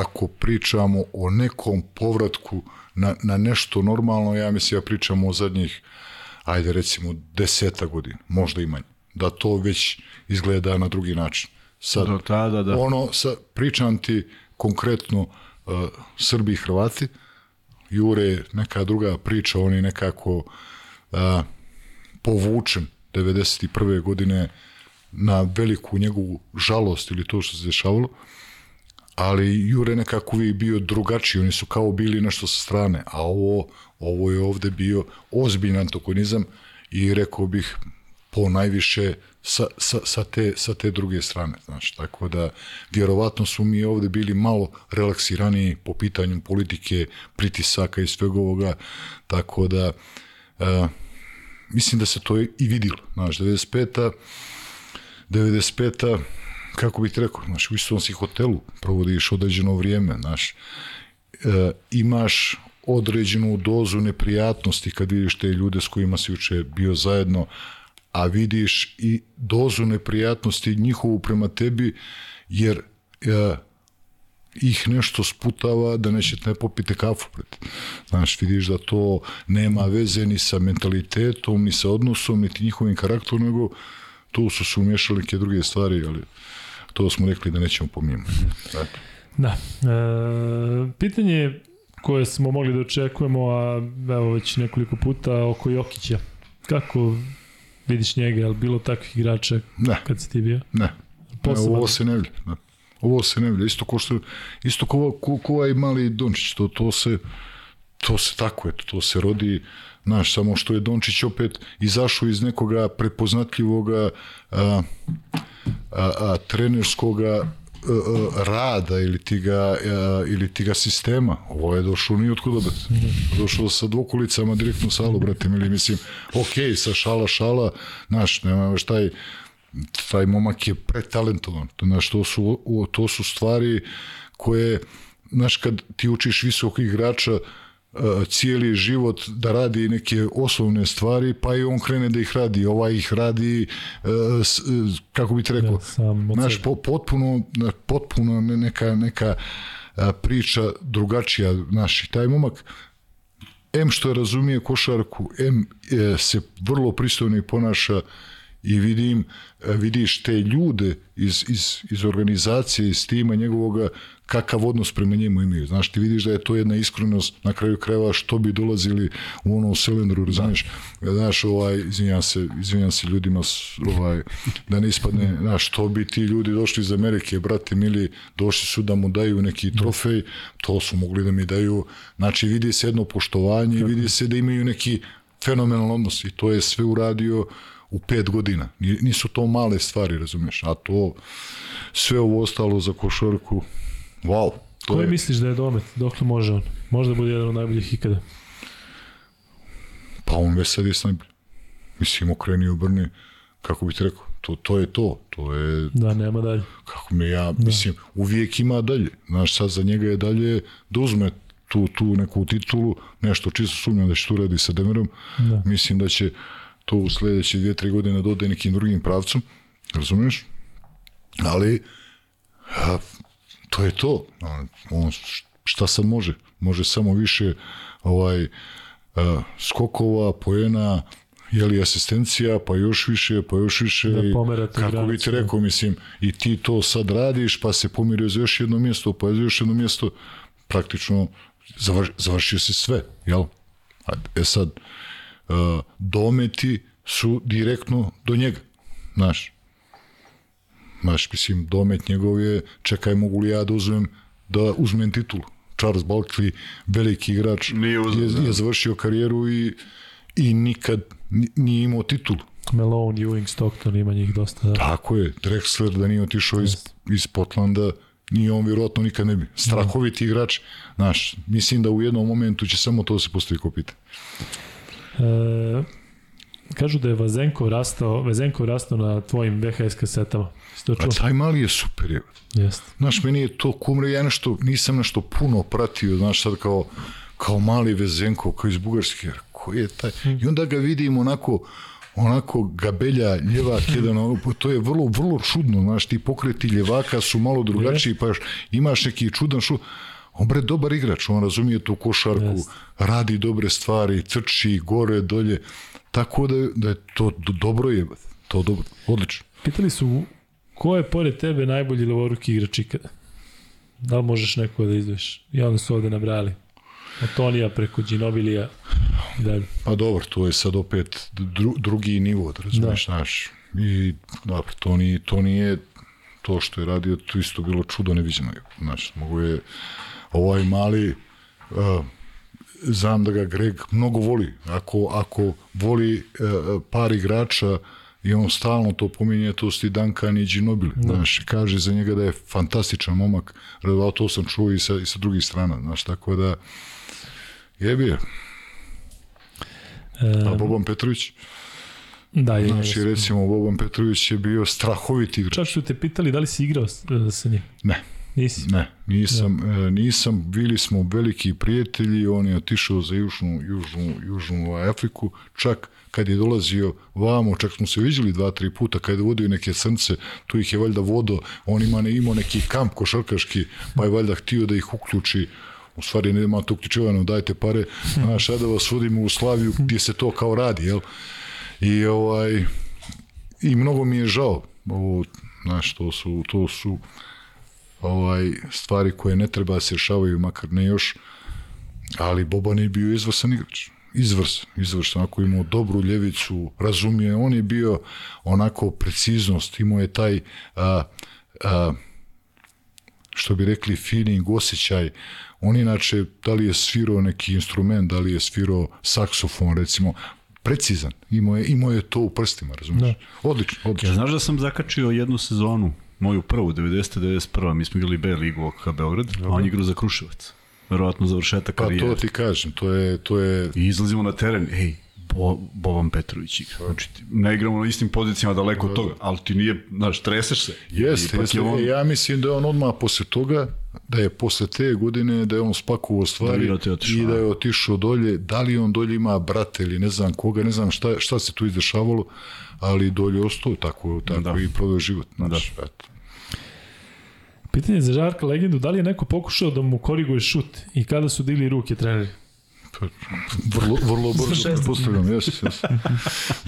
ako pričamo o nekom povratku na, na nešto normalno, ja mislim ja pričamo o zadnjih, ajde recimo, deseta godina, možda i manje. Da to već izgleda na drugi način. Sad, Do tada, da. Ono, sa, pričam ti konkretno uh, Srbi i Hrvati, Jure neka druga priča, on je nekako uh, povučen 91. godine na veliku njegovu žalost ili to što se dešavalo, ali Jure nekako uvijek bio drugačiji, oni su kao bili nešto sa strane, a ovo, ovo je ovde bio ozbiljan antagonizam i rekao bih po najviše sa, sa, sa, te, sa te druge strane. Znači, tako da, vjerovatno su mi ovde bili malo relaksirani po pitanju politike, pritisaka i svega ovoga, tako da, uh, mislim da se to i vidilo. Znaš, 95. 95. kako bih ti rekao, znaš, u istom si hotelu provodiš određeno vrijeme, znaš, e, imaš određenu dozu neprijatnosti kad vidiš te ljude s kojima si juče bio zajedno, a vidiš i dozu neprijatnosti njihovu prema tebi, jer e, ih nešto sputava da nećete ne popite kafu pred. Znaš, vidiš da to nema veze ni sa mentalitetom, ni sa odnosom, niti njihovim karakterom, nego tu su se umješali neke druge stvari, ali to smo rekli da nećemo pomijemo. Dakle. Da. E, pitanje koje smo mogli da očekujemo, a evo već nekoliko puta oko Jokića. Kako vidiš njega, je li bilo takvih igrača ne. kad si ti bio? Ne. Posebno. Ne, ovo se ne vidi. Ne. Ovo se ne vidi. Isto ko što, isto ko, ko, ko ovaj mali Dončić, to, to se, to se tako, eto, to se rodi, znaš, samo što je Dončić opet izašao iz nekoga prepoznatljivoga a, a, a, trenerskoga rada ili ti ga, ili ti ga sistema. Ovo je došao ni otkuda bet. Došao sa dvokulicama direktno u salu, brate, ili mislim, ok, sa šala, šala, znaš, nema šta taj, taj momak je pretalentovan. Znaš, to su, to su stvari koje, znaš, kad ti učiš visokih igrača, cijeli život da radi neke osnovne stvari, pa i on krene da ih radi. Ovaj ih radi, kako bi ti rekao, po, potpuno, potpuno neka, neka priča drugačija. Znaš, i taj momak, M što razumije košarku, M e, se vrlo pristojno i ponaša i vidim, vidiš te ljude iz, iz, iz organizacije, iz tima njegovoga, kakav odnos prema njemu imaju. Znaš, ti vidiš da je to jedna iskrenost na kraju kreva što bi dolazili u ono silindru, znaš, da. znaš, ovaj, izvinjam se, izvinjam se ljudima, ovaj, da ne ispadne, znaš, što bi ti ljudi došli iz Amerike, brate mili, došli su da mu daju neki da. trofej, to su mogli da mi daju, znači vidi se jedno poštovanje, vidi se da imaju neki fenomenal odnos i to je sve uradio u pet godina. Nisu to male stvari, razumiješ, a to sve ovo ostalo za košarku, wow. To Koji je... misliš da je domet? Dokle može on? Možda bude jedan od najboljih ikada? Pa on već sad je najbolji. Mislim, okreni obrni, kako bi ti rekao, to, to je to. To je... Da, nema dalje. Kako mi ja, da. mislim, uvijek ima dalje. Znaš, sad za njega je dalje da uzme tu, tu neku titulu, nešto čisto sumnjam da će tu radi sa Demerom. Da. Mislim da će to u sledeće dvije, tri godine dode nekim drugim pravcom, razumiješ? Ali, a, to je to. On, šta sad može? Može samo više ovaj, a, skokova, poena, jeli asistencija, pa još više, pa još više. Da kako bi ti rekao, mislim, i ti to sad radiš, pa se pomirio za još jedno mjesto, pa za još jedno mjesto, praktično završ, završio se sve, jel? A, e sad, uh, dometi su direktno do njega, znaš. Znaš, mislim, domet njegov je, čekaj, mogu li ja da uzmem, da uzmem titulu. Charles Barkley, veliki igrač, Nije uzeo, je, da. je završio karijeru i, i nikad ni- nije imao titulu. Malone, Ewing, Stockton, ima njih dosta. Da. Tako je, Drexler da nije otišao iz, iz Portlanda, nije on vjerojatno nikad ne bi. Strahoviti igrač, znaš, mislim da u jednom momentu će samo to se postavi kao pitanje. E, kažu da je Vazenko rastao, Vazenko rastao na tvojim VHS kasetama. Jesi to A čuo? taj mali je super, je. Jeste. Znaš, meni je to kumre, ja nešto, nisam nešto puno pratio, znaš, sad kao, kao mali Vezenko, kao iz Bugarske, jer ko je taj? I onda ga vidim onako, onako gabelja, ljevak jedan, ono, to je vrlo, vrlo čudno, znaš, ti pokreti ljevaka su malo drugačiji, pa još imaš neki čudan šu, on bre dobar igrač, on razumije tu košarku, Jest. radi dobre stvari, trči gore, dolje, tako da, da je to do- dobro je, to dobro, odlično. Pitali su ko je pored tebe najbolji levoruki igrač ikada? Da li možeš neko da izdvoješ? I onda su ovde nabrali. Od Tonija preko Ginobilija i dalje. Pa dobro, to je sad opet dru, drugi nivo, da razumiješ, Da. znaš. I dobro, to nije, to nije to što je radio, to isto bilo čudo neviđeno. Znaš, mogu je ovaj mali uh, znam da ga Greg mnogo voli. Ako, ako voli uh, par igrača i on stalno to pominje, to su ti Duncan i Ginobili. Znaš, kaže za njega da je fantastičan momak, a to sam čuo i sa, i sa drugih strana. Znaš, tako da jebi je. A Boban Petrović? da, je. Znači, recimo, Boban Petrović je bio strahoviti igrač. Čak su te pitali da li si igrao e, sa njim. Ne, Nisi. ne, nisam, e, nisam, bili smo veliki prijatelji, on je otišao za Južnu, Južnu, Južnu Afriku, čak kad je dolazio vamo, čak smo se viđali dva, tri puta, kad je vodio neke crnce, tu ih je valjda vodo, on ima ne, imao neki kamp košarkaški, pa je valjda htio da ih uključi, u stvari nema to uključivano, dajte pare, znaš, da vas vodimo u Slaviju gdje se to kao radi, jel? I ovaj, i mnogo mi je žao, ovo, znaš, to su, to su ovaj, stvari koje ne treba da se rešavaju, makar ne još, ali Boban je bio izvrsan igrač. Izvrs, izvrs, onako imao dobru ljevicu, razumije, on je bio onako preciznost, imao je taj a, a, što bi rekli feeling, osjećaj, on inače, da li je svirao neki instrument, da li je svirao saksofon, recimo, precizan, imao je, imao je to u prstima, razumiješ? Odlično, odlično. Ja znaš da sam zakačio jednu sezonu, moju prvu, 90. 91. Mi smo igrali B ligu OKK Beograd, a on igrao za Kruševac. Verovatno završetak Pa karijere. to ti kažem, to je, to je I izlazimo na teren, ej, Bo, Boban Petrović igra. Znači, ne igramo na istim pozicijama daleko od toga, ali ti nije, znaš, treseš se. Jeste, jeste. je on- E, ja mislim da je on odmah posle toga, da je posle te godine, da je on spakovao stvari otišao, i da je otišao dolje. Da li on dolje ima brate ili ne znam koga, ne znam šta, šta se tu izdešavalo, ali dolje ostao tako, tako Da. i proveo život. Znači, da. eto. Pitanje za Žarka Legendu, da li je neko pokušao da mu koriguje šut i kada su digli ruke treneri? Pa, vrlo, vrlo brzo pretpostavljam, jes, jes.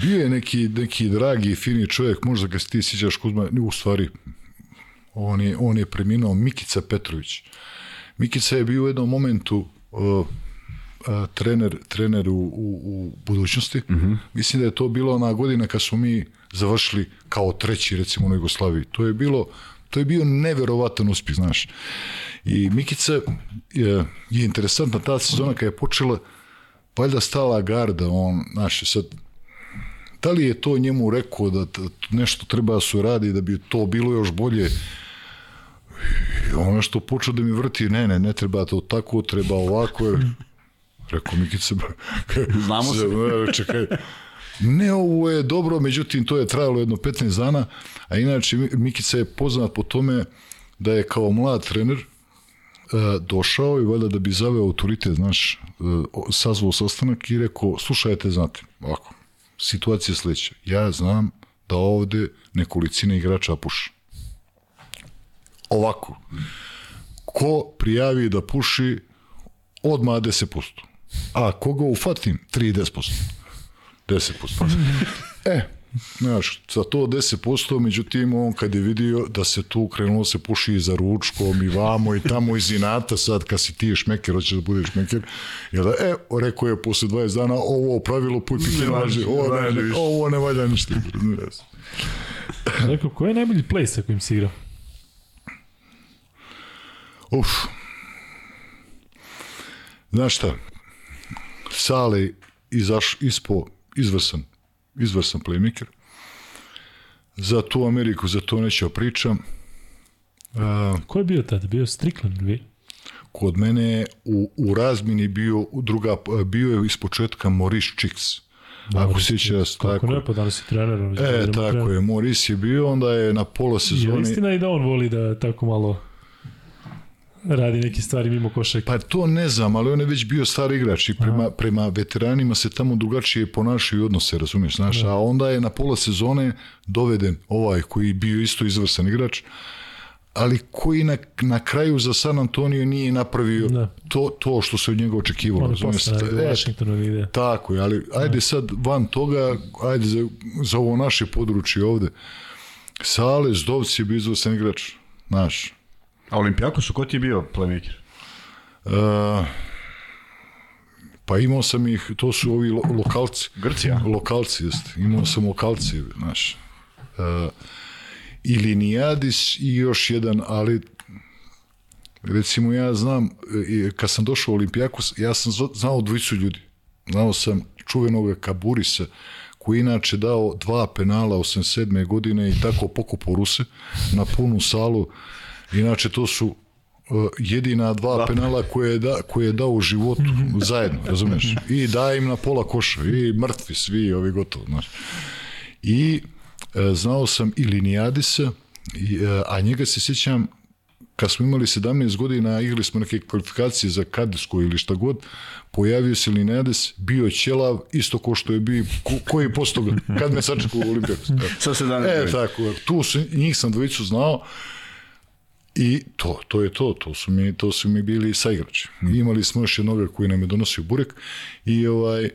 Bio je neki, neki dragi, fini čovjek, možda ga ti sjećaš Kuzma, u stvari, on je, on je preminuo Mikica Petrović. Mikica je bio u jednom momentu uh, a, trener, trener u, u, u budućnosti. Mm -hmm. Mislim da je to bilo ona godina kad smo mi završili kao treći, recimo, u Jugoslaviji. To je bilo to je bio neverovatan uspjeh, znaš. I Mikica je, je interesantna ta sezona kada je počela, valjda stala garda, on, znaš, sad, da li je to njemu rekao da nešto treba da se radi da bi to bilo još bolje i on nešto počeo da mi vrti ne, ne, ne treba to tako, treba ovako jer rekao Mikica Znamo se. Čekaj ne ovo je dobro, međutim to je trajalo jedno 15 dana a inače Mi- Mikica je poznat po tome da je kao mlad trener e, došao i valjda da bi zaveo autoritet, znaš, e, sazvao sastanak i rekao, slušajte, znate, ovako, situacija je sledeća. Ja znam da ovde nekolicina igrača puši. Ovako. Ko prijavi da puši, odmah 10%. A koga ufatim, 30%. 10%. E, Znaš, za to 10%, međutim, on kad je vidio da se tu krenulo se puši za ručkom i vamo i tamo iz inata, sad kad si ti šmeker, hoćeš da budeš šmeker, jel da, e, rekao je posle 20 dana, ovo pravilo puj pike važi, ovo ne, ne, ovo ne valja ništa. Rekao, ko je najbolji play sa kojim si igrao? Uf. Znaš šta, Sale izaš ispo izvrsan, izvrsan playmaker. Za tu Ameriku, za to neću da pričam. Uh, Ko je bio tada? Bio Strickland, vi? Kod mene u, u razmini bio druga, bio je ispočetka Maurice Chicks. Ako sjeća se tako. Kako ne, pa danas je trener. E, tako trener. je. Maurice je bio, onda je na pola sezoni... Je istina i da on voli da tako malo radi neke stvari mimo košarke. Pa to ne znam, ali on je već bio star igrač i prema, Aha. prema veteranima se tamo drugačije ponašaju odnose, razumiješ, znaš, da. a onda je na pola sezone doveden ovaj koji bio isto izvrsan igrač, ali koji na, na kraju za San Antonio nije napravio da. to, to što se od njega očekivalo. On razumiješ, posle, e, Washingtonu ide. Tako je, ali ajde da. sad van toga, ajde za, za ovo naše područje ovde, Sale Zdovci je bio izvrsan igrač, znaš, A Olimpijakosu, ko ti je bio playmaker? Uh, pa imao sam ih, to su ovi lo, lokalci. Grcija? Lokalci, jest. Imao sam lokalci, znaš. Uh, I Linijadis i još jedan, ali recimo ja znam, kad sam došao u Olimpijakos, ja sam znao dvojicu ljudi. Znao sam čuvenog Kaburisa, koji inače dao dva penala 87. godine i tako pokupo Ruse na punu salu Inače, to su uh, jedina dva da. penala koje je, da, koje je dao u životu zajedno, razumeš? I daje im na pola koša, i mrtvi svi, ovi gotovo, znaš. I uh, znao sam i Linijadisa, i, uh, a njega se sjećam kad smo imali 17 godina, igrali smo neke kvalifikacije za Kadisku ili šta god, pojavio se Linades, bio ćelav, isto ko što je bio, ko, koji je posto kad me sačekao u Olimpijaku. Sa 17 E, tako, tu su, njih sam dvojicu znao, I to, to je to, to su mi, to su mi bili saigrači. Mm. Imali smo još jednog koji nam je donosio burek i ovaj,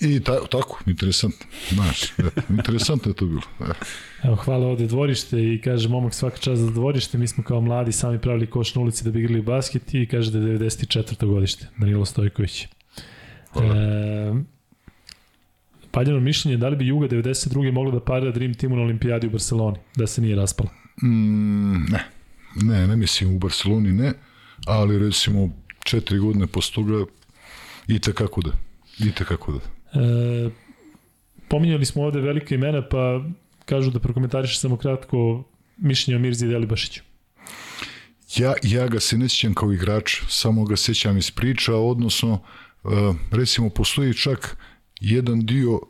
I ta, tako, interesantno. Znaš, interesantno je to bilo. Evo, hvala ovde dvorište i kaže momak svaka čast za dvorište. Mi smo kao mladi sami pravili koš na ulici da bi igrali basket i kaže da je 94. godište. Danilo Stojković. Hvala. E, Paljeno mišljenje, da li bi Juga 92. mogla da parira Dream Teamu na olimpijadi u Barceloni, da se nije raspala? Mm, ne. Ne, ne mislim u Barceloni ne, ali recimo četiri godine posle toga i tekako da. I tekako da. E, pominjali smo ovde velike imena, pa kažu da prokomentariše samo kratko mišljenje o Mirzi Delibašiću. Ja, ja ga se ne sjećam kao igrač, samo ga sećam iz priča, odnosno, e, recimo, postoji čak jedan dio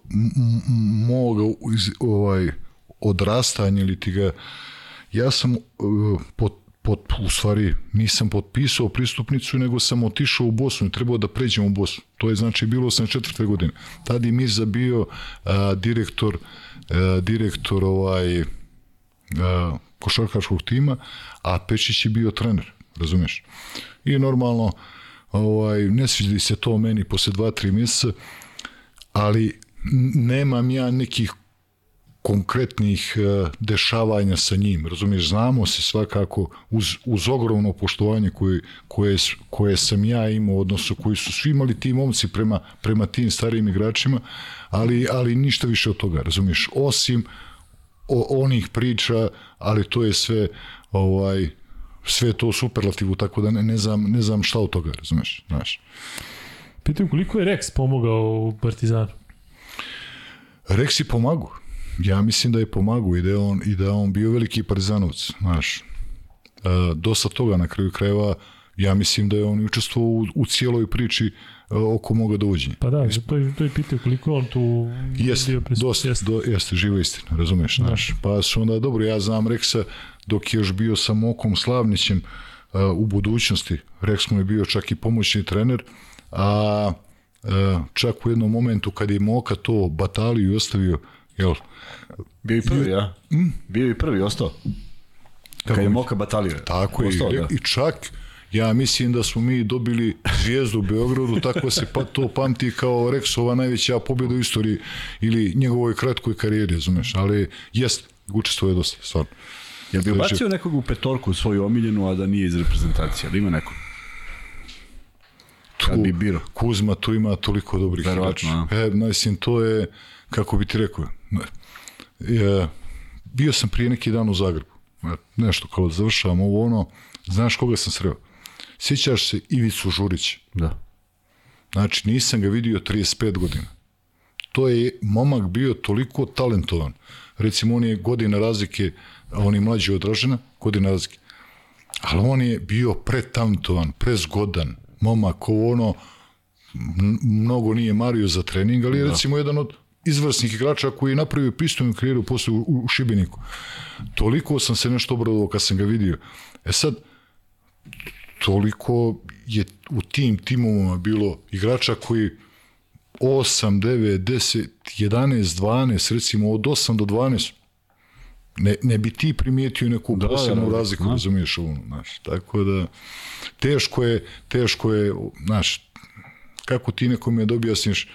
moga ovaj, odrastanja ili ti ga ja sam uh, pot, pot, u stvari nisam potpisao pristupnicu, nego sam otišao u Bosnu trebao da pređem u Bosnu. To je znači bilo sam četvrte godine. Tad je Mirza bio uh, direktor uh, direktor ovaj uh, košarkaškog tima, a Pečić je bio trener, razumeš? I normalno ovaj, ne sviđi se to meni posle dva, tri mjeseca, ali nemam ja nekih konkretnih e, dešavanja sa njim. Razumiješ, znamo se svakako uz, uz ogromno poštovanje koje, koje, koje sam ja imao, odnosno koji su svi imali ti momci prema, prema tim starijim igračima, ali, ali ništa više od toga, razumiješ, osim o, onih priča, ali to je sve ovaj, sve to superlativu, tako da ne, ne, znam, ne znam šta od toga, razumiješ, znaš. Pitam koliko je Rex pomogao u Partizanu? Rex je pomagao ja mislim da je pomagao i da je on, i da je on bio veliki partizanovac, znaš. E, dosta toga na kraju krajeva, ja mislim da je on učestvovao u, u cijeloj priči e, oko moga dovođenja. Pa da, to je, to je pitao koliko on tu jeste, bio prisut. Dosta, jeste. Do, jeste, živa istina, razumeš, da. znaš. Pa su onda, dobro, ja znam Reksa dok je još bio sa Mokom Slavnićem uh, u budućnosti. Reks mu je bio čak i pomoćni trener, a uh, čak u jednom momentu kad je Moka to bataliju ostavio, jel, Bio i prvi, ja? Mm? Bio i prvi, ostao. Kako Kad je Moka batalio. Tako ostao, je, da. i čak Ja mislim da smo mi dobili zvijezdu u Beogradu, tako se pa to pamti kao Rexova najveća pobjeda u istoriji ili njegovoj kratkoj karijeri, razumeš, ali jest, učestvuje dosta, stvarno. Jel bi ubacio nekog u petorku svoju omiljenu, a da nije iz reprezentacije? Da ima nekog? Tu, Kad bi biro. Kuzma tu ima toliko dobrih igrača. E, mislim, to je, kako bi ti rekao, je, bio sam prije neki dan u Zagrebu. Nešto kao završavam ovo ono, znaš koga sam sreo? Sjećaš se Ivicu Žurić? Da. Znači, nisam ga vidio 35 godina. To je momak bio toliko talentovan. Recimo, on je godina razlike, a on je mlađi od Dražena, godina razlike. Ali on je bio pretalentovan, prezgodan, momak, ovo ono, mnogo nije mario za trening, ali je da. recimo jedan od izvrsnih igrača koji je napravio pistovnu karijeru posle u, u Šibeniku. Toliko sam se nešto obradovao kad sam ga vidio. E sad, toliko je u tim timovima bilo igrača koji 8, 9, 10, 11, 12, recimo od 8 do 12, ne, ne bi ti primijetio neku da, posebnu da, da, razliku, da. razumiješ ovo, znaš, tako da teško je, teško je, znaš, kako ti nekome dobijasniš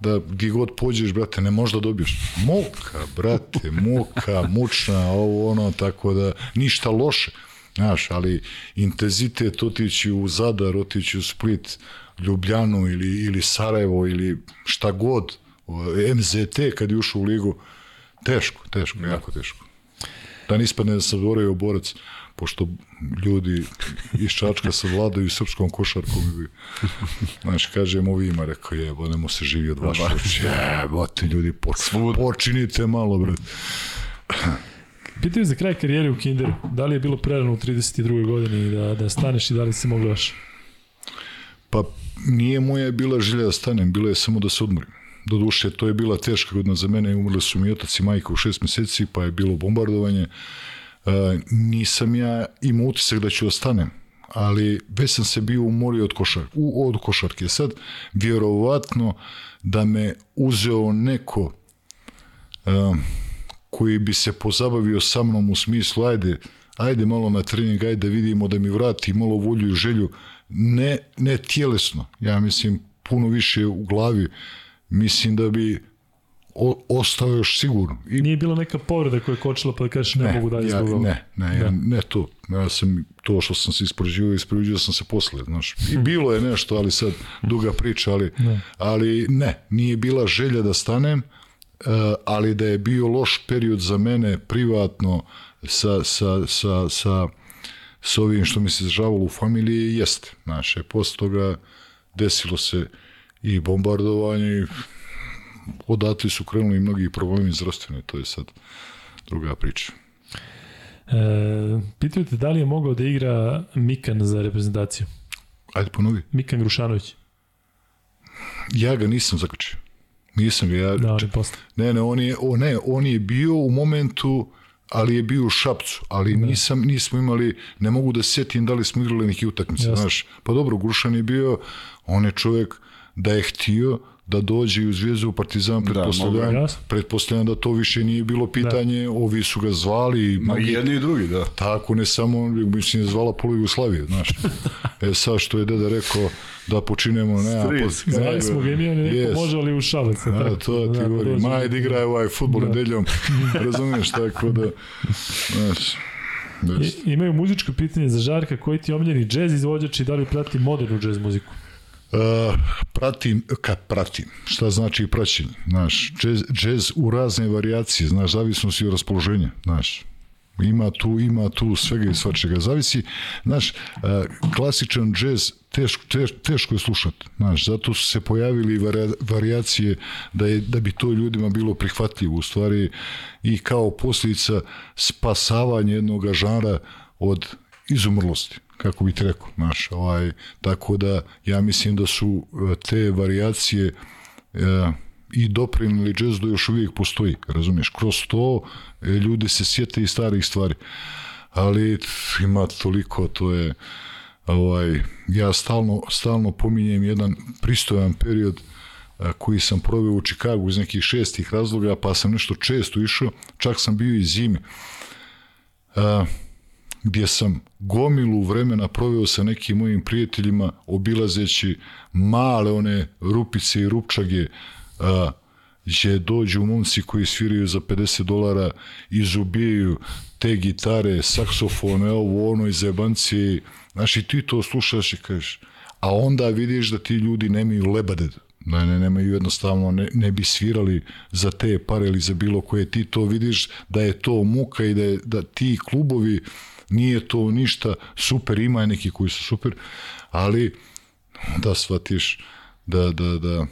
da gdje god pođeš, brate, ne možda dobiješ. Muka, brate, muka, mučna, ovo ono, tako da ništa loše. Znaš, ali intenzitet otići u Zadar, otići u Split, Ljubljanu ili, ili Sarajevo ili šta god, MZT kad je ušao u ligu, teško, teško, da. jako teško. Da ne ispadne da sam dvoraju borac, pošto ljudi iz Čačka se vladaju srpskom košarkom i znaš, kažem ovima, rekao je, ne se živi od vaše oči, jebote ljudi, poč, počinite malo, brate. Pitaju za kraj karijere u Kinderu, da li je bilo prerano u 32. godini da, da staneš i da li si mogla još? Pa nije moja bila želja da stanem, bila je samo da se odmorim. Doduše, to je bila teška godina za mene, umrli su mi otac i majka u šest meseci, pa je bilo bombardovanje. Nisam ja imao utisak da ću da stanem, ali već sam se bio umorio od, košar, u, od košarke. Sad, vjerovatno da me uzeo neko e, koji bi se pozabavio sa mnom u smislu, ajde, ajde malo na trening, ajde da vidimo da mi vrati malo volju i želju, ne, ne tjelesno, ja mislim puno više u glavi, mislim da bi o, ostao još sigurno. I... Nije bila neka povreda koja je kočila pa da kažeš ne, ne mogu dalje ja, zbog Ne, ne, ja, da. ne to. Ja sam to što sam se ispraživao, ispraživao sam se posle, znaš. I bilo je nešto, ali sad duga priča, ali ne, ali ne nije bila želja da stanem, Eh, ali da je bio loš period za mene privatno sa, sa, sa, sa, sa ovim što mi se zžavalo u familiji, jeste. Znaš, posle toga desilo se i bombardovanje i odatle su krenuli mnogi problemi zdravstvene, to je sad druga priča. E, pitaju te da li je mogao da igra Mikan za reprezentaciju? Ajde ponovi. Mikan Grušanović. Ja ga nisam zaključio. Nisam ga ja. Da, ali posle. Ne, ne, on je, o, ne, on je bio u momentu ali je bio u Šapcu, ali da. nisam, nismo imali, ne mogu da sjetim da li smo igrali neki utakmice, znaš. Pa dobro, Grušan je bio, on je čovjek da je htio da dođe u Zvijezdu u Partizan, pretpostavljam, da, pretpostavljam da to više nije bilo da. pitanje, da. ovi su ga zvali. Ma i jedni i drugi, da. Tako, ne samo, mislim, je zvala polu Jugoslavije, znaš. e sad što je deda rekao, da počinemo ne Stris, Znali smo ga imao neko yes. može li u šalac. A, to ti da, govori, Majd igra ovaj futbol da. nedeljom, razumiješ, tako da, znaš, I, imaju muzičko pitanje za Žarka, koji ti omljeni džez izvođač i da li prati modernu džez muziku? Uh, pratim, kad pratim, šta znači praćenje, znaš, džez, džez u razne varijacije, znaš, zavisnosti od raspoloženja, znaš, ima tu, ima tu svega i svačega, zavisi, znaš, uh, klasičan džez teško, teš, teško je slušati, znaš, zato su se pojavili varijacije da, je, da bi to ljudima bilo prihvatljivo, u stvari, i kao posljedica spasavanja jednog žanra od izumrlosti kako bih rekao, znaš, ovaj, tako da ja mislim da su e, te varijacije e, i doprinili džez da još uvijek postoji, razumiješ, kroz to e, ljudi se sjete i starih stvari, ali ima toliko, to je, ovaj, ja stalno, stalno pominjem jedan pristojan period a, koji sam proveo u Čikagu iz nekih šestih razloga, pa sam nešto često išao, čak sam bio i zimi. A, gdje sam gomilu vremena proveo sa nekim mojim prijateljima obilazeći male one rupice i rupčage a, gdje dođu momci koji sviraju za 50 dolara izubijaju te gitare, saksofone, ovo ono iz jebancije. Znaš, i ti to slušaš i kažeš, a onda vidiš da ti ljudi nemaju lebade, da ne, nemaju jednostavno, ne, ne bi svirali za te pare ili za bilo koje, ti to vidiš da je to muka i da, je, da ti klubovi nije to ništa super, ima neki koji su super, ali da shvatiš da, da, da,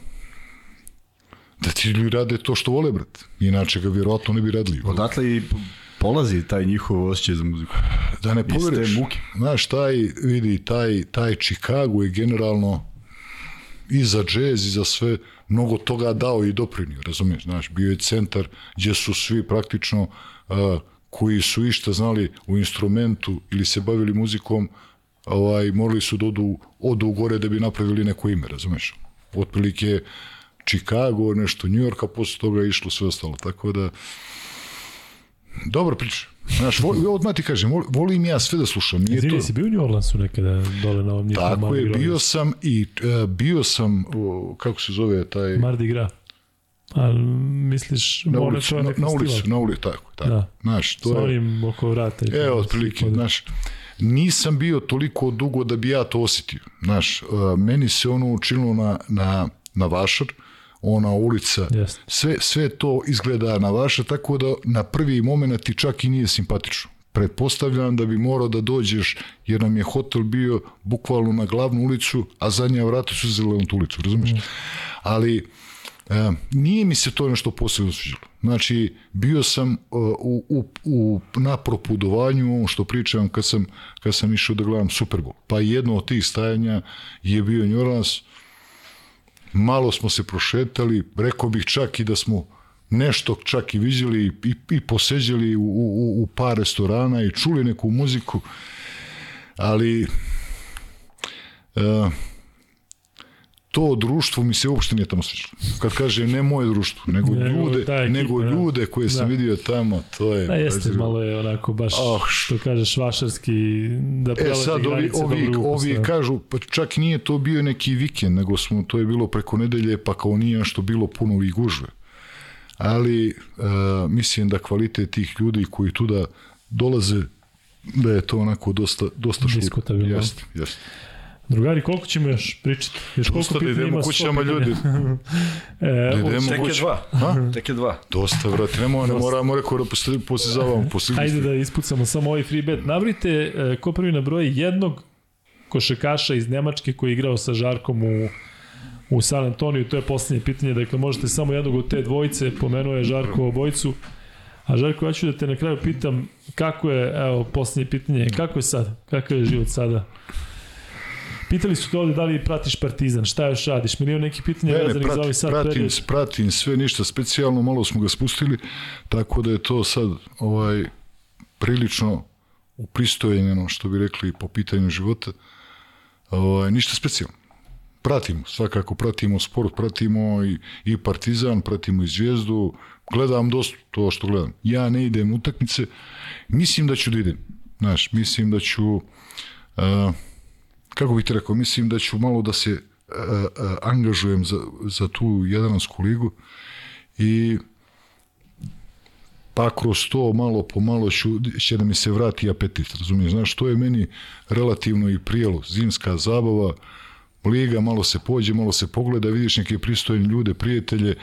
da ti ljudi rade to što vole, brat. Inače ga vjerovatno ne bi radili. Odatle i polazi taj njihov osjećaj za muziku. Da ne poveriš. muke. Znaš, taj, vidi, taj, taj Chicago je generalno i za džez i za sve mnogo toga dao i doprinio, razumiješ, znaš, bio je centar gdje su svi praktično uh, koji su išta znali u instrumentu ili se bavili muzikom, ovaj, morali su da odu, odu gore da bi napravili neko ime, razumeš? Otprilike Chicago, nešto New York, a posle toga je išlo sve ostalo, tako da Dobro priča. Znaš, voli, odmah ti kažem, volim ja sve da slušam. Nije Izvini, to... si bio u New Orleansu nekada dole na ovom Tako je, bio sam i uh, bio sam, uh, kako se zove taj... Mardi Gras. A misliš, na ulicu, na, na ulicu, na ulicu, tako, tako. Da. Znaš, to S ovim oko vrata. Evo, otprilike, znaš, nisam bio toliko dugo da bi ja to osjetio. Znaš, uh, meni se ono učinilo na, na, na vašar, ona ulica, yes. sve, sve to izgleda na vaše, tako da na prvi moment ti čak i nije simpatično. Pretpostavljam da bi morao da dođeš, jer nam je hotel bio bukvalno na glavnu ulicu, a zadnja vrata su zele na tu ulicu, razumiješ? Mm. Ali, E, nije mi se to nešto posebno sviđalo. Znači, bio sam uh, u, u, u, na propudovanju, ovo što pričam kad sam, kad sam išao da gledam Super Bowl. Pa jedno od tih stajanja je bio New Orleans, malo smo se prošetali, rekao bih čak i da smo nešto čak i vidjeli i, i poseđali u, u, u par restorana i čuli neku muziku, ali uh, to društvo mi se uopšte nije tamo sviđalo. Kad kaže ne moje društvo, nego ne, ljude, ekipa, nego da. ljude koje da. sam vidio tamo, to je... Da, jeste, prezir... malo je onako baš, oh, što kažeš, vašarski, da E sad, ovi, ovi, ovi kažu, pa čak nije to bio neki vikend, nego smo, to je bilo preko nedelje, pa kao nije što bilo puno i gužve. Ali, uh, mislim da kvalitet tih ljudi koji tu da dolaze, da je to onako dosta, dosta šutno. Jeste, jeste. Drugari, koliko ćemo još pričati? Još koliko Dosta da idemo kućama ljudi. e, da idemo tek je dva. Ha? Tek je dva. Dosta, brate. Ne, ne moramo rekao da posizavamo. Ajde da ispucamo samo ovaj free bet. Navrite e, ko prvi na broj jednog košekaša iz Nemačke koji je igrao sa Žarkom u u San Antoniju, to je poslednje pitanje, dakle možete samo jednog od te dvojice, pomenuo je Žarko obojicu, a Žarko, ja ću da te na kraju pitam kako je, evo, poslednje pitanje, kako je sad, kakav je život sada? Pitali su te ovde da li pratiš Partizan, šta još radiš? Milion nekih pitanja ne, vezanih za ovaj sad pratim, period. Pratim sve, ništa specijalno, malo smo ga spustili, tako da je to sad ovaj prilično upristojenjeno, što bi rekli, po pitanju života. Ovaj, ništa specijalno. Pratimo, svakako pratimo sport, pratimo i, i Partizan, pratimo i Zvijezdu, gledam dosta to što gledam. Ja ne idem utakmice, mislim da ću da idem. Znaš, mislim da ću... Uh, kako bih ti rekao, mislim da ću malo da se uh, uh, angažujem za, za tu jedansku ligu i pa kroz to malo po malo ću, će da mi se vrati apetit, razumiješ, znaš, to je meni relativno i prijelo, zimska zabava, liga, malo se pođe, malo se pogleda, vidiš neke pristojne ljude, prijatelje, uh,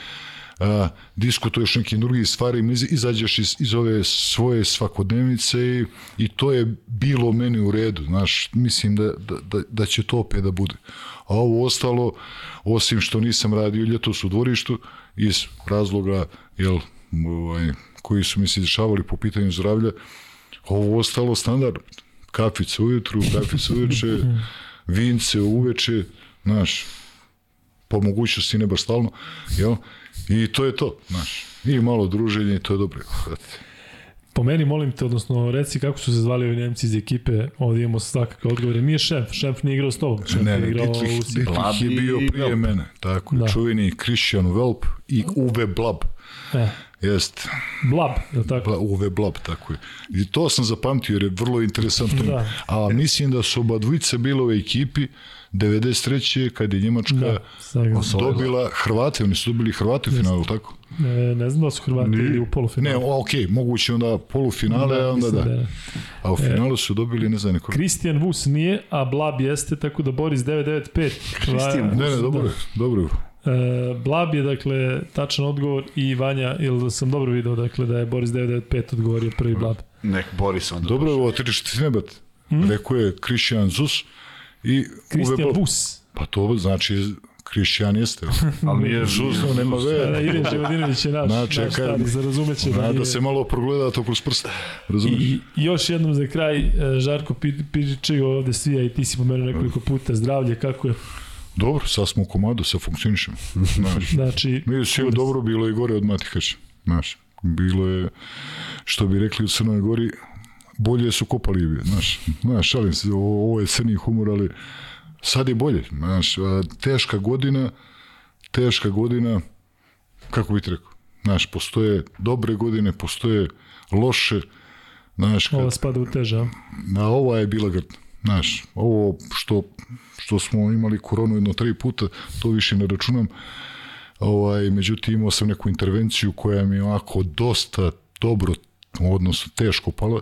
a, diskutuješ nekim drugim stvarima, izađeš iz, iz ove svoje svakodnevnice i, i to je bilo meni u redu, znaš, mislim da, da, da, da će to opet da bude. A ovo ostalo, osim što nisam radio ljetos u dvorištu, iz razloga, jel, ovaj, koji su mi se dešavali po pitanju zdravlja, ovo ostalo standard. Kafica ujutru, kafica uveče, vince uveče, znaš, po mogućnosti ne baš stalno, jel? I to je to, znaš. I malo druženje i to je dobro. Po meni, molim te, odnosno, reci kako su se zvali ovi Nemci iz ekipe, ovdje imamo svakakve odgovore. Nije šef, šef nije igrao s tobom. Šef Ne, ne, igrao Dietrich, u Dietrich je bio prije Velp. mene, tako, Da. čuveni Christian Velp i Uwe Blab. E, Jest, Blab, je li tako? Bla- Uwe Blab, tako je. I to sam zapamtio jer je vrlo interesantno. Da. A mislim da su oba dvojice bile u ekipi 93. kad je Njemačka Da, dobila Hrvate, oni su dobili Hrvate u finalu, tako? E, ne znam da su Hrvati ili u Ne, polufinalu. ok, moguće onda polufinale, a onda da. ne. A u finalu su dobili, ne znam, neko... Kristijan Vus nije, a Blab jeste, tako da Boris 995. Christian Va- Ne, ne, dobro je, dobro. E, Blab je, dakle, tačan odgovor i Vanja, ili sam dobro video, dakle, da je Boris 995 odgovorio prvi Blab. Nek Boris onda. Dobro ovo, otičeš ti nebat. Rekao je Christian Zus i Kristijan. Vus. Pa to znači Christian jeste. Ali nije Zus, no, nema Da, ve. Ilija Ževodinović je naš, Znači, naš kad- stari, za razumeće da Da, nije... da se malo progleda to kroz prst. Razumiješ? I, I još jednom za kraj, e, Žarko Pi- Piričaju ovde svi, a i ti si pomenuo nekoliko puta, zdravlje, kako je? Dobro, sad smo u komadu, sad funkcionišemo. Znaš, Znači, mi svi dobro, bilo i gore od Matikaća. Znaš, bilo je, što bi rekli u Crnoj Gori, bolje su kopali, znaš, znaš, šalim se, ovo, je crni humor, ali sad je bolje, znaš, teška godina, teška godina, kako bi ti rekao, znaš, postoje dobre godine, postoje loše, znaš, kad, ova spada u teža. Na ova je bila grdna. Znaš, ovo što, što smo imali koronu jedno tri puta, to više ne računam. Ovaj, međutim, imao sam neku intervenciju koja mi je ovako dosta dobro, odnosno teško pala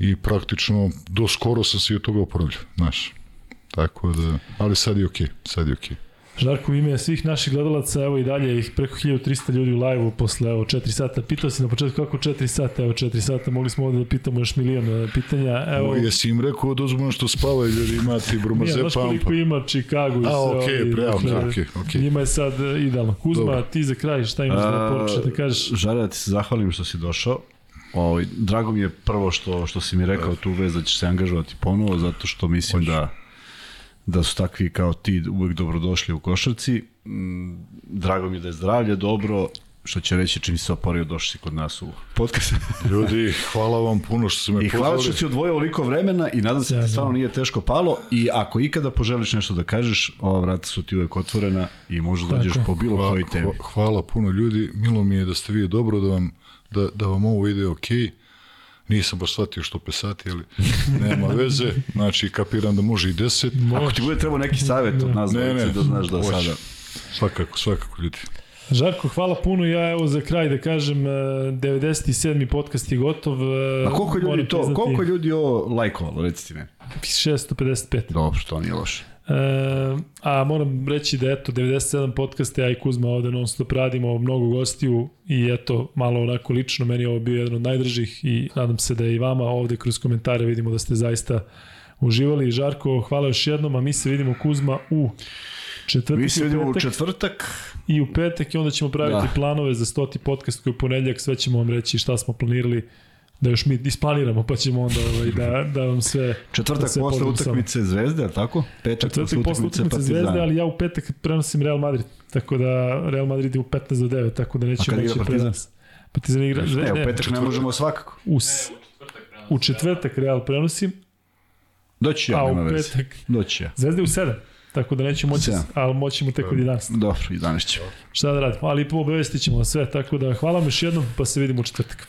i praktično do skoro sam se i od toga oporavljao, znaš. Tako da, ali sad je okej, sad je okej. Žarko, u ime svih naših gledalaca, evo i dalje ih preko 1300 ljudi u live-u posle evo, 4 sata. Pitao si na početku kako 4 sata, evo 4 sata, mogli smo ovde da pitamo još milion e, pitanja. Evo, Evo, Jesi im rekao da uzmano što spavaju ljudi, imati Nije, bromaze znaš koliko pampa. ima Chicago i sve. A, okej, ovi, bravo, dakle, okej, okej. Njima je sad e, idealno. Kuzma, Dobro. ti za kraj, šta imaš da poručiš da kažeš? Žare da ti se zahvalim što si došao. Ovaj, drago mi je prvo što, što si mi rekao tu vez da ćeš se angažovati ponovo, zato što mislim da da su takvi kao ti uvek dobrodošli u košarci. Mm, Drago mi je da je zdravlje dobro, što će reći čim se oporio došli kod nas u podcast. Ljudi, hvala vam puno što ste me I hvala pozvali. što si odvojio ovoliko vremena i nadam se da ti stvarno nije teško palo i ako ikada poželiš nešto da kažeš, ova vrata su ti uvek otvorena i možeš da dođeš po bilo kojoj temi. hva- hvala puno ljudi, milo mi je da ste vi dobro, da vam, da, da vam ovo ide okej. Nisam baš shvatio što pesati, ali nema veze. Znači, kapiram da može i deset. Ako ti bude trebao neki savjet od nas Ne, dvojice ne, da znaš da hoće. sada... Svakako, svakako ljudi. Žarko, hvala puno. Ja evo za kraj da kažem, e, 97. podcast je gotov. e, A koliko ljudi to, priznati, koliko ljudi ovo lajkovalo, recite mi. 655. Dobro, to nije loše. E, a moram reći da eto 97 podcaste, ja i Kuzma ovde non stop radimo, mnogo gostiju i eto malo onako lično meni je ovo bio jedan od najdržih i nadam se da i vama ovde kroz komentare vidimo da ste zaista uživali. Žarko, hvala još jednom, a mi se vidimo Kuzma u četvrtak Mi se vidimo u petak četvrtak. i u petak i onda ćemo praviti Da. planove za stoti podcast koji je u ponedljak, sve ćemo vam reći šta smo planirali da još mi isplaniramo, pa ćemo onda ovaj, da, da vam sve... da Četvrtak sve posle utakmice Zvezde, ali tako? Petak Četvrtak posle utakmice Zvezde, ali ja u petak prenosim Real Madrid, tako da Real Madrid je u 15 do 9, tako da igra moći Partizan? prenos. Partizan igra, Ne, ne, u petak ne možemo svakako. u, u četvrtak Real prenosim, Doći ja, nema veze. Doći ja. Zvezda je u 7, tako da neću moći, ali moćemo tek od 11. Dobro, i danas ćemo. Šta da radimo, ali obavestit ćemo sve, tako da hvala vam još jednom, pa se vidimo u četvrtak.